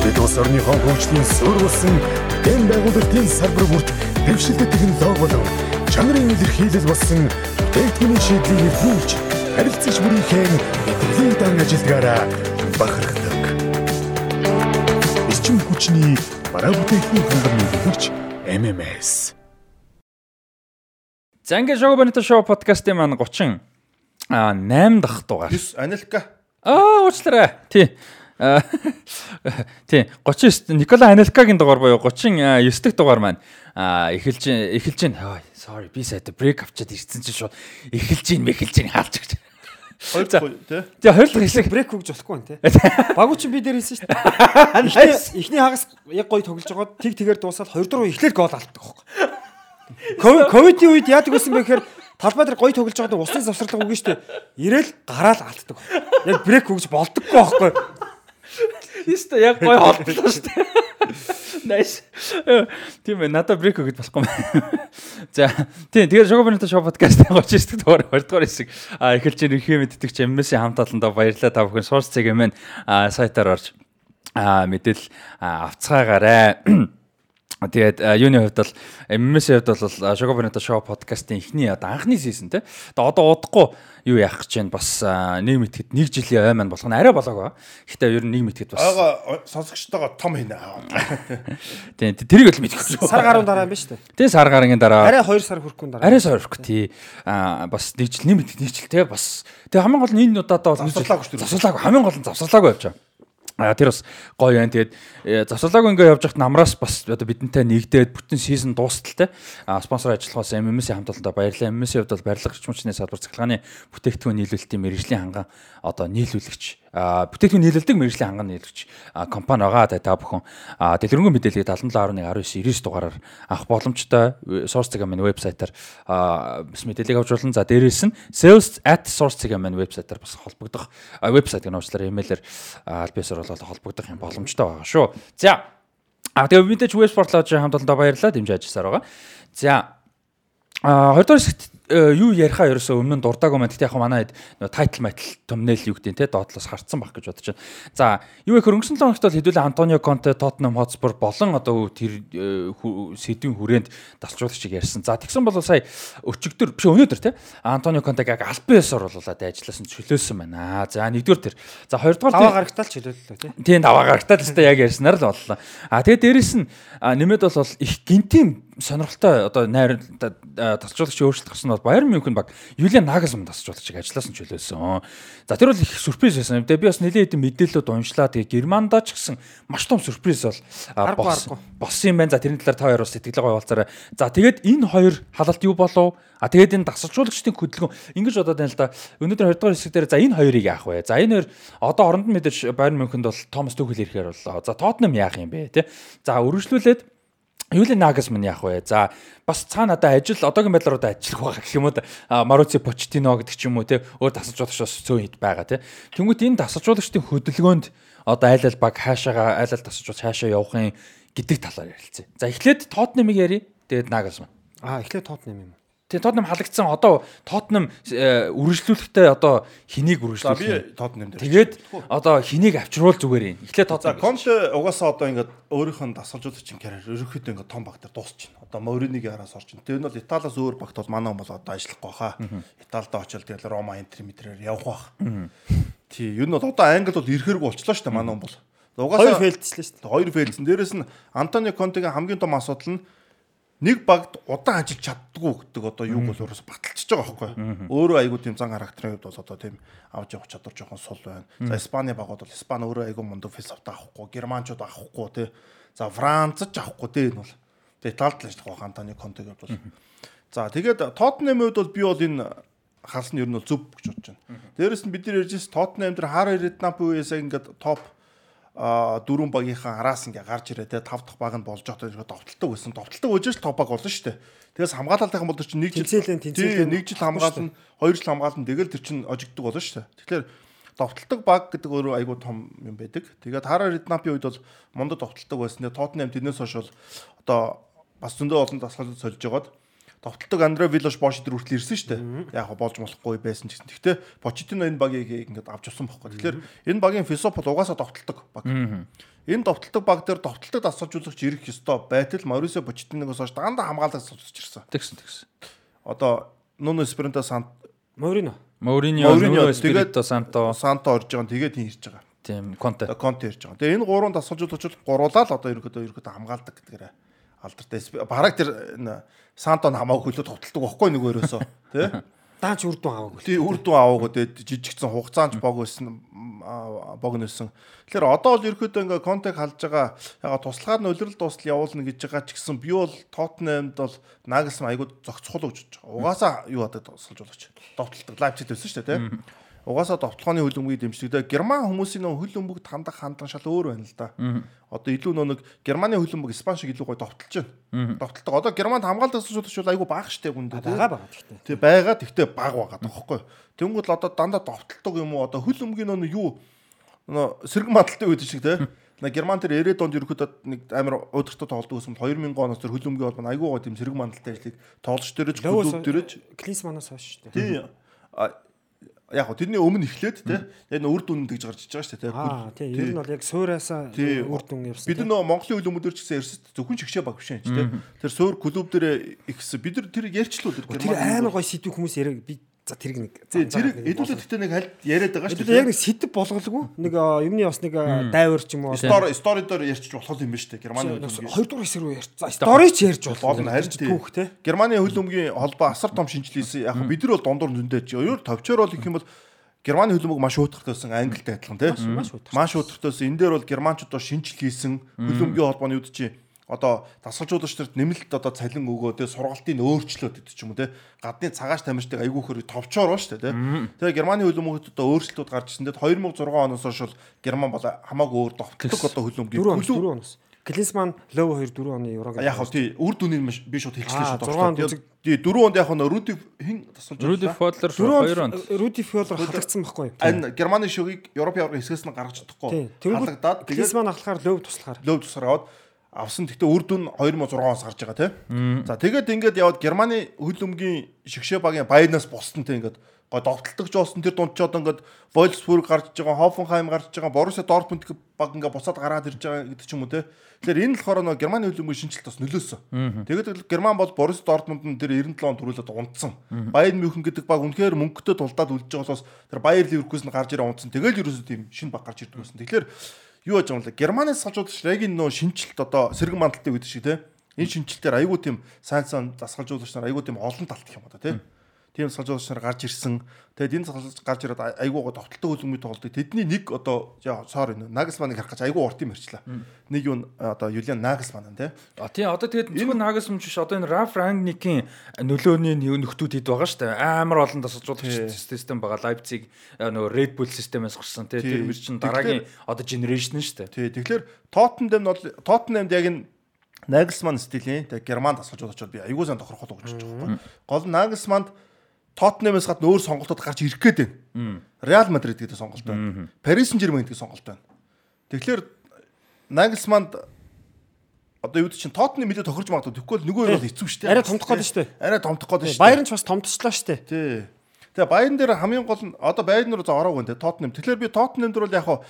Бид улс орныхон хөгжлийн суурь болсон дэм байгуулалтын салбар бүрт дэвшилтэй технологи болон чанарын илэрхийлэл болсон бүтээгдэхүүний шийдлийг эрхүүлж харилцагч бүрийнхээ мэдрэлийн дан ажилдгаараа бахархдаг. орчин хүчний бараа бүтээгдэхүүн хангамж нэгтгэгч MMS. За ингээд Шоу Бонито шоу подкастын маань 30 а 8 дахь дугаар. 9 Анилка. Аа уучлаарай. Тий. Аа, Тий 39 Никола Анелкагийн дугаар буюу 39 дахь дугаар маань аа эхэлж эхэлж байна. Sorry би сайд брейк авчаад ирсэн чинь шууд эхэлж ийн мэхэлж ийн хаалж гэж. Хоёр дахь тий. За хоёрлох хэсэг брейк өгж болохгүй юм те. Багуу чи би дээр хэлсэн шүү дээ. Эхний- хагас яг гоё тоглож байгаа тиг тэгээр дуусаад хоёр дуруу эхлээд гол алддаг байхгүй. Ковид- Ковидын үед яадаг гэсэн бэ гэхээр талбай дээр гоё тоглож байгаад усны завсарлага өгнө шүү дээ. Ирээл гараал алддаг. Яг брейк өгж болдоггүй байхгүй. Яста яг гой холдлоо шүү дээ. Nice. Тийм ээ надад брейк өгöd болохгүй юм. За тийм тэгэхээр Шогобонито шоу подкаст 39 дугаар 2 дугаар хэсэг эхэлж ирэх юм мэддэг ч MS-ийн хамт олондоо баярлалаа та бүхэн source цэг юм а сайтаар орж мэдээлэл авцгаагаарай. Тэгээд а, юуны хувьд бол MS-ийн хувьд бол Шогобонито шоу подкастын эхний одоо анхны сизон те. Одоо одоо удахгүй юу яах гэж байна бас нэг мэтгэд нэг жилийн ой маань болох нь арай болоог. Гэхдээ ер нь нэг мэтгэд бас Ага сонсогчтойгоо том хийнэ. Тийм тэрийг л мэдэхгүй. Сар гаруун дараа юм ба шүү дээ. Тэгээ сар гарагийн дараа Арай 2 сар хүрхгүй дараа. арай сорох тий. Аа бас нэг жил нэмэт нэг жил те бас. Тэгээ хамгийн гол нь энэ удаадаа бол Завсарлаагүй шүү дээ. Завсарлаагүй хамгийн гол нь завсарлаагүй явж байгаа. А тэр бас гоё байна. Тэгээд э, завсарлаагүй ингээ явж байхад намраас бас одоо бидэнтэй нэгдээд бүтэн сизон дуустал те. А спонсор ажиллахаас MMS-ийн хамт олондоо баярлалаа. MMS-ийн хувьд бол барилга эрчимчний салбар цахилгааны бүтээгдэхүүн нийлүүлэлтийн мэрэгжлийн ханган одоо нийлүүлэгч а бүтээгдэхүүн нийлүүлдэг мэрэгжлийн ханган нийлүүлэгч а, компани байгаа та бүхэн дэлгэрэнгүй мэдээллийг 77.19 99 дугаараар авах боломжтой source цэг маань вебсайтаар бас мэдээллийг авч болно. За дээрээс нь sales@source цэг маань вебсайтаар бас холбогдох вебсайт гэнэ уучлаарай имэйлэр альбиасаар бол холбогдох юм боломжтой байгаа шүү. За а тэгээ мэдээж веб спортлооч хамт олондоо баярлалаа дэмжиж ажилласаар байгаа. За А хоёрдугаар хэсэгт юу ярихаа ерөөсөө өмнө дурдаагүй маань гэхдээ яг манай хэд нөө тайтл майтл төмнөл юу гэдэг нь те доотлоос харцсан баг гэж бодож байна. За юу их өнгөрсөн 7 хоногт бол хэдүүлээ Антонио Конте Тоттенхэм Хотспур болон одоо тэр э, сэдвийн хүрээнд дасчуулагчийг ярьсан. За тэгсэн бол сая өчигдөр биш өнөөдөр те Антонио Контег яг Альпиэсор болуулаад ажилласан чөлөөсөн байна. За нэгдүгээр тэр. За хоёрдугаар Даваа гарагтаал ч хэлүүллээ тий. Тийм даваа гарагтаа л өстой яг ярьснаар л боллоо. А тэгээд дээрэс нь нэмээд бол их гинтийн сонирхолтой одоо найр тасчуулагч өөрчлөлт гарсан бол Баяр Мюнхен баг Юлиан Нагelsmann тасчуулагчийг ажилласан ч хөлөөсөн. За тэр бол их сюрприз байсан. Би бас нэлээд хэдэн мэдээлэлүүд уншлаа. Тэгээ Германдаа ч гэсэн маш том сюрприз бол болсон юм байна. За тэрний талаар та хоёр бас сэтгэлээ гоёолцаарай. За тэгээд энэ хоёр халалт юу болов? А тэгээд энэ дасгалжуулагчдын хөдөлгөөн ингэж бодоод байна л да. Өнөөдөр 20 дугаар хэсэг дээр за энэ хоёрыг яах вэ? За энэ хоёр одоо оронд мэдээж Байерн Мюнхенд бол Томас Тухел ирэхээр боллоо. За Тоттенхэм яах юм бэ те? За үргэлжлүүлээд Юлин Нагelsmann яах вэ? За бас цаана одоо ажил одоогийн байдлаар одоо ажиллах байгаа гэх юм уу Маруци Почтино гэдэг ч юм уу те өөр дасгалжуулагч бас зөөн хэд байгаа те. Тэнгүүт энэ дасгалжуулагчдын хөдөлгөөнд одоо айл ал баг хаашаага айл ал дасгалжуулагч хаашаа явахын гэдэг талаар ярилцъя. За эхлээд Тоттенхэмиг ярий. Тэгээд Nagelsmann. Аа эхлээд Тоттенхэм юм. Тэгээ Тоттенхэм халагдсан одоо Тоттенхэм э, үргэлжлүүлэхдээ одоо хэнийг За үргэлжлүүлэх би юм? Тоттенхэм дээр. Тэгээд одоо хэнийг авчруул зүгээр юм. Эхлээд За Тоттенхэм. Конте угаасаа одоо ингээд өөрийнх нь дасгалжуулагчийн карьер ерөнхийдөө ингээд том баг дээр дуусч байна. Одоо Мориниг араас байна. Тэр нь бол Италиас өөр багт бол манай хүн бол одоо ажиллахгүй хаа. Италид очил тэгэл Рома Интер Митрээр явах бах. Тий, ер нь бол одоо Англи бол ирэхэрэг болчлоо шүү дээ манай хүн бол. Хоёр Угаасаа фейлдслээ шүү дээ. хоёр фейлсэн. Дээрэс нь Антонио Контегийн хамгийн том асуудал нь нэг багт удаан ажиллаж чаддгүй гэдэг одоо юу бол өөрөөс баталчихж байгаа байхгүй. Өөрөө айгуу тийм зан характерын хувьд бол одоо тийм авч явах чадвар жоохон сул байна. За Испани багууд бол Испани өөрөө айгуу мундаг философи авахгүй, германчууд авахгүй тий. За Франц ч авахгүй тий энэ бол. Тэгээ Италид л ажиллах байх Антонио Контегийн хувьд бол. За тэгээд Тоттенхэмийн хувьд бол би бол энэ халс нь ер нь бол зөв гэж бодож байна. Дээрэс нь бид нар ярьж байсан Тоттенхэм дээр хар Реднапи үеэс ингээд топ дөрвөн багийнхаа араас ингээ гарч ирээ те тав дахь баг нь болж байгаа тэгэхээр довтолдог байсан. Довтолдог үжиж топ баг болно шүү дээ. Тэгээс хамгаалалтын бол чинь нэг жил Тэнцээлэн, нэг жил хамгаална, хоёр жил хамгаална тэгэл тэр чинь ожигддог болно шүү дээ. Тэгэхээр довтолдог баг гэдэг өөрөө айгүй том юм байдаг. Тэгээд Хара Реднапи үед бол мондод довтолдог байсан. Тоттенхэм тэрнээс хойш бол одоо бас зөндөө олон дасгал сольж байгаад довтолдог Андре Виллош Бош дээр хүртэл ирсэн шүү дээ. Яг болж болохгүй байсан ч гэсэн. Гэхдээ Почтино энэ багийг ингээд авч авсан байхгүй. Тэгэхээр энэ багийн философи бол угаасаа довтолдог баг. Энэ довтолдог баг дээр довтолдог дасгалжуулагч ирэх ёстой байтал Морисо Почтиногоос хойш дандаа хамгаалалт суулж ирсэн. Тэгсэн тэгсэн. Одоо Нуно Спринта Сант Морино. Мориньо, Мориньо, Нуно тэгээд- Санто. Санто орж байгаа тэгээд тийм ирж байгаа. Тийм конте. Конте ярьж байгаа. Тэгээ энэ гурван дасгалжууд очвол гуруулаа л одоо ерөөдөө ерөөдөө хамгаалдаг гэдгээр алдартай. Бараг тэр энэ Сантон хамаагүй хөлөө товтолдог байхгүй нэг өрөөсөө тий. Даач үр дүн аваагүй. Тий үр дүн аваагүй тэгээд жижигцэн хугацаанд бог байсан бог нөсөн. Тэгэхээр одоо бол ерөөдөө ингээ контек халж байгаа яга туслахаар нь улирал дуустал явуулна гэж байгаа ч гэсэн би бол Тоттенхэмд бол Нагelsmann айгуу зохицохол гэж байгаа. Угаасаа юу хадад тусалж болооч. Довтлдог Лайпциг байсан шүү дээ тий. Угаасаа довтлооны хөлбөмбөгийг дэмждэг. Герман хүмүүсийн нөө хөлбөмбөгт хандах хандан шал өөр байна л да. Одоо илүү нөө нэг Германы хөлбөмбөг Испани шиг илүү гой довтлож байна. Довтлдог. Одоо Германд хамгаалт тасалж бол айгүй бага штэ гүндээ. Бага бага гэхдээ. Тэг байгаа тэгтээ бага байгаа тоххой. Тэнгүүд л одоо дандаа довтлдог юм уу? Одоо хөлбөмбөгийн нөө юу нөө сэрэг мадалтай үүдэж шиг те. На Герман тэр 90-ад онд ерөөхдөө нэг амар удиртай тоглодог байсан 2000 оноос тэр хөлбөмбөгийн холбоо айгүй гоо тийм сэрэг мандалтай ажлыг тоглож дөрөж клуб дөрөж Клинсманаас хойш шүү дээ. тий яг тэрний өмнө эхлээд тий яг нөр дүн гэж гарч иж байгаа шүү дээ Аа тий ер нь бол яг суураасаа үр дүн явсан. бид нөө Монголын хөлбөмбөдөр ч гэсэн эрсэд зөвхөн шигшээ баг биш чи тий тэр суур клуб дээр ихсэн бид нар тэр ярьчлуу тэр Тэр амар гой сэдв хүмүүс яриг би за тэрг нэг зэрэг эдүүлээ гэхдээ нэг хальт яриад байгаа шүү дээ. Яг нэг сэдв болголгүй. Нэг юмны бас нэг дайвар ч юм уу. Стори стори дээр ярьчих болох юм биш үү Германы хөлбөмбөгийн. Хоёрдугаар хэсэг рүү ярьж. За стори ч ярьж болно. Харин түүх тий. Германы хөлбөмбөгийн холбоо асар том шинжилсэн. Яг бид нар бол дундуур зөндөөч. Өөр товчоор бол их юм бол Германы хөлбөмбөг маш байсан Англитай адилхан тийм маш байсан. Энэ дээр бол германчууд бол шинжил хийсэн хөлбөмбөгийн холбооны үд чи одоо дасгалжуулагч нарт нэмэлт одоо цалин өгөө тэгээ сургалтыг өөрчлөөд гэдэг ч юм уу те гадны цагааш тамирчдыг айгүй хөр товчоор ба штэ те тэгээ Германы хөлбөмбөгт одоо өөрчлөлтүүд гарч ирсэн. Тэгээд 2006 оноос хойш Герман бол хамаагүй өөр довтлог одоо хөлбөмбөгийн 4 оноос Клинсман Лоу 2 4 оны еврог яг хөө тий үр дүнийг би шууд хэлчихлээ шүү дээ. Тий 4 онд яг нь Руди хин тасалж байна. Руди Фодлер 2 онд. Руди Фодлер халагдсан байхгүй юу? Энэ Германы шөгийг Европ явгын хэсгээс нь гаргаж чадахгүй. Халагдаад Клинсман ахлахаар Лоу туслахаар. Лоу туслахаар аваад авсан. Гэхдээ үр дүн 2006 оноос гарч байгаа тий. За тэгээд ингээд яваад Германы хөлөмгийн шигшээ багийн Байернаас бусдантай ингээд гой довтлогч болсон тэр дунд ч одоо ингээд Wolfsburg гарч байгаа, Hoffenheim гарч байгаа, Borussia Dortmund баг ингээд буцаад гараад ирж байгаа гэдэг ч юм уу те. Тэгэхээр энэ болохоор нөгөө Германы хөлбөмбөгийн шинжилт бас нөлөөсөн. Тэгээд Герман бол Borussia Dortmund-ын тэр 97 он төрүүлээд унтсан. Bayern München гэдэг баг үнэхээр мөнгөтэй тулдаад үлдэж байгаа болохоос тэр Bayer Leverkusen гарч ирээ унтсан. Тэгэл ерөөсөө тийм шинэ баг гарч ирдэг байсан. Тэгэхээр юу яаж юм бэ? Германаас салжуулагч Регийн нөө шинжилт одоо сэргэн мандалтыг гэдэг шиг те. Энэ шинжилтээр айгүй тийм сайн сайн дасгалжуулагч нар айгүй тийм олон талт гэх юм ба те тийм салжуулагч нар гарч ирсэн. Тэгээд энэ салжуулагч гарч ирээд айгуугаа товтлолтой хөлбөмбөгийн тоглолтыг тэдний нэг одоо sorry Нагelsmann-ыг харах гэж айгуу урт юм ярьчлаа. Нэг юу одоо Юлиан Нагelsmann тий. А тийм одоо тэгээд зөвхөн Nagelsmann биш одоо энэ Ralf Rangnick-ийн нөлөөний нөхдүүд хэд байгаа шүү дээ. Амар олон салжуулагч систем байгаа. Leipzig нөгөө Red Bull системээс гарсан тий. Тэр мөр чин дараагийн одоо generation шүү дээ. Тий. Тэгэхээр Tottenham бол Tottenham яг энэ Nagelsmann стилийн тэг Германд асууж очоод би аягүй сан тохирохол өгч байгаа байхгүй. Гол Nagelsmann Тоттенхэмээс гадна өөр сонголтууд гарч ирэх гээд байна. Реал Мадрид гэдэг сонголт байна. Парис Сен-Жермен гэдэг сонголт байна. Тэгэхээр Нагelsманд одоо юу чинь Тоттенхэм мэдээ тохирч магадгүй. Тэгвэл нөгөө хоёр бол хэцүү шүү дээ. Арай томдох гээд шүү дээ. Арай томдох гээд шүү дээ. Баярн ч бас томдчихлоо шүү дээ. Тий. Тэгээ Баярн дээр хамгийн гол нь одоо Баярн руу за ороагүй нэ Тоттенхэм. Тэгэхээр би Тоттенхэм дээр бол яг хаа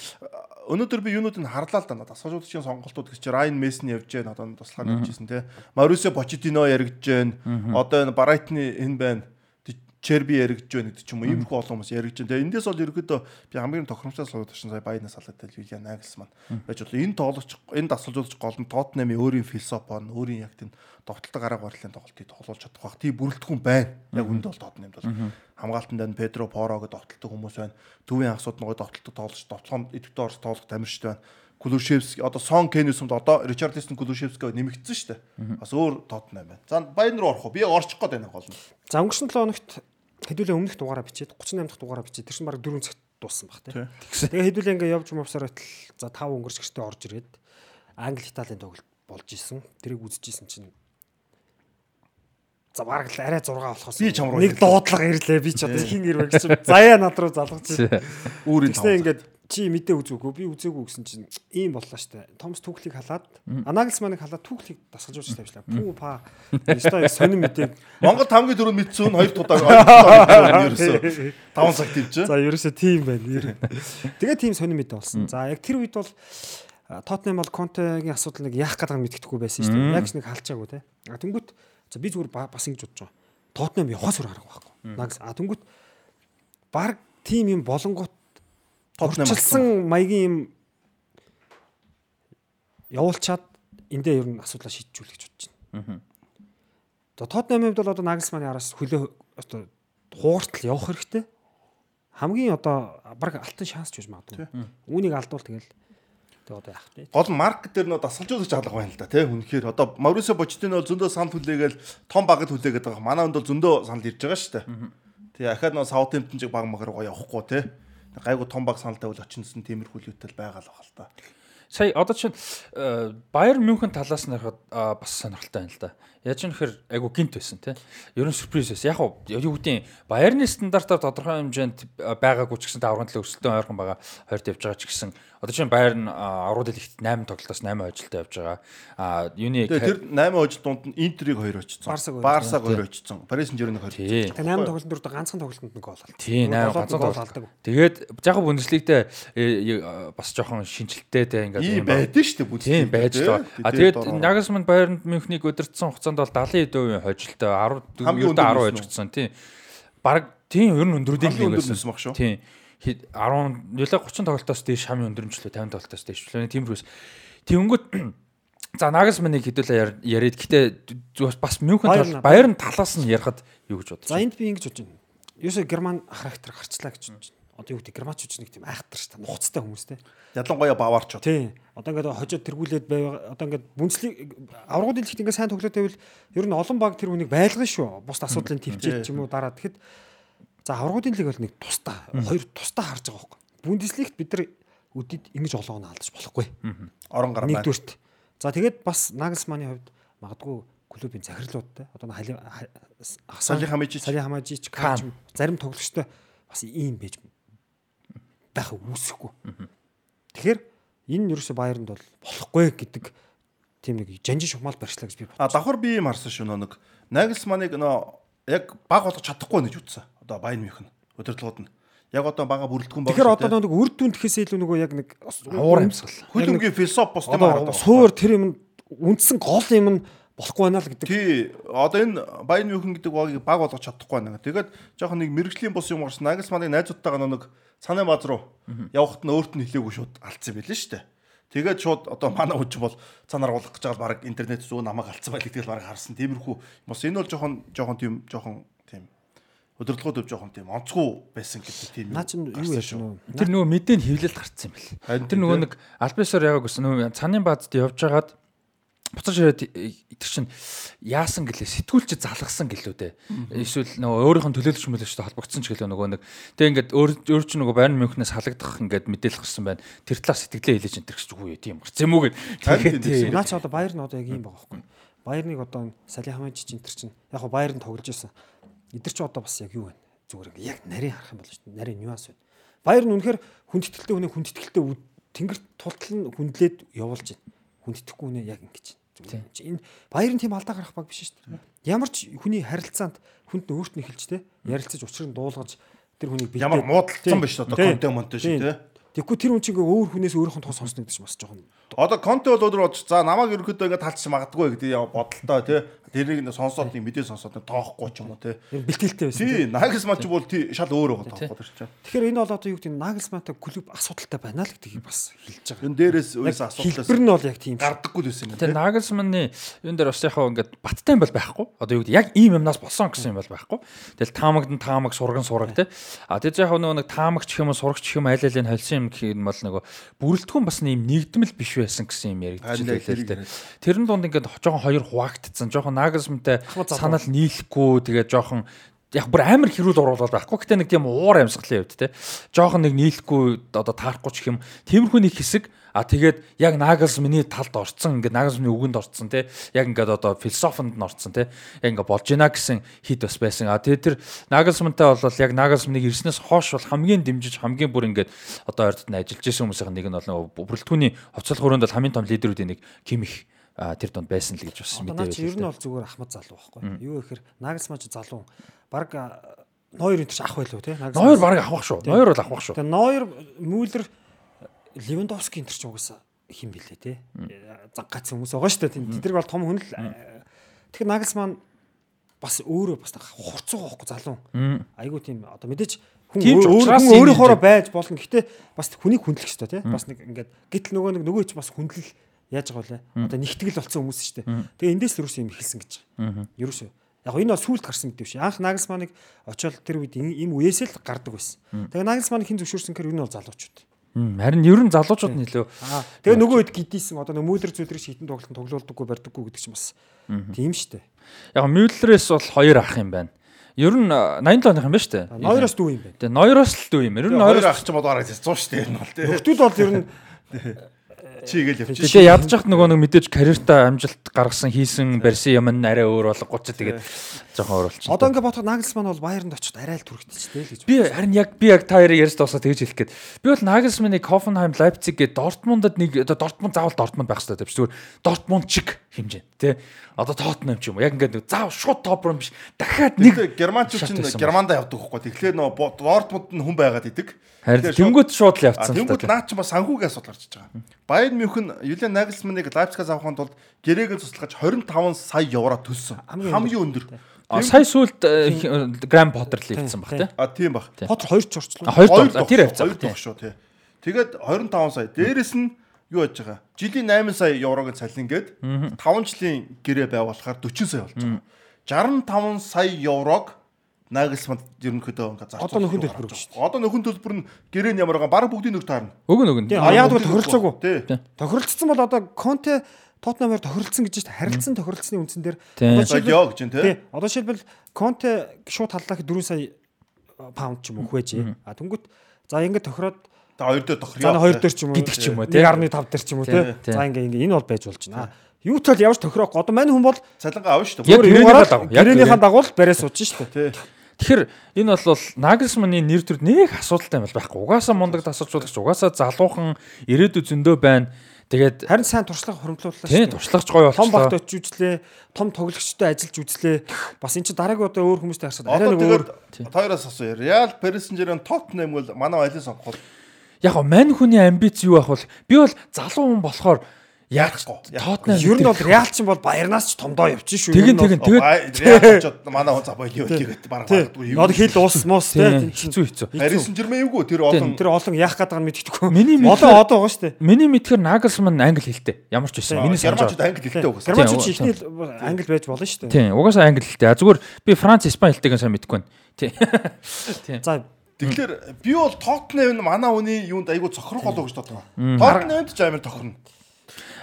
өнөөдөр би юунуудыг харлаа л да надад асуужуудын сонголтууд гэж Райан Месн явж гэн одоо туслахаар явж ирсэн тий. Марусио Почетино яригдж гэн. Одоо энэ Брайтны энэ байна Черби яригдж байна гэдэг ч юм уу иймэрхүү олон хүмүүс яригдж байна. Тэгээ эндээс бол ерөөдөө би хамгийн тохиромжтой сууд чинь сая Байнаас салаад Юлиан Нагelsман байж бол энэ тоглогч энэ дасгалжуулагч гол нь Тоттенхэмийн өөрийн философи нь өөрийн яг тийм довтлолтой гараа гарлын тоглолтыг тоглуулж чадах бах. Тий бүрэлдэхүүн байна. Яг үндэ бол Тоттенхэмд бол хамгаалтанд байна Педро Поро гэдэг довтлолтой хүмүүс байна. Төвийн хасууд нөгөө довтлолтой тоглож довтлоонд идэвхтэй орс тоглох тамирчтай байна. Кулушевски одоо Сон Кенесунд одоо Ричарлисон Кулушевски нэмэгдсэн шүү дээ. Бас өөр Тоттенхэм байна. За Баян руу орох уу? Би орчих гээд байна гол нь. За өнгөрсөн 7 хоногт хэдүүлээ өмнөх дугаараа бичээд 38 дахь дугаараа бичээд тэр чинь баг 4 цагт дууссан баг тийм. Тэгээ хэдүүлээ ингээ явж мовсоор байтал за 5 өнгөрсгчтэй орж ирээд Англи Италийн тоглолт болж исэн. Тэрийг үзчихсэн чинь За бараг л арай 6 болохоос би чам руу нэг дуудлага ирлээ би ч одоо хин ирвэ гэсэн заяа над руу залгаж. Үүрийн таван. Тэгээд чи мэдээ үзээгүй би үзээгүй гэсэн чинь ийм боллоо штэ. Томс түүхлийг халаад Анаглсманыг халаад түүхлийг дасгалж ууж тавьчлаа. Пүү па. Өстой сонин мэдээ. Монгол хамгийн дөрөв мэдсэн хоёр удаа ерөөсөө 5 цаг тийвч. За ерөөсөө тийм байна. Тэгээ тийм сонин мэдээ болсон. За яг тэр үед бол Тотнем бол Контегийн асуудал нэг яах гэдэг нь мэддэхгүй байсан шүү дээ. Яг ч нэг халчаагүй те. А тэнгүүт за би зүгээр бас ингэж бодож байгаа. Тотнем явахаас өөр арга байхгүй. Нагс а тэнгүүт баг тим юм болонгот Тотнем урьдчилсан маягийн юм явуулчаад эндээ ер нь асуудлаа шийдчихүүл гэж бодож байна. За Тотнемын хувьд бол одоо Нагelsманы араас хөлөө одоо хууртал явах хэрэгтэй. Хамгийн одоо баг алтан шанс ч гэж магадгүй. Үүнийг алдвал тэгэл тэгээ одоо яах вэ? Гол нь маркет дээр нөө дасгалжуулагч алга байна л да тий. Үнэхээр одоо Маурисо Почтино бол зөндөө санал хүлээгээл том багт хүлээгээд байгаа. Манай хүнд бол зөндөө санал ирж байгаа шүү дээ. Тэгээ ахаад нөө Саутгемптон чиг баг магаар гоё явахгүй тий. Гайгүй том баг саналтай бол очинсон тиймэрхүү лүйтэл байгаа л байгаа л да. Сая одоо чинь Баер Мюнхен талаас нь харахад бас сонирхолтой байна л да. Яаж юм хэр айгу гинт байсан тий. Ерөн сюрприз байсан. Яг уу юу гэдгийг Баерны стандартаар тодорхой хэмжээнд байгаагүй ч гэсэн даврын төлөө өсөлтөө ойрхон байгаа хоёрт явж байгаа ч гэсэн одоо чинь Баер нь аврал дэлхийд 8 тоглолтоос 8 ажилтаа явж байгаа. А юуны тэр 8 хожид дунд нь Интерийг 2 очсон. Барсаг хоёр. Барсаг 2 очсон. Парис Сен-Жерменийг 2. тий. Тэгээ 8 тоглолтын дөрөв ганцхан тоглолтод нэг гол алт. Тий 8 ганцхан тоглолт. Тэгээд яг Бундеслигтээ бас жоохон шинжилтээтэй ингээд Ийм юм байдэн шүү дээ. Тийм байж л. А тэгээд Нагасман Байернд Мюнхнийг өдөртсөн хугацаанд бол 70% хожилтой 10 Хамгийн ердөө 10 өндөр байж гцсэн тийм. Бараг тийм ер нь Хамгийн лиг өндөр байсан. нисмах шүү. Тийм. 10 нэлээ 30 тоглолтоос дээш хамгийн өндөрмжлөө 50 тоглолтоос дээш. Тиймэрхүүс. Тэнгүүт За Нагасманыг хэдүүлээ яриад гэтээ зүгээс бас Мюнхен тал нь- Баяр нь талаас нь ярихад юу гэж бодож За энд би ингэж бодож байна. Ерөөсө герман характер гарчлаа гэж бодож байна. Одоо юу гэдэг германчууд ч нэг тийм айхтар ш та нухацтай хүмүүстэй. Ялангуяа баварч. Тий. Одоо ингээд хожоод тэргүүлээд байв. Одоо ингээд бүнцлийг аврагууд дэлхийд ингээд сайн тоглоод байвал ер нь олон баг тэр хүнийг байлгана шүү. Бус асуудлын төвчээд ч юм уу дараа. Тэгэхэд за аврагуудын лиг бол нэг тусдаа хоёр тусдаа харж байгаа байхгүй. Бүндэслигт бид нар үдэд ингэж олон оноо алдаж болохгүй. Орон гар байна. Нэгдүгürt. За тэгээд бас Нагelsманы хувьд магадгүй клубын захирлуудтай одоо хали Сали Хамижич. Сали Хамажич Кан. Кан зарим тоглогчтой бас ийм байж байх үүсэхгүй. Тэгэхээр энэ ерөөсө Баернд бол болохгүй гэдэг тийм нэг жанжин шугамал барьчлаа гэж би А давхар би юм харсан шүү нэг Нагelsманыг нөө яг баг болгож чадахгүй нэж үтсэн. Одоо Байн Мюнхен өдөртлгүүд нь. Яг одоо бага бүрэлдэхүүн баг. Тэгэхээр одоо нэг үр дүн гэхээс илүү нөгөө яг нэг Уур амьсгал. хөлөнгөний философи бос юм одоо суур тэр юм үндсэн гол юм нь болохгүй байна л гэдэг. Тий. Одоо энэ Байн Мюнхен гэдэг багийг баг болгож чадахгүй байна. Тэгээд жоохон нэг мэрэгжлийн бус юм гарсан. Нагelsманыг найзуудтайгаа нэг санаа баз руу явахт нь өөрт нь хэлээгүй шууд алдсан байлээ шүү дээ. Тэгээд шууд одоо манай хүч бол цанаар гулгах гэж байгаа баг интернет зүү намайг алдсан байл гэдгийг баг харсан. Тиймэрхүү. Бас энэ бол жоохон жоохон тийм жоохон тийм өдөрлгүүд өв жоохон тийм онцгой байсан гэдэг тийм. Наа чин юу яаш шүү. нь Тэр нөгөө мэдэн хөвлөлт гарцсан юм бэл. Тэр нөгөө нэг альбисаар яг гэсэн нөгөө цааны баазд явж хагаад буцаж ирээд тэр чин яасан гэлээ сэтгүүлч залгасан гэлөө дээ. Эсвэл нөгөө өөрийнх нь төлөөлөгч мөлөчтэй холбогдсон ч гэлөө нөгөө нэг тэг ингээд өөр өөр чинь нөгөө байрны мөнхнээс халагдах ингээд мэдээлэл гарсан байна. Тэр талаар сэтгэлээ хэлээж энэ тэр үгүй тийм гарсан юм уу. Харин Тэгээд тийм. Наа чи одоо Баер нь одоо яг ийм байгаа байхгүй. Баерныг одоо Сали Хамажич энэ төр чинь яг го Баер нь тоглож исэн. Эдгэр чи одоо бас яг юу вэ? Зүгээр ингээ яг нарийн харах юм бол шүү дээ. Нарийн нюанс байна. Баер нь үнэхээр хүндэтгэлтэй хүний хүндэтгэлтэй тэнгэр тултал нь хүндлээд явуулж байна. Хүндэтгэхгүй хүнээ яг ингэж энэ Баер нь тийм алдаа гарах баг биш шүү дээ. Ямар ч хүний харилцаанд хүнд нь өөрт нь эхэлж те ярилцаж учрыг нь дуулгаж тэр хүнийг бэлдээд Ямар муудалцсан биш одоо контент монтаж шүү Тийм. Тэгэхгүй тэр хүн чинь өөр хүнээс өөрийнхөө тоо сонсно гэдэг чинь бас жоохон Одоо конте бол өдөр бодож за намайг ерөөхдөө ингээд талчих магадгүй гэдэг яа бодолтой тий. Тэрийг нэг сонсоод нэг мэдээ сонсоод тоохгүй ч юм уу тий. бэлтгэлтэй байсан. Тий, Нагelsmann ч бол тий шал өөр байгаа тоохгүй тэр чинь. Тэгэхээр энэ бол одоо юу гэдэг нь Нагelsмантай клуб асуудалтай байна л гэдгийг бас хэлж байгаа. Энэ дээрээс үес асуудлаас Хэлбэр нь бол яг тийм гардаггүй л байсан юм Тэгээ тий. Нагelsmann-ы юун дээр бас яг хаа ингээд баттай юм бол байхгүй. Одоо юу гэдэг яг ийм юмнаас болсон гэсэн юм бол байхгүй. Тэгэл таамагдан таамаг сурган сураг те. А тэр яг нөгөө нэг таамагч юм уу сурагч юм айл алийг холсон юм юм бол нөгөө бүрэлдэхүүн бас нэм нэгдмэл биш байсан гэсэн юм яригдчих Харин яг байлээ л тэрийг Тэрэн дунд ингээд жоохон хоёр хуваагдцсан. Жоохон залуу. санал нийлэхгүй тэгээ жоохон яг бүр амар хэрүүл уруулал байхгүй. Гэтэ нэг тийм уур амьсгалын хувьд те. Жоохон нэг нийлэхгүй одоо таарахгүй ч юм. Тиймэрхүү нэг хэсэг А тэгээд яг Nagelsmann-ы талд орцсон ингээд Nagelsmann-ы үгэнд орцсон те яг ингээд одоо философинд нь орцсон те яг ингээд болж гинэ гэсэн хит бас байсан. А тэгээд тэр Nagelsmann-тай бол яг Nagelsmann-ыг ирснээс хойш бол хамгийн дэмжиж хамгийн бүр ингээд одоо ойртод нь ажиллаж исэн хүмүүсийн нэг нь бол бүрэлдэхүүний хувьцаал хүрээнд бол хамгийн том лидерүүдийн нэг Кимих а тэр донд байсан л гэж бас мэдээ чи ер нь бол зүгээр Ахмад залуу байхгүй. Юу гэхээр Нагelsман ч залуу. Бараг Нойр энэ ч ах байлуу те. Ноёр баг авах шүү. Ноёр бол авах шүү. Тэгээ Нойр Мюллер Левандовски энэ ч угаасаа хим бэлээ те. Заг гацсан хүмүүс байгаа шүү дээ. Тэд нар бол том хүн л. Тэгэхээр Нагelsман бас өөрөө бас хурцгаа байхгүй залуу. Айгуу тийм одоо мэдээч хүн өөрийнхөө байж болно. Гэтэ бас хүнийг хүндлэх хэрэгтэй тий. Бас нэг ингээд гэтэл нөгөө нэг нөгөө ч бас хүндлэл яаж байгаа вэ? Одоо нэгтгэл болсон хүмүүс шүү дээ. Тэгээ эндээс ерөөсөө юм эхэлсэн гэж байгаа. Ерөөсөө. Яг энэ бол сүулт гарсан гэдэг биш. Анх Нагelsманыг очоод тэр үед им үесэл гардаг байсан. Тэгээ Нагelsманыг хэн зөвшөөрсөн гэхээр энэ бол залуучууд. Харин ер нь залуучууд нь илүү тэгээ нөгөө үед гидийсэн одоо нөгөө мүүдэр зүдрэг хитэн тоглолт тоглоулдаггүй барьдаггүй гэдэг чинь бас тийм шүү дээ. яг Мюллерээс бол хоёр ах юм байна. Ер нь а, 87 оных юм байна шүү дээ. Ноёроос дүү юм байна. Тэгээ ноёроос л дүү юм. Ер нь ноёроос ах ч бодоорой 100 шүү дээ. Нөхдүүд бол ер нь Чигээл явчих. Тэгээ ядж хахт нөгөө нэг мэдээж карьертаа амжилт гаргасан хийсэн барьсан юм нь арай өөр болгоч тэгээд жоохон өөр болчихсон. одоо ингээд бодоход Нагelsман бол Баернд очиж арай л түрхтчихтэй л гэж. би харин яг би яг та хоёрыг ярьж дуусаа тэгж хэлэх гээд би бол Nagelsmann-ыг Hoffenheim, Leipzig гээд Dortmund-д нэг одоо Dortmund заавал Dortmund байх хэрэгтэй тийм зүгээр Dortmund чиг хэмжээ тий одоо Tottenham ч юм уу яг ингээд заавал шууд топ руу биш дахиад нэг германчууд чинь байсан германда явдаг байхгүй. Тэгэхээр нөгөө Дортмунд нь хүн байгаад идэг. харин тэнгууд шууд л явцсан тэнгууд та. наа чи бас санхүүгийн асуудал гарч байгаа. Bayern München Юлиан Нагelsманыг Лайпцигаас авахын тулд гэрээгээ туслахаж 25 сая евро төлсөн. Хамгийн өндөр. А, Сая сүлд Гранд Поттер л хэлсэн баг тий. А тийм баг. Потер хоёр ч орчлоо. А, Хоёр тэр явцсан хоёр тий. давх шүү тий. Тэгээд 25 сая. Дээрэс нь юу яаж байгаа? Жилийн 8 сая еврог цалингээд 5 жилийн гэрээ байгуулахаар 40 сая болж байгаа. 65 сая еврог Нагelsманд ерөнхийдөө ингээ зарцуулж Одоо нөхөн төлбөр гаргаж байгаа. Одоо нөхөн төлбөр нь гэрээ нь ямар байгаа? Бараг бүгдийн нэг таарна. Өгөн өгөн. Яг бол тохиролцоогүй. Тохиролцсон бол одоо Конте Тотнамаар тохиролцсон гэж байна. Харилцсан тохиролцсны үндсэн дээр одоо Йоо гэж юм тий. Одоо жишээлбэл Конте шууд халлаах 4 сая паунд ч юм уу хөөж. А тэнгүүт за ингэ тохироод Та хоёр дээр тохир. за энэ хоёр дээр ч юм уу гэдэг ч юм уу, тий. 1.5 дээр ч юм уу тий. За ингэ ингэ энэ бол байж болж байна. Юу тал явж тохироохгүй. Одоо мань хүн бол цалингаа авна шүү дээ. Яг юугаар дагуу, л бариа сууж шүү дээ. Тий. Тэгэхээр энэ бол Nagelsmann-ы нэр төр нэг асуудалтай юм бол байхгүй. Угаасаа мундаг тасалжуулагч, угаасаа залуухан ирээдүй зөндөө байна. Тэгээд Харин сайн туршлага хуримтлууллаа тийм туршлагач гоё Том багт болчихлоо. очиж үзлээ. Том тоглогчтой ажиллаж үзлээ. Бас эн чинь дараагийн удаа өөр хүмүүстэй харсад арай нэг өөр хоёроос асуу. Реал Парисенжерен Тоттенхэм бол манай айлын сонгоход Яг гоо мань хүний амбиц юу ах бол би бол залуу хүн болохоор Яахгүй. Тотнам ер нь бол Реал ч бол Баярнаас ч томдоо явчих шүү. Тэгин тэгин тэгээд Реал очоод манай хүн забай юу гэдэг бараг юу. Одоо хэл уус муус тий. хэцүү хэцүү. Парисенжермен эвгүй тэр олон Тэр олон яах байгааг нь мэддэггүй. Миний одоо мэдхээр- одоо байгаа шүү дээ. Миний мэдхээр Nagelsmann англи хэлтэй. Ямар ч байсан. Миний германчууд англи хэлтэй угсаа. Германчууд ихний англи байж болно шүү дээ. Тийм, угаасаа англи хэлтэй. Зүгээр би Франц, Испани хэлтэйг сайн мэдэхгүй байна. Тийм. За Тэгэхээр би бол Тоттенхэм манай хүний юунд айгүй цохрох болоо гэж боддог. Тоттенхэмд ч амар тохирно.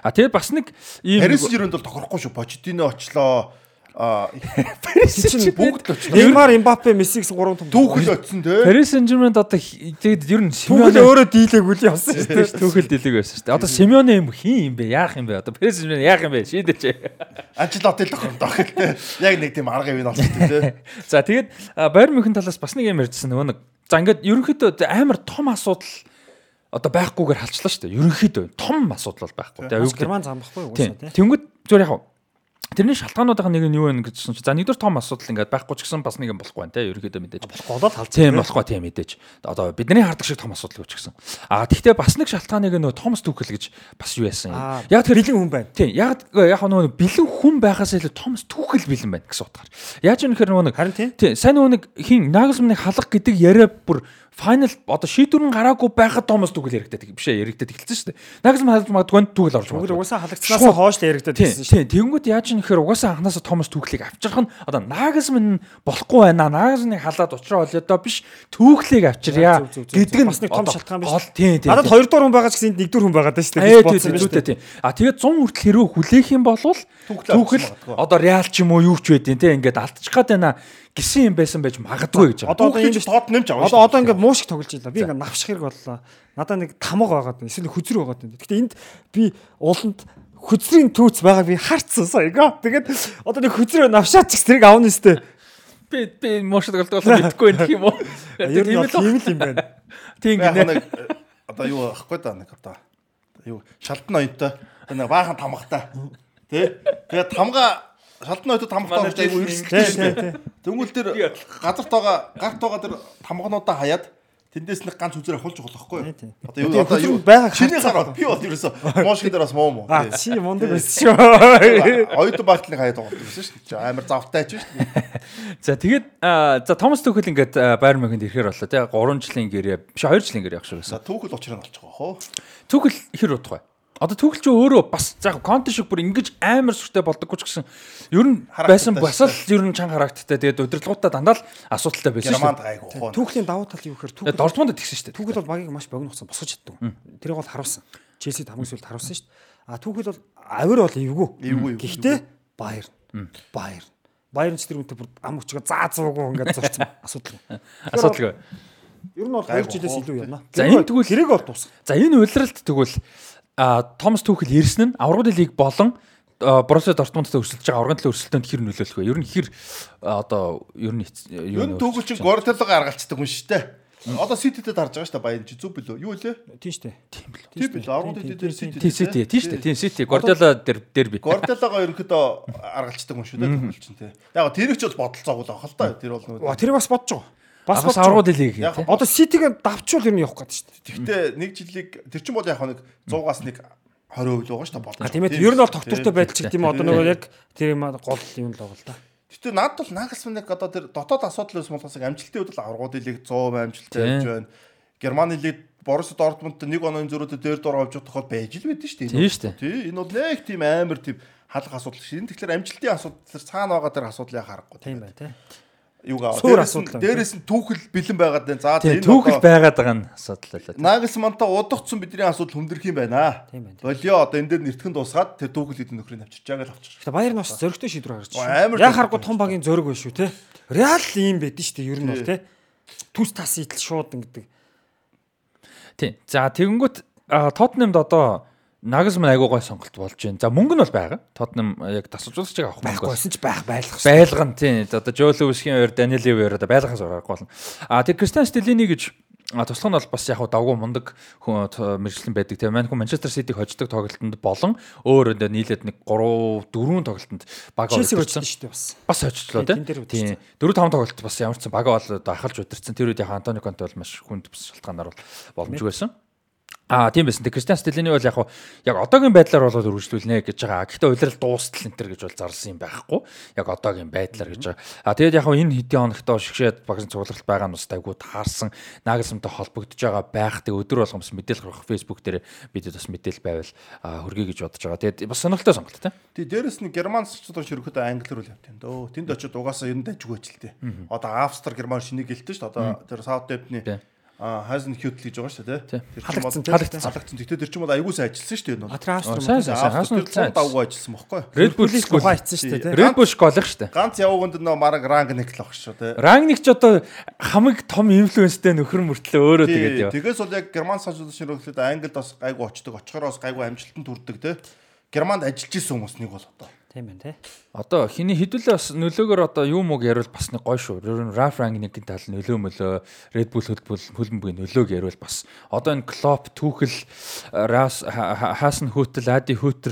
А тэгээд бас нэг ийм Парисенжерен бол тохирохгүй шүү. Почтино очлоо. А чинь бүгд л очлоо. Неймар, Мбаппе, Месси гэсэн гурван том Түүхэл очсон те. Paris Saint-Germain-д одоо тэгээд ер нь Симеоне өөрөө дийлээгүй л явсан шүү дээ. түүхэл дэлэг байсан шүү дээ. Одоо Симеоне юм хин юм бэ? Яах юм бэ? Одоо Paris Saint-Germain яах юм бэ? Шийдэж. Анчлот л тохирно доо те. Яг нэг тийм арга юм болсон те. За тэгээд Bayern München талаас бас нэг юм ярьжсэн нөгөө нэг. За ингээд ерөнхийдөө амар том асуудал одоо байхгүйгээр халчлаа шүү дээ. Ерөнхийдөө том асуудал бол байхгүй. Тэгээ юу гэдэг Герман зам Тийм. уусаа тий. Тэнгүүд зүгээр яг. Тэрний шалтгаануудын нэг нь юу вэ гэсэн чинь за нэгдүгээр том асуудал ингээд байхгүй ч гэсэн бас нэг юм болохгүй байна те ерөнхийдөө мэдээж Голоод халж. Тийм болохгүй тийм мэдээж. Одоо бидний хардаг шиг том асуудал гэж гисэн. А тэгвэл бас нэг шалтгааныг нөгөө Томас Түхэл гэж бас юу яасан. Яг тэр бэлэн хүн байна. Тийм яг яг нөгөө бэлэн хүн байхаас илүү Томас Түхэл бэлэн байна гэсэн утгаар. Яаж юм хэрэг нэг Харин тийм. Тийм сайн нэг хин Нагelsманыг халах гэдэг яриа бүр файнал одоо шийдвэр нь гараагүй байхад Томас Түхэл яригдаад биш ээ яригдаад эхэлсэн шүү дээ. Нагelsман халж магадгүй Түхэл орж Түгэл магадгүй. угаасаа халагдсанаас хойш л яригдаад байсан шүү. тийм. Тэнгүүд яаж юм гэхээр угаасаа анханасаа Томас Түүхлийг авчрах нь одоо Нагelsmann болохгүй байна. Нагelsmann-ыг халаад уучраа олёдоо биш Түүхлийг авчирья гэдэг нь бас нэг том шалтгаан биш. гол тийм тийм. Надад хоёр хүн байгаа ч гэсэн энд нэг дөрөв хүн байгаа даа шүү дээ. Бодсон шүү тийм. А тэгээд 100 хүртэл хэрвээ хүлээх юм бол магадгүй. одоо Реал ч юм уу юу ч байдیں۔ тийм ингээд алдчих гад байна гэсэн юм байсан байж магадгүй гэж. Одоо энэ Тоттенхэм ч авна Одоо одоо ингээд муу шиг тоглож байлаа. Би ингээд навших хэрэг боллоо. Надаа нэг тамга байгаад байна. Эсвэл хүзэр байгаад байна. Гэхдээ энд би ууланд хүзрийн түүц байгааг би харцсан саяга. Тэгээд одоо нэг хүзрээ навшаач гэсэн тэрийг авна өстэй. Би би мошд голдог болоо мэдэхгүй байх юм уу? Ер нь тийм л юм байна. Тийм гинэ. э, одоо юу ахгүй да нэг одоо юу шалтан оюутай нэг баахан тамгатай тий тэгээд тамга оюутай тамгатай Манай болж айгу дээ. Тэнгүүл тэр газарт байгаа гарт байгаа тэр тамгануудаа хаяад тэндээс нэг ганц байхгүй Тий, тий. юу? Одоо юу одоо юу байгаа чиний гараад би бол ерөөсө моошгийн дээр бас муу муу. А чи мундаг байсан шүү. Оюутан багтлын хаяад байгаа юм шүү дээ. Амар завтай ч шүү. За тэгээд за Томас Түхэл ингээд Байер Мюнхенд ирэхээр боллоо тий 3 жилийн гэрээ биш 2 жилийн гэрээ явах шиг байсан. За түүхэл болж байгаа хоо. Түхэл хэр удах вэ? Одоо Түхэл ч өөрөө бас яг конт шиг бүр ингэж амар сүртэй болдоггүй ч гэсэн ер нь байсан бас л ер нь чанга харагдтай тэгээд удирдлагуудаа дандаа л асуудалтай байсан шүү. Германд гайгүй хоо. Түүхлийн давуу тал юу гэхээр дээ. түүхэл Дортмунд тэгсэн шүү дээ. түүхэл бол багийг маш богино хугацаанд босгож чаддаг. Тэрийг бол харуулсан. Челсид хамгийн сүүлд харуулсан шүү дээ. А түүхэл бол авир бол эвгүй. Гэхдээ Баер. Баер. Баерн ч тэр үнтэй бүр ам өчгөө заа зуугүй ингээд зурцсан асуудал. Асуудалгүй. Ер нь бол 2 жилээс илүү явна. За, энэ тэгвэл- хэрэг бол дуусах. За энэ үйлрэлт тэгвэл а Томас Түхэл ирсэн нь аврагын лиг болон Боруссия Дортмундтай өрсөлдөж байгаа аврагын төлөө өрсөлдөөнд хэр нөлөөлөх вэ? Ер нь хэр одоо ер нь юу Юу түүхэл чинь Гвардиолага аргалцдаг хүн шүү дээ. Одоо Сититэд харж байгаа шүү дээ баян чи зүв билүү? Юу лээ? Тийм шүү дээ. Тийм билүү. 10 дэд дээр Сити. Тийм Сити тийм шүү дээ. Тийм Сити Гвардиола дэр дерби. Гвардиолага ерөнхийдөө аргалцдаг хүн шүү дээ түүхэл чинь тий. Яг тэрэг ч бол бодолцоогүй л авах л та. Тэр бол нөгөө тэрийг бас бодож байгаа. Бас Бас байгаа. лиг Яг тийм. Одоо Ситигээ давчвал ер нь явах гэдэг шүү дээ. Тэгтээ нэг жилиг тэр чинь бол яг нэг 100-аас нэг 20% л байгаа шүү дээ. А тийм ээ ер нь бол тогтвортой байдал ч гэдэг юм одоо нөгөө яг тэр юм гол юм л байгаа л да. Гэтэ надад бол Нагelsmann-ыг одоо тэр дотоод асуудал байсан болохоос амжилтын үед л аврагууд лиг 100 амжилттай Тийм. явж байна. Германы лиг Борусsia Дортмундт нэг оногийн зөрүүдэд дээр дор авч явах тохиол байж л байдэн шүү дээ. Тийм шүү дээ. Тий, энэ бол нэг тийм амар тийм халах асуудал. Энэ тэгэхээр амжилтын асуудал тэр цаана байгаа тэр асуудлыг харахгүй. Тийм бай тээ. Аваа. Суур Дээрээс нь түүхэл бэлэн байгаад байна. За Тийм Түхэл байгаад байгаа нь асуудал байлаа. Нагelsmann-та удагцсан бидний асуудал хүндрэх юм байна. Тийм байна. Болио одоо энэ дээр нэртгэн дуусгаад тэр түүхэл хэдэн нөхрийг авчирч байгаа л авчирч. Баер нь бас зөрөгтэй шийдвэр гаргаж байна. Яг харахгүй том багийн зөрөг байна шүү те. Реал ийм байдэн шүү дээ ер нь бол те. Түс тас идэл шууд ингэдэг. Тийм. За тэгэнгүүт Тотнемд одоо Нагelsmann айгуу гой сонголт болж байна. За мөнгө нь бол байгаа. Тотнем яг тасалжуулагчийг авах мөнгө Байхгүйсэн ч байх байлгах шүү. байлган тийм одоо Жо Лүвисхийн хоёр Даниэл хоёр одоо байлгахаас гарахгүй болно. А тэг Кристиан Стелини гэж туслах нь бол бас яг давгүй мундаг хүн т- мэрэгчлэн байдаг тийм хүн Манчестер Ситиг хождог тоглолтод болон өөр өндөө нийлээд нэг 3 4 тоглолтод баг очсон шүү дээ бас. бас оччлоо Тийм, тийм. тэн дээр Тийм. 4 5 тоглолт бас ямар ч сан бол одоо ахалж удирдсан. Тэр үед яг Антони Конте бол маш хүнд бас шалтгаанаар бол боломжгүй байсан. Аа тийм байсан. Тэг Кристиан Стелини бол яг яг одоогийн байдлаар бол үргэлжлүүлнэ гэж байгаа. Гэхдээ улирал дуустал энэ төр гэж бол зарласан юм байхгүй. Яг одоогийн байдлаар гэж байгаа. Аа тэгээд яг энэ хэдийн хоногтоо шигшээд багсын цугларалт байгаа нь бас айгуу таарсан. Нагelsмантай холбогдож байгаа байх. Тэг өдөр болгомс мэдээлэл гаргах Facebook дээр бидэд бас мэдээлэл байвал хүргэе гэж бодож байгаа. Тэгээд бас сонирхолтой сонголт тийм. Тий дээрэс нь герман сонсчдоор ерөөхдөө англиар үл явт юм дөө. Тэнд очиод угаасаа ер нь дажгүй ч л тээ. Одоо Австри герман шинийг гэлтэн шүү дээ. Одоо тэр Саутдемпны Тий. а Хайзен Хьютл гэж байгаа шүү дээ. Тий. Тэр чинь Халагдсан, бол- тий. халагдсан. Тэгтээ тэр чинь бол сайн ажилласан шүү дээ. энэ бол. А тэр Австри Сайн, давгүй ажилласан бохгүй. Red Bull Бүлээс school. тухай ийцэн шүү дээ. Red Bull школх шүү дээ. Ганц явганд нөө мараг рангник л баг шүү дээ. Рангник ч одоо хамаг том инфлюенстэй нөхөр мөртлөө өөрөө тэгээд Тий, яа. Тэгээс бол яг герман сонсчдоор ширхлээд англид бас гайгүй очдог. Очихоор бас гайгүй амжилтанд хүрдэг те. Германд ажиллаж исэн хүмүүс нэг бол одоо. Тийм байна те. Одоо хиний хэдүүлээ бас нөлөөгөр одоо юу мөг ярил бас нэг гой шүү. Ер нь Раф Рангникийн тал нөлөө мөлөө Red Bull хөлбөл хөлбөмбөгийн нөлөөг ярил бас. Одоо энэ Klopp, Tuchel, Хаасан Хөтөл, Ади Хөтер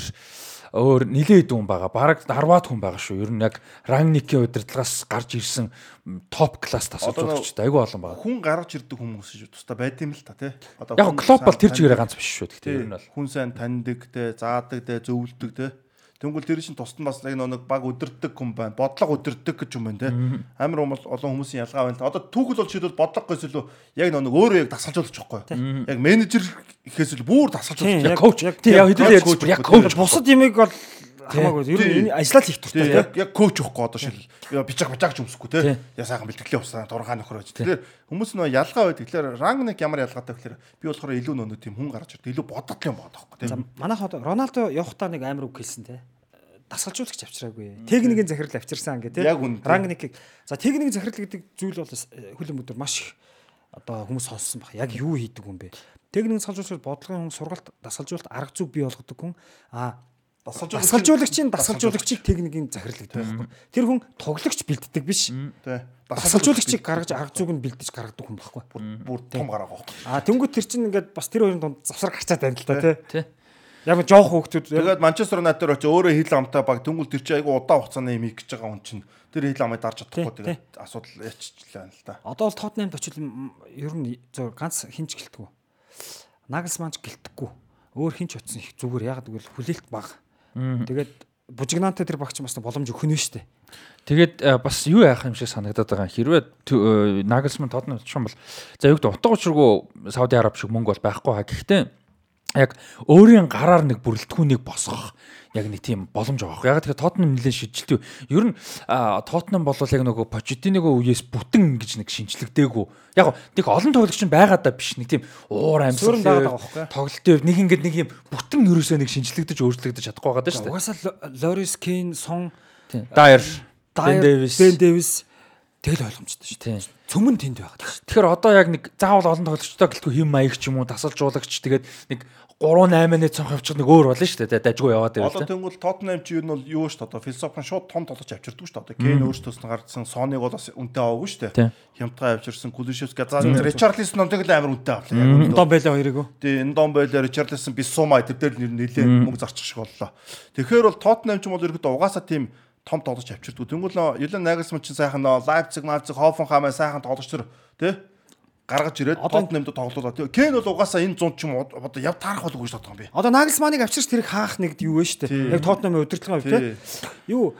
өөр нилээд хүн байгаа. Бараг 10-аад хүн байгаа шүү. Ер нь яг Рангникийн удирдлагаас гарч ирсэн топ класс тасалжуулагчтай айгүй олон байгаа. Хүн гаргаж ирдэг хүмүүс шүү. Тусдаа байт юм л та те. Одоо Яг Klopp бол тэр чигээр таньдаг. ганц биш шүү. Гэхдээ ер нь бол хүн сайн таньдаг те, заадаг те, зөвлөдөг те. Тэнгүүл тэр чинь тусад нь бас яг нэг баг өдөрдөг хүн байна. Бодлого өдөрдөг гэж юм байна те. Амар олон хүмүүсийн ялгаа байна. л. Одоо түүхэл бол шийдвэл бодлого гэсэн илүү яг нэг өөрөө яг дасгалжуулагч байхгүй. Яг менежер ихээс илүү бүр дасгалжуулагч. Тийм, Яг коуч. Яг хэдүүлээ ярьж бүр яг коуч. Бусад ямиг бол Хамаагүй. Ер нь энэ ажиллаж хийх туфта тийм. Яг коуч өгөхгүй одоо шил. Бичиг бажаагч өмсөхгүй тийм. Яа сайхан бэлтгэлийн усаа дургаа нөхрөөж тийм. Хүмүүс нөө ялгаа байдаг. Тэгэхээр рангник ямар ялгаатай гэхээр би болохоор илүү нөө тийм хүн гарч ирдэг. Илүү бодгот юм болоод байхгүй тийм. Манайх одоо Роналдо явахтаа нэг амар үг хэлсэн тийм дасгалжуулагч авчираагүй. Техникийн захирал авчирсан гэх тийм. Рангникийг. За техникийн захирал гэдэг зүйл бол э, хөлөн өдөр маш их одоо хүмүүс сонссон баг. Яг юу хийдэг юм бэ? Техникийн дасгалжуулагч бодлогын хүн сургалт дасгалжуулалт арга зүйг бий болгодог хүн. Аа Дасгалжуулагчийн дасгалжуулагчийг техникийн захирлагддаг байхгүй. Тэр хүн тоглогч бэлддэг биш. Дасгалжуулагчийг гаргаж арга зүг нь бэлдэж гаргадаг хүн байхгүй. Бүр том гараа байхгүй. А тэнгуү тэр чинь ингээд бас тэр хоёрын дунд завсар гарцаад байна л та тий. Яг нь жоох хөөхтүүд. Тэгээд Манчестер Юнайтед очоо өөрөө хил амтай баг тэнгуү тэр чинь айгүй удаан хугацааны юм хийж байгаа хүн чинь тэр хил амыг дарж чадахгүй тэгээд асуудал яччихлээ л та. Одоо бол Тоттенхэмд очил ер нь зөв ганц хинч гэлтгүү. Нагelsmann ч гэлтгэхгүй. Өөр хинч утсан их зүгээр яг гэвэл хүлээлт бага. Тэгээд бужигнаантай тэр багч бас боломж өгөх нь дээ. Тэгээд э, бас юу яах юм шиг санагдаад байгаа. Хэрвээ Nagelsmann Tottenham юм бол за югд утга учиргүй Сауди Араб шиг мөнгө бол байхгүй хаа. Гэхдээ яг өөрийн гараар нэг бүрэлдэхүүнийг босгох яг нэг тийм боломж байгаа. Яг тэгэхээр Tottenham нэлээд шидэлтэй. Ер нь Tottenham бол яг нөгөө Pochettino-го үеэс бүтэн гэж нэг шинчлэгдээгүй. Яг нэг олон тоглогч нь байгаа даа биш нэг тийм уур амьсгал байгаа байхгүй? тоглолтын нэг ингэдэг нэг юм бүтэн ерөөсөө нэг шинчлэгдэж өөрчлөгдөж чадахгүй байгаа даа шүү дээ. Угаасаа Лорис Кейн, Сон, Дайер, Дайер, Ben Davies. Бен Дэвис тэгэл ойлгомжтой шүү дээ. Цөмөн тэнд шүү Тэгэхээр одоо яг нэг заавал олон тоглогчтой гэлтгүй хэм маяг ч юм уу дасал жуулагч тэгээд нэг 3 8-ны цонх явчих нэг өөр болно шүү дээ. Дажгүй яваад Одоо байвал. тэнгуэл Tottenham чи юу нь бол юу дээ. Одоо философи шууд том тоглож шүү дээ. Одоо Кейн өөртөөс нь гардсан, Соныг бол бас үнэтэй аваагүй шүү Тийм. дээ. Хямдхан авчирсан, Кулишевский за Ричарлисон онтог л амар үнэтэй авлаа. Дон байлаа хоёрыг. Тэгээ энэ дон байлаа Ричарлисон Бисума тэр дээр нэр нэлээ мөнгө зарчих шиг боллоо. Тэгэхээр бол Tottenham ч юм бол ерөөдөө угаасаа тийм том тоглож авчирдгүй. Тэнгуэл Юлен Нагelsmann чинь сайхан Leipzig, Leipzig, Hoffenheim сайхан тоглогч төр тий гаргаж ирээд Tottenham-д тоглуулаа. Тэгээ Кейн бол угаасаа энэ 100 ч юм уу одоо яв таарах болгүй гэж боддог юм би. Одоо Наглсманыг авчирч тэрийг хаах нэг юу вэ дээ. Яг Тотнамын удирдлагын хувьд Тий. те. Юу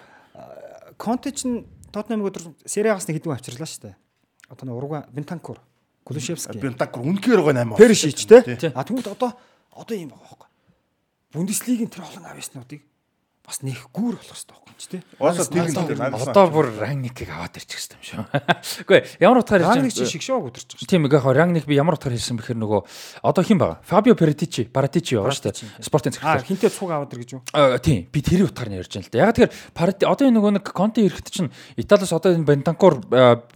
Конте ч н Тотнамыг өдөр сериагаас нэг хэдэн авчирлаа дээ. Одоо нэг урга Бентанкур, Кулушевский, Бентакур үнэхээр гоо 8. Першич те. Тий. А тэгвэл одоо одоо юм байгаа байхгүй. Бундеслигийн тэр олон авьяаснуудыг бас нэх гүүр болох хэрэгтэй байхгүй ч те. Угаасаа тийм л. Наглсман. Одоо бүр Рангникийг аваад ирчих гэсэн юм шүү. Үгүй ямар утгаар Рагник хэлж чи байна? шигшоог өдөрч байгаа шүү. Тийм яг Рангник би ямар утгаар хэлсэн бэхээр нөгөө одоо хэн байгаа? Фабио Паратичи, Паратичи байгаа шүү дээ. Спортын захирал. хинтээ цуг аваад ир гэж юу? Аа тийм би тэрийн утгаар нь ярьж байна л да. Яг тэгэхээр Парати одоо энэ нөгөө нэг Конте ирэхэд чинь Италиас одоо энэ Бентанкур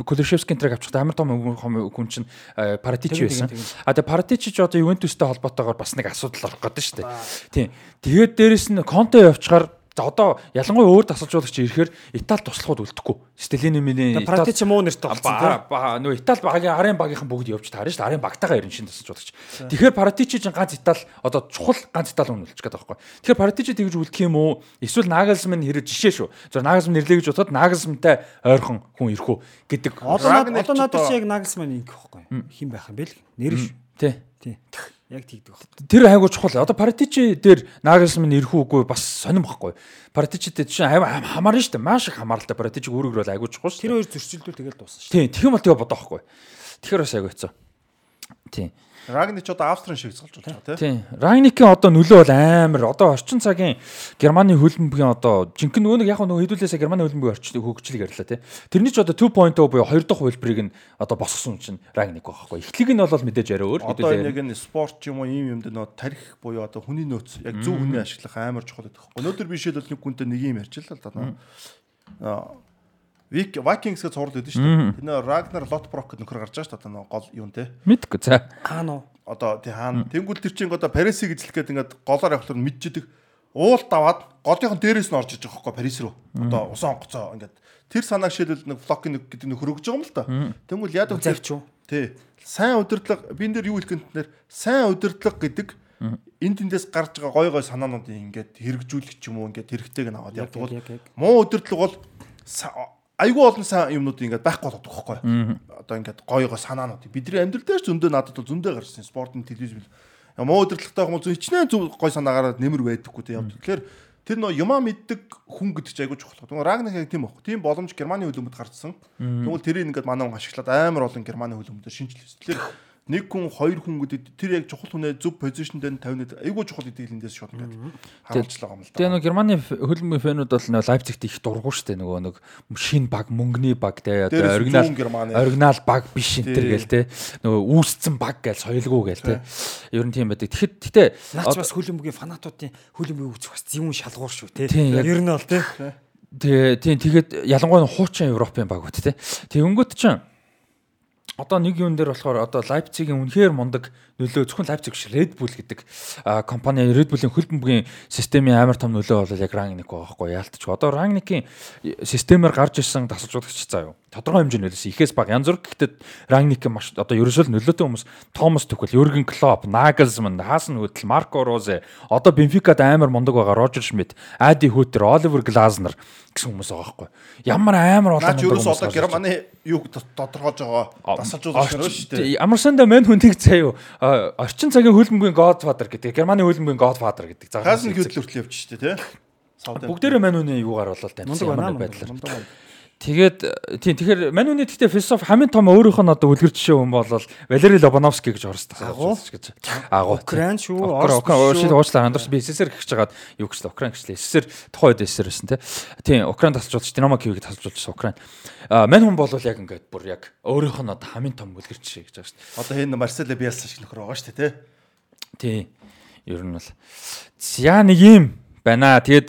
Кулишевскийн трек авчихсан амар том хүн чинь а, Паратичи байсан. А тэгээ Паратичи ч одоо Ювентустэй холбоотойгоор бас нэг асуудал орох гэдэг шүү дээ. Тийм. Тэгээд дээрэс нь Конте явчихаар за одоо ялангуяа өөр тасалжуулагч ирэхээр Итали туслахуд үлдэхгүй. Стелини миний Паратич муу нэртэй болсон те. Ба нөгөө Итали багийн арын багийнхан бүгд явж таарна шүү дээ. Арын багтайгаа ирэн шин тасалжуулагч. Тэгэхээр Паратичи чинь ганц Итали одоо чухал ганц Итали хүн үлдчих гээд байгаа байхгүй. Тэгэхээр Паратичи тэгж үлдэх юм уу? Эсвэл Нагelsmann хэрэг жишээ шүү. За Nagelsmann нэрлэе гэж бодоход Nagelsmann-тай ойрхон хүн ирэх үү гэдэг. Одоо одоо надад чи яг Наглсман ингэх байхгүй. Хин байх юм бэ л? Нэр шүү. Тий. Тий. Яг тэгдэг баг. Тэр айгуу чухал. Одоо Паратичи дээр Nagelsmann ирэх үгүй бас сонирм байхгүй. Паратичи дээр чинь хамаарна шүү дээ. Маш их хамааралтай Паратичи өөрөөр бол айгуу чухал шүү. Тэр хоёр зөрчилдүүл тэгэл дуусна шүү. Тийм, тэгэх юм бол тэгээ бодоох байхгүй. Тэгэхээр бас айгуу хэцүү. Тийм. Рагнич одоо Австрийн шиг цолж болж байгаа тийм. Тийм. Райникийн одоо нөлөө бол амар. Одоо орчин цагийн Германы хөлбөмбөгийн одоо жинхэнэ нөгөө нэг яг нөгөө хэдүүлээсээ Германы хөлбөмбөгийн орчин хөгжлийг ярьлаа тий. Тэрний ч одоо 2.0 буюу 2 дахь хөлбөрийг нь одоо босгосон чинь Райник байхгүй. Эхлэг нь бол мэдээж арай өөр. Одоо энэ яг энэ спорт ч юм уу ийм юмд нөө тарих буюу одоо хүний нөөц яг зөв хүний ашиглах амар чухал байдаг. Өнөөдөр би жишээлбэл нэг хүнтэй нэг юм ярьж л л да. Вик Vikings гэж цуврал өгдөн шүү дээ. Тэр нөө Ragnar Lothbrok гэдэг нөхөр гарч байгаа шүү дээ. Одоо гол юун те. мэдгүй за. Хаана уу? Одоо тий хаана тэнгуэл тэр чинь одоо Париси гэж хэлгээд ингээд голоор явахлаар мэдчихдэг. Уулт аваад голынхон дээрээс нь орж иж байгаа хөөхгүй Парис руу. Одоо усан онгоцоо ингээд тэр санааг шийдэл нэг флокийн нэг гэдэг нөхөр өгж байгаа юм л да. Тэнгуэл яад вэ? Завч уу? Тий. Сайн удирдлага би энэ дэр юу хэлэх гэнтнэр сайн удирдлага гэдэг энэ тэндээс гарч байгаа гой гой санаануудыг ингээд хэрэгжүүлэх ч юм уу ингээд хэрэгтэйг нь аваад явдаг муу удирдлага бол айгүй олон сайн юмнуудыг ингээд байхгүй болоод байгаа байхгүй. Одоо ингээд гой санаанууд. Бидний амьдрал дээр ч зөндөө надад бол зөндөө гарсан спортын телевиз бил. Муу удирдлагатай хүмүүс хичнээн зөв гой санаагаараа нэмэр байдаггүй те явдаг. Тэгэхээр тэр нөө юмаа мэддэг хүн гэдэг чинь айгүй чухал. Тэгвэл Рагнак яг тийм байхгүй. Тийм боломж Германы хөлбөмбөд гарцсан. Тэгвэл тэрийг ингээд манай хүн ашиглаад амар олон Германы хөлбөмбөд шинжилсэн. Тэгэхээр нэг хүн хоёр хүн гэдэг тэр яг чухал хүнээ зөв позишнд нь тавина айгүй чухал гэдэг эндээс шууд ингээд харуулчлаа юм л Тэгээ да. нөгөө Германы хөлбөмбөгийн фэнүүд бол нөгөө Лайпцигт их дургу дээ. Нөгөө нэг шин баг, мөнгөний баг те одоо оригинал оригинал баг биш энэ төр гээл те. Нөгөө үүсцэн баг гээл соёлгүй гээл те. Ер нь тийм байдаг. Тэгэхэд гэтээ Наач бас хөлбөмбөгийн фанатуудын хөлбөмбөгийг үзэх бас зөвүүн шалгуур шүү те. Ер нь бол те. Тэгээ тийм тэгээд ялангуяа хуучин Европын багууд те. Тэг өнгөт чинь одоо нэг юун дээр болохоор одоо Лайпцигийн үнэхээр мундаг нөлөө зөвхөн Leipzig биш Red Bull гэдэг компани Red Bull-ийн хөл бөмбөгийн системийн амар том нөлөө бол яг Rangnick байхгүй яалтч. Одоо Rangnick-ийн системээр гарч ирсэн тасалжуулагч заа юу. Тодорхой хэмжээний нөлөөс ихээс бага янз бүр гэхдээ Rangnick маш одоо ерөөсөө нөлөөтэй хүмүүс Томас Тухел, Jurgen Klopp, Nagelsmann, Hasan Hüttl, Marco Rose одоо Benfica-д амар мундаг байгаа Roger Schmidt, Adi Hütter, Oliver Glasner гэсэн хүмүүс байгаа байхгүй. Ямар амар олон Наач ерөөс одоо Германы юу тодорхойлж байгаа дасалжуулагч нар шүү дээ. Ямар санда мань хүнийг заяа а, орчин цагийн хөлбөмбөгийн Godfather гэдэг. Германы хөлбөмбөгийн Godfather гэдэг. За Хасан хөдөл хүртэл явчих шүү дээ, тий. Бүгдээрээ мань хүний юугаар болол Мундаг таньсан байна мундаг. байдлаар. Тэгээд тийм тэгэхээр мань хүний гэхдээ философи хамгийн том өөрийнх нь одоо үлгэр жишээ хүн бол Валери Лобановский гэж орсдог Агуу? гэж. Агуу. Украин шүү, Орос Орос Украин уучлаа андуурс би СССР гихэж жагаад юу гэжлээ Украин гэжлээ СССР тухайн үед СССР байсан тий. Тийм Украин тасалжуулж Динамо Киевийг тасалжуулсан Украин. А мань хүн бол яг ингээд бүр яг өөрийнх нь одоо хамгийн том үлгэр жишээ гэж байгаа шүү дээ. Одоо энэ Марсело Биелса шиг нөхөр байгаа шүү дээ, тий. Тий. Ер нь бол за нэг юм байна. Тэгээд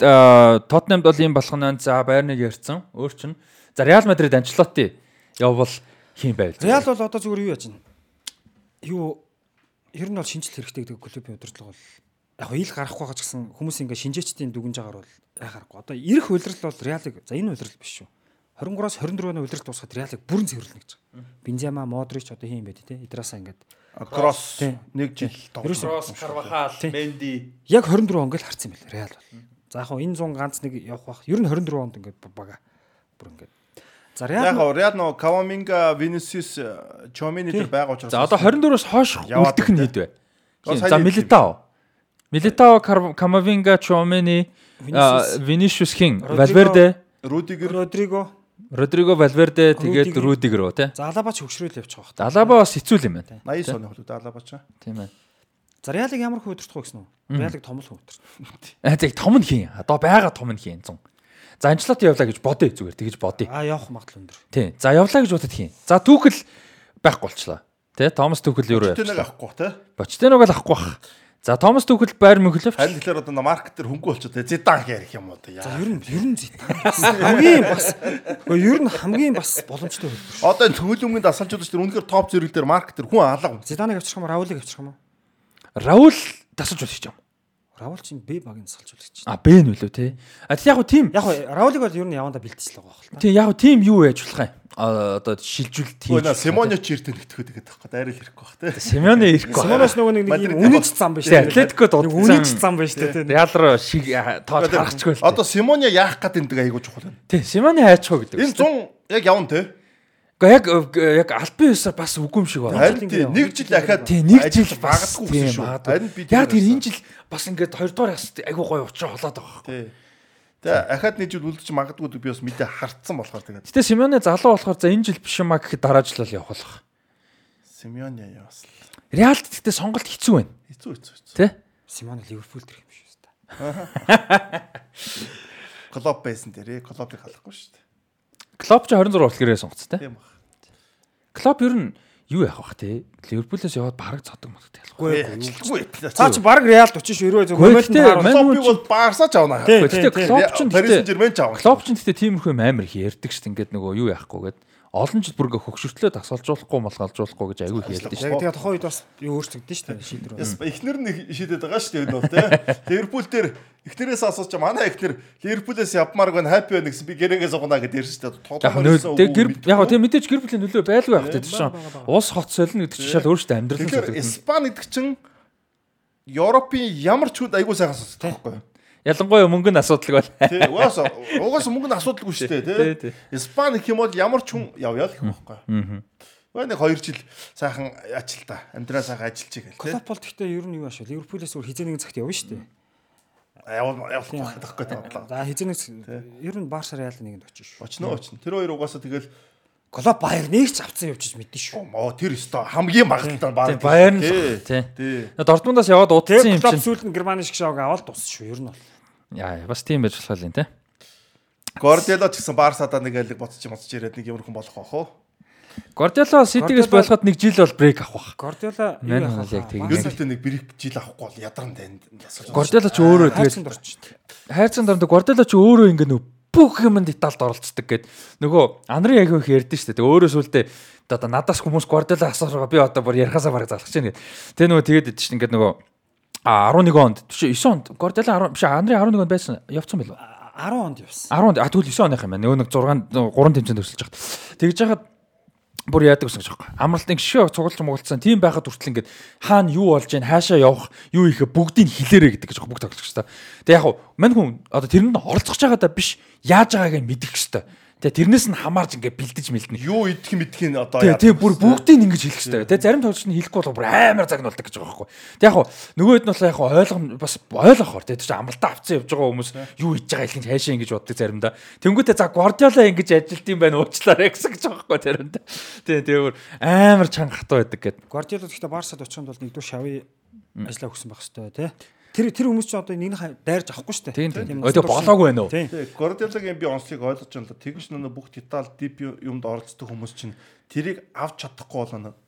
Тотнемд бол юм болох нь. За Байерныг ярьсан. Өөр чинь. За Реал Мадрид Анчлоти явбал хин байв. Реал бол одоо зүгээр юу яаж байна? Юу ер нь бол шинжил хэрэгтэй гэдэг клубын удирдлага бол яг ил гарахгүй байгаа ч гэсэн хүмүүс ингээ шинжээчдийн дүгнж байгаагаар бол яа гарахгүй. Одоо ирэх улирал бол Реалыг за энэ улирал биш шүү. 23-аас 24-ны улирал дуусгаад Реалыг бүрэн цэвэрлэнэ гэж байгаа. Бензема, Модрич одоо хин байд те. Идраса ингээд Кросс нэг жил Ерөөсөө- Карвахал, Тий. Менди. яг 24 он гэл харсан юм байна Реал бол. За яг энэ 100 ганц нэг явах бах. Ер нь 24 онд ингээд бага. Бүр ингээд. За Яг Реал Реал нөө Каваминга, Vinicius, Чомини Тий. тэр байгаа учраас. За одоо 24-оос хойш Яваад үлдэх нь байна, хэд вэ? Одоо Тийм, сайн За хэлсэн. Милитао. Милитао, Кар- Камавинга, Чомени, Vinicius. Винишиус Хин, Родриго. Валверде, Рудигер Родриго Родриго Валверде тэгээд Рудигер. Рудигер руу тий. за Алаба ч хөгшрөөл явчих واخ. Алаба бас хэцүү юм байна. 80 соны хөлүүд Алабача. Тийм ээ. За Реалыг ямар хөө удирдах вэ гэсэн үү? Реалыг томлох удирдах. Аа тэг том нь хийн. Одоо байгаа том нь хийн 100. За Анчлоти явлаа гэж бодъё зүгээр тэгэж бодъё. А явах магадлал өндөр. Тий. За явлаа гэж бодод хийн. За түүхэл байхгүй болчлаа. Тий. Томас түүхэл юу Тэ нэг явчихлаа. авахгүй те. Бочтеног л авахгүй бах. За Томас түүхэл байр мөнгөлөвч. Харин тэгэхээр одоо маркетер хөнгө болчиход те. Зидан ярих юм уу те. За ер нь ер нь зэт. Хамгийн бас ер нь хамгийн бас боломжтой хөлбөр. Одоо энэ төгөлөмгийн дасалжуулагч тэр үнэхээр топ зэрэг дээр маркетер хүн алга. Зиданыг авчрах юм уу? Раулыг авчрах юм уу? Раул болох юм. Раул чинь Б багийн салжуулагч. А Б нь үлээ тий. А тэг яг хуу тим. Яг хоо Раулыг бол ер нь явандаа бэлтжил байгаа байх л та. Тий яг хуу тим юу яаж болох юм? А одоо на хийж. Симонио чиртэн нэгтгэхэд гэдэг байхгүй. Дайрал ирэхгүй бах те. Семёны ирэхгүй. Симоноос нөгөө нэг юм үнэч зам байна Тий, Атлетико дуудсан. Үнэч зам дээ. Реал руу шиг тоож харахчгүй л. Одоо Симонио яах гээд энэ айгуу чухал байна. Тий, Семёны хайчгүй гэдэг. Энэ 100 яг явна те. Гэхдээ яг яг албан ёсоор бас үгүй юм шиг байна. Харин тий нэг жил дахиад Тий, нэг жил багадгүй магадгүй гэсэн шүү. Харин би Яг тэр энэ жил бас ингээд 2 дугаар яс айгуу гоё учраа болоод байгаа. тий. Тэгээ ахаад нэг жил үлдчих магадгүй би бас мэдээ хартсан болохоор тэгээд Гэтэ Семёны залуу болохоор за энэ жил биш юм а гэхэд дараа жил бол явах болох. Симеоне яас. Реалд гэхдээ сонголт хэцүү байна. Хэцүү хэцүү хэцүү. Тэ? Симоно Ливерпул дэх юм шүү дээ. Клоп байсан дээр клопыг халахгүй шүү дээ. Клоп ч 26 болохгээрээ сонгоц тэ. Тийм баг. Клоп ер нь юу яах бах те? Ливерпулээс яваад бараг цодог модтой ялах. Үгүй Ажилтгүй. Цаа чи баг Реал 40 90 зөв хэмээлт Клопыг хүн бол Барса ч авна. Гэхдээ Клоп ч Парис Сен-Жермен ч авна. Клоп ч гэхдээ тиймэрхүү юм амар их ярьдаг шүү дээ. Ингээд нөгөө юу яахгүй гээд олон жил бүр ингээ хөгшөртлөө тасалжуулахгүй малгалжуулахгүй гэж аягүй их ярьдаг шүү. Яг тэгээ тухайн үед бас юу өөрчлөгдөн шүү дээ шийдвэр. Яс эхнэр нь шийдэд байгаа шүү дээ энэ бол тий. Ливерпул дээр эхнэрээс асууж манай эхнэр Ливерпулээс явмаар гэн хаппи байна гэсэн би гэрээгээ сугана гэд ярьсан шүү дээ. Гэр яг тэг мэдээж гэр бүлийн нөлөө байлгүй байх тийм шээ. Ус хот солино гэдэг чинь шал өөртөө амьдрал нь Тэгэхээр. Испани гэдэг чинь Европын ямар ч хүнд айгуу сайхан сонсдог байхгүй юу? Ялангуяа мөнгөний асуудал бол. Тий, угаас угаас мөнгө нь асуудалгүй шүү дээ, Тий. Испани гэх юм бол ямар ч хүн явъя л гэх юм байхгүй юу? Аа. нэг 2 жил сайхан ачил та. Амьдраа сайхан ажиллаж игээл тий. Клоп бол гэхдээ ер нь юу аашаа Ливерпулээс өөр хизээ нэгэн цагт явна шүү дээ. Явал явах байхгүй тадлаа. За хизээ нэг ер нь Барса Реал нэгэнд очиж шүү. Очно очно. Тэр хоёр угаасаа тэгэл Клоп Баер нэг ч авцсан явчих мэдэн шүү. оо тэр өстой хамгийн магадлалтай баг. Тийм Баерн л Тий. Дортмундаас яваад Тэгээ юм Клоп чинь. сүүлд нь Германы шиг шоуг аваад дууссан шүү. Ер нь бол. Яа бас тийм байж болох юм тий. Гордело ч гэсэн Барсадаа нэг айлг боцож моцож ирээд нэг юмрхан болох бах уу? Гвардиола Ситигээс болоход нэг жил бол брейк авах бах. Гвардиола Мань бол яг тийм. Ер нь л нэг брик жил авахгүй бол ядарн танд. Гвардиола ч өөрөө тэгээд тэгээд хайрцан дорд Гвардиола ч өөрөө ингэ нөө бүх юмд деталд оролцдог гэд нөгөө Анри яг их ярьдэн шүү дээ. Өөрөө сүлдээ одоо надаас хүмүүс Guardiola асуугаа би одоо бүр ярихаасаа бараг залхаж байна гэд. Тэгээ нөгөө тэгээд идэж чинь ингээд нөгөө а 11 онд биш 9 онд Guardiola 10 биш Анри 11 онд байсан явцсан байлоо. 10 онд явсан. 10 онд а тэгвэл 9 оных юм байна. Нөгөө нэг 6 3 тэмцээнд төгсөлж байгаа. Тэгж яхад бүр яадаг гэсэн гэж байгаа. Амралтын гişөө цугулж мугулцсан тийм байхад хүртэл ингээд хаана юу болж гин хаашаа явах юу ихэ бүгдийг хэлээрэ гэдэг гэж бүгд тоглож та. Тэг яг хуу мань хүн одоо тэрэнд оролцож байгаадаа биш яаж байгааг нь мэдэх хэвээр. Тэгээ тэрнээс нь хамаарж ингээ бэлдэж мэлдэнэ. Юу идэх юм идэх нь одоо Тэгээ тэгээ бүр бүгдийг ингэж хэлэх хэрэгтэй. Тэгээ зарим тоглогч нь хэлэхгүй бол бүр амар загнуулдаг гэж байгаа байхгүй. Тэг яг хуу нөгөө хэд нь бол яг хуу ойлгох бас ойлгохоор тэгээ чи амралтаа авцсан явж байгаа хүмүүс юу хийж байгаа хэлхин хайшаа ингэж боддог заримдаа. Тэнгүүтээ за Guardiola ингэж ажилт юм байна уучлаарай гэсэн гэж байгаа байхгүй заримдаа. Тэгээ тэгээ бүр амар чанга хатуу байдаг гэд. Guardiola гэхдээ Барсад очиход бол нэгдүгээр шави ажиллаа өгсөн байх хэрэгтэй тий. Тэр тэр хүмүүс чинь одоо нэгнийх дайрж авахгүй шүү дээ. Тийм. Өдөө болоогүй байна уу? Тийм. Guardiola-гийн би онцлог ойлгож байна л да. Тэгэж нөө бүх детал дип юмд оролцдог хүмүүс чинь тэрийг авч чадахгүй болоо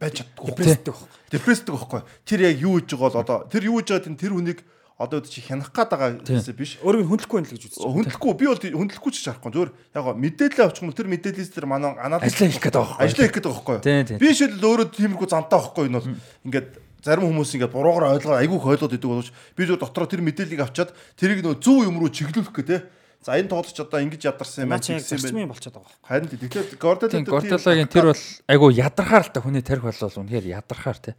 байж чаддгүй. Депрессдэг баг. Депрессдэг байхгүй. Тэр яг юу хийж байгаа бол одоо тэр юу хийж байгаа тэр хүнийг одоо чи хянах гээд байгаа гэсэн биш. Өөрийг хүндлэхгүй байна л гэж үзэж байна. Хүндлэхгүй би бол хүндлэхгүй ч харахгүй. Зүгээр яг мэдээлэл авчих юм бол тэр мэдээлэлээс тэр манай анализ Ажлаа хийх гээд байгаа байхгүй. ажлаа хийх гээд байгаа байхгүй. Би шил өөрөө тиймэрхүү зантаа байхгүй энэ бол ингээд зарим хүмүүс ингээд буруугаар ойлгоо айгүйх ойлгоод идэг боловч би зөв дотроо тэр мэдээллийг авчаад тэрийг нөө зөв юм руу чиглүүлэх гэ тэ. За энэ тоглож одоо ингэж ядарсан юм яг гэсэн юм байна. болчиход байгаа. Харин тэгэхээр Гордола Тийм Guardiola-гийн тэр бол айгу ядархаар л та хүний тарих бол үнэхээр ядархаар тий.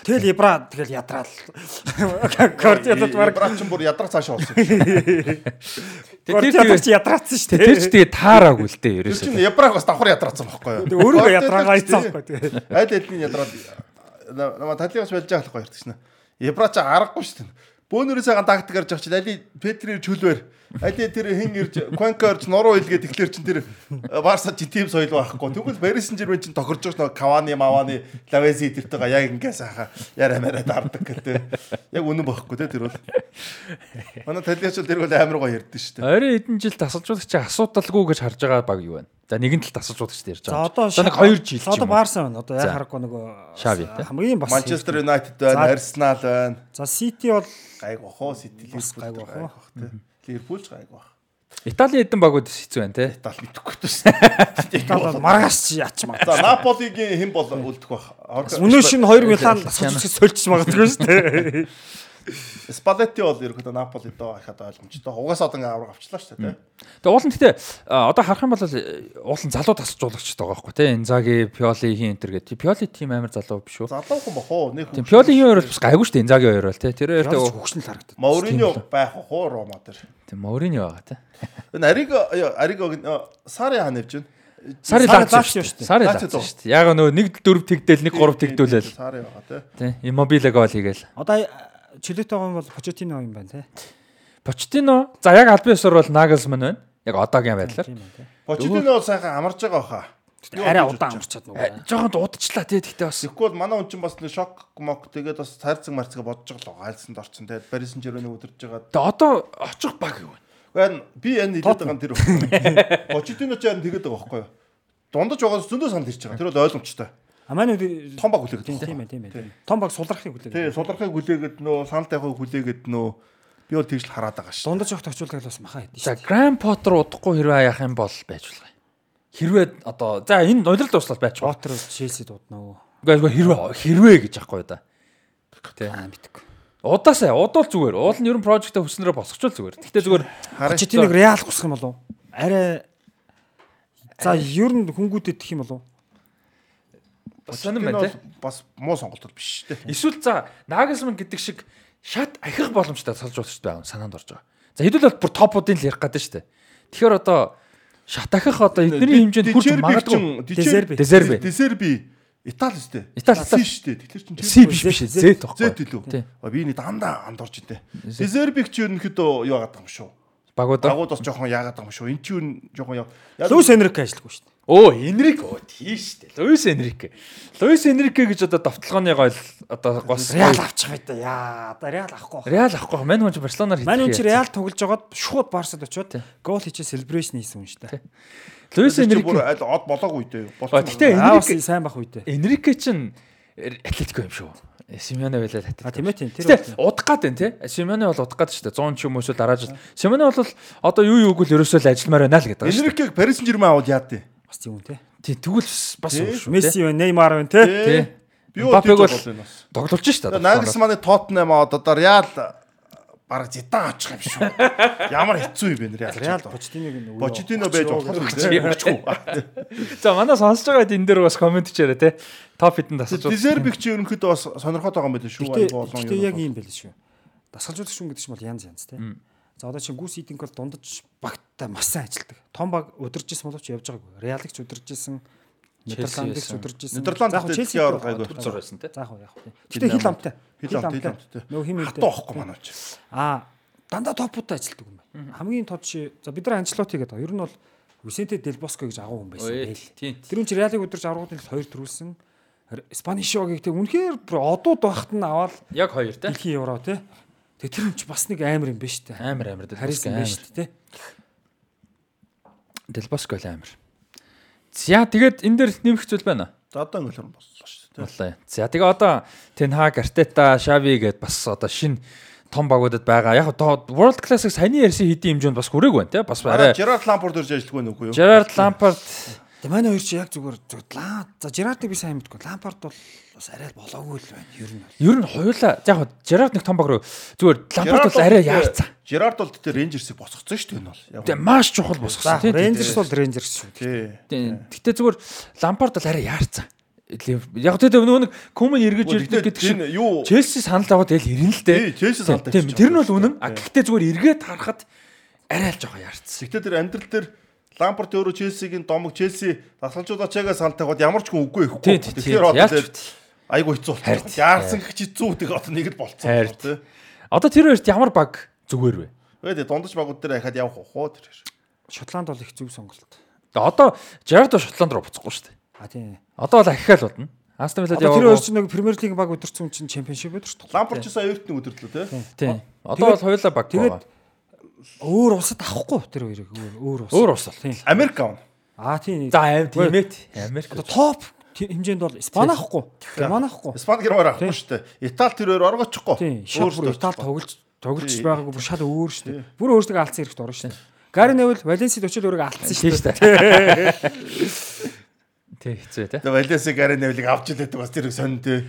Тэгэл Ибра тэгэл ядраал. Guardiola-д баг Брач ч бүр ядрах цаашаа болсон. Guardiola ч ядраацсан шүү Тэр ч дээ. тэгээ таараагүй л дээ Тэр ерөөсөө. чинь Ябраг бас давхар ядраацсан байхгүй юу? Guardiola ядраагаа тий. байхгүй тий. Аль аль нь ядраад нама талигаас болж байгаа болохгүй ярьдаг шнэ. Ябра ч аргагүй шүү дээ. Бөөнөрөө сайхан тактик гарч авч али Петрийг чөлвэр. Али тэр хин ирж Кванка орж нуруу илгээ тэгэхээр чин тэр Барса чи тим соёл байхгүй. Тэгвэл Paris Saint-Germain чин тохирж байгаа Кавани, Мавани, Лавези тэртэйгээ яг ингээс хаа яра мара даардаг гэдэг. Яг үнэн бохгүй те тэр бол. Манай талиач бол тэр бол амар гоо ярьдэн шүү дээ. Орой хэдэн жил тасалжуулагч асуудалгүй гэж харж байгаа баг юу байна? За нэгэн тал тасалжуулагч ярьж За байгаа. одоо За нэг 2 жил Одоо. Барса байна. Одоо яг харахгүй нөгөө хамгийн бас Манчестер Юнайтед байна. Арсенал байна. За Сити бол Гайг бахоо Сити Бас гайг те. Ливерпул ч гайг бах. Италийн хэдэн багууд хэцүү байна те. Тал мэдхгүй дээ. Итали бол маргаас чи яач маа. За Наполигийн хэн бол үлдэх бах? Өнөө шин 2 Милан сольчих магадгүй шүү дээ. Спалетти бол ерөөхдөө Наполи доо ихад ойлгомжтой. Угаасаа одоо ингээ авраг авчлаа шүү дээ. Тэгээ уул нь гэтээ одоо харах юм бол уул нь залуу тасалжуулагч байгаа байхгүй те. Инзаги, Пиоли хин энэ төр гэдэг. Пиоли тийм амар залуу биш үү? Залуухан бах уу? Нэг Тийм Пиолигийн хоёр бол бас гайгүй шүү дээ. Инзаги хоёр бол те. Тэр хоёр тэгээ хөгшнөл харагдав. Мауриньо байх уу Рома дээр. тийм Морини байгаа те. Энэ Ариго Ариго Сари хаан явж байна. Лаац лаац шүү дээ. Сари лаац Лаац шүү дээ. Яг нөө 1 4 тэгдээл 1 3 тэгдүүлэл Сари байгаа те. тий. Иммобиле гол хийгээл. Одоо чөлөөтэй байгаа юм бол Почетино юм байна те. Почтино за яг албан ёсоор бол Нагelsmann байна. Яг одоогийн байдлаар. Почтино бол сайхан амарч байгаа баха. Арай удаан амарчаад нөгөө. Жохон дуудчихлаа тий. Тэгтээ бас Тэгвэл манай хүн чинь бас нэг шок мок тэгээд бас цайрцаг марцгаа бодож байгаа л айлсан дорцсон тэгээд Paris Saint-Germain өдөрж байгаа. Тэгээ одоо очих баг юу вэ? Гэн би энэ хэлээд байгаа нь тэр. Почтино ч яан тэгээд байгаа байхгүй юу? Дундаж байгаа зөндөө санал ирж байгаа. Тэр бол ойлгомжтой. А манай Том баг хүлээгээд. тийм тийм ээ тийм ээ. Том баг сулрахыг Тий, хүлээг. сулрахыг хүлээгээд нөө санал тавихыг хүлээгээд нөө би бол тэгж л хараад байгаа шүү. Дундаж явах тохиолдол бас маха хэдэж За шүү. Grand Potter удахгүй хэрвээ яах юм бол байж болох юм. Хэрвээ одоо за энэ туслал байж болох. Поттер Челси дуудна уу? Гэхдээ хэрвээ хэрвээ гэж аахгүй да. Тий. Аа мэдгүй. Удаасаа удуул зүгээр. Уул нь ерөн прожектаа хүснээрээ босгочвол зүгээр. Гэхдээ зүгээр Почетиног Реал гусах юм болов? Арай За ер нь хөнгүүдэд гэх юм болов? Сонирн байна тий. Бас муу сонголт бол биш шүү дээ. Эсвэл за Nagelsmann гэдэг шиг шат ахих боломжтой салжуулагч байгаа санаанд орж байгаа. За хэдүүл бол бүр топуудын л ярих гэдэг шүү дээ. Тэгэхээр одоо шат ахих одоо эдний хэмжээнд хүрч магадгүй. Дезерби. Дезерби. Дезерби Итали шүү дээ. Итали, шүү дээ. Тэгэхээр чинь Си биш биш Z тохгүй. Зэт илүү. Би энэ дандаа анд орж идэв. Дезербиг чи ерөнхийдөө юу яагаад байгаа юм шүү. Багууд. Дагууд бас жоохон яагаад байгаа юм шүү. Энд чи юу жоохон яа. Луис Энрике ажиллахгүй шүү дээ. Оо, Энрик оо тийш дээ. Луис Энрике. Луис Энрике гэж одоо давталгооны гол одоо гос Реал авчих бай та. Яа, одоо Реал авахгүй. Реал авахгүй. Мань хүн Барселонаар Манай хүн чи Реал тоглож жагаад шууд Барсад очиод гол хийчээ celebration хийсэн юм шүү дээ. Луис Луис Энрик Энрике. аль од болоогүй дээ. Бас Энрике сайн бах үйдээ. Энрике чинь Атлетико юм шүү. Симеоне байлаа татдаг. А тийм ээ тийм. Тэр удах гад байна те. Симеоне бол удах гад шүү дээ. 100 ч юм уу эсвэл дараа жил. Симеоне бол одоо юу юуг л ерөөсөө л ажилламаар байна л гэдэг байна. Энерикийг Парис Сен-Жермен аваад яад тий. Бас тийм үү те. Тий тэгвэл бас шүү. Месси байна, Неймар байна те. Тий. Мбаппег бол. Тоглож шүү дээ. Нагelsманы Тоттенхэм аваад одоо Реал бараг зидан очих юм шүү. Ямар хэцүү юм бэ нэр Реал яа. Почтиног нь Почтино байж болох юм чи. За манай сонсож байгаа энэ дээр бас комент хийрээ те. Топ хитэн тасалж байна. Дезербик чи ерөнхийдөө бас сонирхоод байгаа юм байна шүү. Гэтэ Айгу олон гэтэ яг юм. юм байл шүү. Дасгалжуулагч хүн гэдэг чинь бол янз янз те. За одоо чинь гүс идинг бол дундаж багттай маш сайн ажилдаг. Том баг удирж исэн боловч явж байгаагүй. Реалагч удирж исэн Нидерландыг удирж исэн. Нидерланд яг Челси оргайгүй хөцөр байсан тий. За яг яг. Гэтэ хил амтай. Хил амтай. Нөгөө хим хилтэй. Тоохгүй манайч. Аа дандаа топуудаа ажилддаг юм байна. Хамгийн тод ши за бид нар анчлоот хийгээд байгаа. Ер нь бол Висенте Делбоско гэж агуу хүн байсан. Тэр үн чи Реалыг удирж аргуудын хоёр төрүүлсэн. Спанишогийг тий үнэхээр одууд байхад нь аваад яг хоёр тий. Дэлхийн евро тий. Тэг тэр юм чи бас нэг амар юм ба штэ. Амар амар Харин амар. ба штэ тий. Делбоско л амар. За тэгээд энэ дээр нэмэх зүйл байна. За одоо ингээл боллоо шүү дээ. Боллоо. За тэгээ одоо Тенхаг, Артета, Шави гэдээ бас одоо шин том багуудад байгаа. Яг одоо World Class-ыг саяны ярьсан хэдийн хэмжээнд бас хүрээг байна те. Бас арай Жерард Лампорд ирж ажиллах байх үгүй юу? Gerard Lampard Тэг манай хоёр чи яг зүгээр лаа. За Жерардыг би сайн мэдгүй. Лампард бол бас арай болоогүй л байна. Ер нь. ер нь хоёулаа яг Gerard нэг том баг руу зүгээр Lampard бол арай яарцсан. Жерард бол тэр Рейнжерсийг босгоцсон шүү дээ энэ бол. Яг Тэгээ маш чухал босгосон тийм. Рейнжерс бол Рейнжерс шүү. тий. Гэтэ зүгээр Lampard бол арай яарцсан. Яг тэгээ нөгөө нэг Комен эргэж ирдэг гэдэг шиг чинь юу Челси санал аваад тэгэл ирнэ л дээ. Челси санал Тийм, тавьчих Тэр нь бол үнэн. А гэхдээ зүгээр эргээд харахад арай л жоохон яарцсан. Гэхдээ тэр амьдрал дээр Лампорт өөрөө Челсигийн домог Челси дасгалжуулагчаагаа санал тавиад ямар ч хүн үгүй ихгүй. Тэгэхээр одоо айгу хэцүү болчихсон. Яарсан гэж хэцүү тэгээ одоо нэг л болцсон. Тий. Одоо тэр хоёрт ямар баг зүгээр вэ? Тэгээд дундаж багууд дээр ахаад явах уу тэр. Шотланд бол их зөв сонголт. Одоо Gerard Шотланд руу буцахгүй шүү дээ. А тийм. Одоо бол ахихаал болно. Астон Виллад Одоо тэр хоёр яваа. чинь нэг Премьер Лигийн баг өдөрцөн чинь чемпионшип өдөрч. Лампорт ч гэсэн оюутны өдөрлөө тий. Тийм. Одоо бол хоёулаа баг тэгээд. Өөр усад авахгүй тэр хоёрыг өөр өөр ус. Өөр ус бол. Тийм. Америк авна. Аа тийм. За аим тийм ээ. Америк. Одоо топ хэмжээнд бол Испани авахгүй. Герман авахгүй. Испани герман авахгүй шүү дээ. Итали тэр хоёр оргочихгүй. Тийм. Өөрсдөө Итали тоглож тоглож байгаагүй бүр шал өөр шүү дээ. Бүр өөртөө алдсан хэрэгт орно шүү дээ. Гари Невел Валенсид очил өөрийгөө алдсан шүү дээ. Тий, хэцүү те. Тэгээ Валенси Гари Невлиг авч илээд бас тэрийг сонь тий.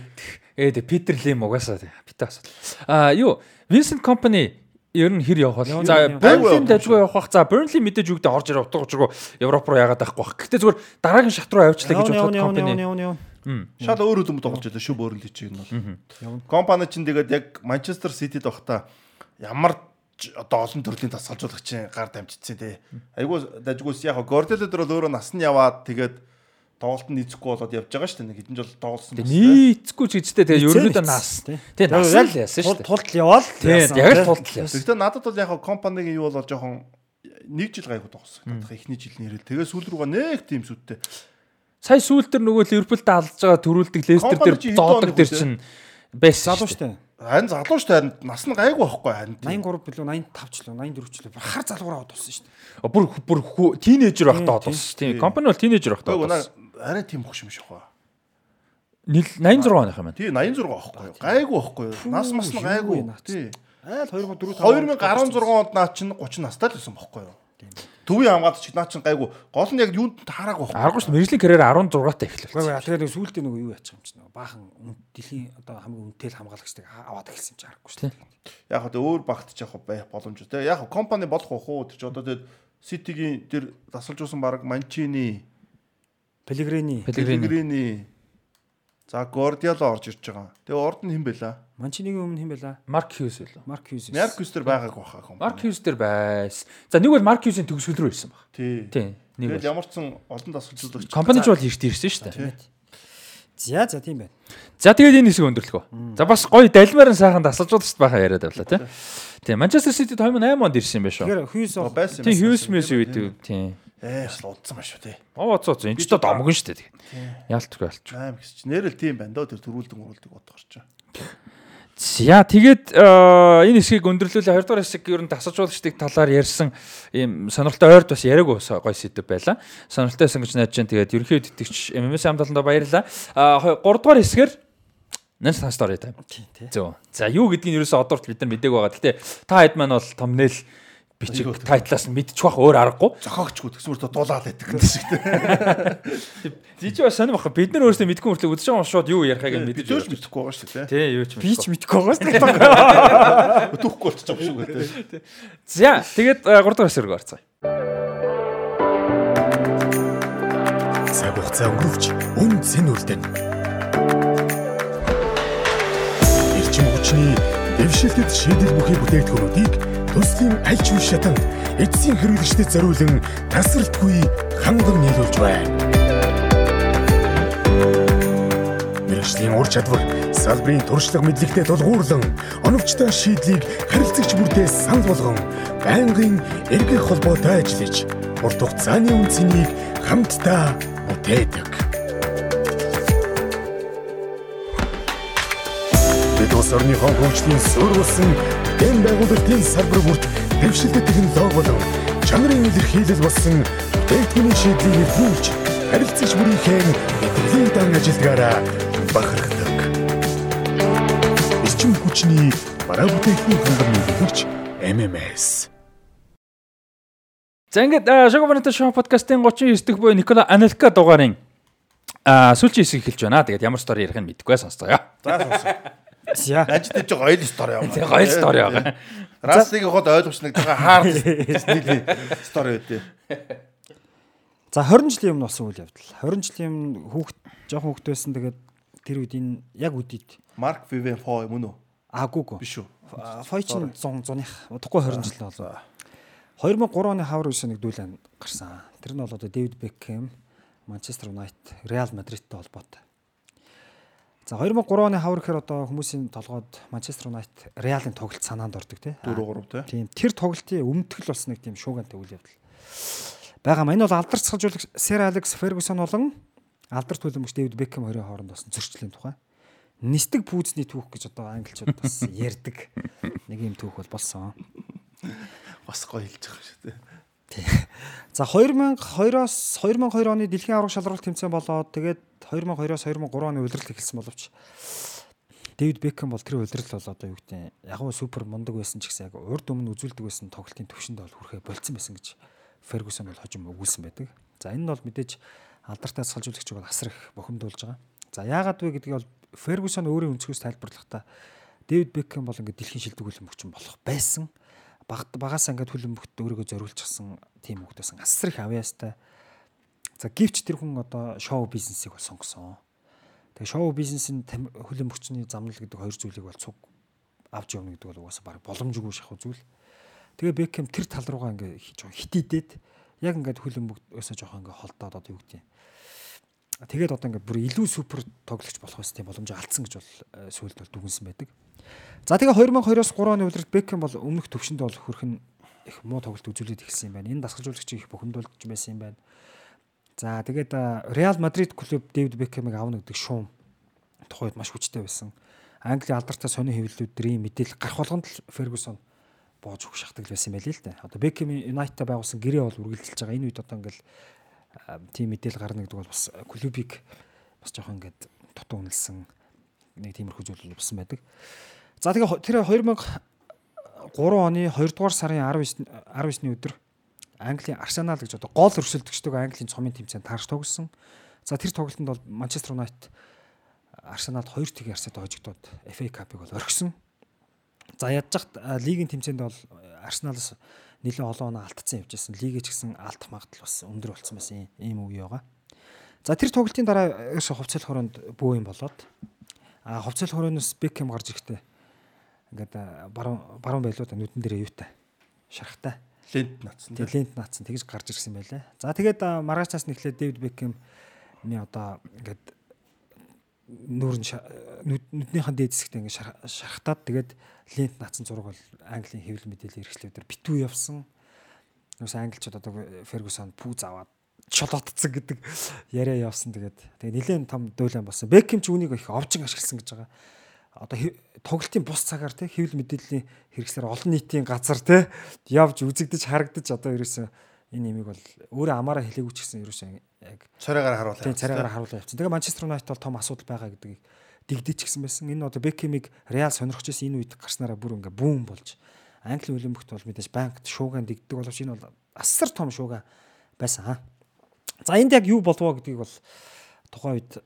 Ээ Питер Лим угаасаа асуу. Аа юу, Vincent Company ер нь хэр явах вэ? Явна, За. Burnley Айгу дажгүй явах бах. За, Burnley мэдээж үгдээ орж ирээ утга учиргүй Европ руу яагаад байхгүй бах. Гэтэ зүгээр дараагийн шат руу авчлаа гэж бодоход компани. Шал өөр үдэн тоглож байлаа шүү бөөрөл чи энэ бол. Компани чинь тэгээд яг Манчестер Ситид байхдаа ямар одоо олон төрлийн тасгалжуулагчийн гар дамжчихсан тий. Айгуу дажгүйс яг Гордело дээр бол өөрөө насны яваад тэгээд тоглолт нь нийцэхгүй болоод явж байгаа шүү дээ. Нэг хэдэн жил тоглосон. Тэг нийцгүй ч гэжтэй тэгээ ерөнхийдөө нас. Тэгээ нас л яасан шүү дээ. Тулд яваал. Тий, яг л тулд л яасан. Гэхдээ надад бол яг компанийн юу болоо жоохон нэг жил гайхуу тоглосон. Надад эхний жилийн хэрэг. Тэгээ сүүл рүүгээ нэг тийм сүттэй. Сая сүүлд төр нөгөө Ливерпулд алж байгаа төрүүлдэг Лестер дээр зоодог дээр чинь байсан Залуу шүү штэ. Харин залуу шүү дээ. харин Нас нь гайгүй байхгүй харин. 83 билүү 85 ч лөө 84 ч бүр хар залгуур аваад болсон штэ. дээ. Бүр бүр хүү- тийнейжер байхдаа одоос. Тийм, компани бол тийнейжер байхдаа наа арай тийм хөш юм шиг байна. Нил 86 оных юм байна. Тий 86 байхгүй юу? Гайгүй байхгүй юу? Нас мас нь гайгүй. Тий. Айл 2004 2016 онд наа чинь 30 настай л байсан байхгүй юу? Төвийн хамгаалт ч наа чинь гайгүй. Гол нь яг юунд таараагүй байхгүй. Аргач мэржлийн карьер 16-тай эхэлсэн. Гэхдээ тэгээд сүүлдээ нөгөө юу яачих юм чинь нөгөө баахан дэлхийн одоо хамгийн үнэтэй л хамгаалагчдаг аваад эхэлсэн чинь харахгүй штэ. Яг хөө өөр багт ч яг байх боломжтой. Яг компани болох уу хуу тэр ч одоо тэгээд Ситигийн тэр дасгалжуулсан баг Манчини, Пелегрини, Пелегрини. За Гордиало орж ирж байгаа. Тэгээ орд нь хэн байла? Манчинигийн өмнө хэн байла? Марк Хьюз байлаа. Марк Хьюз. Меркус тэр байгаагүй баха компани. Марк Хьюз дээр байсан. За нэг бол Марк Хьюзийн төгсгөл рүү ирсэн баг. Тий. Тийм. Нэг бол ямар ч сан олон дасгалжуулагч. компани ч бол эрт ирсэн шүү дээ. За за тийм байна. За тэгээд энэ хэсэг өндөрлөх үү. За бас гоё далмаарн сайхан тасалжуулж байхаа яриад авлаа тий. Тийм. Манчестер Сити 2008 онд ирсэн юм байна шүү. Тэгэхээр бол байсан юм. Тийм Хьюз мэс үү тийм. Ээ бас л удсан маш шүү тий. Оо цоо цоо энэ ч домгон шүү дээ. Яалтгүй ялч. Аим гэсч нэрэл тийм байна дөө тэр төрүүлдэг мөрүүлдэг бодох гарч. За тэгээд э, энэ хэсгийг өндөрлүүлээ 2 дугаар хэсэг ер нь тасалжуулагчдын талаар ярьсан ийм сонирхолтой ойрд бас яриаг ус гой сэдв байла. Сонирхолтой байсан гэж найдаж байна. Тэгээд ерөнхий итгэгч MMS хамт таланда баярлалаа. А 3 дугаар хэсгээр Нэн сан. Тийм тий. Зөө. За юу гэдгийг ерөөсөө одоорт бид нар мдэггүй байгаа. Гэтэ та хэд маань бол thumbnail бичиг тайтлаас нь мэдчих واخ өөр аргагүй. Зохиогчгүй тэгсмөр дуулаад байдаг гэдэг шиг тийм. Жижиг бас сонир баха. Бид нар өөрсдөө мэдгүй мөртлөө үдшиж байгаа шууд юу ярихыг нь Бид мэдэж л мэдэхгүй байгаа шүү дээ. Тий, юу ч Би ч мэдгүй. мэдгүй байгаас л Өтөхгүй болчих юм шүү гэдэг. За, тэгээд 3 дахь хэсрэг орцгоё. Цаг хугацаа өнгөрөвч үн цэн үлдэн. Эрчим хүчний дэвшилтэд шийдэл бүхий бүтээгдэхүүнүүдийг төслийн аль ч үе шатанд эцсийн хэрэглэгчдэд зориулан тасралтгүй ханган нийлүүлж байна. Мэргэжлийн ур чадвар салбарын туршлага мэдлэгтэй тулгуурлан оновчтой шийдлийг харилцагч бүртээ санал болгон байнгын эргэх холбоотой ажиллаж урт хугацааны үнцнийг хамтдаа бүтээдэг. Бид улс орныхоо хөгжлийн суурь болсон дэм байгуулалтын салбар бүрт дэвшилтэт технологи болон чанарын илэрхийлэл болсон бүтээгдэхүүний шийдлийг нэвтрүүлж харилцагч бүрийнхээ мэдрэлийн дан ажилдгаараа бахархдаг. Эрчим хүчний бараа бүтээгдэхүүн хангам нийлүүлэгч MMS За ингээд Шогобонито шоу подкастын 39 дэх буюу Никола Анелка дугаарын а сүүлчийн хэсэг эхэлж байна. Тэгээд ямар стори ярих нь мэдэхгүй сонсцгоё. За сонсон. За. Ажид ч гоё стори юм. Тэгээ гоё стори байгаа. Растыг хот ойлгомжног жоо хаар нэг стори үүдээ. За 20 жилийн өмнө болсон үйл явдал. 20 жилийн өмнө хүүхд жоохон хүүхд байсан. Тэгээд тэр үед энэ яг үдийд Марк Вивен Фо юм уу? аагуугүй. Биш үү? Фойчин 100 100-ых удахгүй 20 жил болоо. 2003 оны хавар үеийн нэг дүүлэн гарсан. Тэр нь бол одоо Дэвид Бекхэм, Манчестер Юнайтед, Реал Мадридтэй холбоотой. За 2003 оны хавар гэхээр одоо хүмүүсийн толгойд Манчестер Юнайтед Реалын тоглолт санаанд ордог тий. 4-3 тий. Тийм тэр тоглолтын өмтгөл бас нэг тийм шуугантай үйл явдал. Бага маань бол алдарт сахажуулагч Сэр Алекс Фергюсон болон алдарт төлөмгч Дэвид Бекхэм хоёрын хооронд болсон зөрчлийн тухай нисдэг пүүзний түүх гэж одоо англичууд бас ярьдаг нэг юм түүх бол болсон. Бас гоё хэлж байгаа шүү дээ. За 2002-оос 2002 оны дэлхийн аврах шалралт тэмцээн болоод тэгээд 2002-оос 2003 оны улирал эхэлсэн боловч Дэвид Бекхэм бол тэр улирал бол одоо юу гэдэг ягуу супер мундаг байсан ч гэсэн яг урд өмнө үзүүлдэг байсан тоглолтын төвшөнд бол хүрэхэ болцсон байсан гэж Фергюсон бол хожим өгүүлсэн байдаг. За энэ нь бол мэдээж алдартай салжуулагч бол асар их бохимдуулж байгаа. За яагаад вэ гэдгийг бол Фергюсон өөрийн өнцгөөс тайлбарлахдаа Дэвид Бекхэм бол ингээд дэлхийн шилдэг хөлбөмбөгч болох байсан баг багаас ингээд хөлбөмбөгт өөрийгөө зориулчихсан тийм байсан асар их авьяастай. За гівч тэр хүн одоо шоу бизнесийг бол сонгосон. Тэгээ шоу бизнесийн хөлбөмбөгчний замнал гэдэг хоёр зүйлийг бол цуг авч явна гэдэг бол угаасаа баг боломжгүй шахав зүйл. Тэгээ Бекхэм тэр тал руугаа ингээд жоо хитийдээд яг ингээд хөлбөмбөгөөсөө жоохон ингээд холдоод одоо юу гэдэг юм. Тэгээд одоо ингээд бүр илүү супер тоглогч болох байсан тийм боломж алдсан гэж бол сүүлд бол дүгнсэн байдаг. За тэгээ 2002-оос 3 оны үлрэлт Бекхэм бол өмнөх төвшөнд бол хөрх нь их муу тоглолт үзүүлээд эхэлсэн юм байна. Энэ дасгалжуулагчийг их бухимдуулж байсан юм байна. За тэгээд Реал Мадрид клуб Дэвид Бекхэмийг авна гэдэг шуум тухайд маш хүчтэй байсан. Английн алдартай сони хэвлэлүүдийн мэдээлэл гарах болгонд л Фергюсон боож өгөх шахдаг байсан байл л да. Одоо Бекхэм Юнайтед байгуулсан гэрээ бол үргэлжилж байгаа. Энэ үед одоо ингээл тийм мэдээлэл гарна гэдэг бол бас клубыг бас жоохон ингээд дутуу үнэлсэн нэг тиймэрхүү зүйл болсон байдаг. За тэгээ тэр 2003 оны 2 дугаар сарын 19 19-ний өдөр Английн Арсенал гэж одоо гол өрсөлдөгчдөг Английн цомын тэмцээнд таарч тоглосон. За тэр тоглолтод бол Манчестер Юнайтед Арсеналд 2 тгийн Арсенал хожигдоод FA Cup-ыг бол орхисон. За ядж хат лигийн тэмцээнд бол Арсеналаас нэлээд олон оноо алдсан явж байсан. Лигээ ч гэсэн алдах магадлал бас өндөр болсон байсан ийм үе байгаа. За тэр тоглолтын дараа ерөөсө хувцал хороонд бөө юм болоод а хувцал хорооноос Бекхэм гарч ирэхдээ ингээд баруун баруун байлуу та нүдэн дээр юутай шарахтай лент наацсан. Тэгээ лент наацсан тэгж гарч ирсэн байлаа. За тэгээд маргаачаас нэхлээд Дэвид Бекхэмний одоо ингээд нүүр нь нүднийхэн дээд хэсэгтээ ингээд шарахтаад тэгээд лент наацсан зураг бол Английн хэвлэл мэдээллийн хэрэгслүүдээр битүү явсан. Юус англичууд одоо Фергюсон пүүз аваад чолоотцсон гэдэг яриа явсан тэгээд тэгээд нэлээд том дуйлан болсон. Бекхэм ч үүнийг их овжин ашигласан гэж байгаа одоо тоглолтын бус цагаар те хэвлэл мэдээллийн хэрэгслэр олон нийтийн газар те явж үзэгдэж харагдаж одоо ерөөсөө энэ имийг бол өөрөө амаараа хэлээгүй ч гэсэн ерөөсөө яг царайгаар харуулаа. Тийм царайгаар харуулаа явцсан. Тэгээ Манчестер Юнайтед бол том асуудал байгаа гэдгийг дигдэж гисэн байсан. Энэ одоо Бекхемиг Реал сонирхож байсан энэ үед гарснараа бүр ингээ бүүн болж Англи хөлбөмбөгт бол мэдээж банкт шуугаан дигдэг боловч энэ бол асар том шууга байсан. За энд яг юу болов гэдгийг бол тухайн үед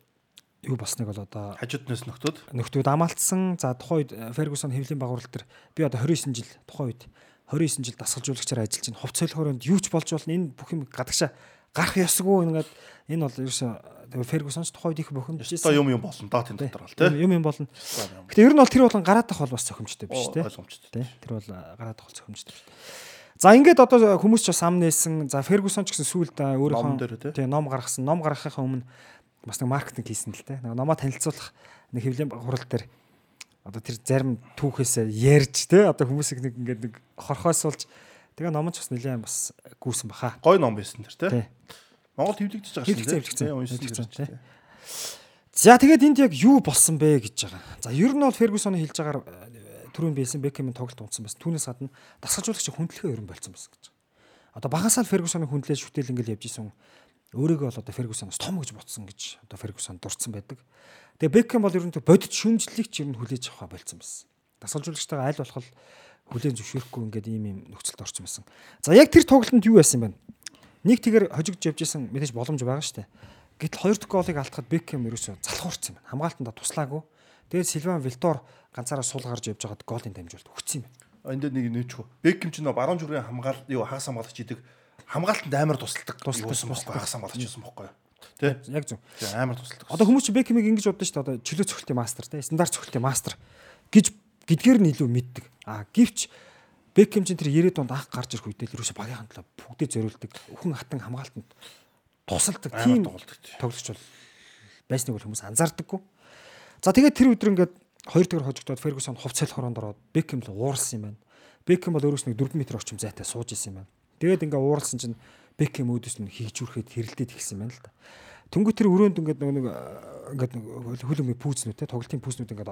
юу болсныг бол одоо хажууднаас нөхдөөд нөхдүүд амаалтсан. За тухайн үед Фергюсон хэвлийн багварал төр би одоо 29 жил тухайн үед 29 жил дасгалжуулагчаар ажиллаж байна. Ховц солихороонд юу ч болж болно. Энэ бүх юм гадагшаа гарах ёсгүй ингээд энэ бол ерөөсөө Фергюсонч тухайн үед их бохин одоо юм юм болно доо тэн дотор бол тийм юм юм болно. Гэтэ ер нь бол тэр болон гараадах бол бас цохимжтой биш тийм. Тэр бол гараадах бол цохимжтой биш. За ингээд одоо хүмүүс ч бас ам нээсэн. За Фергюсон ч гэсэн сүүлд өөрийнхөө тийм ном гаргасан. Ном гаргахын өмнө бас нэг маркетинг хийсэн л те. Номоо танилцуулах нэг хэвлэлийн хурал дээр одоо тэр зарим түүхээсээ ярьж те одоо хүмүүсийг нэг ингээд нэг хорхойсуулж тэгээ ном ч бас нэлээд бас гүйсэн баха. Гой ном байсан тэр те. Монгол хэвлэгдэж байгаа шин те. За тэгээд энд яг юу болсон бэ гэж байгаа. За ер нь бол Фергюсоны хэлж байгаагаар түрүүн биелсэн Бекхэмийн тоглолт унтсан байсан. Түүнээс гадна дасгалжуулагч хүндлэхээ ерөн болцсон байсан гэж. Одоо багасаа л Фергюсоны хүндлэж шүтэл ингээл явж исэн өөрийгөө бол одоо Фергюсоноос том гэж бодсон гэж одоо Фергюсон дурдсан байдаг. Тэгээ Бекхэм бол ерөнхийдөө бодит шүмжлэлийг ч ер нь хүлээж авах болсон байсан. Дасгалжуулагчтайгаа аль болох хүлээн зөвшөөрөхгүй ингээд ийм юм нөхцөлд орсон байсан. За яг тэр тоглолтод юу байсан бэ? Нэг тэгэр хожигдж явж исэн мэдээж боломж байгаа шүү дээ. Гэтэл хоёр дахь голыг алдахад Бекхэм ерөөсөө залхуурсан юм байна. Хамгаалтанда туслаагүй. Тэгээд Сильван Вилтор ганцаараа сул гарч явж байгаад голын дамжуулт өгсөн юм. Энд нэг нөөчгөө. Бекхэм ч нөө баруун зүрийн хамгаал юу хагас хамгаалагч идэг. Хамгаалтанд амар тусалдаг тусалсан байхгүй хагасаа болчихсон байхгүй. Тий яг зөв. Амар тусалдаг одоо хүмүүс чи Бекхемиг ингэж боддог шүү дээ. Одоо чөлөө цогцолтын мастер тий стандарт цогцолтын мастер гэж гэдгээр нь илүү мэддэг. А гівч Бекхэм чинь тэр 90-ад онд анх гарч ирэх үедээ л ерөөсө багийн талаа бүгдээ зориулдаг өхөн хатан хамгаалтанд тусалдаг. Тийм тоглогч бол байсныг бол хүмүүс анзаардаггүй за тэгээд тэр өдөр ингээд хоёр дэх хожигдоод Фергюсон хувцал хороонд ороод Бекхэм л уурсан юм байна Бекхэм бол өөрөөс нэг 4 м орчим зайтай сууж исэн юм байна Тэгээд ингээ ууралсан чинь Бекхэм өөдөөс нь хийжүүрхэд хэрэлдээд ихсэн байна л да. Тэнгүү тэр өрөөнд ингээд нэг ингээд хөлөмгийн пүүзнүүд те тоглолтын пүүзнүүд ингээд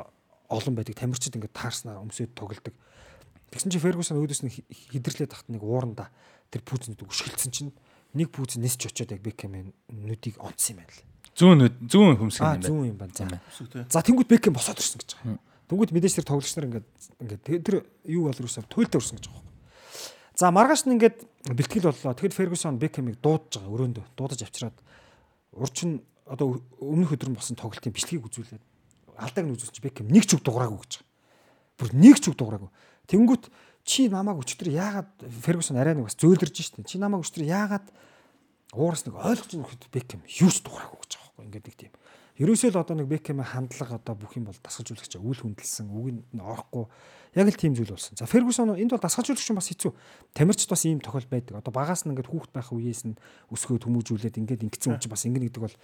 олон байдаг. Тамирчид ингээд таарснаа өмсөд тоглолдог. Тэгсэн чинь Фергюсон өөдөөс нь хидэрлээд тахт нэг ууранда тэр пүүзнүүд өшгөлдсөн чинь нэг пүүз нисч очиод яг Бекхэм нүдийг онцсон юм байна л. Зүүн зүүн хөмсгөн юм байна. Зүүн юм байна. За тэнгууд Бекхэм босоод ирсэн гэж байгаа. Тэнгууд мэдээж тэр тоглогч нар ингээд ингээд тэр юу бол юусаар туйлдаа урсан гэж байгаа. За маргааш нь ингээд бэлтгэл боллоо. Тэгэхэд Фергюсон Бекхэмийг дуудаж байгаа өрөөндөө дуудаж авчираад урч нь одоо өмнөх өдөр нь болсон тоглолтын бичлэгийг үзүүлээд алдааг нь үзүүлчих Бекхэм нэг ч үг дуграагүй гэж байгаа. Бүр нэг ч үг дуграагүй. Тэнгүүт чи намайг өчтөр яагаад Фергюсон арай нэг бас зөөлрж штэ. Чи намайг өчтөр яагаад уураас нэг ойлгож нөхөд Бекхэм юуч дуграагүй гэж байгаа байхгүй. Ингээд нэг тийм. Ерөөсөө л одоо нэг Бекхэмийн хандлага одоо бүх юм бол дасгалжуулагч үйл хүндэлсэн үг нь орохгүй яг л тийм зүйл болсон. За Фергюсон энд бол дасгалжуулагч бас хэцүү. Тамирчд бас ийм тохиол байдаг. Одоо багаас нь ингээд хүүхэд байх үеэс нь өсгөө төмөжүүлээд ингээд ингэсэн хүн чинь бас ингэ нэгдэг бол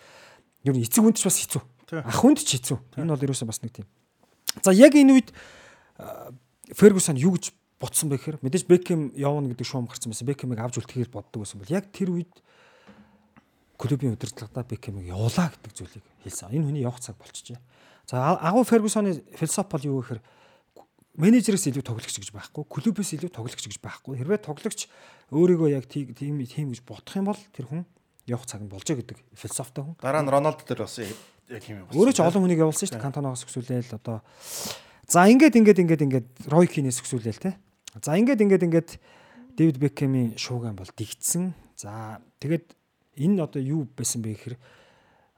ер нь эцэг хүнд ч бас хэцүү. Ах хүнд ч хэцүү. Энэ бол ерөөсөө бас нэг тийм. За яг энэ үед Фергюсон юу гэж ботсон бэ гэхээр мэдээж Бекхэм явна гэдэг шуум гарсан байсан. Бекхэмийг авч үлдэхээр боддог байсан бол яг тэр үед клубын удирдлагадаа Бекхэмийг явуулаа гэдэг зүйлийг хэлсэн. Энэ хүний явах цаг болчихжээ. За агуу Фергюсоны философи бол юу гэхээр менежерээс илүү тоглогч гэж байхгүй, клубээс илүү тоглогч гэж байхгүй. Хэрвээ тоглогч өөрийгөө яг тийм тийм гэж бодох юм бол тэр хүн явах цаг нь болжээ гэдэг философитой хүн. Дараа нь Роналдо дээр бас яг юм болсон. Өөрөө ч олон хүнийг явуулсан шүү дээ. Кантоноос өксүүлээл одоо За ингээд ингээд ингээд ингээд Ройкинээс өксүүлээл те. За ингээд ингээд ингээд Дэвид Бекхэмийн шууган бол дигдсэн. За тэгээд энэ одоо юу байсан бэ гэхээр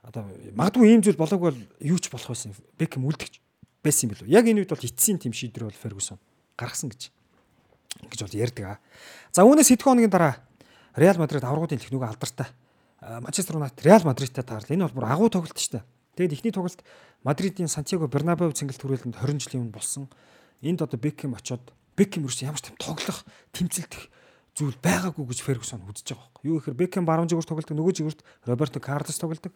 одоо магадгүй ийм зүйл болоог бол юу ч болох байсан. Бекхэм үлдэх байсан юм билүү. Яг энэ үед бол эцсийн тим шийдвэр бол Фергюсон гаргасан гэж гэж бол ярьдаг аа. За үүнээс хэдхэн хоногийн дараа Реал Мадрид аврагуудын техникөө алдартай Манчестер Юнайтед Реал Мадридтай таарлаа. Энэ бол бүр агуу тоглолт шүү дээ. Тэгээд ихний тоглолт Мадридын Сантьяго Бернабеу цэнгэлт хүрээлэнд 20 жилийн өмнө болсон. Энд одоо Бекхэм очоод Бекхэм ерөөс ямар ч юм тоглох, тэмцэлдэх зүйл байгаагүй гэж Фергюсон үзэж байгаа байхгүй. Юу гэхээр Бекхэм баруун жигүүр тоглолдог, нөгөө жигүүрт Роберто Карлос тоглолдог.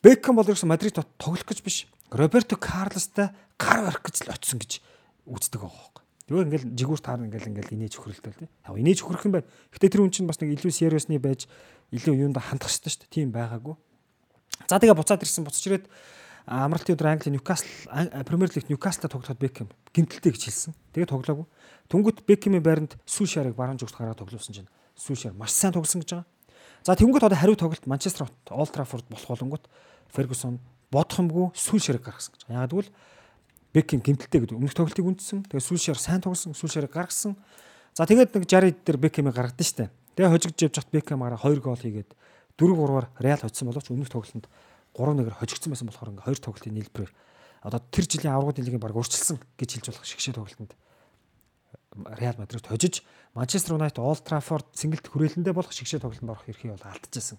Бекхэм бол ерөөсөн Мадрид тоглох гэж биш. Роберто Карлостай гар барих гэж л очисон гэж үздэг байгаа байхгүй. Юу ингээл жигүүр таар ингээл ингээл инээж өхрөлтэй тий. Яг инээж өхрөх юм байна. Гэтэ тэр хүн чинь бас нэг илүү сериусны байж илүү юунда хандах хэрэгтэй шүү дээ. Тийм байгаагүй. За тэгээ буцаад ирсэн буцаж ирээд амралтын өдөр Англи Ньюкасл Премьер Лиг Ньюкаслта тоглоход Бекхэм гимтэлтэй гэж хэлсэн. Тэгээ тоглоогүй. Түнгөт Бекхэмийн байранд Сүүшарыг баруун зүгт гараад тоглуулсан чинь Сүүшар маш сайн тоглосон гэж байгаа. За тэнгөт одоо хариу тоглолт Манчестер Олд Траффорд болох болонгот Фергюсон бодохомгүй сүүл ширэг гаргасан гэж. Ягаад гэвэл Бекхэм гимтэлтэй гэдэг өмнөх тоглолтыг үндсэн. Тэгээ ширэг сайн тоглосон, сүүл ширэг гаргасан. За тэгээд нэг 60 дээр Бекхэмийг гаргадсан шүү дээ. Тэгээ хожигдж явж хат Бекхэм гараа 2 гол хийгээд 4-3-аар Реал хоцсон боловч өмнөх тоглолтод 3-1-ээр хожигдсан байсан болохоор ингээ хоёр тоглолтын нийлбэрээр одоо тэр жилийн аврагууд лигийн баг урьдчилсан гэж хэлж болох шигшээ тоглолтод Реал Мадрид хожиж Манчестер Юнайтед Олд Траффорд сэнгэлт хүрээлэндээ болох шигшээ тоглолтод орох эрхийг бол алдчихсан.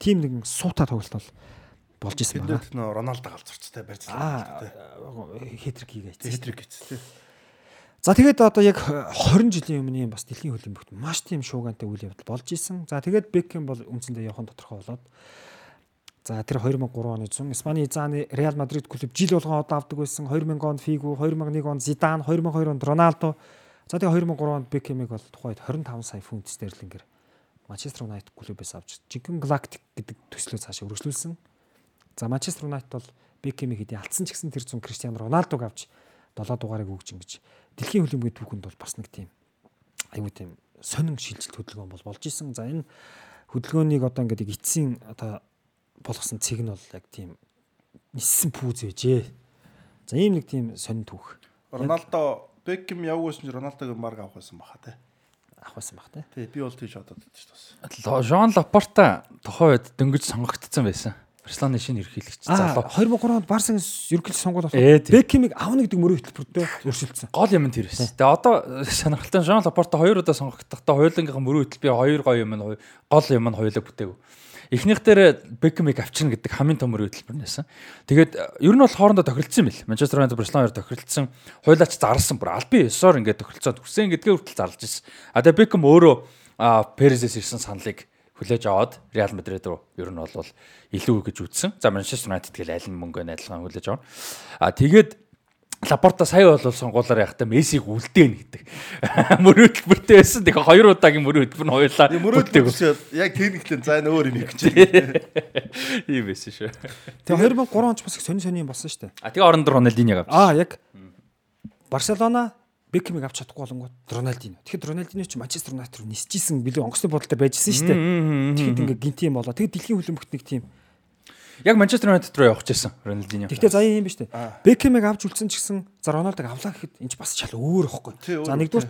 Тим нэгэн суута тоглолт бол болж исэн байна. Тэнд нөө Роналдо галзуурчтай барьцлаа. Аа хитрик хийгээч. Гэсэн тий. За тэгээд одоо яг 20 жилийн өмнө бас дэлхийн хөлбөмбөгт маш тийм шуугантай үйл явдал болж исэн. За тэгээд Бекхэм бол үндсэндээ явахын тодорхой болоод За тэр 2003 оны зун Испани Изаны Реал Мадрид клуб жил болгон одоо авдаг байсан. 2000 онд Фигу, 2001 онд Зидан, 2002 онд Роналдо. За тэгээ 2003 онд Бекхэмиг бол тухайд 25 сая фунт стерлингээр Манчестер Юнайтед клубээс авч жинхэнэ Галактик гэдэг төслөө цаашаа өргөжлүүлсэн. За Манчестер Юнайтед бол Бекхэмиг хэдий алдсан ч гэсэн тэр зун Криштиану Роналдог авч 7 дугаарыг өгч ингэж дэлхийн хөлбөмбөгийн түүхэнд бол бас нэг тийм аюу тийм сонин шилжилт хөдөлгөөн бол болж исэн. За энэ хөдөлгөөнийг одоо ингээд эцсийн одоо болгосон цэг нь бол яг тийм ниссэн пүүз байжээ. За ийм нэг тийм сонин түүх Роналдо Бекхэм явгүйсэн чинь Роналдог марг авах байсан баха тий. авах байсан баг тий. Тий, би бол тийж бодоод байдаг шүү дээ. Жон Лапорта тухайн үед дөнгөж сонгогдсон байсан. Барселоны шинэ ерөнхийлөгч Аа залуу. 2003 онд Барсын ерөнхийлөгч сонгуул болох. Ээ, тийм. Бекхэмиг авна гэдэг мөрөө хөтөлбөртөө өршөлдсөн. Гол юм нь тэр байсан. Тэгээ одоо сонирхолтой Жон Лапорта хоёр удаа сонгогдохдоо хоёулангийнхан мөрөө хөтөл би хоёр гоё юм нь гол юм нь хоёулаа бүтээв. Эхнийх дээр Бекхэмиг авчирна гэдэг хамгийн том мөрөө хөтөлбөр нэсэн. Тэгээд ер нь бол хоорондоо тохиролцсон юм бэл. Манчестер Юнайтед Барселона хоёр тохиролцсон. Хойлооч зарлсан бүр албан ёсоор ингээд тохиролцоод хүсэн гэдгээ хүртэл зарлж ирсэн. А тэгээ Бекхэм өөрөө Перезээс ирсэн саналыг хүлээж аваад Реал Мадрид руу ер нь бол илүү гэж үзсэн. За Манчестер Юнайтед гэл аль нь мөнгө найдлагын хүлээж авна. А тэгээд Лапорта сая бол сонгуулаар яхахтаа Мессиг үлдээн гэдэг. Мөрөө хөтөлбөртэй байсан. Тэгэхээр хоёр удаагийн мөрөө хөтөлбөр нь хоёулаа Мөрөөдөл яг техниклэн за энэ өөр юм их гэж. ийм байсан шүү. Тэгээ 2003 онд бас их сонин юм болсон шүү дээ. А тэгээ орон дор Роналдиньог авч. Аа яг Барселона Бекхэмиг авч чадахгүй болонгууд Роналдино. Тэгэхэд Роналдино ч Манчестер Юнайтед руу нисчихсэн билүү онгоцны бодолтой байжсэн шүү дээ. Тэгэхэд ингээ гинти юм болоо. Тэгээд дэлхийн хөлбөмбөгт нэг тийм. Яг Манчестер Юнайтед руу явах гэсэн Роналдиньо. Тэгтээ заяа юм ба шүү дээ. Бекхэмиг авч үлдсэн ч гэсэн за Роналдог авлаа гэхэд энэ ч бас шал өөр ихгүй. За нэгдүгээр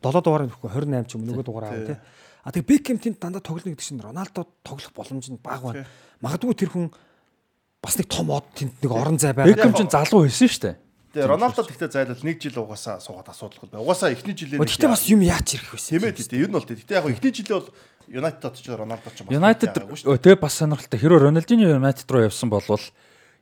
7 дугаар нөхгүй 28 ч юм нөгөө дугаар аваа тий. А тэгээ Бекхэм тэнд дандаа тоглоно гэдэг чинь Роналдо тоглох боломж нь бага байна. Магадгүй тэр хүн бас нэг том од тэнд нэг орон зай байгаа. Бекхэм ч залуу байсан шүү дээ. Тэгээ Роналдо тэгтээ зайлал нэг жил угаасаа суугаад асуудал байна. Угаасаа эхний жилээр Гэхдээ бас юм яач ирэх байсан. тийм ээ тийм. Ер нь бол тийм. Гэтэ яг эхний жилээ бол Юнайтед ч Роналдо ч Юнайтед тэгээ бас сонирхолтой. Хэрэв Роналдиньо Юнайтед руу явсан болвол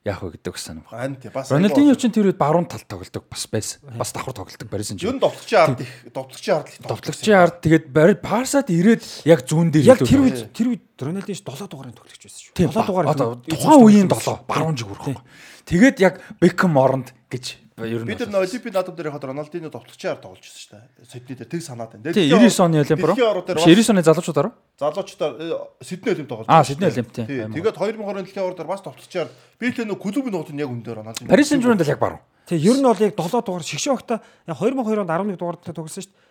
яах вэ гэдэг юм байна. Ань тийм бас Роналдиньо ч тэр үед баруун тал тоглодог бас байсан. Бас давхар барьсан ч. Ер нь довтлогчийн ард их довтлогчийн ард их Довтлогчийн ард тэгээд Барсад ирээд яг зүүн дээр Яг тэр үед тэр үед Роналдо ш 7 дугаарын тоглогч байсан шүү. Тийм 7 дугаар тухайн үеийн 7 баруун жиг хүрэх. Тэгээд яг Бекхэм оронд гэж ер нь бид нар Олимпийн наадам дээр хад Роналдино довтлогчийн ард тоглож байсан шүү дээ. Сидней дээр тэг санаад байна. тий 99 оны Олимп руу. Дэлхийн орууд дээр Биш 99 оны залуучуудаар. залуучуудаар э, Сидней Олимп тоглож Аа, байсан Сидней. Олимп, тийм. Тэгээд 2020 оны дэлхийн дээр бас би л нөө клубын нуугад нь яг өндөө Роналдино. Парис Сен-Жермен дээр яг баруун. Тэгээ ер нь бол яг 7 дугаар яг 2002 онд 11 дугаартай тоглосон шүү дээ.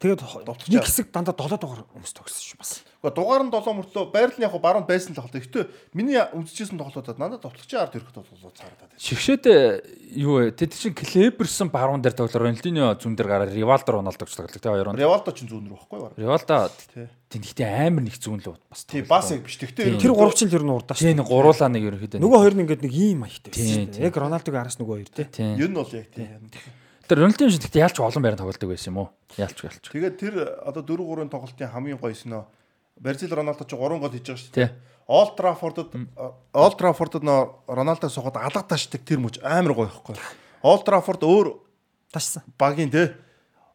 Тэгээд нэг хэсэг дандаа 7 дугаар хүмүүс тоглосон шүү бас. Гэхдээ дугаар нь 7 мөртлөө байрал нь яг баруун байсан л тоглоо. Гэтэ миний үзчихсэн тоглоодод надад довтлогчийн ард ирэхэд цаараад байна. Шигшээд юу вэ? Тэд чинь Клеберсон баруун дээр тоглоо. Роналдиньо зүүн дээр гараад Ривалдо Роналдог ч тоглох. Тэгээ хоёр он. Ревалдо ч зүүн рүү байхгүй юу? Ривалдо Тий. тийм ихтэй амар нэг зүүн л бас. Тий, бас яг биш. Гэхдээ Тэр гурав чинь л ер нь урдаа Тийм нэг гуруулаа нэг ерөөхдөө. Нөгөө хоёр нь ингээд нэг ийм маягтай Тийм, байсан шүү тийм. дээ. Яг Роналдог араас нөгөө хоёр тий. Тийм. ер нь бол яг тийм. Тэр Роналдиньо шиг гэхдээ яалч олон байранд тоглодог байсан юм уу? Яалч яалч. Тэгээд тэр одоо 4 3-ын тоглолтын хамгийн гоёс нөө Бразил Роналдо ч 3 гол хийж байгаа шүү Тий. дээ. Олд Траффордод Олд Траффордод нөө Роналдог сухад алга ташдаг тэр мөч амар гоё ихгүй. Олд Траффорд өөр Ташсан. багийн те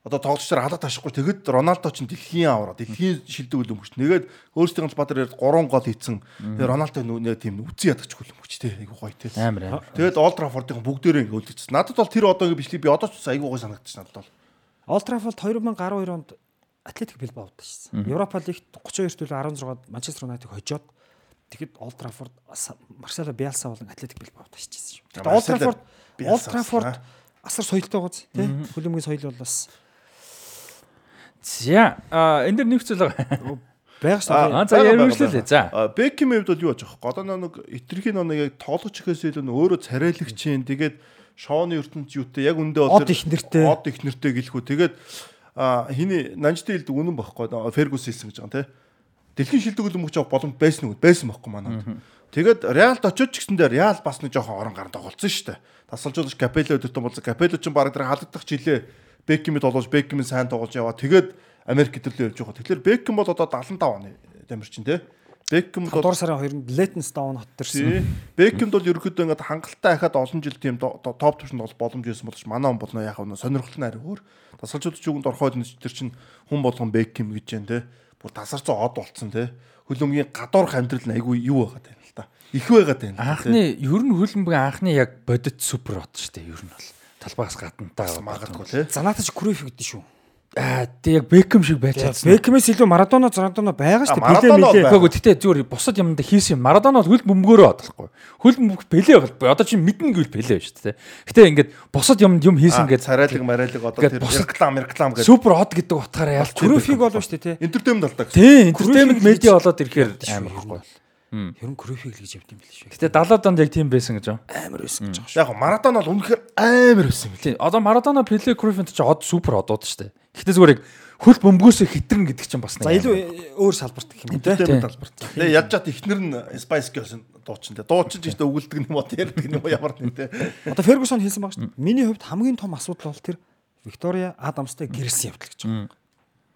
одоо тоглолчдоор алга ташихгүй тэгэд Роналдо ч дэлхийн авраа дэлхийн шилдэг үлэмжч нэгээд өөрсдийн бадар 3 гол хийцэн. Тэгээ Роналдо нөө тийм үгүй ядагч үлэмжч те айгу гоё те. Амар амар. тэгээд Олд Траффордын бүгдээрээ ингэ үлдчихсэн. Надад бол тэр одоо ингэ бичлэг би одоо ч айгу гоё санагдчих надад бол. Олтрафолд 2012 онд Атлетик Билбао удажсэн. Европа лигт 32 төлөө 16-д Манчестер Юнайтед хожоод тэгэхэд Олд Траффорд Марсело Биелса болон Атлетик Билбао удажчихсан шүү. Олд Траффорд Олд Траффорд асар соёлтой гоц тий. Хөлбөмбөгийн соёл бол бас За энэ дэр нэг зүйл байгаа. Байгаа шүү Аа, дээ. Аа за байгаа. За. Беккемийн хувьд бол юу ачих вэ? Годоо нэг итрхийн нэг яг тоглож ихээс илүү өөрөө царайлагчийн тэгээд шооны ертөнц юутай яг үндэ бол Од их нэртэй. од их нэртэй гэлхүү. Тэгээд хиний нанжтай хэлдэг үнэн багхгүй Фергус хэлсэн гэж байгаа юм те. Дэлхийн шилдэг хөлбөмбөгч авах боломж байсан уу? Байсан байхгүй манайд. Тэгээд Реалд очиж ч гэсэндээ Реал бас нэг жоохон орон гаранд тоглолцсон шүү дээ. Тасалжуулагч Капелло өдөртөн болсон. Капелло ч баг дээр халагдах жилээ Беккемид олж Беккемийн сайн тоглож яваа. Тэгээд Америк хэдэрлээ явж байгаа. Тэгэхээр Беккем бол одоо 75 оны дамирчин те. Беккем бол 7 сарын 2-нд Летенстаун хотторсон. Тий. Беккемд бол ерөөхдөө ингээд хангалттай хахад олон жил тийм топ төвшөнд бол боломж байсан боловч манай он болно яхав нэ сонирхолтой нь арай өөр. Тасалжууд ч үгэнд орхоод нэг тэр чин хүн болгон Беккем гэж जैन те. Бүр тасарцсан од болцсон те. Хөлөмгийн гадуурх амьдрал нь айгүй юу байгаад байна л да. Их байгаад байна. Анхны ер нь хөлбөмбөгийн анхны яг бодит супер хот шүү дээ. Ер нь бол талбайгаас гаднатаа магадгүй те. Занатаж Крuyff гэдэг шүү. Аа тэг яг Бекхэм шиг байж чадсан. Бекмээс илүү Марадона, Зорадона байгаа шүү байгаа. мэлээ. Гэхдээ гэтээ зүгээр бусад юмд хийсэн юм. Марадона бол хөл бөмбөгөөрөө бодлохгүй. Хөл бөмбөг бэлээ бол одоо чи мэднэ гэвэл бэлээ шүү дээ. Гэтээ ингээд бусад юмд юм хийсэн гэдэг царайлаг марайлаг одоо тэр реклам реклам гэдэг. супер хот гэдэг утгаараа ялч Крuyff-ийг болов шүү дээ тий. Интертеймент алдаа entertainment Крuyff-ийг медиа болоод ирэхээр Шүү, амар байхгүй. Нь Крuyff-ийг л гэж явд юм биш үү. Гэтээ 70-аад онд яг тийм байсан гэж байна. Амар байсан гэж шүү. Яг Марадона бол үнэхээр амар байсан юм. Тийм. Одоо Марадона, Пеле, Крuyff ч од супер одууд шүү дээ. Гэтээ зүгээр яг хөл бөмбөгөөсөө хитрэн гэдэг чинь бас нэг За илүү өөр салбарт гэх юм уу те. Интертеймент талбарт. Тэгээ яаж чад ихнэр нь Spice Girls дуучин те. Дуучин ч ихтэй өгүүлдэг юм уу ярьдаг юм уу ямар нэг те. Одоо Фергюсон хэлсэн байгаа шүү дээ. Миний хувьд хамгийн том асуудал бол тэр Виктория Адамстай гэрэлсэн явдал гэж байгаа.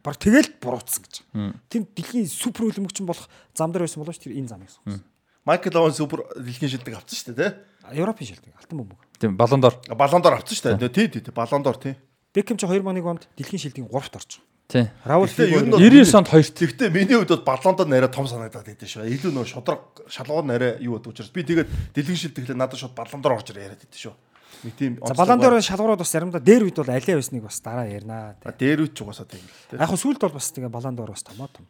Баг тэгэл буруутсан гэж. Тэр дэлхийн супер хөлбөмбөгч болох зам дээр байсан болооч тэр энэ замыг сонгосон. Майкл Оуэн супер дэлхийн шилдэг авсан шүү дээ те. Европын шилдэг алтан бөмбөг. Тийм, балондор. Балондор авсан шүү дээ. Тий, тий, тий. Балондор тий. Бекхэм ч 2001 онд дэлхийн шилдгийн 3-т орж байгаа. Тийм. Раул Гэхдээ ер нь Фиго бол 99 онд хоёрт. Тэгвэл миний хувьд бол балондор нэрэ том санагдаад байдсан шүү. Илүү нөө шодрог шалгуур нэрэ юу гэдэг учраас би тэгээд дэлгэн шилдэглээ надад шууд балондор орж ирээд байдсан шүү. Нэг тийм За баландор шалгуурууд бас заримдаа дээр үед бол алиа байсныг бас дараа ярина. А, дээр үуч угаасаа тийм л. Яг сүүлд бол бас тэгээ баландор бас томоо том.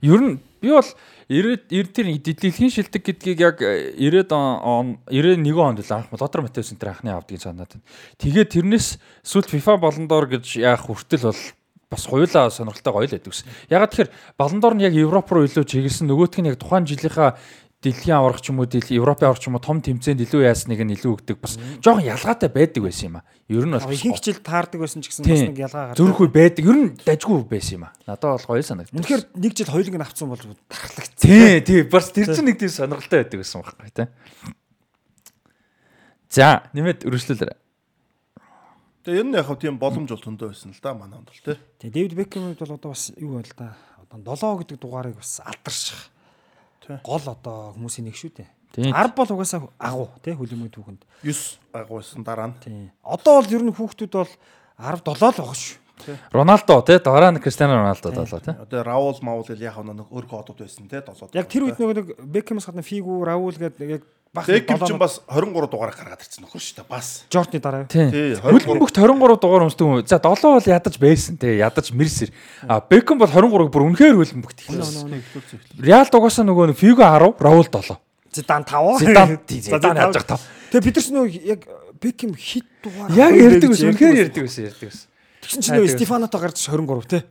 Ер нь би бол 90 90 тэр дэлхийн шилдэг гэдгийг яг 90 он 91 онд л анх Лотер Матеус энэ анхны авдгийг санаад байна. Тэгээд тэрнээс сүүлд FIFA Балондор гэж яах хүртэл бол бас хуйлаа сонирхолтой гоё л байдаг ус. Ягаад тэгэхээр Балондор нь яг Европ руу илүү чиглэсэн нөгөөх нь яг тухайн жилийнхаа дэлхийн аврах ч юм уу дэлхийн Европын аврах ч юм уу том тэмцээнд илүү яасныг нь илүү өгдөг бас жоохон ялгаатай байдаг байсан юм а. Ер нь бол Ихэнх хичээл таардаг байсан ч гэсэн бас нэг ялгаа гардаг. Зүрхгүй байдаг. Ер нь дажгүй байсан юм а. Надад бол гоё санагдав. Үнэхээр нэг жил хоёуланг нь авцсан бол тархлагц. Тий, тий, бас тэр чинь нэг тийм сонирхолтой байдаг гэсэн байхгүй тий. За, нэмээд өргөжлүүлээрэй. Тэгээ энэ нь яг хав тийм боломж бол зөндөө байсан л да манай онд бол те. Тэгээ Дэвид Бекхэм бол одоо бас юу байл да. Одоо 7 гэдэг дугаарыг бас алдарших. Тий. Гол одоо хүмүүсийн нэг шүү дээ. Тий. 10 бол угаасаа агуу тий хөлбөмбөгийн түүхэнд. 9 агуулсан дараа нь. Тий. Одоо бол ер нь хүүхдүүд бол 10 7 л байгаа шүү. Роналдо тий, дараа нь Кристиано Роналдо болоо тий. Одоо Раул Маул яг нэг өөр кодууд байсан те. Долоод. Яг тэр үед нэг Бекхэмс гадна Фигу, Раул гэдэг яг бах Бекэм ч долоо- бас 23 дугаар гаргаад ирсэн нөхөр шүү дээ. Бас. Жордны дараа. Тий. Тий, 23. Хөлбөмбөгт 23 дугаар өмсдөг юм. За 7 бол ядаж байсан тий, ядаж Мерсер. А Бекхэм бол 23-г бүр үнэхээр хөлбөмбөгт ихлээ. Реал дугаасаа нөгөө Фиго 10, Раул 7. Зидан 5. Зидан Зидан яаж байгаа тав. Тэгээ бид нар ч нөгөө яг Бекхэм хит дугаар. Яг гэж байсан. Үнэхээр ярьдаг байсан, ярьдаг байсан. Тэгсэн чинь нөгөө Стефанато гарч 23 тий.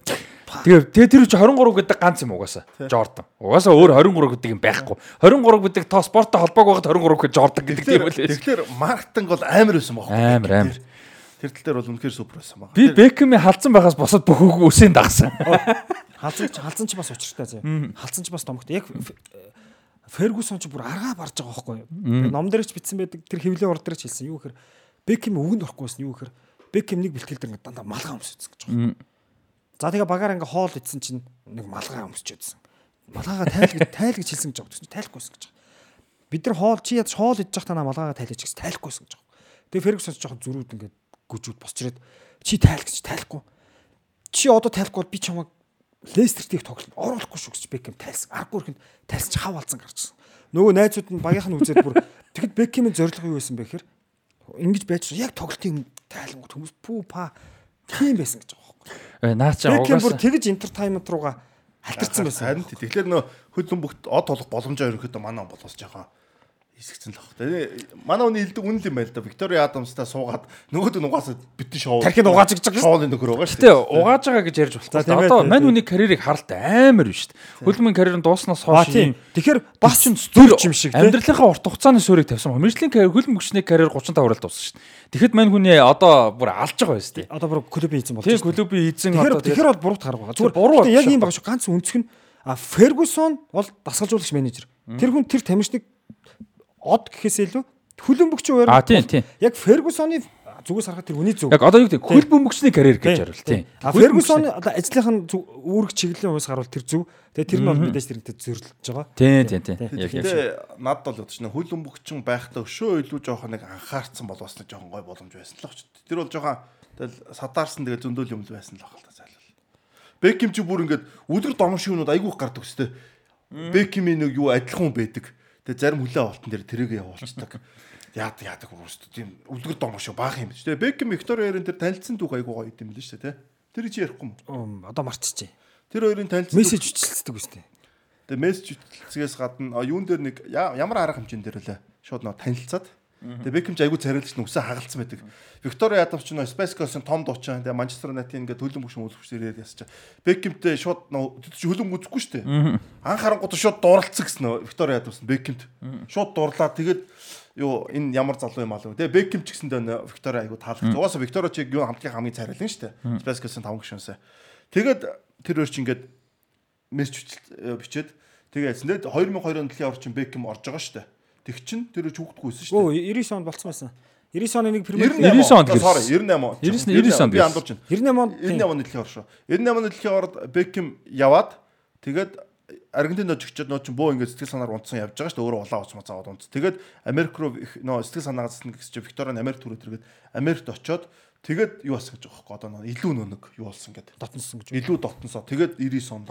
Тэгээ тэгээ тэр чи 23 гэдэг ганц юм угаасаа. Жордан. Угаасаа өөр 23 гэдэг юм байхгүй. 23 гэдэг тоо спорттой холбоог байгаад 23 гэж Жордан гэдэг тийм үл. Тэгэхээр маркетинг бол амар байсан баг. Амар, амар. Тэр тал дээр бол үнэхээр супер байсан баг. Би Бекхэми халдсан байгаас босоод бүх үсэнд дагсан. Халзан ч халзан ч бас учиртай зэ. Халзан ч бас томогтой. Яг Фергюсон ч бүр аргаа барж байгаа байхгүй юу? Ном дээр ч бичсэн байдаг. Тэр хевлээ урд дээр ч хэлсэн. Юу гэхээр Бекхэм үгэнд орохгүй байсан. Юу гэхээр Бекхэм нэг бэлтгэл дээр дандаа малгай өмсөж гэж байгаа. За тэгээ багаар ингээ хоол идсэн чинь нэг малгай өмсөж өгсөн. Малгайгаа тайл гэж тайл гэж хэлсэн гэж байгаа. Тайлахгүйсэн гэж байгаа. Бид нар хоол чи ядаж хоол идэж байхдаа малгайгаа тайлж гэсэн тайлахгүйсэн гэж байгаа. Тэгээ Фергюсон ч жоохон зүрүүд ингээ гүжүүд босчрээд чи тайл гэж тайлахгүй. Чи одоо тайлахгүй бол би чамайг Лестертийг тоглолт оруулахгүй шүү гэж Бекхэм тайлсан. Аргагүй ихэнд тайлсан чи хав алзан гарчсан. Нөгөө найзууд нь багийнх нь үзээд бүр тэгэд Бекхэмийн зорилго юу байсан бэ гэхээр ингэж байж яг тоглолтын тайлангууд хүмүүс пүү па тийм байсан гэж байгаа наа чи Бекхэм бүр угаасаа тэгж интертеймент руугаа алтарсан байсан. Харин. Тэгэхээр нөө хөлбөмбөгт од толох боломжоо ерөөхдөө манай он болоос жоохон хэсэгцэн л баг. Тэгээ манай хүний хэлдэг үнэн л юм байл да. Виктори Адамстай суугаад нөгөөд нь угаасаа битэн шоу. Тархинд угааж гэж байгаа. Шоуны нөхөр байгаа шүү. Гэтэ угааж байгаа гэж ярьж болохгүй. тийм Одоо мань тийм. хүний карьерийг харалт амар биш шүү дээ. Хөлбөмбөгийн карьер нь дууснаас Аа хойш тийм. юм Тэгэхээр бас ч зүрх юм шиг тийм. амьдралынхаа урт хугацааны суурийг тавьсан. Мэржлийн карьер хөлбөмбөгчний карьер 35 хүрэл дууссан шүү дээ. Тэгэхэд мань хүний одоо бүр алж байгаа байсан дээ. Одоо бүр клубын эзэн болж Тийм байна. клубын эзэн одоо тэгэхээр бол буруут гарга байгаа. Зүгээр буруу яг юм байгаа шүү. Ганц өнцг нь а Фергюсон бол дасгалжуулагч менежер. Тэр хүн тэр тамирчныг од гэхээс илүү хөлбөмбөгч өөр. А тийм тийм. Яг Фергюсоны зүгээс харахад тэр үний зүг. Яг одоо юу гэдэг хөлбөмбөгчний карьер гэж харуул тийм. А Фергюсон одоо ажлынх нь үүрэг чиглэлийн хувьас харуул тэр зүг. Тэгээ тэр нь бол мэдээж тэрнтэй зөрлөж байгаа. Тийм тийм тийм. Яг яг. Тэгээ надад бол ядч нэг хөл өмгөгчин байхдаа өшөө илүү жоохон нэг анхаарсан бол бас нэг жоохон гой боломж байсан л ч. Тэр бол жоохон тэгэл сатаарсан тэгээ зөндөөл юм л байсан л баг л та зайлал. Беким чи бүр ингээд өдөр домш юмнууд айгүйх гардаг өстэй. Бекимийн нэг юу адилхан хүн байдаг. Тэгээ зарим хүлээ авалтан дээр тэрийг явуулцдаг. Яадаг яадаг өөрөөсөө тийм үлгэр домш баг юм биш. Тэгээ Беким Викториарын тэр танилцсан түүх айгүй гоё юм л шүү дээ. Тэр чи ярихгүй юм. Одоо марцчихжээ. Тэр хоёрын танилцсан Мессеж үчилцдэг үстэй. Тэгээ мессеж үтэлцгээс гадна юун дээр нэг ямар арга хэмжээнд дээр лээ. Шууд нөө танилцаад. Тэгээ Бекхэм ч айгүй царилж нүсээ хагалцсан байдаг. Виктори Адамс ч нөө Coast-ын том дуучин. Тэгээ Манчестер United ингээд хөлөн бүшин үзэгчдэр ясч. Бекхэмтэй шууд нөө хөлөн үзэхгүй шүү дээ. Анх харангууд шууд дууралцсан гэсэн нөө Виктори Адамс Бекхэмт. Шууд дуурлаа. Тэгээд юу энэ ямар залуу юм аа лөө. Тэгээ Бекхэм ч гэсэндээ нөө Виктори айгүй таалагдсан. Угаасаа Виктори чиг юу хамтгийн хамгийн дээ. Space Coast-ын 5 гишүүнсээ. Тэгээд тэр өөр чи ингээд мессеж бичээд. Тэгээд 2002 оны дэлхийн орчин Бекхэм орж байгаа дээ. Тэг чин тэр хүүхдгүйсэн шүү Өө дээ. 99 онд болцсон байсан. 99 оны нэг премьер 99 онд гэрсэн. Sorry 98 он. 99 онд би андуурч байна. 98 онд 98 оны дэлхийн ор шүү. 98 оны дэлхийн орд Бекхэм яваад тэгээд Аргентинд очигчод нөө чин бөө ингээд сэтгэл санаар унтсан явж байгаа шүү дээ. Өөрөө улаан уцмаа цаад унт. Тэгээд Америк руу нөө сэтгэл санаагаас нь гэсэн чинь Викторийн Америк түрүү тэргээд Америкт очоод тэгээд юу болсон гэж байхгүй одоо нөө илүү нөө нэг юу болсон гэдэг. дотносон гэж. Илүү дотносоо. Тэгээд 99 онд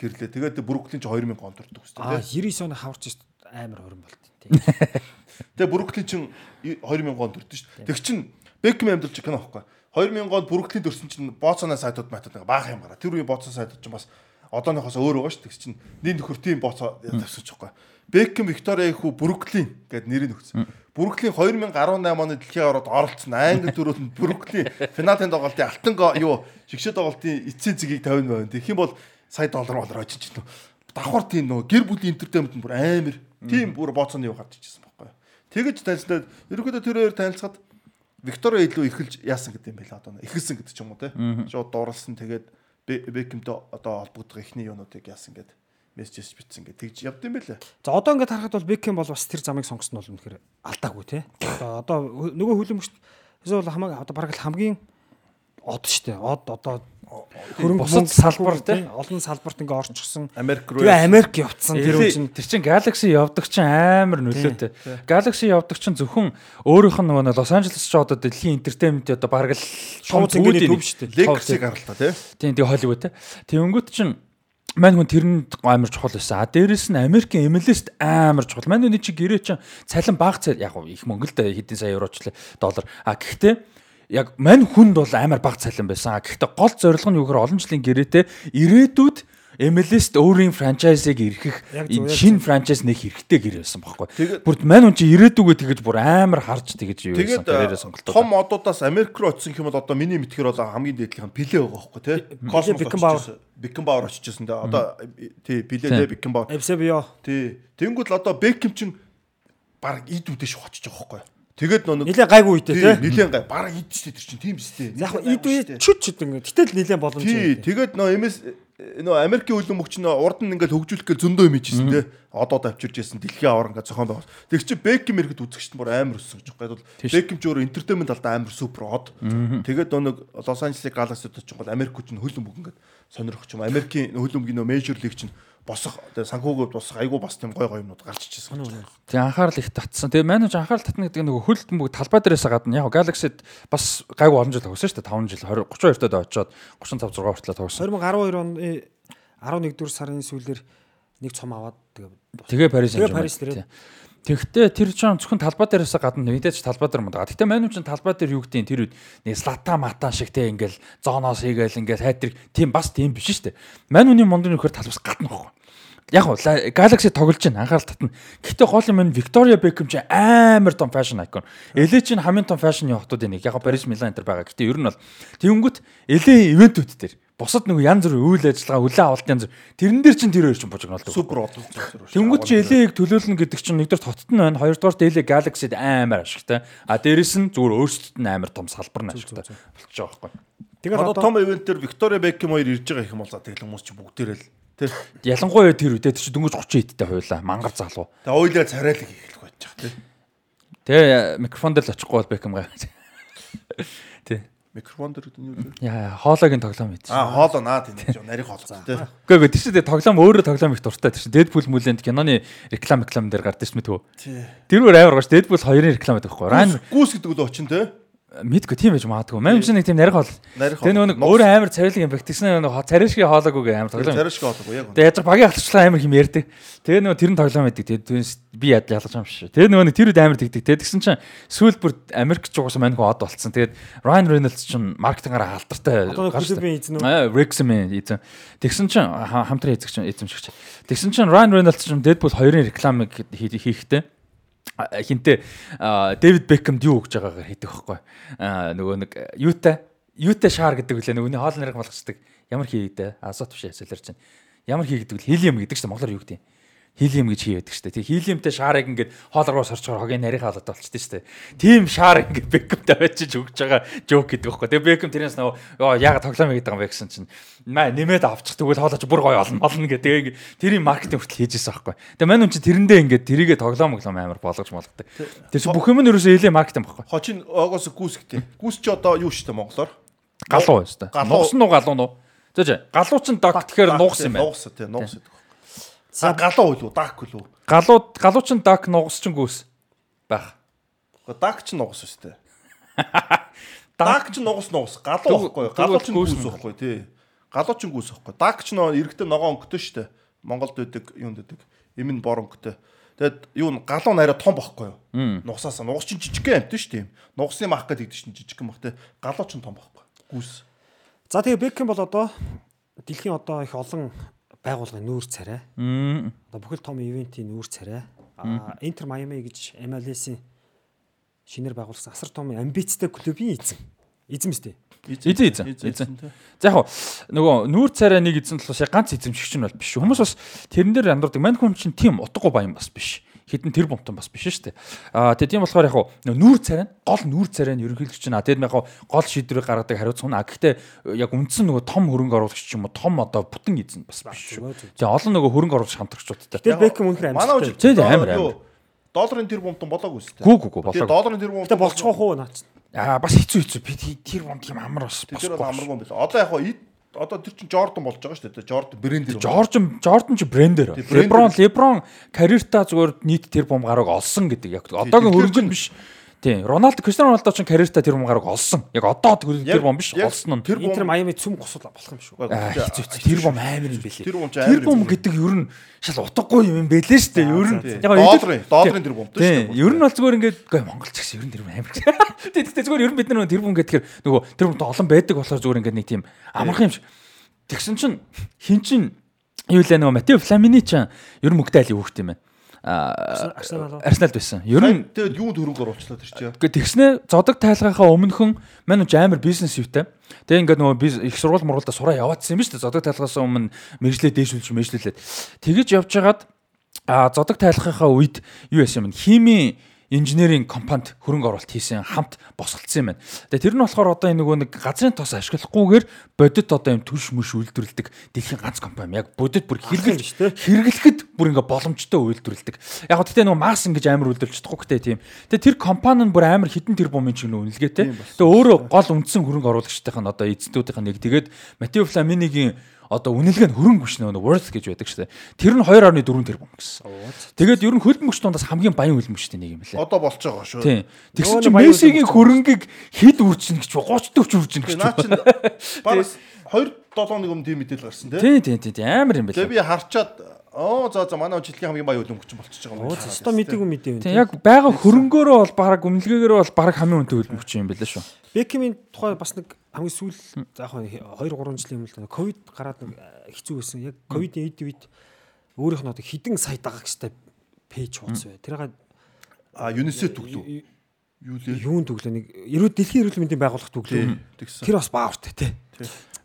гэрлээ. Тэгээд Бруклин ч 2000 онд төрдөг А үстэй. 99 оны хаварч шүү дээ. Амар хорин болт. Тийм. Тэгээ Бруклин чин 2000 онд төрдөн шүү дээ. Тэг чин Бекхэм амьдарч кино аахгүй. 2000 онд Бруклин төрсөн чин Боцоны сайтууд матууд нэг баах юм гараа. Тэр үеийн Боцон сайтууд чин бас одооноос өөр байгаа шүү. Тэг чин нэг нөхөр тийм Боцо тавьсан ч аахгүй. Бекхэм Виктория хүү Бруклин гэдэг нэрийг өгсөн. Бруклин 2018 оны дэлхийн ороод оролцсон. Англи төрөөд нь Бруклин финалийн тоглолтын алтан юу шигшээ тоглолтын эцсийн зэгийг 50 байв. Тэгэх юм бол сая доллар болоор очиж чинь давхар тийм нөө гэр бүлийн интертеймент бүр амар тийм бүр боцооны юу гарч ижсэн байхгүй. Тэгэж танилцаад ерөөдөө тэр хоёр танилцахад Виктория илүү ихэлж яасан гэдэг юм байла одоо ихэлсэн гэдэг ч юм уу те. Шууд дууралсан тэгээд Бе- Бекхэмтэй одоо холбогдох ихний юунуудыг яасан гэдэг мессеж бичсэн гэдэг тэгж явд юм байлаа. За одоо ингээд харахад бол Бекхэм бол бас тэр замыг сонгосон нь бол үнэхээр алдаагүй тий. Одоо одоо нөгөө хөлөмөгч эсвэл хамаа одоо бараг л хамгийн од штэ. Од одоо хөрөнгө Бусад мөнгө салбар, тий. олон салбарт ингээ орчихсон. Америк руу Тэгээ Америк явцсан тэр үн чинь Тэр чин Galaxy явдаг чин амар нөлөөтэй. Galaxy явдаг чин зөвхөн өөрийнх нь нөгөө Лос Анжелес ч одоо дэлхийн entertainment одоо бараг л Шоу зингээний төв шүү дээ. Legacy гаралтаа тий. Тийм тийм Холливуд те. Тэнгүүт чин мань хүн тэрэнд амар чухал байсан. А дээрэс нь Америкийн MLS-т амар чухал. Мань хүний чи гэрээ чин цалин бага цал яг их Монголд хэдэн сая еврочлээ доллар. А гэхдээ яг мань хүнд бол амар бага цалин байсан. Гэхдээ гол зорилго нь юу гэхээр олон жилийн гэрээтэй ирээдүйд MLS-т өөрийн франчайзыг эрхэх шинэ франчайз нэг хэрэгтэй гэр байсан байхгүй. Тэгээд- Бүр мань хүн чи ирээдүгөө тэгэж бүр амар харж тэгэж юу Карьераа а, сонголтоо. том одуудаас Америк руу очисон юм бол одоо миний мэдхээр бол хамгийн дээдлийнх нь Пиле байгаа байхгүй тий. Космос очижсэн. Beckenbauer очижсэн дээ. Одоо тий Пиле Тий. дээ Beckenbauer. Эвсебио Тий. Тэнгүүд л одоо Бекхэм чин баг ид үдэ шүү очиж байгаа байхгүй. Тэгээд нөө нэг нилээ гайгүй үедээ тий тий. нилээн гай баг ид шүү дээ тэр чин тийм шүү дээ. Яг ид үе чүт чүт ингээ. Гэтэл нилээ боломж Тий, юм. тэгээд нөө MS нөө Америкийн хөлбөмбөг мөгч нөө урд нь ингээл хөгжүүлэх гээл зөндөө юм ийжсэн те. Одоо давчирж ирсэн дэлхийн авар ингээд зохион байгуулсан. Тэг чи Бекхэм ирэхэд үзэгчт бүр амар өссөн гэж байна. Бол Бекхэм ч өөр entertainment талдаа амар супер од. Тэгээд нөө нэг Лос Анжелес Galaxy-д ч бол Америк хүч нь хөлбөмбөг ингээд сонирхож юм. Америкийн хөлбөмбөгийн нөө Major League чинь босох тэгээ санхүүгүүд босох айгу бас тийм гой гой юмнууд гарч ичсэн. Тэг анхаарал их татсан. Тэгээ манайч анхаарал татна гэдэг нөгөө хөлт бөмбөг талбай дээрээс гадна яг Galaxy-д бас гайгүй олон жил тогсон шүү дээ. 5 жил 20 32 тад очоод 35 6 хүртэл тогсон. 2012 оны 11 дугаар сарын сүүлээр нэг цом аваад тэгээ Тэгээ Парис Тэгээ. Парис дээр. Тэгэхдээ тэр чинь зөвхөн талбай дээрээс гадна мэдээж талбай дээр мундаг. Гэхдээ манайч чинь талбай дээр юу гэдэг тэр үед слата мата шиг те ингээл зооноос хийгээл ингээл хайтрик тийм бас тийм биш шүү дээ. Мань хүний мундаг нөхөр талбас гадна байхгүй. яг уу Galaxy тоглож байна анхаарал татна. Гэхдээ гол юм нь Victoria Beckham чи амар том fashion icon. LA чинь хамгийн том fashion-ийн хотууд энийг яг Paris Milan энэ байгаа. Гэхдээ ер нь бол тэнгүүт LA ивентүүд дээр бусад нэг янз бүр үйл ажиллагаа үлээ авалт янз тэрэн дээр чинь тэр хоёр чинь божигнолдог. Супер цогцор. Тэнгүүд чи LA-г төлөөлнө гэдэг чинь нэгдүгээр хотод нь байна, хоёрдугаар LA Galaxy-д амар ашигтай. А дээрэс нь зүгээр өөрсдөд нь амар том салбар нь ашигтай болчихж байгаа байхгүй. Тэгээд Одоо том ивент дээр Виктория Бекхэм хоёр ирж байгаа их юм бол за тэгэл хүмүүс чи бүгдээрээ л тэр Ялангуяа тэр үедээ тэр чи дөнгөж 30 хэдтэй хуйлаа мангар залуу. тэгээ ойлоо царайлаг хийх байж байгаа тий. Тэгээ микрофон дээр л очихгүй бол Beckham гай. Микрофон дээр гэдэг нь юу вэ? Яа, хоолойгийн тоглоом хийдэг. Аа хоолоо наа тийм жоо нарийн хоолоо тий. Үгүй ээ, тийш дээ тоглоом өөрөө тоглоом их дуртай. Тийш Deadpool мүлэнд киноны реклам реклам дээр гардаг шүү дээ. Тий. Тэр өөр амар гоош Deadpool 2-ын реклам байдаг байхгүй. Ryan Гүүс гэдэг л очин тий. Мэдгүй тийм байж магадгүй. Мам чинь нэг тийм хоол. Нарийн Тэгээ нөгөө нэг өөрөө амар царилэг юм байх. Тэгснэ нөгөө царилшгийн хоолойгүйгээ амар тоглоом. Царайшг хоолоо яг. Тэгээ яаж багийн ахлагчлаа амар хим ярьдаг. Тэгээ нөгөө тэр нь тоглоом байдаг. Тэгээ би яд ялгаж юм шиг. Тэгээ нөгөө нэг тэр үед амар тэгдэг. Тэгээ тэгсэн чинь сүүл бүр Америк ч угаасаа мань хөө од болцсон. Тэгээд Ryan Reynolds чинь маркетингаараа алдартай. Одоо гарч- клубын эзэн үү? Аа, Rexman эзэн. Тэгсэн чинь ха- хамтран эзэгч эзэмшигч. Тэгсэн чинь Ryan Reynolds чинь Deadpool 2-ын рекламыг хий- хийхдээ хинтээ Дэвид Бекхэмд юу өгж байгаагаар хийдэг байхгүй. Нөгөө нэг юутай юутай шаар гэдэг үлээ нөгөөний хоол нэрийг болгочдөг. Ямар хийгээд азот биш солирч чинь. Ямар хий гэдэг л хелиум гэдэг чинь монголоор юу гэдэг юм? Хелиум гэж хийдэг шүү дээ. Тэг хелиумтай шаарыг ингээд хоол руу сорчоор хогийн нарийнхаа халаад болчихдээ шүү дээ. Тийм шаар ингээд Бекхэмтэй авчиж өгж байгаа жоок гэдэг байхгүй. Тэг Бекхэм тэрнээс нөгөө ёо яга тоглоом хийдэг юм бэ гэсэн чинь маа нэмээд авчих тэгвэл хоолооч бүр гоё олно болно гэдэг. Тэрийн маркетинг хүртэл хийжсэн байхгүй. Тэг мань хүн чинь тэрэндээ ингээд тэрийгэ тоглоом моглоом амар болгож молгодог. Тэр чинь бүх юм нь ерөөсөө эле маркетинг байхгүй. Хочин огоос гүүс гэдэг. Гүүс чи одоо юу штэ монголоор? Галуу шүү дээ. Нугас нуу галуу нуу. Зөөж галуу чинь дог тэгэхээр нугас юм байна. Нугас тий нугас гэдэг. За галуу хөл үү, дак хөл үү? Галуу галуу чинь дог нугас чинь гүс байх. Гэхдээ дак ч нугас шүү дээ. Дак ч нугас нугас. Галуу байхгүй. Галуу ч гүүс байхгүй тий. Галуу ч гүүс байхгүй. Дак ч нөө эрэгтэй ногоо өнгөтэй шүү дээ. Монголд байдаг юунд байдаг. Эмэн бор өнгөтэй. Тэгэд юу н галуу нарай том байхгүй юу? Нугасаас нугас чинь жижигхэн амт шүү дээ. Нугасын мах гэдэг чинь жижигхэн мах тий. Галуу ч том байхгүй. Гүүс. За тэгээ Бекхэм бол одоо дэлхийн одоо их олон байгууллагын нүүр царай. Одоо бүхэл том ивентийн нүүр царай. Аа Интер Майами гэж MLS-ийн шинээр байгуулсан асар том амбицтай клубын эзэн. Эзэн мэт ээ. Эзэн эзэн эзэн. За яг нөгөө нүүр царай нэг эзэн толгоос ганц эзэмшигч нь бол биш. Хүмүүс бас тэрэн дээр андуурдаг. Мань хүн чинь тийм утгагүй баян бас биш. Хитэн тэр бомтон бас биш шүү дээ. Аа тэгээ тийм болохоор яг нүүр царай нь гол нүүр царай нь ерөнхийлөгч нь. Тэгээд яг гол шийдвэрийг гаргадаг хариуцсан. А гэхдээ яг үндсэн нөгөө том хөрөнгө оруулагч ч юм уу том одоо бүтэн эзэн бас биш шүү. Тэгээ олон нөгөө хөрөнгө оруулагч хамтрагчдуудтай. Тэгээ Бекхэм үнэхээр Манай амжилттай. Тий, амар, амар. Долларын тэр бомтон болоогүй шүү дээ. Гүү гүү гүү Тэгээ болоо. долларын тэр бомтон Гэтэ болчихоо хуу наач. Аа бас хэцүү хэцүү. Би тэр бонд юм амар бас. Тэр бол амаргүй юм байна. Одоо яг хоо одоо тэр чин Jordan болж байгаа шүү дээ. Jordan брэнд дэр. Жорж Жордан ч брендер. Тий, брендер. Леброн Леброн карьертаа зүгээр нийт тэр бом гараг олсон гэдэг яг одоогийн хөрөнгө биш. Тийм. Роналдо Криштиано Роналдо ч карьертаа тэр бом гараг олсон. Яг одоо тэр бом биш олсон нь. Тэр бом Интер Майами цөм госол болох юм шүү. Тэр бом амар юм бэлээ. Тэр бом ч Тэр амар бом юм. гэдэг ер нь шал утгагүй юм бэлээ шүү дээ. Ер нь Тийм. яг Долларын долларын тэр бомтой шүү Тийм. Ер нь бол зүгээр ингээд үгүй Монголч гэсэн ер нь тэр бом амар. Тэгэхдээ зүгээр ер нь бид нар тэр бом гэхээр нөгөө тэр бомтой олон байдаг болохоор зүгээр ингээд нэг тийм амархан юм шиг. Тэгсэн чинь хин чин юу лээ нөгөө Матео Фламини ч ер нь мөгтэй айлын хүүхд юм байна. Арсеналд байсан. Ер нь Тэгээд юунд хөрөнгө оруулчлаа тэр чинь. Гэхдээ тэгснэ зодог тайлгахаа өмнөхөн мань ч амар бизнес юутай. Тэгээ ингээд нөгөө биз- их сургууль мургуулда сураа яваадсан юм шүү дээ. Зодог тайлгахаас өмнө мэржлээ дээшүүлж мэржлүүлээд. Тэгэж явж хагаад а зодог тайлгахаа үед юу яасан юм бэ? Инженерийн компанид хөрөнгө оруулалт хийсэн хамт босголцсон юм байна. Тэгээ тэр нь болохоор одоо энэ нөгөө нэг газрын тос ашиглахгүйгээр бодит одоо юм түлш мүш үйлдвэрлэдэг дэлхийн ганц компани. Яг бодит бүр хэрэглэж хэрэглэхэд бүр ингээ боломжтой үйлдвэрлэдэг. Яг гоо тэгтээ нөгөө масс ингэж амар үйлдвэрлэж чадахгүй гэдэг тийм. Тэгээ тэр компани нь бүр амар хідэн тэрбумын чинь үнэлгээтэй. Тэгээ өөрөө гол үндсэн хөрөнгө оруулагчдынх нь одоо эзэдүүдийнх нь нэг тэгээд Матео Фламинигийн одоо үнэлгээ нь хөрөнгө биш нөгөө worth гэж байдаг шүү дээ. Тэр нь 2.4 тэрбум гэсэн. Тэгээд ер нь хөлбөмбөч дундаас хамгийн баян хөлбөмбөчтэй нэг юм лээ. Одоо болж байгаа шүү. Тийм. Тэгсэн чинь нэг Мессигийн хөрөнгийг хэд үржин гэж 30 40 үржин гэж. Наа чин багс 2 7 өмнө тийм мэдээлэл гарсан тийм. Тийм тийм тийм амар юм байна. би харчаад оо за за манай жилийн хамгийн баян хөлбөмбөч болчихж байгаа юм. Оо зөв мэдээгүй мэдээгүй. Тийм яг байгаа хөрөнгөөрөө бол баг үнэлгээгээр бол баг хамгийн үнэтэй хөлбөмбөч юм байна шүү. Бекхэмийн тухай бас нэг хамгийн сүүл за яг 2 3 жилийн өмнө л ковид гараад нэг э, хэцүү байсан. Яг ковидын үед үед өөрийнх нь одоо хідэн сая дагагчтай пэйж хуудас бай. Тэрийг А юнисет төглөө. Юу лээ? юун төглөө нэг эрүү дэлхийн эрүүл мэндийн байгууллага төглөө. Тэр бас баавартай тий.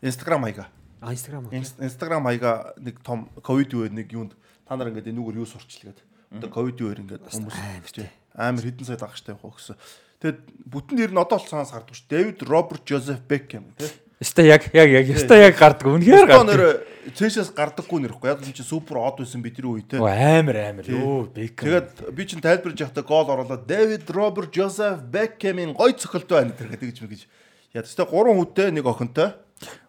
Инстаграм маяга. А Instagram. Инстаграм маяга нэг том ковид үеэр нэг юунд та нар ингээд энүүгээр юу сурчлгээд. Одоо ковид үеэр ингээд хүмүүс. Амар хідэн сая дагагчтай явах гэсэн. Тэгэд бүтэн нэр нь одоо л цаанаас гардаг ш. Дэвид Роберт Жозеф Бекхэм тий. Яста яг яг яг яста яг гардаг. Үнэхээр гардаг. нэр цэшээс гардаггүй нэрхгүй. Яг л чи супер од байсан бидний үе тий. Оо, Амар амар. Йоо Бекхэм. Тэгээд би чинь тайлбарж явахдаа гол оруулаад Дэвид Роберт Жозеф Бекхэмийн гой цохилтой байна тэр гэж мэгж. Яа тэстэй гурван хүүтэй нэг охинтой.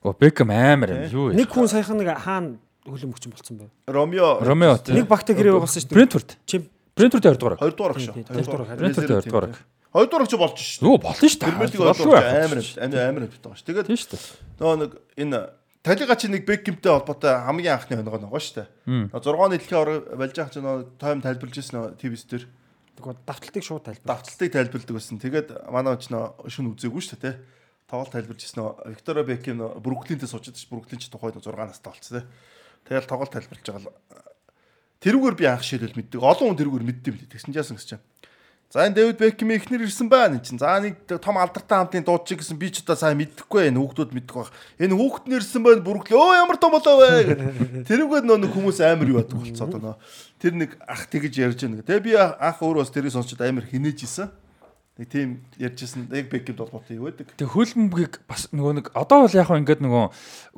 Оо Бекхэм амар. Юу Нэг хүн саяхан нэг хаана хөлөмөгч болсон бэ? Ромео Ромео тий. Нэг багтаа гэрээ болсон шүү дээ. Брентфорд. Чим Брентфорд 2 дугаар. 2 дугаар тий, хоёр дугаар. Брентфорд 2 дугаар. 2 дугаар ч болж шүү. Юу болно шүү яах вэ? амар амар амар хэвтэй байгаа шүү. Тэгээд Тийм шүү дээ. нөгөө нэг энэ Талига чи нэг Бекхэмтэй холбоотой хамгийн анхны хоногоо байгаа шүү дээ. Нөгөө 6 дэлхийн орог болж байгаа чинь нөгөө тайм тайлбарлаж ирсэн нөгөө ТV-с дээр нөгөө давталтыг шууд тайлбар. давталтыг тайлбарладаг байсан. Тэгээд манай ч нөгөө шүн үзээгүй шүү дээ. Тоглолт тайлбарлаж ирсэн нөгөө Виктория Бекхэм нөгөө Бруклинтэй суучдаг ш Бруклин ч тухайд 6 настай болцсон тий. Тэгэл тоглолт тайлбарлаж байгаа л тэрүүгээр би анх шийдэл мэддэг. Олон хүн тэрүүгээр мэддэм билээ. Тэгсэн яасан гэж чинь. За энэ Дэвид Бекхэм ихнэр ирсэн байна энэ чинь. За нэг том алдартай хамтын дуудчих гэсэн би ч удаа сайн мэдэхгүй энэ хүүхдүүд мэддэг баг. Энэ хүүхд нь ирсэн байна Бруклин. Өө ямар том болоо вэ гэдэг. Тэрүүгээр нөө нэг хүмүүс амар юу яадаг болцоод байна. Тэр нэг ах тэгэж ярьж байна. Тэгээ би анх өөрөө бас тэрийг сонсчод амар хинээж исэн. Нэг тийм ярьжсэн яг Бекхэмд холбоотой юу байдаг. Тэг хөлбөмбөгийг бас нөгөө нэг одоо бол яг хөө ингээд нөгөө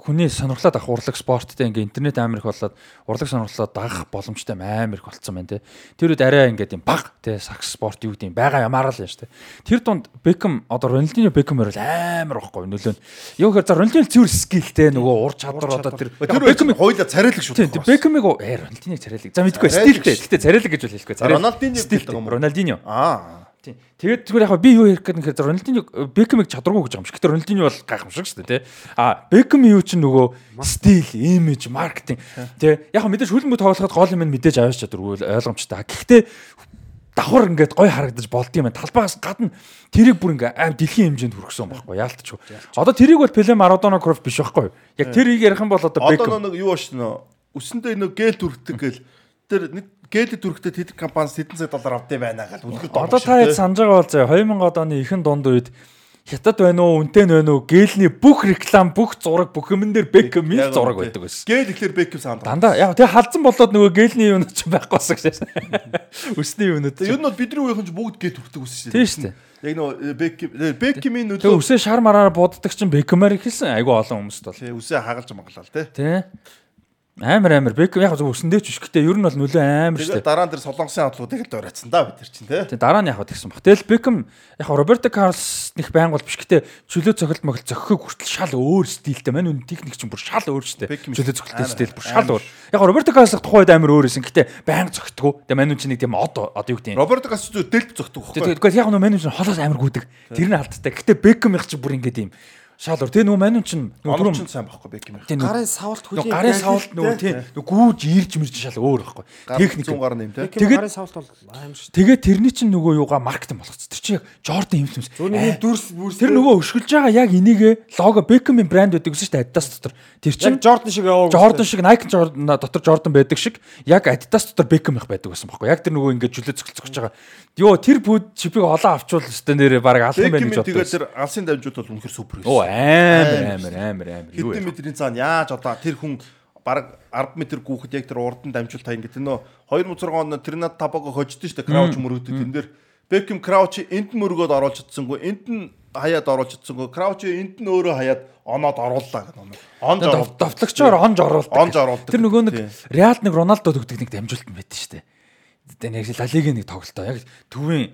хүний сонирхлоод авах урлаг спорттой ингээд интернет амар их болоод урлаг сонирхлоод дагах боломжтой амар их болцсон байна те. Тэр үед арай ингээд юм баг те сакс спорт юу гэдэг юм байгаа ямаар л яаж те. Тэр дунд Бекхэм одоо Рональдиньо Бекхэмээр бол амар байхгүй нөлөө. Юу гэхээр за Рональдиньо цэвэр скиллтэй нөгөө ур чадвар одоо тэр Тэр Бекхэм хоёлаа царайлаг шүү. Тийм Бекхэмиг э Рональдиньо царайлаг. За мэдгүй стилтэй. Гэтэ царайлаг гэж бол хэлэхгүй. Стилтэй. гэдэг юм уу? Рональдиньо. Аа. Тийм. Тэгээд зүгээр яг би юу ярих гэдэг нэхэр Рональдиньо Бекхэмиг чадваргүй гэж байгаа юм шиг. Гэтэ Рональдиньо бол гайхамшиг шүү дээ, тий. А Бекхэм юу ч нөгөө стил, имиж, маркетинг. Тий. Яг мэдээж хөлбөмбөг тоглоход гол юм мэдээж аваач чадваргүй ойлгомжтой. Гэхдээ давхар ингээд гой харагдаж болд юм байна. Талбайгаас гадна тэрийг бүр ингээ аим дэлхийн хэмжээнд хүргэсэн байхгүй яалтчгүй. Одоо тэрийг бол Пеле Марадона Кроф биш байхгүй. Яг тэрийг ярих юм бол одоо Одоо Бекхэм нэг юу нөө үсэндээ нэг гэл түрхдэг гэл тэр нэг гэл түрхтэй тэд компаниас хэдэн сая доллар авдсан байна гал үлгэр Одоо та хэд санаж байгаа бол заяа 2000 оны ихэнх дунд үед хятад байна уу, үнтэй байна уу, гээлний бүх реклам, бүх зураг, бүх юмн дээр Бекхэм мэл зураг байдаг байсан. Гэл ихлээр Бекхэм санд. Дандаа яг тэгээ халдсан болоод нөгөө гээлний юунууд ч байхгүй болсон гэж. Үсний юунууд. Ер нь бол бидний үеийнхэн ч бүгд гэл түрхдэг үсэн шүү Тийм шүү дээ. Яг нөө Бекхэм Бекхэмийн нөлөө үсээ шар мараар буддаг чинь Бекхэмээр ихэлсэн. Айгу олон хүмүүст бол. тий үсээ хагалж маглал тий. Тэ. Амар амар Бекхэм яг зөв үсэндээ ч биш. Гэтэ ер нь бол нөлөө амар шүү дээ. дараа нь тэр солонгосын хадлуудыг л дурайцсан да бид нар чинь тий. Тэгээ дараа нь яг тэгсэн баг. Тэгэл Бекхэм яг Роберто Карлс них байнг бол биш. Гэтэ чөлөө цохилт могил зохихыг хүртэл шал өөр стилтэй. Мань үн техник чинь бүр шал өөр шүү дээ. Чөлөө цохилтын стил бүр шал өөр. Яг Роберто Карлс тухайд амар өөр байсан. Гэтэ байнг зохитгоо. Тэгээ мань үн чинь нэг тийм од одоо юу гэдэг юм. Роберто Гас зү дэлб байхгүй. тэгээ яг нөө мань үн чинь холоос амар гүдэг. Тэр нь алдтай. Гэтэ Бекхэм их чи бүр ингээд юм шал өөр. Тэгээ нөө мань үн чинь Оног түрүүн чинь сайн байхгүй тийм нөө Гарын савлт хөлийн гарын савлт нөгөө тийм нөө гүүж ирж мэрж шал өөр байхгүй. Техник Техник 100 гаруй нэм тий. Тэгээд Тэгээд- гарын савлт бол аим шүү. Тэгээ тэрний чинь нөгөө юугаа маркетинг болгоц. Тэр чинь яг Jordan инфлюенс. Зүүнний дүрс бүрс Тэр нөгөө өшгөлж байгаа яг энийгээ лого Beckham-ийн брэнд байдаг гэсэн шүү дээ Adidas дотор. Тэр чинь Jordan шиг яваа. Jordan шиг Nike Jordan дотор Jordan байдаг шиг яг Adidas дотор Beckham их байдаг байсан байхгүй. Яг тэр нөгөө ингээд жүлээ цогцолж байгаа. Йоо тэр бүд чипийг олон авчвал өстө нэрээ баг алхан байна Бекхэм гэж тэгээд бодсон. тэр алсын дамжууд бол үнэхэр супер байсан. Амар амар амар амар. Юу Хэдэн метрийн цаана яаж одоо тэр хүн бараг 10 м гүөхд яг тэр урд нь дамжуулт хаян гэдэг нөө 2006 онд Тринат Табаго хождсон шүү дээ крауч мөрөгдөд тэн дээр Бекхэм крауч энд нь мөргөөд оруулж чадсангүй энд нь хаяад оруулж чадсангүй крауч энд нь өөрөө хаяад оноод орууллаа гэх юм. Онж Тэгээд оруулдаг. Довтлогчоор онж оруулдаг. Онж оруулдаг. Тэр нөгөө нэг. Реал нэг Роналдо төгдөг нэг дамжуулт нь байдаг шүү дээ. Тэгээ яг Ла Лигийн нэг тоглолтоо яг төвийн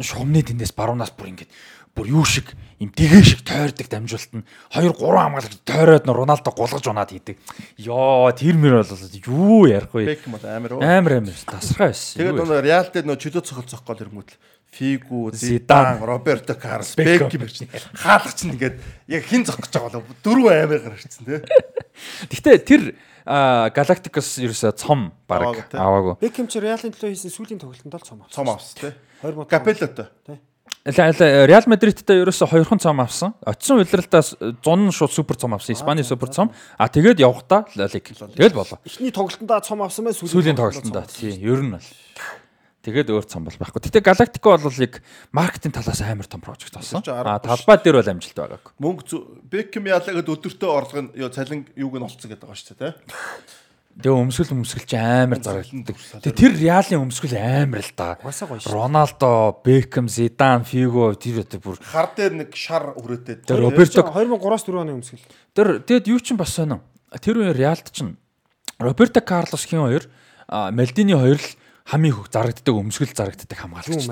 шугамны тэндээс баруунаас бүр ингээд бүр юу шиг юм дэгээ шиг тойрдог дамжуулт нь 2 3 хамгаалагч тойроод нь Роналдо гулгаж унаад хийдэг. Йоо тэр мөр бол юу ярих вэ? Бекхэм бол амар уу. Амар амар тасархай байсан. Тэгээд нөгөө Реалтэй нөгөө чөлөө цохол цохгол хэрэгмүүл Фигу, Зидан, Роберто Карлос, Бекхэм. Бекхэм чинь хаалгач нь ингээд яг хин зогсож байгаа болов дөрөв амар гарчихсан тий. Гэхдээ тэр а, Galacticos ерөөсө цом баг аваагүй. Бекхэм чи Реалын төлөө хийсэн сүүлийн тоглолтод л цом авсан. Цом авс тий. 20 мод. Капеллото. Тий. Реал Мадридтай ерөөсө 2хан цом авсан. Очсон удирдалтаас 100 шууд супер цом авсан. Испани супер цом. А тэгээд явхдаа Ла Лиг. Тэгэл болоо. Эхний тоглолтондоо цом авсан байх Сүүлийн тоглолтонд тий, ер нь бол. Тэгээд өөр цом бол байхгүй. Гэтэ Галактико бол яг маркетинг талаас амар том прожект болсон. А талбай дээр бол амжилт байгаагүй. Мөнгө Бекхэм яалагад өдөртөө орлого нь цалин юуг нь олцсон гэдэг байгаа шүү дээ, тий. Тэгээ өмсгөл өмсгөл чи амар зарагддаг. Тэгээ тэр Реалын өмсгөл амар л да. Роналдо, Бекхэм, Зидан, Фиго тэр одоо бүр Хар дээр нэг шар өрөөтэй. тэр Роберто 2003-аас 4 оны өмсгөл. тэр тэгэд юу ч юм бас сонио. Тэр үеийн Реалд чинь Роберто Карлос хин хоёр, а, Малдини хоёр л хамгийн их зарагддаг өмсгөл зарагддаг хамгаалагч.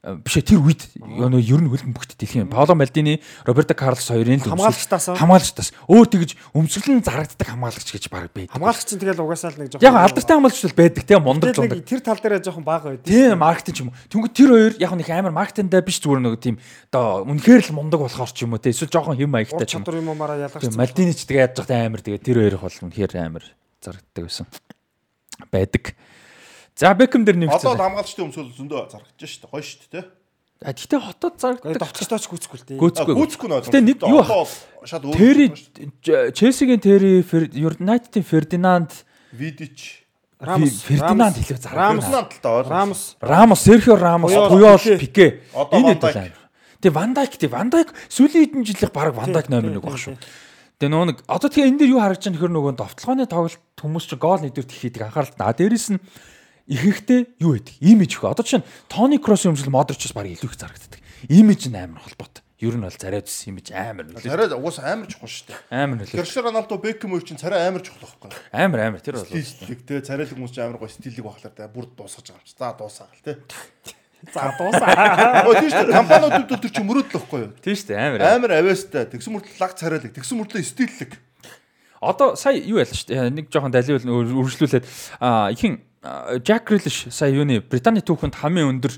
Мальдин. Биш ээ, тэр үед нөө ер нь хөлбөмбөгт бүгд дэлхийн Паоло Малдини, Роберто Карлос хоёрын л Хамгаалагчтаас аа? хамгаалагчтаас өөр тэгж өмсгөл нь зарагддаг хамгаалагч гэж баг бай. Хамгаалагч чинь тэгэл угаасаа л нэг жоохон Яг алдартай хамгаалагч бол байдаг те мундаг жундаг. нэг тэр тал дээр жоохон бага байд. Тийм маркетинг юм уу. Тэнгүү тэр хоёр яг нэг амар маркетиндаа биш зүгээр нэг тийм одоо үнэхээр л мундаг болохоор ч юм уу те эсвэл жоохон хэм маягтай ч юм. чадвар юм уумаараа Тийм ялгарч. Малдини ч тэгээ яаж захтай амар тэгээ тэр хоёрох бол үнэхээр амар зарагддаг байсан. Байдаг. За Бекхэм дээр нэг Одоо л хамгаалагчдын өмсөл зөндөө зарагдаж шүү дээ. Гоё шүү дээ, тий. А гэтээ хотод зарагддаг. Довтлогчтойч гүцэхгүй л дээ. Гүцэхгүй. Гүцэхгүй нь Гэтээ нэг юу ах- шал өөр. Тэри Челсигийн Тэри Юнайтедийн Фердинанд Видич. Рамос, Фердинанд Рамос, хэлээ Рамос. Фердинанд л таа. Рамос. Рамос, Серхио Рамос, Пуйол, Пике. Энэ Ван хэд Дайк. амар. Тэгээ Ван Дайк тий Ван Дайк сүүлийн хэдэн жилийнх баг Ван Дайк номер тий, 1 баг шүү. Тэгээ нөгөө нэг одоо тэгээ энэ дээр юу харагдаж байгаа нөхөр нөгөө довтлооны тоглолт хүмүүс чи гол нэгдүгээр хийдэг анхаарал та. Дээрээс нь ихэнхдээ юу гэдэг? Имиж их. Одоо чинь Тони Кросс юмжил Модричс баг илүү их зарагддаг. Имиж нь амар холбоотой. Ер нь бол царайд үсэн имиж амар нөлөө. Царайд угаас амар чухал шүү дээ. Амар нөлөө. Кэршер Роналдо Бекхэм үеч чинь царай амар чухал байхгүй юу? Амар амар тэр бол. Стилэг те царайлаг хүмүүс чинь амар гоо стилэг бахлаар да бүрд дуусгаж байгаа юм чи. За дуусаагаа л те. За дуусаа. Өө тийш үү компаниуд өдөр чи мөрөөдөл واخгүй юу? Тийш үү амар. Амар авьяастай. Тэгсэн мөртлөө лаг царайлаг. Тэгсэн мөртлөө стиллэг. Одоо сая юу яла шүү дээ. Нэг жоохон далиул өргөжлүүлээд аа ихэн Jack Grealish сая юуны Британий түүхэнд хамгийн өндөр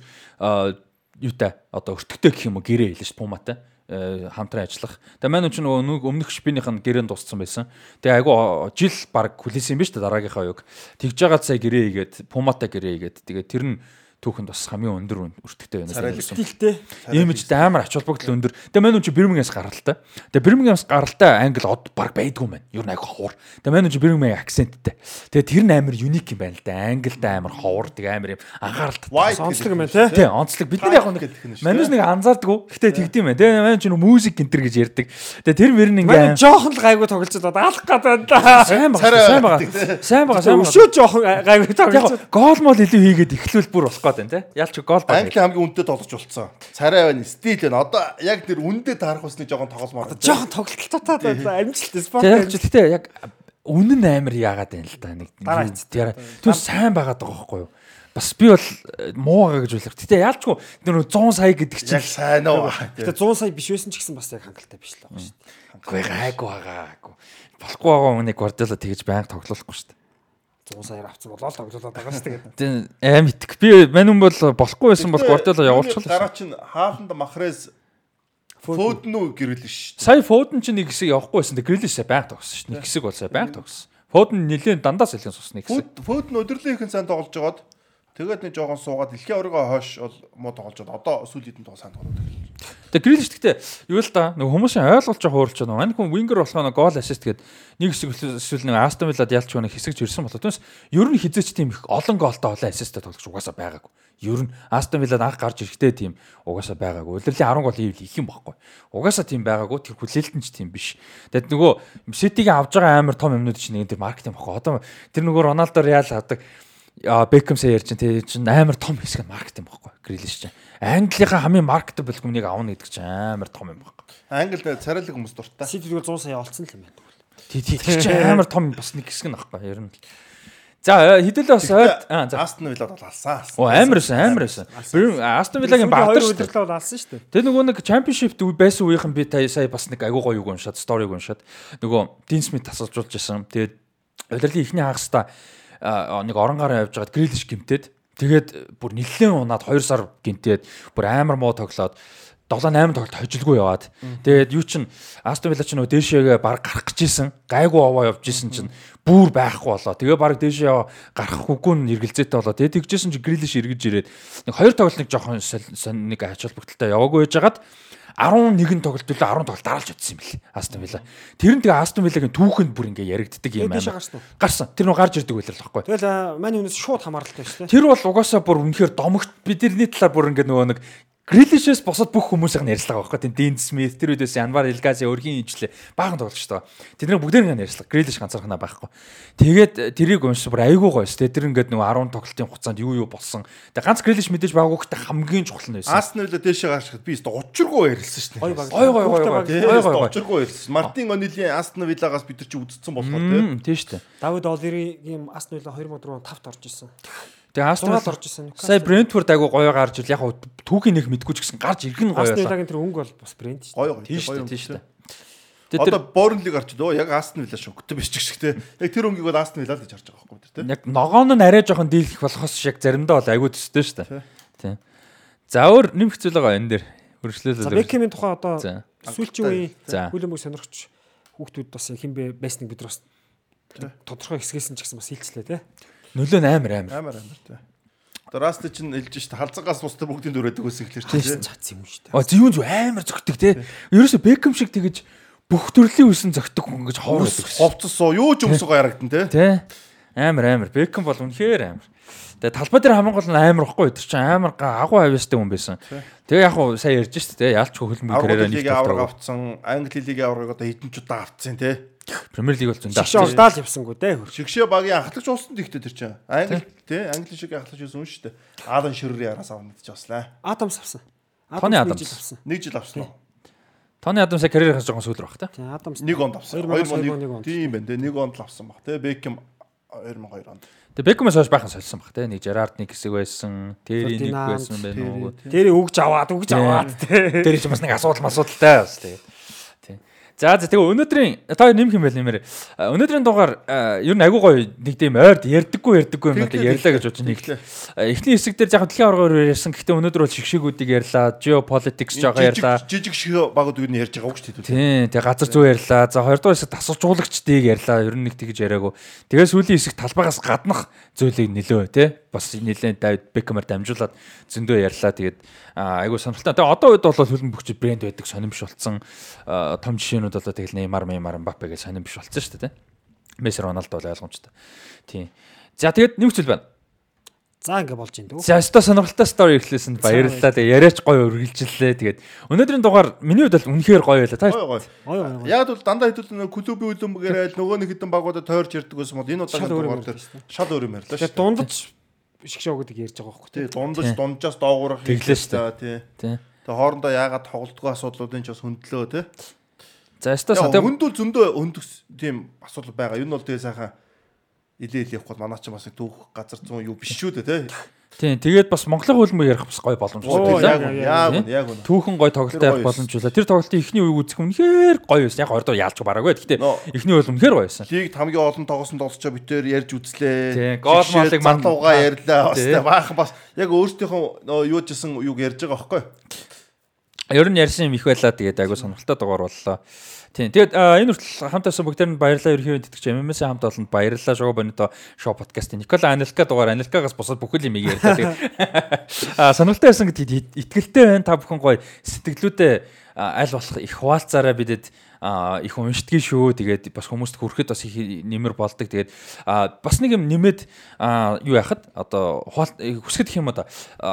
юутай одоо өртөгтэй гэх юм уу гэрээ хэлээ шүү Пуматай хамтран ажиллах. Тэгээ маань ч нөгөө өмнөх шпинийх нь гэрээнд дууссан байсан. Тэгээ айгу жил баг хүлээсэн юм биш үү дараагийнхаа юг. Тэгж жагаад сая гэрээ хийгээд Пуматай гэрээ хийгээд тэгээ тэр нь түүхэнд бас хамгийн өндөр өртөгтэй байна. Царайлаг. Стилтэй. Имижд амар ач холбогдол өндөр. Тэгээ мань үн чи Бирмингемс гаралтай. Тэгээ Бирмингемс гаралтай англи од баг байдгүй мэн. Юу нэг ховор. Тэгээ мань үн чи Бирмингем акценттэй. Тэгээ тэр нь амар юник юм байна л да. Англитай амар ховор. Тэгээ амар юм анхааралтай. White Сонцлог юм байна те. Тий, онцлог. Бид нар яг нэг тий. нэг анзаардгүй. Гэтэ тэгдэм байх. Тэгээ мань чи нэг музик гэнтер гэж ярьдаг. Тэгээ тэр мөр нь Манай жоохон л гайгүй тоглож одоо алах гээд байна да. сайн байгаа. Сайн байгаа. Сайн байгаа. Сайн байгаа. Өшөө жоохон гайгүй тоглож. Гол мол илүү хийгээд эхлүүл бүр болох гээд байна те. Ялч гол баг. Англи хамгийн үнэтэй тоглож болцсон. Царай байна, стил байна. Одоо яг тэр үнэтэй таарах усны жоохон тоглолмоор. Жоохон тоглолттой байна. Амжилттай спорт. Тэгээ яг үнэн амар яагаад байна л да нэг тэр сайн байгаад байгаа байхгүй юу бас би бол э, муугаа гэж байлаа. Гэтэ яалчгүй тэр нөө 100 сая гэдэг чинь яг сайн уу. Гэтэ 100 сая биш байсан ч гэсэн бас яг хангалттай биш л байгаа шүү дээ. үгүй гайгүй байгаагүй. Болохгүй байгаа хүнийг Гвардиола тэгж байнга тоглоулахгүй шүү дээ. 100 саяар авсан болоо л тоглуулаад байгаа шүү дээ. Тэг аим итг. Би мань хүн бол болохгүй байсан бол Гвардиола явуулчихлаа. Дараа чинь Хааланд Махрез Фоднүү гэрэл ш. Сая Фоден ч нэг хэсэг явахгүй байсан. Тэг Грилиш сая байнга тогссон шүү дээ. Нэг хэсэг бол сая байнга тогссон. Фоден нэлээд дандаас илэн сусны хэсэг. Фодн өдрлөө ихэн сайн тоглож жагаад тэгээд нэг жоохон суугаад дэлхийн оргоо хойш бол муу тоглож жаад одоо сүүлийн хэдэн тоо сайн тоглоод байна. Тэг Грилиш гэхдээ юу л да нэг хүмүүсийн ойлголт жоо хуурч байна. Мань хүн вингер болохоо нэг гол ассист гээд нэг хэсэг эсвэл нэг Астон Виллад ялч нэг хэсэг жирсэн болоо. Түүнээс ер нь хизээч тийм их олон голтой олон ассисттэй тоглож угаасаа байгаагүй. Ер нь Астон Виллад анх гарч ирэхдээ тийм угаасаа байгаагүй. Удирдлийн 10 гол хийвэл их юм баггүй. Угаасаа тийм байгаагүй. Тэр хүлээлтэн ч тийм биш. Тэгэд нөгөө Ситигийн авж байгаа амар том юмнууд чинь нэг тэр маркетинг баггүй. Одоо тэр нөгөө Роналдо Реал авдаг А Бекхэм сая ярьж чинь тэр чинь амар том хэсэг маркетинг баггүй. Грилиш чинь. Английнхаа хамгийн маркетабл хүнийг авна гэдэг чинь амар том юм баггүй. Англид царайлаг хүмүүс дуртай. Сити тэгвэл 100 сая олцсон л юм байна. Тий, тий, тэр чинь амар том бас нэг хэсэг нь баггүй. Ер нь. л. За хэдүүлээ бас ойд аа за. Астон Виллад бол алсан. Оо амар байсан, амар байсан. Астон Виллагийн багтар хоёр шүү дээ. удирлаа бол алсан шүү дээ. Тэр нөгөө нэг үе байсан үеийнхэн би сая бас нэг агуу гоё үг уншаад, сториг уншаад нөгөө Dean Smith тасалжуулж исэн. Тэгээд удирлын ихний хагастай нэг орон гараа явж байгаад грилиш гимтээд тэгээд бүр нэлээд унаад 2 сар гинтээд бүр амар муу тоглоод 8 тоглолт хожилгүй яваад. Тэгээд юу чин Астон Вилла ч нөгөө дээшээгээ баг гарах гэж исэн. Гайгүй овоо явж исэн чинь бүр байхгүй болоо. Тэгээ баг дээшээ яваа гарах үгүй нь эргэлзээтэй болоо. Тэгээд тэгжсэн чинь Грилиш эргэж ирээд нэг хоёр тоглолт нэг жоохон нэг ач холбогдолтой яваагүй байжгаад 11 тоглолт төлөө 10 тоглолт дараалж утсан юм бэл Астон Вилла. Тэр нь тэгээ Астон Виллагийн түүхэнд бүр ингээ яригддаг юм байна. гарсан. Тэр нөө гарч ирдэг байлаа л байхгүй. Тэгэл мань хүнээс шууд хамааралтай шүү дээ. Тэр бол угаасаа бүр үнэхээр домогт бидний талаар бүр ингээ нөгөө нэг Грилишээс босоод бүх хүмүүсийн ярьслага байхгүй тийм Дин Смит тэр үдээс Январ Илгази өрхийн ижлээ баахан тоглогч тоо. Тэдний бүгдээр ингээ ярьслага Грилиш ганцаархнаа байхгүй. Тэгээд тэрийг уншсан бүр айгүй гоёс тэ тэр ингээ нөгөө 10 тоглолтын хугацаанд юу юу болсон. Тэгээд ганц Грилиш мэдээж байгаагүй гэхдээ хамгийн чухал нь байсан. Астон Вилла дээшээ гарчхад би өстө учиргүй ярилсан шүү дээ. Гой. Гой гой гой гой. Учиргүй ярилсан. Мартин Онилийн Астон Виллагаас бид нар чи үдцсэн болохоор Тийм шүү дээ. Давид Олиригийн Вилла 2004 5-т орж исэн. Тэгээ Вилла орж исэн. сая Брентфорд агуу гоё гарч ил яг хав түүхийн нэг мэдгүй ч гэсэн гарч ирэх нь гоё байлаа. Виллагийн тэр өнгө бол бас брэнд шүү. Гоё гоё. Тийм шүү дээ. Тийм шүү Одоо тэр Борнлиг гарч дөө яг Астон Вилла шоктой биш ч гэх тий. Яг тэр өнгийг бол Астон Вилла л гэж харж байгаа байхгүй тий. яг ногоон нь арай жоохон дийлэх болохоос шиг заримдаа бол айгүй төстэй шүү дээ. Тийм. За өөр нэмэх зүйл байгаа энэ дээр. За Хөршлөөлөл. Бекхемийн тухай одоо За. сүүлчийн үеийн За. хүлэмж сонирхч хүүхдүүд бас хинбэ байсныг бид нар бас тодорхой хэсгээс нь ч гэсэн бас хилчлээ тий. Нөлөө нь амар амар. Амар амар тий. Одоо Раст чинь хэлж шít халзангаас бусдад бүгдийн дөрөөдөг байсан гэхэлэр чи тий. Цац юм шүү дээ. А зүүн зүү амар зөгтөг те. Ерөөсө Бекхэм шиг тэгэж бүх төрлийн үсэн зөгтөг хүн гэж байдаг. ховцсон юу ч өмсгөө ярагдан тий. Тэ. Амар амар. Бекхэм бол үнэхээр амар. Тэгээ талбай дээр хамгийн гол нь амар ихгүй тэр чинь амар агуу авьяастай хүн байсан. Тэгээ яг хуу сая ярьж шүү дээ. Яалч хөлбөмбөг карьераа нэг авраг авцсан, Англи лигийн аврагыг одоо хэдэн ч удаа авцсан тий. Премьер лиг бол зөндөө. Шигшээ ордаал явсангүй дээ. Шигшээ багийн анхлагч уусан дихтэй тэр чинь. Англи тий, Англи шиг анхлагч уусан шүү дээ. Аадан ширрийн яраас авна гэж баслаа. Адамс авсан. Нэг Адамс. Нэг жил авсан уу? Тооны Адам сая карьерээс жоохон сүүлэр баг та. Тийм Адамс. Нэг онд авсан. 2001 2001 онд. тийм байна тий. Нэг онд л авсан баг тий. Бекхэм 2002 онд. Тэгээ Бекхэмээс хойш байхан солисон баг те. Нэг Жерард нэг хэсэг байсан. Терри нэг байсан байна уу. Тэр өгж аваад өгж аваад тий. Тэр чинь бас нэг асуудал масуудалтай бас тэгээд. За за тэгээ өнөөдрийн та хоёр нэмэх юм байл нэмэр. А, Өнөөдрийн дугаар а, ер нь агүй гоё нэг тийм ойрд ярддаггүй ярддаггүй юм надад ярьлаа гэж бодож нэг. Эхний хэсэг дээр яг дэлхийн аргаар ярьсан. Гэхдээ өнөөдөр бол шигшээгүүдийг ярьлаа. Geopolitics жоо ярьлаа. Жижиг шиг багууд юу ярьж байгаа үг шүү дээ. Тийм, тэгээ газар зүй ярьлаа. За хоёрдугаар хэсэг тасалжуулагчдыг ярьлаа. Ер нь нэг тэгж яриаггүй. Тэгээ сүүлийн хэсэг талбайгаас гаднах зүйлийг нөлөө тий. Бас нэлээд Давид Бекмээр дамжуулаад зөндөө ярьлаа. Тэгээд айгуу сонирхолтой. Тэгээ одоо үед бол хөлбөмбөгч брэнд байдаг сонирм биш болсон. Аа, Жишээнүүд болоо тэгэл Неймар, Меймар, Мбаппе гэж сонирм биш болсон шүү дээ. Месси, Роналдо бол ойлгомжтой. Тийм. За тэгээд нэмэх зүйл байна. За ингэ болж ин дөө. За өстой сонирхолтой стори ихлээсэнд баярлалаа. Тэгээ яриач гоё үргэлжлэлээ. Тэгээд өнөөдрийн дугаар миний хувьд бол үнэхээр гоё байлаа. Та Гой гой. Ой ой. Яг бол дандаа хэдүүл нэг клубын үлэмбэгээр айл нөгөө нэг хэдэн багуудад тойрч ярьдаг байсан бол энэ удаагийн юм дугаар дээр шал өөр юм ярьлаа Тэгээд шүү. дундаж шигшээ өгдөг ярьж байгаа байхгүй Тий, дундаж дунджаас доогуурах Тэглээ шүү. Тий. Тийм. Тэгээ хоорондоо яагаад тоглолтгүй асуудлуудын ч бас хөндлөө тий. За Яг сатаа хөндөл зөндөө хөндөхс тийм асуудал байгаа. Юу нь бол тэгээ сайхан илээ илээ явахгүй манаа ч бас түүх газар зүүн юу биш шүү дээ тий. Тийм тэгээд бас Монголын хөлбөмбөг ярих бас гоё боломжтой байлаа. Яг яг, яг, яг яг. үн, яг үн. Түүхэн гоё тоглолттой явах гоё боломж байлаа. Тэр тоглолтын эхний үеийг үзэх үнэхээр гоё байсан. Яг хоёрдоо яалч бараагүй. Гэхдээ эхний үе бол үнэхээр гоё байсан. Лигт хамгийн олон тоглосон тоглолцоо битээр ярьж үзлээ. Тий, гол малыг ман- мандууга ярьлаа. Бас баахан бас яг өөрсдийнхөө нөө юу жисэн юуг ярьж байгаа байхгүй. Ер нь ярьсан юм их байлаа. Тэгээд айгуу сонирхолтой дугаар боллоо. Тийм. Тэгээд энэ хүртэл хамтаасан бүгдээр нь баярлалаа. Ерөнхийдөө тэтгэж MMS-ийн хамт олонд баярлалаа. Шого Бонито шоу подкастын Никола Анелка дугаар Анелкагаас бусад бүхэл юм ярьлаа. Тэгээд а сонирхолтой байсан гэдэгт итгэлтэй байна. Та бүхэн гоё сэтгэлдээ а, аль болох их хуваалцаараа бидэд их уншдгийг шүү. Тэгээд бас хүмүүст хүрэхэд бас их нэмэр болдог. Тэгээд бас нэг юм нэмээд юу яхад одоо хуал- хүсгэд гэх юм одоо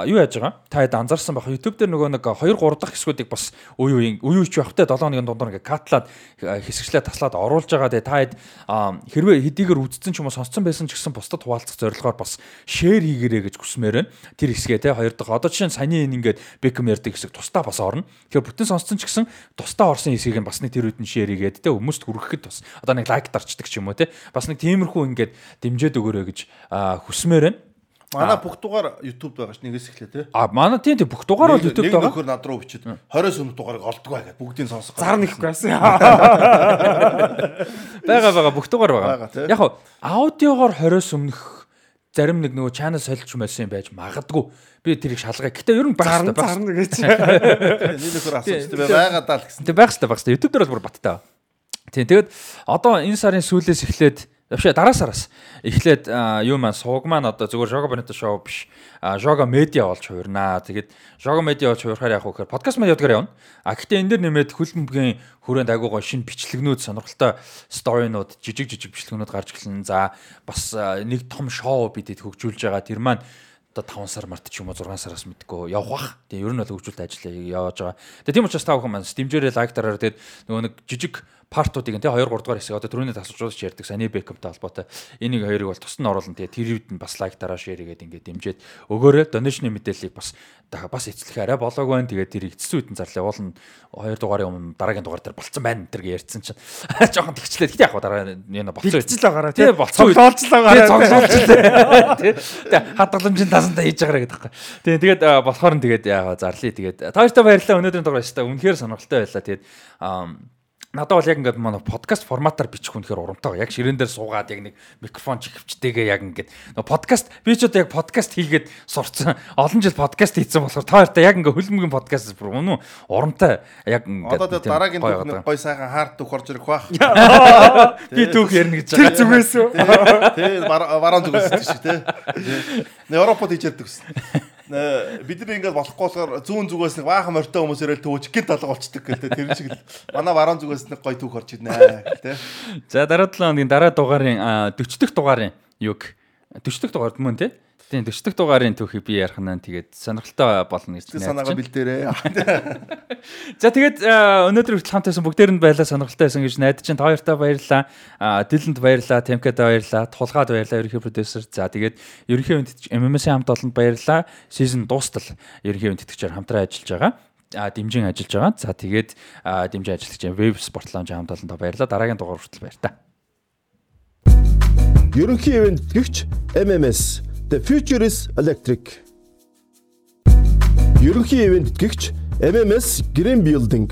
юу яаж байгаа? Та хэд анзаарсан байх. YouTube дээр нөгөө нэг 2 3 дахь хэсгүүдийг бас үе үеийн үе үеч байхтай 7 хоногийн дундуур ингээ катлаад хэсэгчлээ таслаад оруулж байгаа. Тэгээд та хэд хэрвээ хэдийгээр үздсэн ч юм уу сонсцсон байсан ч гэсэн бусдад хуваалцах зорилгоор бас шеэр хийгэрэй гэж хүсмээр байна. Тэр хэсгээ те хоёр дахь одоо жишээ нь саяны энэ ингээд Beckham ярьдаг хэсэг тусдаа бас орно. Тэгэхээр бүтэн сонсцсон ч гэсэн тусдаа орсон хэсгийг нь бас нэг тэр үед нь шеэр хийгээд те хүмүүст хүрэхэд бас одоо нэг лайк дарчдаг ч юм уу те бас нэг тиймэрхүү ингээд дэмжиж өгөөрэй гэж хүсмээр байна. Манай бүх дугаар YouTube байгаа ш нэгээс эхлэв те. А манай тийм тийм бүх дугаар бол YouTube нэг байгаа. нөхөр над руу бичээд 20 сүм дугаарыг олдгоо гэхэд бүгдийг сонсох. Зар нэхгүй байсан. Бага бага бүх дугаар байгаа. Яг аудиогоор 20-с өмнөх зарим нэг нөгөө channel солилж мэлсэн юм байж магадгүй. Би тэрийг шалгая. Гэтэ ер нь байх. зарна гэж. Нэг нөхөр асууж тэ байгаа даа л гэсэн. Тэг байх хэрэгтэй байх хэрэгтэй. YouTube дээр бол бүр баттай. Тийм тэгээд одоо энэ сарын сүүлээс эхлээд Вообще дараа сараас эхлээд юу маань сууг маань одоо зүгээр Жога Бонито шоу биш. Жога медиа болж хувирнаа. Тэгээд Жога медиа болж хувирахаар яг хөөхөр подкаст медиадгаар явна. А гэхдээ энэ дэр нэмээд хөлбөмбөгийн хүрээнд агуугаа шинэ бичлэгнүүд сонирхолтой сторинууд, жижиг жижиг бичлэгнүүд гарч эхэлнэ. За бас нэг том шоу бидэд хөгжүүлж байгаа. Тэр маань одоо 5 сар март ч юм уу 6 сараас мэдгүй явах бах. Тэгээ ер нь бол хөгжүүлэлт ажил явааж байгаа. Тэгээ тийм учраас та бүхэн маань стимжээрээ лайк дараар тэгээд нөгөө нэг жижиг партуудыг тий 2 3 дугаар хэсэг. Одоо түрүүний тасалжуулж ярьдаг. Сани Бекэмтэй холбоотой. Энийг хоёрыг бол тусад нь оруулна тэгээ тэр үед нь бас лайк дараа шеэр хийгээд ингээд дэмжиж. Өгөөрэй донешны мэдээллийг бас бас эцлэх арай болоог байна. Тэгээ тэр эцсийн үед нь зарлаа уул нь 2 дугаарын өмнө дараагийн дугаар дээр болцсон байна. Энэ ярьсан чинь. Жоохон тэгчлээ. Гэтээ яг дараа энэ болцсон. Бэлтгэл байгаараа тий тий. болцсон Цогцолж байгаараа. цогцолчлээ тий. Хадгаламжийн тасандаа хийж байгаа гэдэг байхгүй тий тэгээд болохоор нь тэгээд яага зарлие тэгээд та хоёртай баярлалаа. Өнөөдрийн дугаар өстой үнэхээр сонирхолтой байлаа тэгээд Надад бол яг ингээд манай подкаст форматаар бичих үнэхээр урамтай байгаа. Яг ширээн дээр суугаад яг нэг микрофон чихвчтэйгээ яг ингээд нөгөө подкаст би ч одоо яг подкаст хийгээд сурцсан. Олон жил подкаст хийсэн болохоор та хоёртай яг ингээд хөлбөмбөгийн подкаст бүр үнэн урамтай яг ингээд Одоо тэ дараагийн түүх гой сайхан хаарт түүх орж ирэх бах. би түүх ярина гэж Тэр байгаа. зүгээс үү? Тэ бараан зүгээс тийш тий. Нэ Европод хийж яддаг гэсэн. Бид нар ингээд болохгүй болохоор зүүн зүгээс нэг баахан морьтой хүмүүс ирэл төвөж гинт алга болчдөг гэдэг тэр шиг л манай бараан зүгээс нэг гой түүх орж ирнэ тий. За дараа 7 хоногийн дараа дугаарын а, 40 дахь дугаарын юг 40 дахь дугаард мөн тий. Тийм 40 дахь дугаарын түүхийг би ярих нь тэгээд сонирхолтой болно гэж Тэр санаагаа найдаж бэлдээрээ. байна. За тэгээд өнөөдөр хүртэл хамтайсан бүгдээр нь баярлаа сонирхолтой байсан гэж найдаж чинь та хоёртаа баярлалаа. Дилэнд баярлалаа, Темкад баярлалаа, Тулгаад баярлалаа, ерөнхий продюсер. За тэгээд ерөнхий үнэтгэж MMS-ийн хамт олонд баярлалаа. Season дуустал ерөнхий үнэтгэгчээр хамтран ажиллаж байгаа а дэмжин ажиллаж байгаа. За тэгээд а, дэмжин ажиллагч Web Sport Lounge хамт олонд баярлалаа. Дараагийн дугаар хүртэл баяр та. Ерөнхий ивент гэгч MMS The Future is Electric. Ерөнхий ивент гэгч MMS Green Building